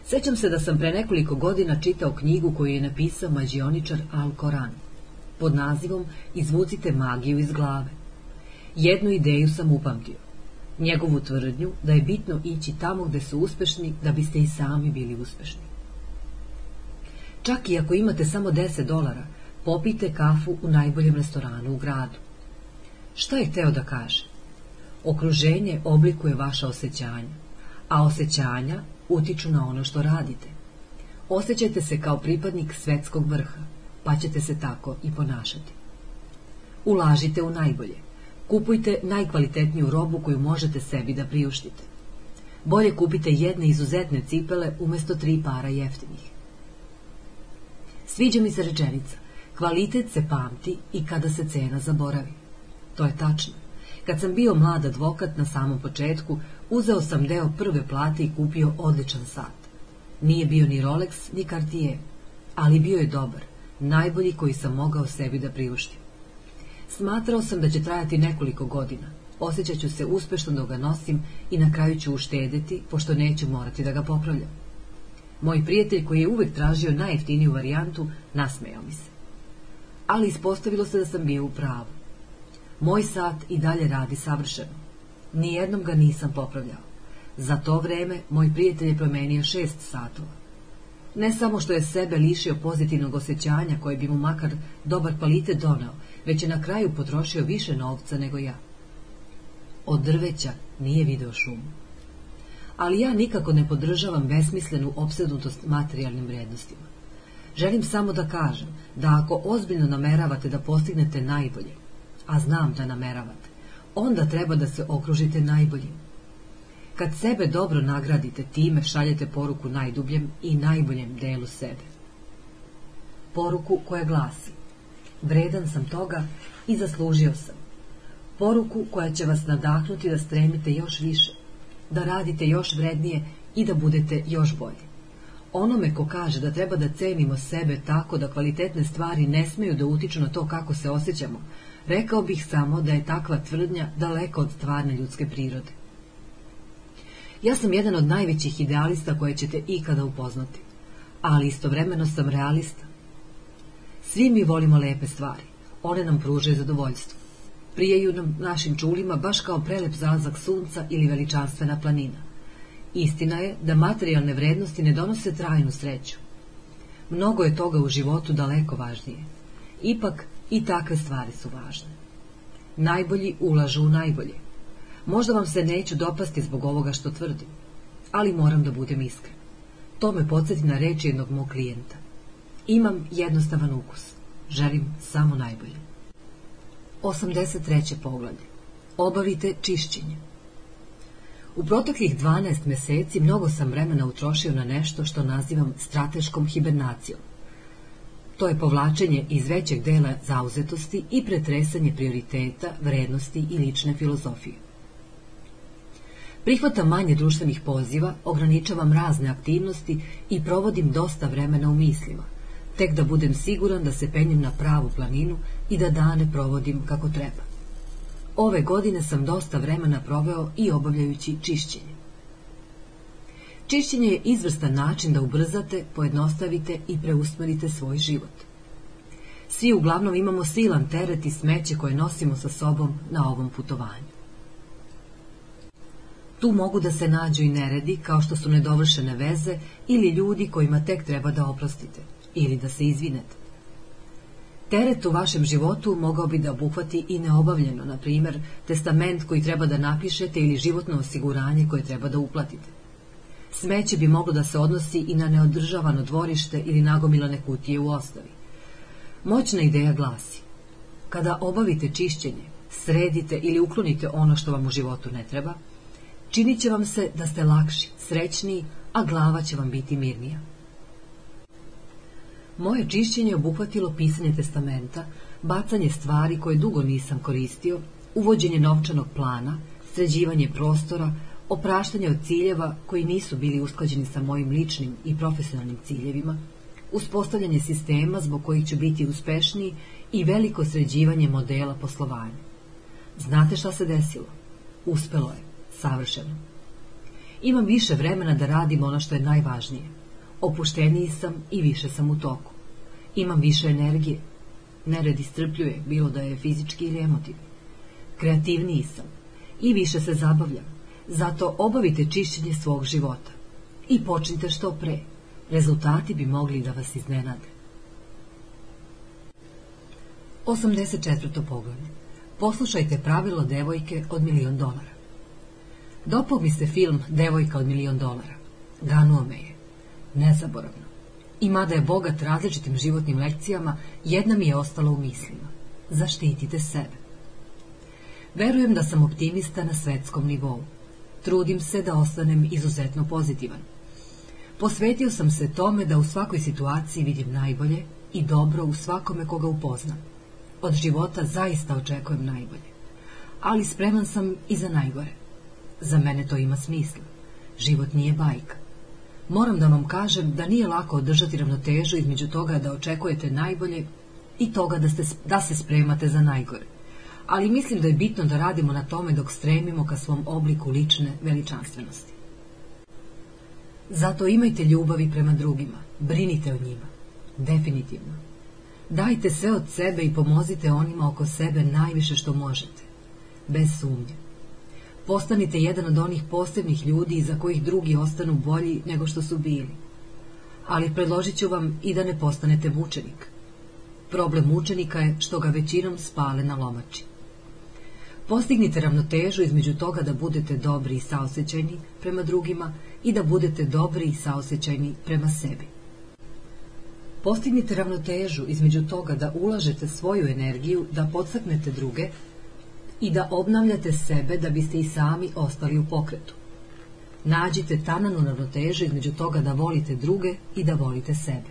Sećam se da sam pre nekoliko godina čitao knjigu koju je napisao mađioničar Al Koran pod nazivom Izvucite magiju iz glave. Jednu ideju sam upamtio. Njegovu tvrdnju da je bitno ići tamo gde su uspešni da biste i sami bili uspešni. Čak i ako imate samo 10 dolara, popite kafu u najboljem restoranu u gradu. Šta je hteo da kaže? Okruženje oblikuje vaša osjećanja, a osjećanja utiču na ono što radite. Osjećajte se kao pripadnik svetskog vrha, pa ćete se tako i ponašati. Ulažite u najbolje. Kupujte najkvalitetniju robu koju možete sebi da priuštite. Bolje kupite jedne izuzetne cipele umesto tri para jeftinih. Sviđa mi se rečenica. Kvalitet se pamti i kada se cena zaboravi. To je tačno. Kad sam bio mlad advokat na samom početku, uzeo sam deo prve plate i kupio odličan sat. Nije bio ni Rolex, ni Cartier, ali bio je dobar, najbolji koji sam mogao sebi da priuštim. Smatrao sam da će trajati nekoliko godina. Osjećat ću se uspešno da ga nosim i na kraju ću uštedeti, pošto neću morati da ga popravljam. Moj prijatelj koji je uvek tražio najjeftiniju varijantu, nasmejao mi se. Ali ispostavilo se da sam bio u pravu. Moj sat i dalje radi savršeno. Nijednom ga nisam popravljao. Za to vreme moj prijatelj je promenio šest satova. Ne samo što je sebe lišio pozitivnog osjećanja koje bi mu makar dobar kvalitet donao, već je na kraju potrošio više novca nego ja. Od drveća nije video šumu. Ali ja nikako ne podržavam besmislenu opsednutost materijalnim vrednostima. Želim samo da kažem da ako ozbiljno nameravate da postignete najbolje, a znam da nameravate, onda treba da se okružite najboljim. Kad sebe dobro nagradite, time šaljete poruku najdubljem i najboljem delu sebe. Poruku koja glasi Vredan sam toga i zaslužio sam. Poruku koja će vas nadahnuti da stremite još više, da radite još vrednije i da budete još bolji. Onome ko kaže da treba da cenimo sebe tako da kvalitetne stvari ne smeju da utiču na to kako se osjećamo, rekao bih samo da je takva tvrdnja daleko od stvarne ljudske prirode. Ja sam jedan od najvećih idealista koje ćete ikada upoznati, ali istovremeno sam realista. Svi mi volimo lepe stvari, one nam pružaju zadovoljstvo. Prijeju nam našim čulima baš kao prelep zalazak sunca ili veličanstvena planina. Istina je da materijalne vrednosti ne donose trajnu sreću. Mnogo je toga u životu daleko važnije. Ipak i takve stvari su važne. Najbolji ulažu u najbolje. Možda vam se neću dopasti zbog ovoga što tvrdim, ali moram da budem iskren. To me podsjeti na reči jednog mog klijenta. Imam jednostavan ukus. Želim samo najbolje. 83. poglavlje. Obavite čišćenje. U proteklih 12 meseci mnogo sam vremena utrošio na nešto što nazivam strateškom hibernacijom. To je povlačenje iz većeg dela zauzetosti i pretresanje prioriteta, vrednosti i lične filozofije. Prihvatam manje društvenih poziva, ograničavam razne aktivnosti i provodim dosta vremena u mislima. tek da budem siguran da se penjem na pravu planinu i da dane provodim kako treba. Ove godine sam dosta vremena proveo i obavljajući čišćenje. Čišćenje je izvrstan način da ubrzate, pojednostavite i preusmerite svoj život. Svi uglavnom imamo silan teret i smeće koje nosimo sa sobom na ovom putovanju. Tu mogu da se nađu i neredi, kao što su nedovršene veze ili ljudi kojima tek treba da oprostite ili da se izvinete. Teret u vašem životu mogao bi da obuhvati i neobavljeno, na primjer, testament koji treba da napišete ili životno osiguranje koje treba da uplatite. Smeće bi moglo da se odnosi i na neodržavano dvorište ili nagomilane kutije u ostavi. Moćna ideja glasi, kada obavite čišćenje, sredite ili uklonite ono što vam u životu ne treba, činit će vam se da ste lakši, srećniji, a glava će vam biti mirnija. Moje čišćenje obuhvatilo pisanje testamenta, bacanje stvari koje dugo nisam koristio, uvođenje novčanog plana, sređivanje prostora, opraštanje od ciljeva koji nisu bili usklađeni sa mojim ličnim i profesionalnim ciljevima, uspostavljanje sistema zbog kojih ću biti uspešniji i veliko sređivanje modela poslovanja. Znate šta se desilo? Uspelo je, savršeno. Imam više vremena da radim ono što je najvažnije. Opušteniji sam i više sam u toku. Imam više energije. Nered istrpljuje, bilo da je fizički ili emotivni. Kreativniji sam i više se zabavljam. Zato obavite čišćenje svog života. I počnite što pre. Rezultati bi mogli da vas iznenade. 84. poglavlje. Poslušajte pravilo devojke od milion dolara. Dopao mi se film Devojka od milion dolara. Ganuo me je. Nezaboravno. I mada je bogat različitim životnim lekcijama, jedna mi je ostala u mislima. Zaštitite sebe. Verujem da sam optimista na svetskom nivou. Trudim se da ostanem izuzetno pozitivan. Posvetio sam se tome da u svakoj situaciji vidim najbolje i dobro u svakome koga upoznam. Od života zaista očekujem najbolje. Ali spreman sam i za najgore. Za mene to ima smisla. Život nije bajka. Moram da vam kažem da nije lako održati ravnotežu između toga da očekujete najbolje i toga da, ste, da se spremate za najgore. Ali mislim da je bitno da radimo na tome dok stremimo ka svom obliku lične veličanstvenosti. Zato imajte ljubavi prema drugima, brinite o njima, definitivno. Dajte sve od sebe i pomozite onima oko sebe najviše što možete, bez sumnje. Postanite jedan od onih posebnih ljudi iza kojih drugi ostanu bolji nego što su bili. Ali predložit ću vam i da ne postanete mučenik. Problem mučenika je što ga većinom spale na lomači. Postignite ravnotežu između toga da budete dobri i saosećajni prema drugima i da budete dobri i saosećajni prema sebi. Postignite ravnotežu između toga da ulažete svoju energiju, da podstaknete druge i da obnavljate sebe da biste i sami ostali u pokretu. Nađite tananu ravnotežu između toga da volite druge i da volite sebe.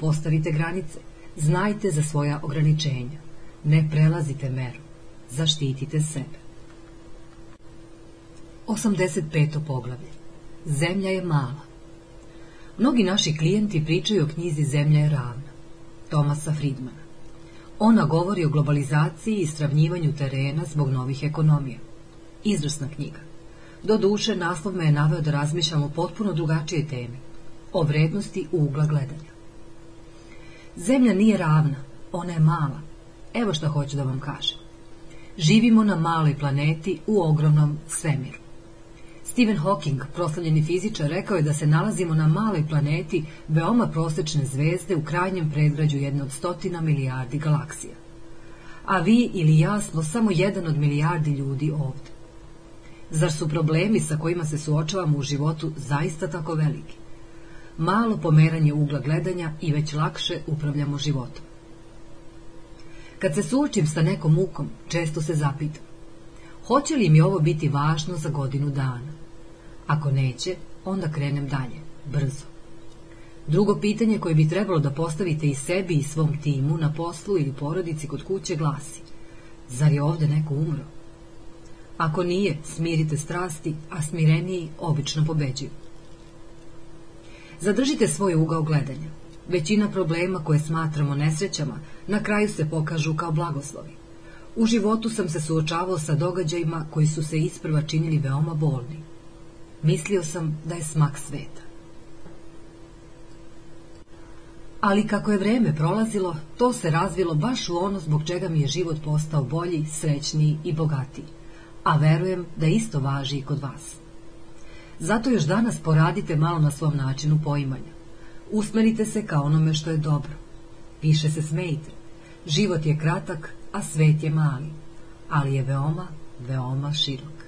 Postavite granice, znajte za svoja ograničenja, ne prelazite meru, zaštitite sebe. 85. poglavlje Zemlja je mala. Mnogi naši klijenti pričaju o knjizi Zemlja je ravna, Tomasa Friedmana. Ona govori o globalizaciji i sravnjivanju terena zbog novih ekonomija. Izvrsna knjiga. Do duše, naslov me je naveo da razmišljam o potpuno drugačije temi, o vrednosti ugla gledanja. Zemlja nije ravna, ona je mala. Evo što hoću da vam kažem. Živimo na maloj planeti u ogromnom svemiru. Stephen Hawking, proslavljeni fizičar, rekao je da se nalazimo na maloj planeti veoma prosečne zvezde u krajnjem predgrađu jedne od stotina milijardi galaksija. A vi ili ja smo samo jedan od milijardi ljudi ovde. Zar su problemi sa kojima se suočavamo u životu zaista tako veliki? Malo pomeranje ugla gledanja i već lakše upravljamo životom. Kad se suočim sa nekom mukom, često se zapitam. Hoće li mi ovo biti važno za godinu dana? Ako neće, onda krenem dalje, brzo. Drugo pitanje koje bi trebalo da postavite i sebi i svom timu na poslu ili porodici kod kuće glasi Zar je ovde neko umro? Ako nije, smirite strasti, a smireniji obično pobeđuju. Zadržite svoj ugao gledanja. Većina problema koje smatramo nesrećama na kraju se pokažu kao blagoslovi. U životu sam se suočavao sa događajima koji su se isprva činili veoma bolni. Mislio sam da je smak sveta. Ali kako je vreme prolazilo, to se razvilo baš u ono zbog čega mi je život postao bolji, srećniji i bogatiji. A verujem da isto važi i kod vas. Zato još danas poradite malo na svom načinu poimanja. Usmerite se ka onome što je dobro. Više se smejte. Život je kratak, a svet je mali, ali je veoma, veoma širok.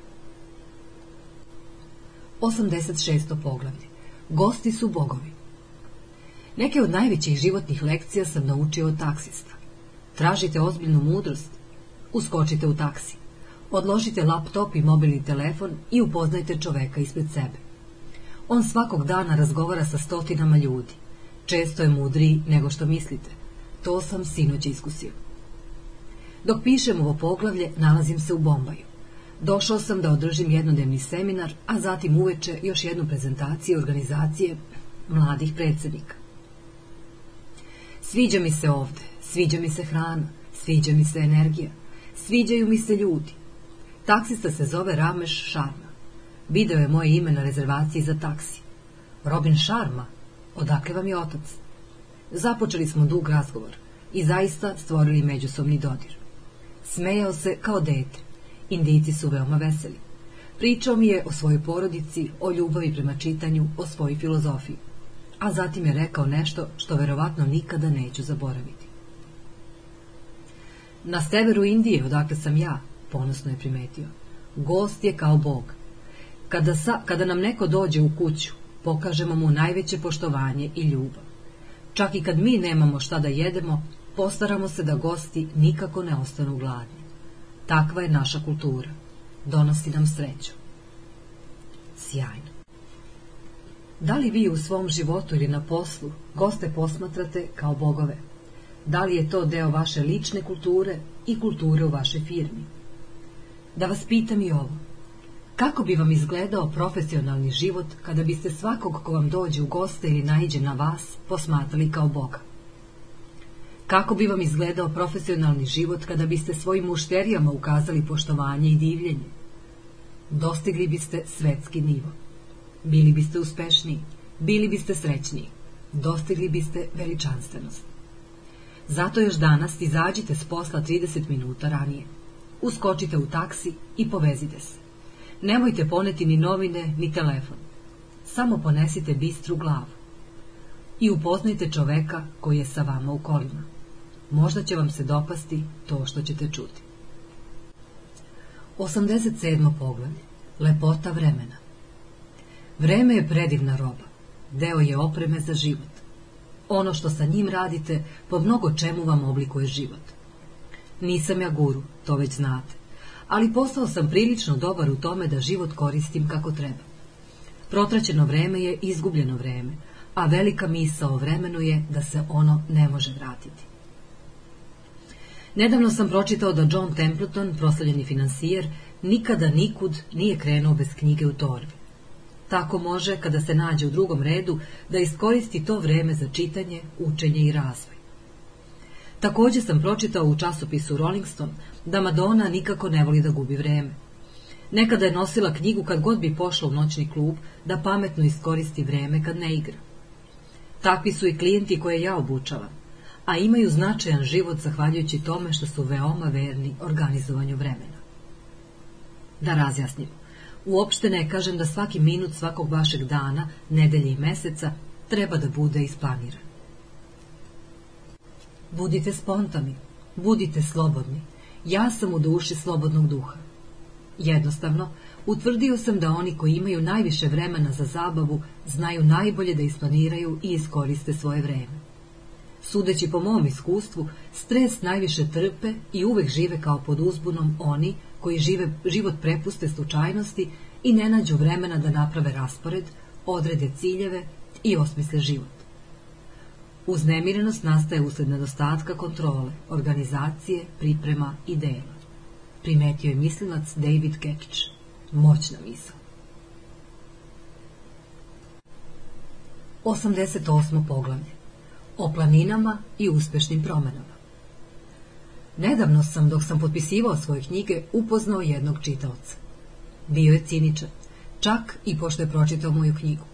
86. poglavlje. Gosti su bogovi. Neke od najvećih životnih lekcija sam naučio od taksista. Tražite ozbiljnu mudrost, uskočite u taksi. Odložite laptop i mobilni telefon i upoznajte čoveka ispred sebe. On svakog dana razgovara sa stotinama ljudi. Često je mudriji nego što mislite. To sam sinoć iskusio. Dok pišem ovo poglavlje, nalazim se u Bombaju. Došao sam da održim jednodnevni seminar, a zatim uveče još jednu prezentaciju organizacije mladih predsednika. Sviđa mi se ovde, sviđa mi se hrana, sviđa mi se energija, sviđaju mi se ljudi. Taksista se zove Rameš Šarma. Video je moje ime na rezervaciji za taksi. Robin Šarma, odakle vam je otac? Započeli smo dug razgovor i zaista stvorili međusobni dodir. Smejao se kao dete. Indici su veoma veseli. Pričao mi je o svojoj porodici, o ljubavi prema čitanju, o svojoj filozofiji. A zatim je rekao nešto što verovatno nikada neću zaboraviti. Na severu Indije, odakle sam ja, ponosno je primetio, gost je kao bog. Kada, sa, kada nam neko dođe u kuću, pokažemo mu najveće poštovanje i ljubav. Čak i kad mi nemamo šta da jedemo, postaramo se da gosti nikako ne ostanu gladni. Takva je naša kultura. Donosi nam sreću. Sjajno. Da li vi u svom životu ili na poslu goste posmatrate kao bogove? Da li je to deo vaše lične kulture i kulture u vašoj firmi? Da vas pitam i ovo. Kako bi vam izgledao profesionalni život kada biste svakog ko vam dođe u goste ili naiđe na vas posmatrali kao Boga? Kako bi vam izgledao profesionalni život kada biste svojim mušterijama ukazali poštovanje i divljenje? Dostigli biste svetski nivo. Bili biste uspešniji, bili biste srećniji, dostigli biste veličanstvenost. Zato još danas izađite s posla 30 minuta ranije. Uskočite u taksi i povezite se. Nemojte poneti ni novine, ni telefon. Samo ponesite bistru glavu. I upoznajte čoveka koji je sa vama u kolima. Možda će vam se dopasti to što ćete čuti. 87. poglavlje. Lepota vremena. Vreme je predivna roba. Deo je opreme za život. Ono što sa njim radite, po mnogo čemu vam oblikuje život. Nisam ja guru, to već znate ali postao sam prilično dobar u tome da život koristim kako treba. Protraćeno vreme je izgubljeno vreme, a velika misa o vremenu je da se ono ne može vratiti. Nedavno sam pročitao da John Templeton, proslavljeni finansijer, nikada nikud nije krenuo bez knjige u torbi. Tako može, kada se nađe u drugom redu, da iskoristi to vreme za čitanje, učenje i razvoj. Takođe sam pročitao u časopisu Rolling Stone da Madonna nikako ne voli da gubi vreme. Nekada je nosila knjigu kad god bi pošla u noćni klub da pametno iskoristi vreme kad ne igra. Takvi su i klijenti koje ja obučavam, a imaju značajan život zahvaljujući tome što su veoma verni organizovanju vremena. Da razjasnimo, uopšte ne kažem da svaki minut svakog vašeg dana, nedelje i meseca treba da bude isplaniran. Budite spontani, budite slobodni, ja sam u duši slobodnog duha. Jednostavno, utvrdio sam da oni koji imaju najviše vremena za zabavu znaju najbolje da isplaniraju i iskoriste svoje vreme. Sudeći po mom iskustvu, stres najviše trpe i uvek žive kao pod uzbunom oni koji žive, život prepuste slučajnosti i ne nađu vremena da naprave raspored, odrede ciljeve i osmisle život. Uznemirenost nastaje usled nedostatka kontrole, organizacije, priprema i dela. Primetio je mislilac David Kekić. Moćna misla. 88. poglavlje. o planinama i uspešnim promenama. Nedavno sam, dok sam potpisivao svoje knjige, upoznao jednog čitaoca. Bio je ciničan, čak i pošto je pročitao moju knjigu.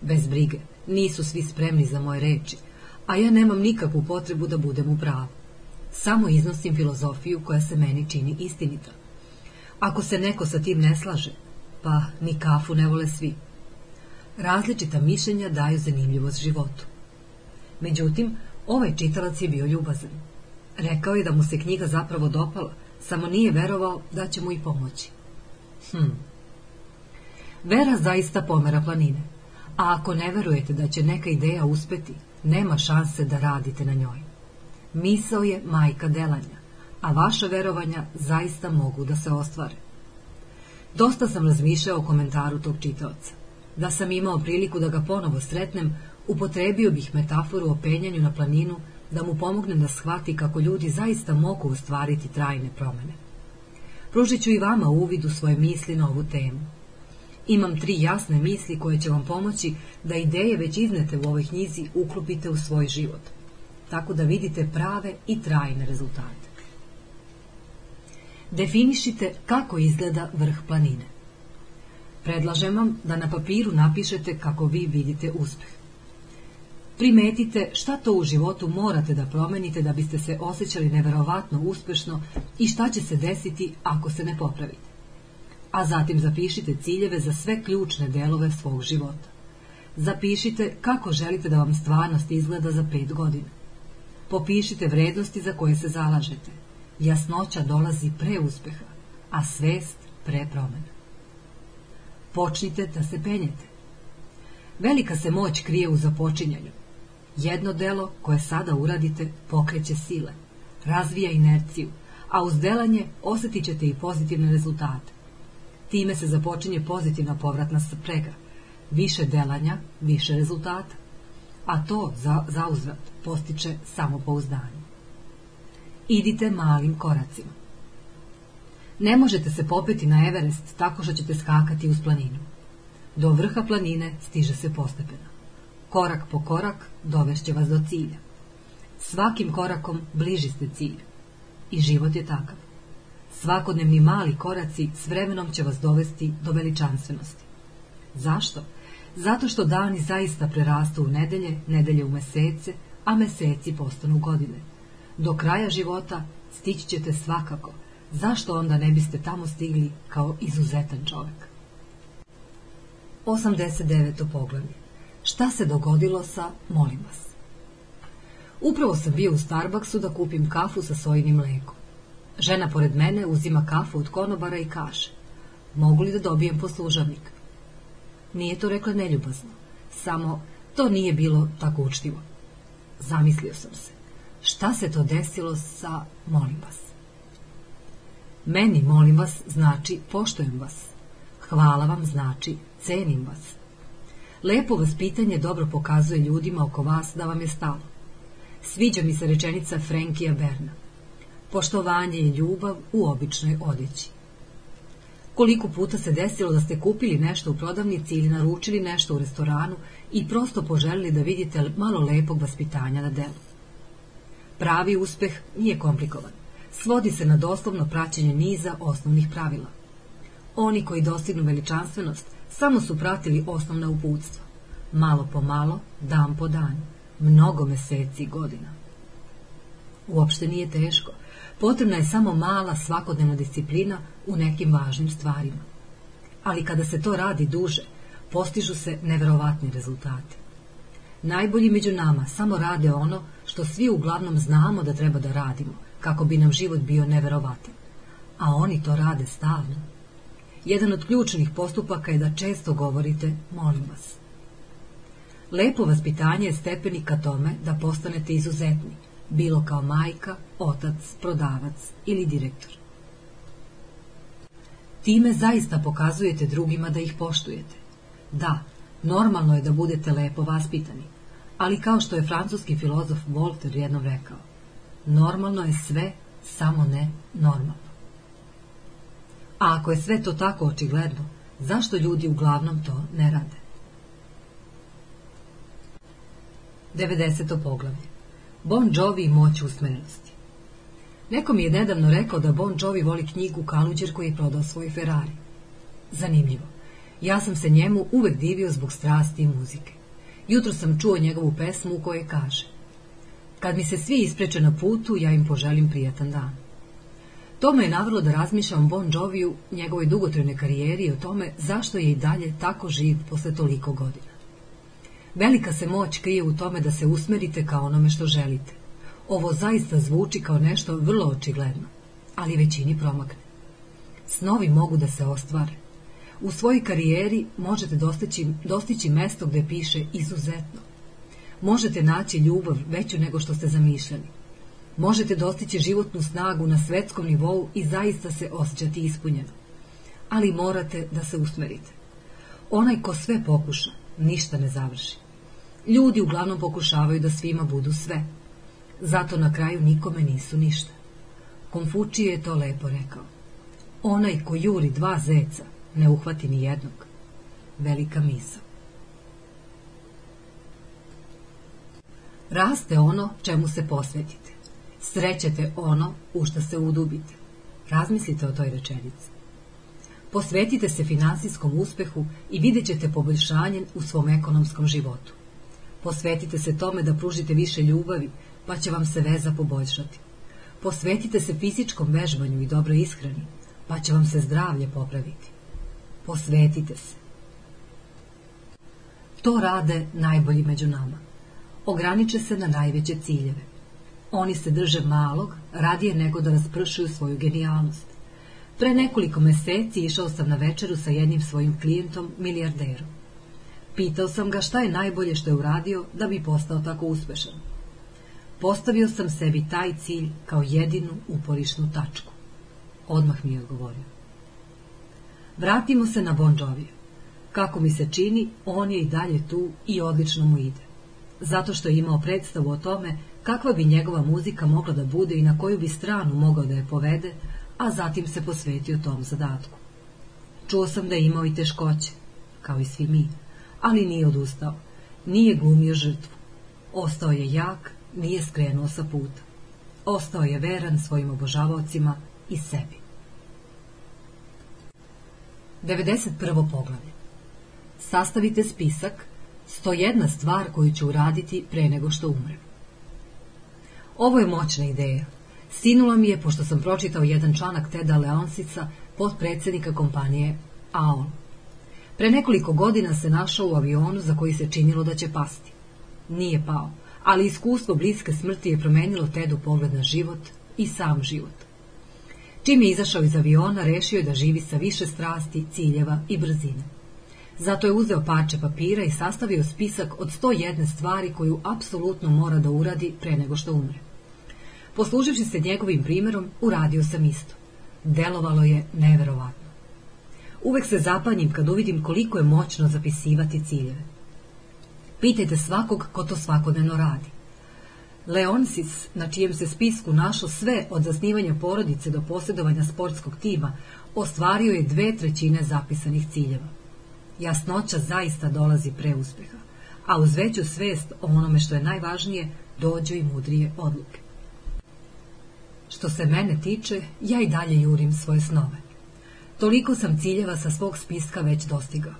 Bez brige, nisu svi spremni za moje reči, a ja nemam nikakvu potrebu da budem u pravu. Samo iznosim filozofiju koja se meni čini istinita. Ako se neko sa tim ne slaže, pa ni kafu ne vole svi. Različita mišljenja daju zanimljivost životu. Međutim, ovaj čitalac je bio ljubazan. Rekao je da mu se knjiga zapravo dopala, samo nije verovao da će mu i pomoći. Hm. Vera zaista pomera planine, a ako ne verujete da će neka ideja uspeti, nema šanse da radite na njoj. Misao je majka delanja, a vaša verovanja zaista mogu da se ostvare. Dosta sam razmišljao o komentaru tog čitaoca. Da sam imao priliku da ga ponovo sretnem, upotrebio bih metaforu o penjanju na planinu da mu pomognem da shvati kako ljudi zaista mogu ostvariti trajne promene. Pružit ću i vama uvid u svoje misli na ovu temu. Imam tri jasne misli koje će vam pomoći da ideje već iznete u ovoj knjizi uklopite u svoj život, tako da vidite prave i trajne rezultate. Definišite kako izgleda vrh planine. Predlažem vam da na papiru napišete kako vi vidite uspeh. Primetite šta to u životu morate da promenite da biste se osjećali neverovatno uspešno i šta će se desiti ako se ne popravite. A zatim zapišite ciljeve za sve ključne delove svog života. Zapišite kako želite da vam stvarnost izgleda za pet godina. Popišite vrednosti za koje se zalažete. Jasnoća dolazi pre uspeha, a svest pre promena. Počnite da se penjete. Velika se moć krije u započinjanju. Jedno delo koje sada uradite pokreće sile, razvija inerciju, a uz delanje osjetit ćete i pozitivne rezultate. Time se započinje pozitivna povratna sprega. Više delanja, više rezultata. A to za, zauzvrat postiče samopouzdanje. Idite malim koracima. Ne možete se popeti na Everest tako što ćete skakati uz planinu. Do vrha planine stiže se postepeno. Korak po korak dovešće vas do cilja. Svakim korakom bliži ste cilju. I život je takav. Svakodnevni mali koraci s vremenom će vas dovesti do veličanstvenosti. Zašto? Zato što dani zaista prerastu u nedelje, nedelje u mesece, a meseci postanu godine. Do kraja života stići ćete svakako. Zašto onda ne biste tamo stigli kao izuzetan čovek? 89. poglavlje. Šta se dogodilo sa molim vas? Upravo sam bio u Starbucksu da kupim kafu sa sojinim mlekom. Žena pored mene uzima kafu od konobara i kaže Mogu li da dobijem poslužavnik? Nije to rekla neljubazno, samo to nije bilo tako učtivo. Zamislio sam se. Šta se to desilo sa molim vas? Meni, molim vas, znači poštojem vas. Hvala vam znači cenim vas. Lepo vaspitanje dobro pokazuje ljudima oko vas da vam je stalo. Sviđa mi se rečenica Frenkija Berna. Poštovanje i ljubav u običnoj odjeći. Koliko puta se desilo da ste kupili nešto u prodavnici ili naručili nešto u restoranu i prosto poželili da vidite malo lepog vaspitanja na delu. Pravi uspeh nije komplikovan. Svodi se na doslovno praćenje niza osnovnih pravila. Oni koji dostignu veličanstvenost samo su pratili osnovna uputstva. Malo po malo, dan po dan, mnogo meseci i godina. Uopšte nije teško. Potrebna je samo mala svakodnevna disciplina u nekim važnim stvarima. Ali kada se to radi duže, postižu se neverovatni rezultati. Najbolji među nama samo rade ono što svi uglavnom znamo da treba da radimo, kako bi nam život bio neverovatan. A oni to rade stalno. Jedan od ključnih postupaka je da često govorite molim vas. Lepo vaspitanje je stepenik ka tome da postanete izuzetni, bilo kao majka, otac, prodavac ili direktor. Time zaista pokazujete drugima da ih poštujete. Da, normalno je da budete lepo vaspitani, ali kao što je francuski filozof Volter jednom rekao, normalno je sve, samo ne normalno. A ako je sve to tako očigledno, zašto ljudi uglavnom to ne rade? 90. poglavlje. Bon Jovi i moć usmerenosti. Neko mi je nedavno rekao da Bon Jovi voli knjigu Kaluđer koji je prodao svoj Ferrari. Zanimljivo. Ja sam se njemu uvek divio zbog strasti i muzike. Jutro sam čuo njegovu pesmu u kojoj kaže Kad mi se svi ispreče na putu, ja im poželim prijatan dan. To me je navrlo da razmišljam Bon Joviju, njegovoj dugotrajnoj karijeri i o tome zašto je i dalje tako živ posle toliko godina. Velika se moć krije u tome da se usmerite kao onome što želite. Ovo zaista zvuči kao nešto vrlo očigledno, ali većini promakne. Snovi mogu da se ostvare. U svojoj karijeri možete dostići, dostići mesto gde piše izuzetno. Možete naći ljubav veću nego što ste zamišljali. Možete dostići životnu snagu na svetskom nivou i zaista se osjećati ispunjeno. Ali morate da se usmerite. Onaj ko sve pokuša, ništa ne završi. Ljudi uglavnom pokušavaju da svima budu sve. Zato na kraju nikome nisu ništa. Konfučije je to lepo rekao. Onaj ko juri dva zeca, ne uhvati ni jednog. Velika misa. Raste ono čemu se posvetite. Srećete ono u što se udubite. Razmislite o toj rečenici. Posvetite se finansijskom uspehu i vidjet ćete poboljšanje u svom ekonomskom životu. Posvetite se tome da pružite više ljubavi, pa će vam se veza poboljšati. Posvetite se fizičkom vežbanju i dobroj ishrani, pa će vam se zdravlje popraviti. Posvetite se. To rade najbolji među nama. Ograniče se na najveće ciljeve. Oni se drže malog, radije nego da raspršuju svoju genijalnost. Pre nekoliko meseci išao sam na večeru sa jednim svojim klijentom, milijarderom. Pitao sam ga šta je najbolje što je uradio da bi postao tako uspešan. Postavio sam sebi taj cilj kao jedinu uporišnu tačku. Odmah mi je odgovorio. Vratimo se na Bon Jovi. Kako mi se čini, on je i dalje tu i odlično mu ide. Zato što je imao predstavu o tome kakva bi njegova muzika mogla da bude i na koju bi stranu mogao da je povede, a zatim se posvetio tom zadatku. Čuo sam da je imao i teškoće, kao i svi mi, ali nije odustao. Nije glumio žrtvu. Ostao je jak, nije skrenuo sa puta. Ostao je veran svojim obožavaocima i sebi. 91. poglavlje Sastavite spisak 101 stvar koju ću uraditi pre nego što umrem. Ovo je moćna ideja. Sinula mi je pošto sam pročitao jedan članak Teda Leonsica, podpredsednika kompanije AOL. Pre nekoliko godina se našao u avionu za koji se činilo da će pasti. Nije pao, ali iskustvo bliske smrti je promenilo Tedu pogled na život i sam život. Čim je izašao iz aviona, rešio je da živi sa više strasti, ciljeva i brzine. Zato je uzeo parče papira i sastavio spisak od 101 stvari koju apsolutno mora da uradi pre nego što umre. Posluživši se njegovim primerom, uradio sam isto. Delovalo je neverovatno. Uvek se zapanjim kad uvidim koliko je moćno zapisivati ciljeve. Pitajte svakog ko to svakodnevno radi. Leonsis, na čijem se spisku našlo sve od zasnivanja porodice do posjedovanja sportskog tima, ostvario je dve trećine zapisanih ciljeva. Jasnoća zaista dolazi pre uspeha, a uz veću svest o onome što je najvažnije, dođu i mudrije odluke. Što se mene tiče, ja i dalje jurim svoje snove. Toliko sam ciljeva sa svog spiska već dostigao.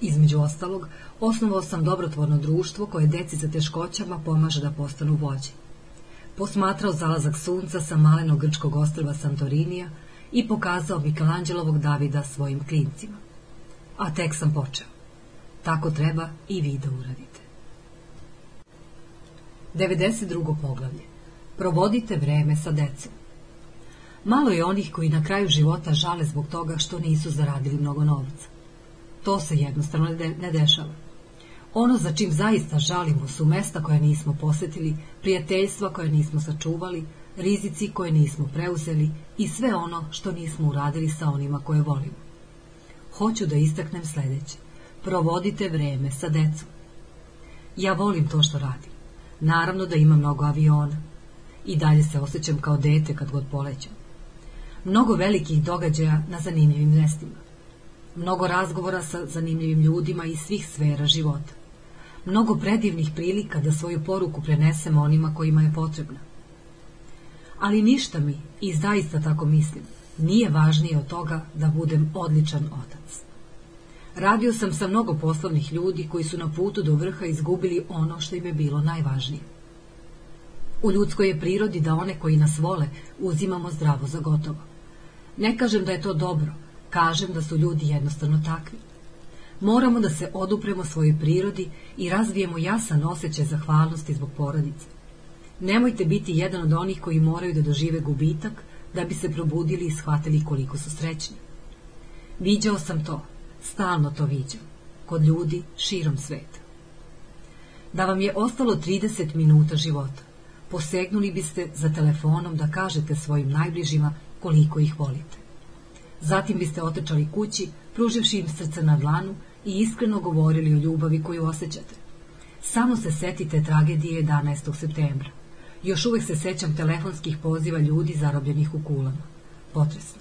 Između ostalog, osnovao sam dobrotvorno društvo koje deci sa teškoćama pomaže da postanu vođe. Posmatrao zalazak sunca sa malenog grčkog ostrva Santorinija i pokazao Mikelanđelovog Davida svojim klincima. A tek sam počeo. Tako treba i vi da uradite. 92. poglavlje. Provodite vreme sa decom. Malo je onih koji na kraju života žale zbog toga što nisu zaradili mnogo novca. To se jednostavno ne dešava. Ono za čim zaista žalimo su mesta koje nismo posetili, prijateljstva koje nismo sačuvali, rizici koje nismo preuzeli i sve ono što nismo uradili sa onima koje volimo. Hoću da istaknem sledeće. Provodite vreme sa decom. Ja volim to što radim. Naravno da ima mnogo aviona. I dalje se osjećam kao dete kad god polećam mnogo velikih događaja na zanimljivim mestima, mnogo razgovora sa zanimljivim ljudima iz svih sfera života. mnogo predivnih prilika da svoju poruku prenesemo onima kojima je potrebna. Ali ništa mi, i zaista tako mislim, nije važnije od toga da budem odličan otac. Radio sam sa mnogo poslovnih ljudi koji su na putu do vrha izgubili ono što im je bilo najvažnije. U ljudskoj je prirodi da one koji nas vole uzimamo zdravo za gotovo. Ne kažem da je to dobro, kažem da su ljudi jednostavno takvi. Moramo da se odupremo svojoj prirodi i razvijemo jasan osjećaj zahvalnosti zbog porodice. Nemojte biti jedan od onih koji moraju da dožive gubitak da bi se probudili i shvatili koliko su srećni. Viđao sam to, stalno to viđam, kod ljudi širom sveta. Da vam je ostalo 30 minuta života, posegnuli biste za telefonom da kažete svojim najbližima koliko ih volite. Zatim biste otečali kući, pruživši im srce na dlanu i iskreno govorili o ljubavi koju osjećate. Samo se setite tragedije 11. septembra. Još uvek se sećam telefonskih poziva ljudi zarobljenih u kulama. Potresno.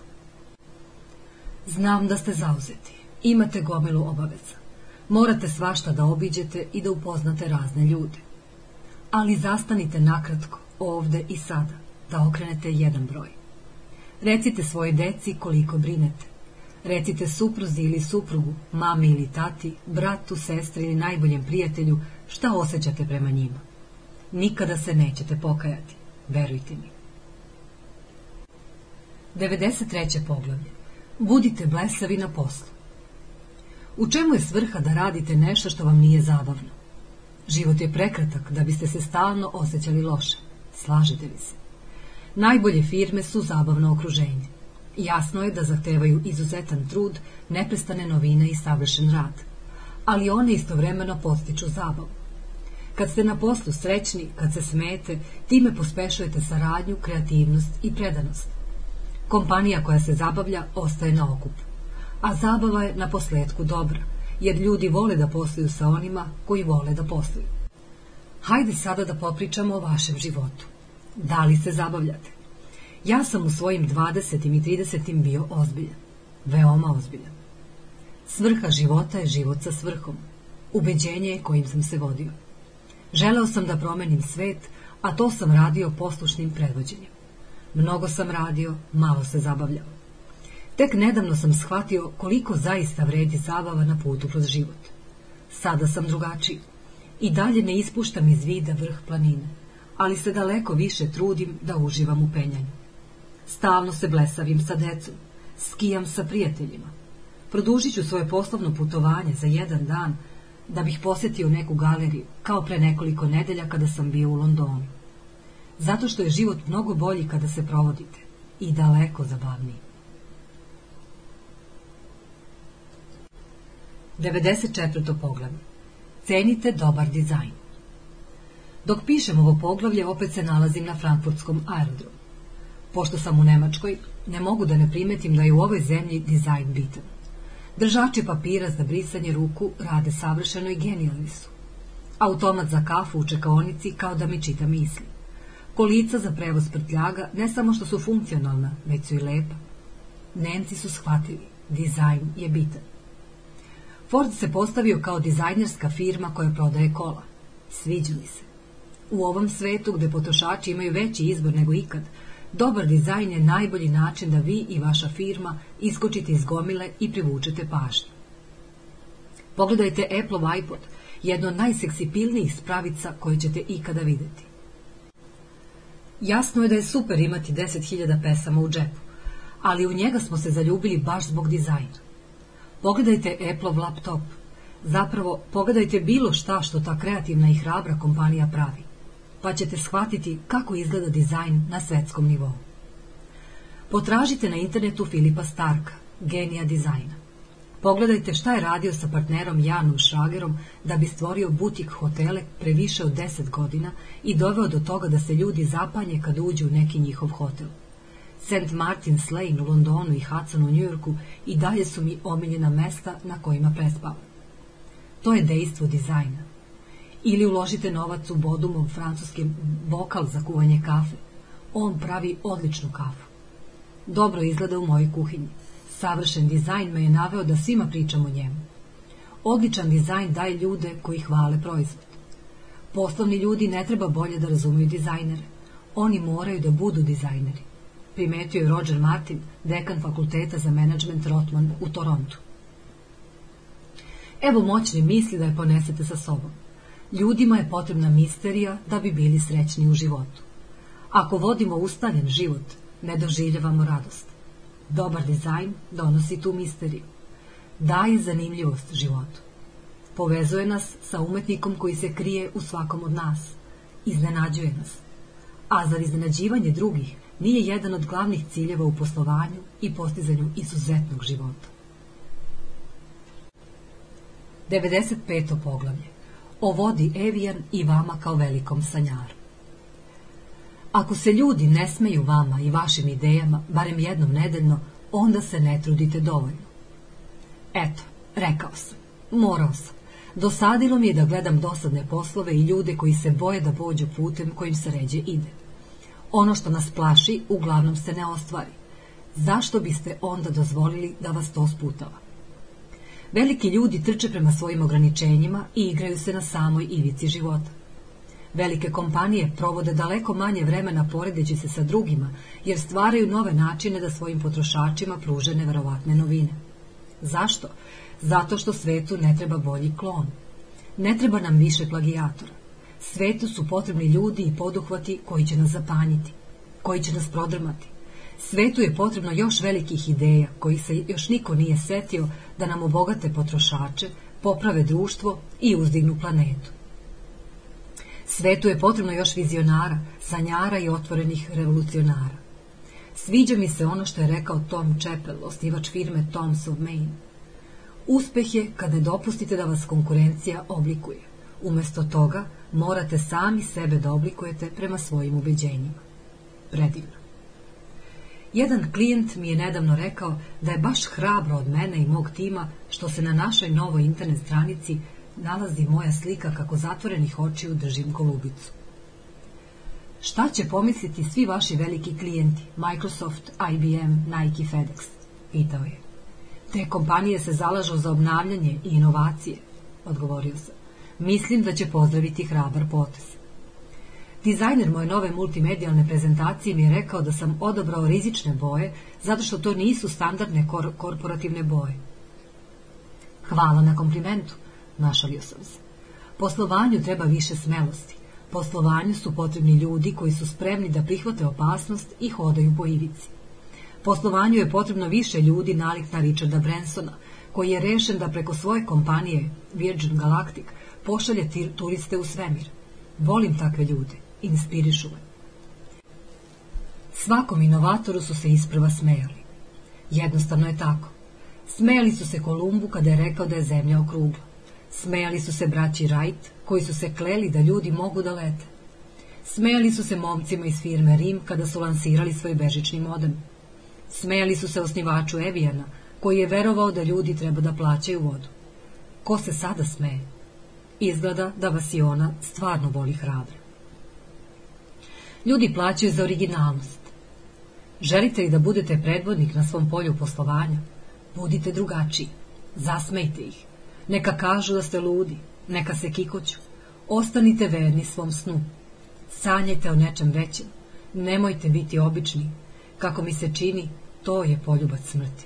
Znam da ste zauzeti. Imate gomilu obaveza. Morate svašta da obiđete i da upoznate razne ljude. Ali zastanite nakratko, ovde i sada, da okrenete jedan broj. Recite svoje deci koliko brinete. Recite supruzi ili suprugu, mami ili tati, bratu, sestri ili najboljem prijatelju šta osjećate prema njima. Nikada se nećete pokajati, verujte mi. 93. poglavlje. Budite blesavi na poslu. U čemu je svrha da radite nešto što vam nije zabavno? Život je prekratak da biste se stalno osjećali loše. Slažete li se? Najbolje firme su zabavno okruženje. Jasno je da zahtevaju izuzetan trud, neprestane novine i savršen rad. Ali one istovremeno postiču zabavu. Kad ste na poslu srećni, kad se smete, time pospešujete saradnju, kreativnost i predanost. Kompanija koja se zabavlja ostaje na okupu a zabava je na posledku dobra, jer ljudi vole da posluju sa onima koji vole da posluju. Hajde sada da popričamo o vašem životu. Da li se zabavljate? Ja sam u svojim 20. i 30. bio ozbiljan. Veoma ozbiljan. Svrha života je život sa svrhom. Ubeđenje je kojim sam se vodio. Želeo sam da promenim svet, a to sam radio poslušnim predvođenjem. Mnogo sam radio, malo se zabavljao. Tek nedavno sam shvatio koliko zaista vredi zabava na putu kroz život. Sada sam drugačiji. I dalje ne ispuštam iz vida vrh planine, ali se daleko više trudim da uživam u penjanju. Stalno se blesavim sa decom, skijam sa prijateljima. Produžit ću svoje poslovno putovanje za jedan dan da bih posjetio neku galeriju, kao pre nekoliko nedelja kada sam bio u Londonu. Zato što je život mnogo bolji kada se provodite i daleko zabavniji. 94. poglavlje. Cenite dobar dizajn. Dok pišem ovo poglavlje, opet se nalazim na Frankfurtskom aerodromu. Pošto sam u Nemačkoj, ne mogu da ne primetim da je u ovoj zemlji dizajn bitan. Držači papira za brisanje ruku rade savršeno i genijalni su. Automat za kafu u čekaonici kao da mi čita misli. Kolica za prevoz prtljaga ne samo što su funkcionalna, već su i lepa. Nemci su shvatili, dizajn je bitan. Ford se postavio kao dizajnerska firma koja prodaje kola. Sviđa mi se. U ovom svetu gde potrošači imaju veći izbor nego ikad, dobar dizajn je najbolji način da vi i vaša firma iskočite iz gomile i privučete pažnju. Pogledajte Apple iPod, jedno od najseksipilnijih spravica koje ćete ikada videti. Jasno je da je super imati 10.000 pesama u džepu, ali u njega smo se zaljubili baš zbog dizajna. Pogledajte Apple laptop. Zapravo, pogledajte bilo šta što ta kreativna i hrabra kompanija pravi, pa ćete shvatiti kako izgleda dizajn na svetskom nivou. Potražite na internetu Filipa Starka, genija dizajna. Pogledajte šta je radio sa partnerom Janom Šragerom da bi stvorio butik hotele pre više od 10 godina i doveo do toga da se ljudi zapanje kad uđu u neki njihov hotel. St. Martin's Lane u Londonu i Hudson u Njujorku i dalje su mi omiljena mesta na kojima prespavam. To je dejstvo dizajna. Ili uložite novac u Bodumov francuski bokal za kuvanje kafe. On pravi odličnu kafu. Dobro izgleda u mojoj kuhinji. Savršen dizajn me je naveo da svima pričam o njemu. Odličan dizajn daje ljude koji hvale proizvod. Poslovni ljudi ne treba bolje da razumiju dizajnere. Oni moraju da budu dizajneri. Primetio je Roger Martin, dekan fakulteta za menadžment Rotman u Torontu. Evo moćni misli da je ponesete sa sobom. Ljudima je potrebna misterija da bi bili srećni u životu. Ako vodimo ustaljen život, ne doživljavamo radost. Dobar dizajn donosi tu misteriju. Daje zanimljivost životu. Povezuje nas sa umetnikom koji se krije u svakom od nas. Iznenađuje nas. A za iznenađivanje drugih nije jedan od glavnih ciljeva u poslovanju i postizanju izuzetnog života. 95. poglavlje O vodi Evijan i vama kao velikom sanjaru. Ako se ljudi ne smeju vama i vašim idejama, barem jednom nedeljno, onda se ne trudite dovoljno. Eto, rekao sam, morao sam. Dosadilo mi je da gledam dosadne poslove i ljude koji se boje da pođu putem kojim se ređe ide. Ono što nas plaši uglavnom se ne ostvari. Zašto biste onda dozvolili da vas to sputava? Veliki ljudi trče prema svojim ograničenjima i igraju se na samoj ivici života. Velike kompanije provode daleko manje vremena poredeći se sa drugima, jer stvaraju nove načine da svojim potrošačima pruže neverovatne novine. Zašto? Zato što svetu ne treba bolji klon. Ne treba nam više plagijatora. Svetu su potrebni ljudi i poduhvati koji će nas zapanjiti, koji će nas prodrmati. Svetu je potrebno još velikih ideja koji se još niko nije setio da nam obogate potrošače, poprave društvo i uzdignu planetu. Svetu je potrebno još vizionara, sanjara i otvorenih revolucionara. Sviđa mi se ono što je rekao Tom Chappell, osnivač firme Toms of Maine. Uspeh je kada dopustite da vas konkurencija oblikuje. Umesto toga morate sami sebe da oblikujete prema svojim ubeđenjima. Predivno. Jedan klijent mi je nedavno rekao da je baš hrabro od mene i mog tima što se na našoj novoj internet stranici nalazi moja slika kako zatvorenih očiju držim golubicu. Šta će pomisliti svi vaši veliki klijenti, Microsoft, IBM, Nike, FedEx? Pitao je. Te kompanije se zalažu za obnavljanje i inovacije, odgovorio sam. Mislim da će pozdraviti hrabar potez. Dizajner moje nove multimedijalne prezentacije mi je rekao da sam odabrao rizične boje zato što to nisu standardne kor korporativne boje. Hvala na komplimentu, našalio sam se. Poslovanju treba više smelosti. Poslovanju su potrebni ljudi koji su spremni da prihvate opasnost i hodaju po ivici. Poslovanju je potrebno više ljudi nalik na Richarda Bransona, koji je rešen da preko svoje kompanije Virgin Galactic pošalje turiste u svemir. Volim takve ljude, inspirišu me. Svakom inovatoru su se isprva smejali. Jednostavno je tako. Smejali su se Kolumbu kada je rekao da je zemlja okrugla. Smejali su se braći Wright, koji su se kleli da ljudi mogu da lete. Smejali su se momcima iz firme Rim kada su lansirali svoj bežični modem. Smejali su se osnivaču Evijana, koji je verovao da ljudi treba da plaćaju vodu. Ko se sada smeje? Izgleda da vas i ona stvarno voli hrabro. Ljudi plaćaju za originalnost. Želite li da budete predvodnik na svom polju poslovanja? Budite drugačiji. Zasmejte ih. Neka kažu da ste ludi, neka se kikoću. Ostanite verni svom snu. Sanjajte o nečem većem. Nemojte biti obični. Kako mi se čini, to je poljubac smrti.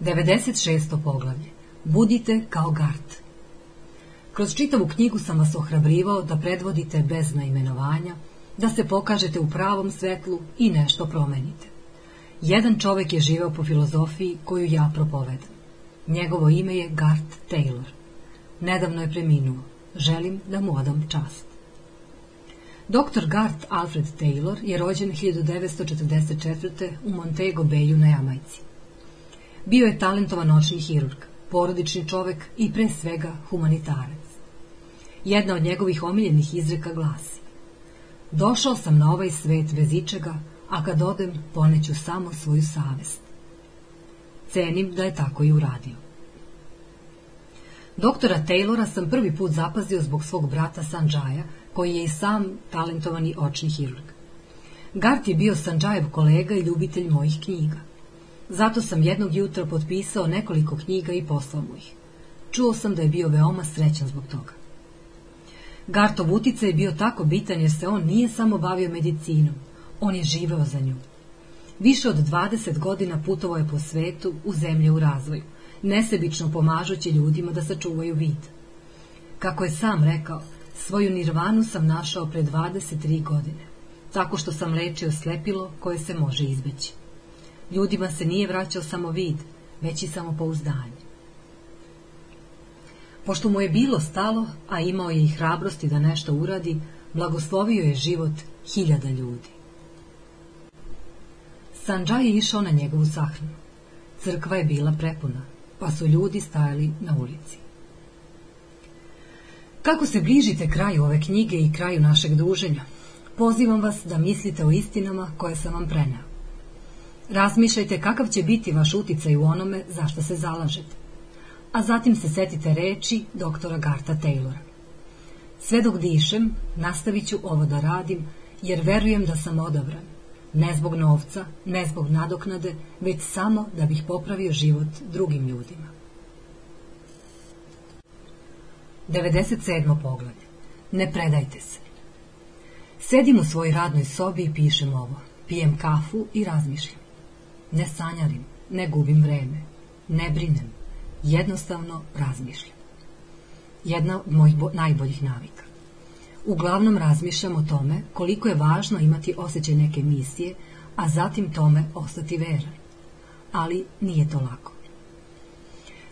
96. poglavlje. Budite kao gart. Kroz čitavu knjigu sam vas ohrabrivao da predvodite bez naimenovanja, da se pokažete u pravom svetlu i nešto promenite. Jedan čovek je živeo po filozofiji koju ja propovedam. Njegovo ime je Gart Taylor. Nedavno je preminuo. Želim da mu odam čast. Dr. Gart Alfred Taylor je rođen 1944. u Montego Bayu na Jamajci. Bio je talentovan očni hirurg, porodični čovek i pre svega humanitarac. Jedna od njegovih omiljenih izreka glasi Došao sam na ovaj svet bez ičega, a kad odem poneću samo svoju savest. Cenim da je tako i uradio. Doktora Taylora sam prvi put zapazio zbog svog brata Sanđaja, koji je i sam talentovani očni hirurg. Gart je bio Sanđajev kolega i ljubitelj mojih knjiga. Zato sam jednog jutra potpisao nekoliko knjiga i poslao mu ih. Čuo sam da je bio veoma srećan zbog toga. Gartov utica je bio tako bitan jer se on nije samo bavio medicinom, on je živeo za nju. Više od 20 godina putovao je po svetu u zemlje u razvoju, nesebično pomažući ljudima da sačuvaju vid. Kako je sam rekao, svoju nirvanu sam našao pre 23 godine, tako što sam lečio slepilo koje se može izbeći. Ljudima se nije vraćao samo vid, već i samo pouzdanje. Pošto mu je bilo stalo, a imao je i hrabrosti da nešto uradi, blagoslovio je život hiljada ljudi. Sanđa je išao na njegovu sahranu. Crkva je bila prepuna, pa su ljudi stajali na ulici. Kako se bližite kraju ove knjige i kraju našeg druženja, pozivam vas da mislite o istinama koje sam vam preneo. Razmišljajte kakav će biti vaš uticaj u onome za što se zalažete a zatim se setite reči doktora Garta Taylora. Sve dok dišem, nastavit ću ovo da radim, jer verujem da sam odabran. Ne zbog novca, ne zbog nadoknade, već samo da bih popravio život drugim ljudima. 97. poglavlje. Ne predajte se. Sedim u svojoj radnoj sobi i pišem ovo. Pijem kafu i razmišljam. Ne sanjarim, ne gubim vreme, ne brinem, jednostavno razmišljam. Jedna od mojih najboljih navika. Uglavnom razmišljam o tome koliko je važno imati osjećaj neke misije, a zatim tome ostati veran. Ali nije to lako.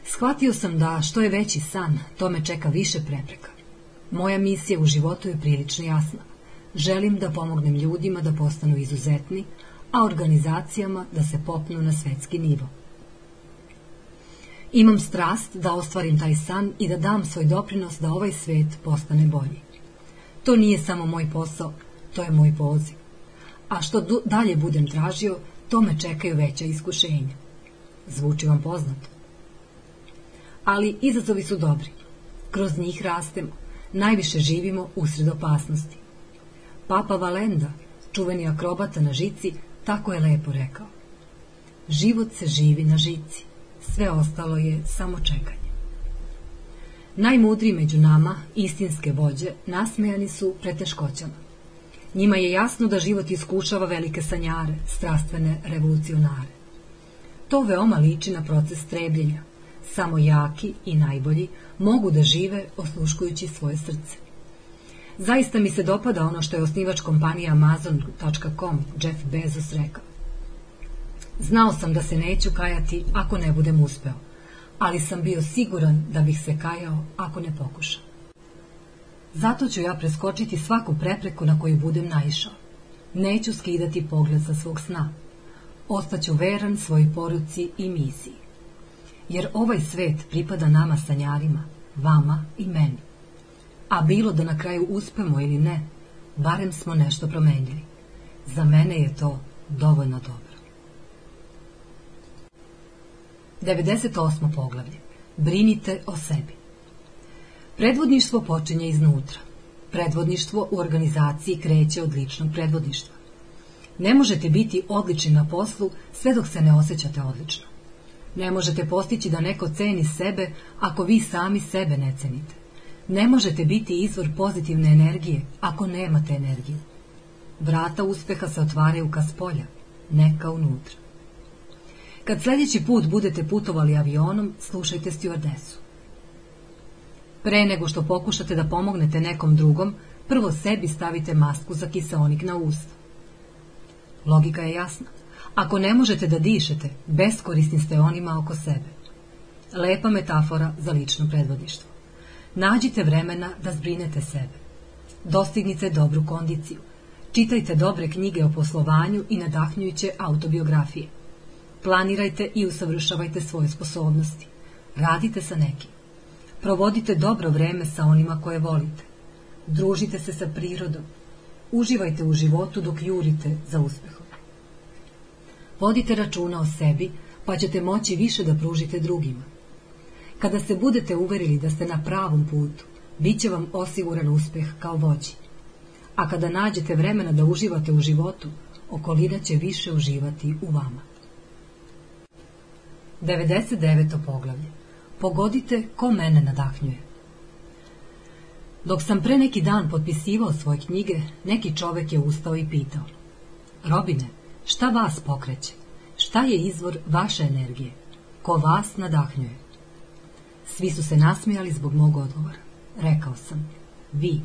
Shvatio sam da što je veći san, tome čeka više prepreka. Moja misija u životu je prilično jasna. Želim da pomognem ljudima da postanu izuzetni, a organizacijama da se popnu na svetski nivo. Imam strast da ostvarim taj san i da dam svoj doprinos da ovaj svet postane bolji. To nije samo moj posao, to je moj poziv. A što dalje budem tražio, to me čekaju veća iskušenja. Zvuči vam poznato. Ali izazovi su dobri. Kroz njih rastemo. Najviše živimo usred opasnosti. Papa Valenda, čuveni akrobata na žici, tako je lepo rekao. Život se živi na žici. Sve ostalo je samo čekanje. Najmudriji među nama, istinske vođe, nasmejani su preteškoćama. Njima je jasno da život iskušava velike sanjare, strastvene revolucionare. To veoma liči na proces strebljenja. Samo jaki i najbolji mogu da žive osluškujući svoje srce. Zaista mi se dopada ono što je osnivač kompanije Amazon.com Jeff Bezos rekao. Znao sam da se neću kajati ako ne budem uspeo, ali sam bio siguran da bih se kajao ako ne pokušam. Zato ću ja preskočiti svaku prepreku na koju budem naišao. Neću skidati pogled sa svog sna. Ostaću veran svojoj poruci i misiji. Jer ovaj svet pripada nama sanjarima, vama i meni. A bilo da na kraju uspemo ili ne, barem smo nešto promenili. Za mene je to dovoljno dobro. 98. poglavlje. Brinite o sebi. Predvodništvo počinje iznutra. Predvodništvo u organizaciji kreće od ličnog predvodništva. Ne možete biti odlični na poslu sve dok se ne osjećate odlično. Ne možete postići da neko ceni sebe ako vi sami sebe ne cenite. Ne možete biti izvor pozitivne energije ako nemate energiju. Vrata uspeha se otvaraju ka spolja, ne ka unutra. Kad sljedeći put budete putovali avionom, slušajte stjuardesu. Pre nego što pokušate da pomognete nekom drugom, prvo sebi stavite masku za kiseonik na usta. Logika je jasna. Ako ne možete da dišete, beskorisni ste onima oko sebe. Lepa metafora za lično predvodištvo. Nađite vremena da zbrinete sebe. Dostignite dobru kondiciju. Čitajte dobre knjige o poslovanju i nadahnjujuće autobiografije. Planirajte i usavršavajte svoje sposobnosti. Radite sa nekim. Provodite dobro vreme sa onima koje volite. Družite se sa prirodom. Uživajte u životu dok jurite za uspehom. Vodite računa o sebi, pa ćete moći više da pružite drugima. Kada se budete uverili da ste na pravom putu, bit će vam osiguran uspeh kao vođi. A kada nađete vremena da uživate u životu, okolina će više uživati u vama. 99. poglavlje. Pogodite ko mene nadahnjuje. Dok sam pre neki dan potpisivao svoje knjige, neki čovek je ustao i pitao. Robine, šta vas pokreće? Šta je izvor vaše energije? Ko vas nadahnjuje? Svi su se nasmijali zbog mog odgovora. Rekao sam, vi.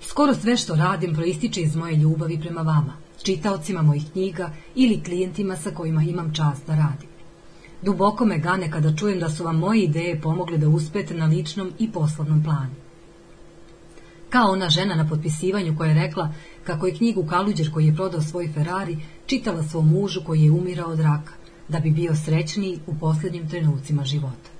Skoro sve što radim proističe iz moje ljubavi prema vama, čitaocima mojih knjiga ili klijentima sa kojima imam čast da radim. Duboko me gane kada čujem da su vam moje ideje pomogle da uspete na ličnom i poslovnom planu. Kao ona žena na potpisivanju koja je rekla kako je knjigu Kaluđer koji je prodao svoj Ferrari čitala svom mužu koji je umirao od raka, da bi bio srećniji u posljednjim trenucima života.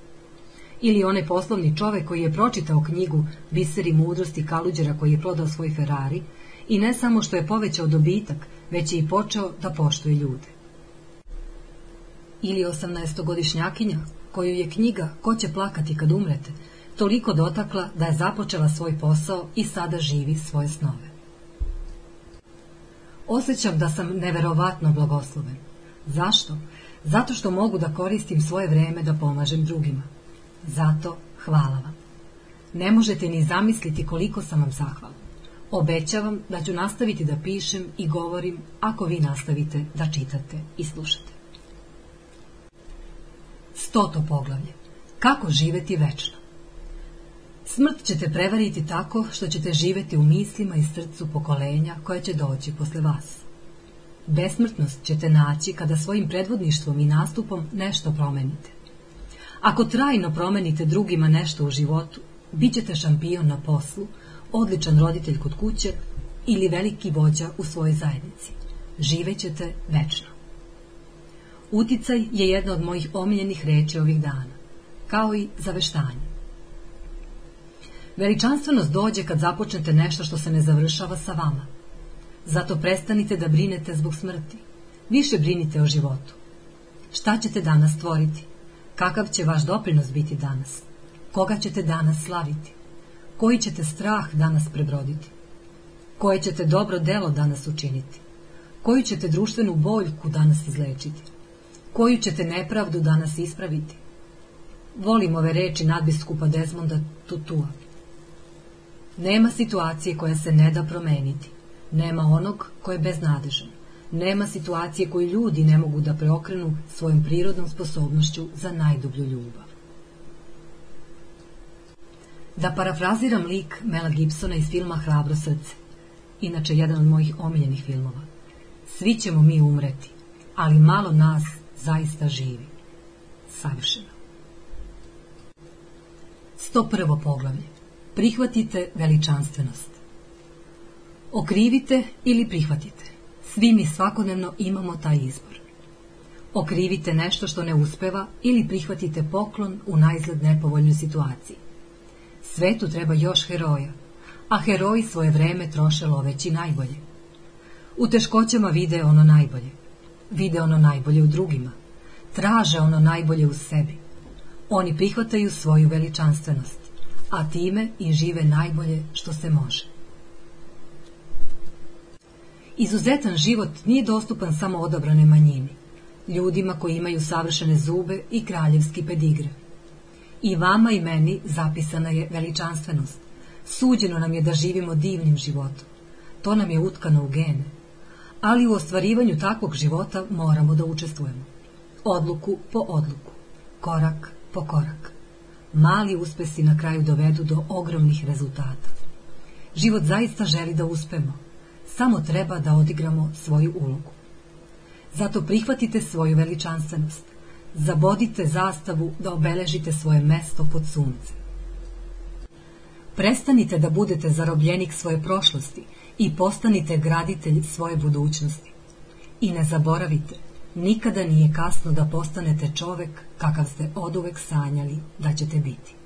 Ili onaj poslovni čovek koji je pročitao knjigu Biseri mudrosti Kaluđera koji je prodao svoj Ferrari i ne samo što je povećao dobitak, već je i počeo da poštuje ljude. Ili 18-godišnjakinja koju je knjiga Ko će plakati kad umrete toliko dotakla da je započela svoj posao i sada živi svoje snove. Osjećam da sam neverovatno blagosloven. Zašto? Zato što mogu da koristim svoje vreme da pomažem drugima. Zato hvala vam. Ne možete ni zamisliti koliko sam vam zahvalan. Obećavam da ću nastaviti da pišem i govorim ako vi nastavite da čitate i slušate. Stoto poglavlje. Kako živeti večno? Smrt ćete prevariti tako što ćete živeti u mislima i srcu pokolenja koje će doći posle vas. Besmrtnost ćete naći kada svojim predvodništvom i nastupom nešto promenite. Ako trajno promenite drugima nešto u životu, bit ćete šampion na poslu, odličan roditelj kod kuće ili veliki vođa u svojoj zajednici. Živećete večno. Uticaj je jedna od mojih omiljenih reči ovih dana, kao i zaveštanje. Veličanstvenost dođe kad započnete nešto što se ne završava sa vama. Zato prestanite da brinete zbog smrti. Više brinite o životu. Šta ćete danas stvoriti? Kakav će vaš doprinos biti danas? Koga ćete danas slaviti? Koji ćete strah danas prebroditi? Koje ćete dobro delo danas učiniti? Koju ćete društvenu boljku danas izlečiti? Koju ćete nepravdu danas ispraviti? Volim ove reči nadbiskupa Desmonda Tutua. Nema situacije koja se ne da promeniti. Nema onog ko je beznadežan. Nema situacije koju ljudi ne mogu da preokrenu svojom prirodnom sposobnošću za najdublju ljubav. Da parafraziram lik Mela Gibsona iz filma Hrabro srce, inače jedan od mojih omiljenih filmova. Svi ćemo mi umreti, ali malo nas zaista živi. Savršeno. 101. poglavlje. Prihvatite veličanstvenost. Okrivite ili prihvatite. Svi mi svakodnevno imamo taj izbor. Okrivite nešto što ne uspeva ili prihvatite poklon u najzgled nepovoljnoj situaciji. Svetu treba još heroja, a heroji svoje vreme troše loveći najbolje. U teškoćama vide ono najbolje. Vide ono najbolje u drugima. Traže ono najbolje u sebi. Oni prihvataju svoju veličanstvenost, a time i žive najbolje što se može. Izuzetan život nije dostupan samo odabranoj manjini, ljudima koji imaju savršene zube i kraljevski pedigre. I vama i meni zapisana je veličanstvenost. Suđeno nam je da živimo divnim životom. To nam je utkano u gene. Ali u ostvarivanju takvog života moramo da učestvujemo. Odluku po odluku, korak po korak. Mali uspesi na kraju dovedu do ogromnih rezultata. Život zaista želi da uspemo, samo treba da odigramo svoju ulogu. Zato prihvatite svoju veličanstvenost, zabodite zastavu da obeležite svoje mesto pod suncem. Prestanite da budete zarobljenik svoje prošlosti i postanite graditelj svoje budućnosti. I ne zaboravite, nikada nije kasno da postanete čovek kakav ste oduvek sanjali da ćete biti.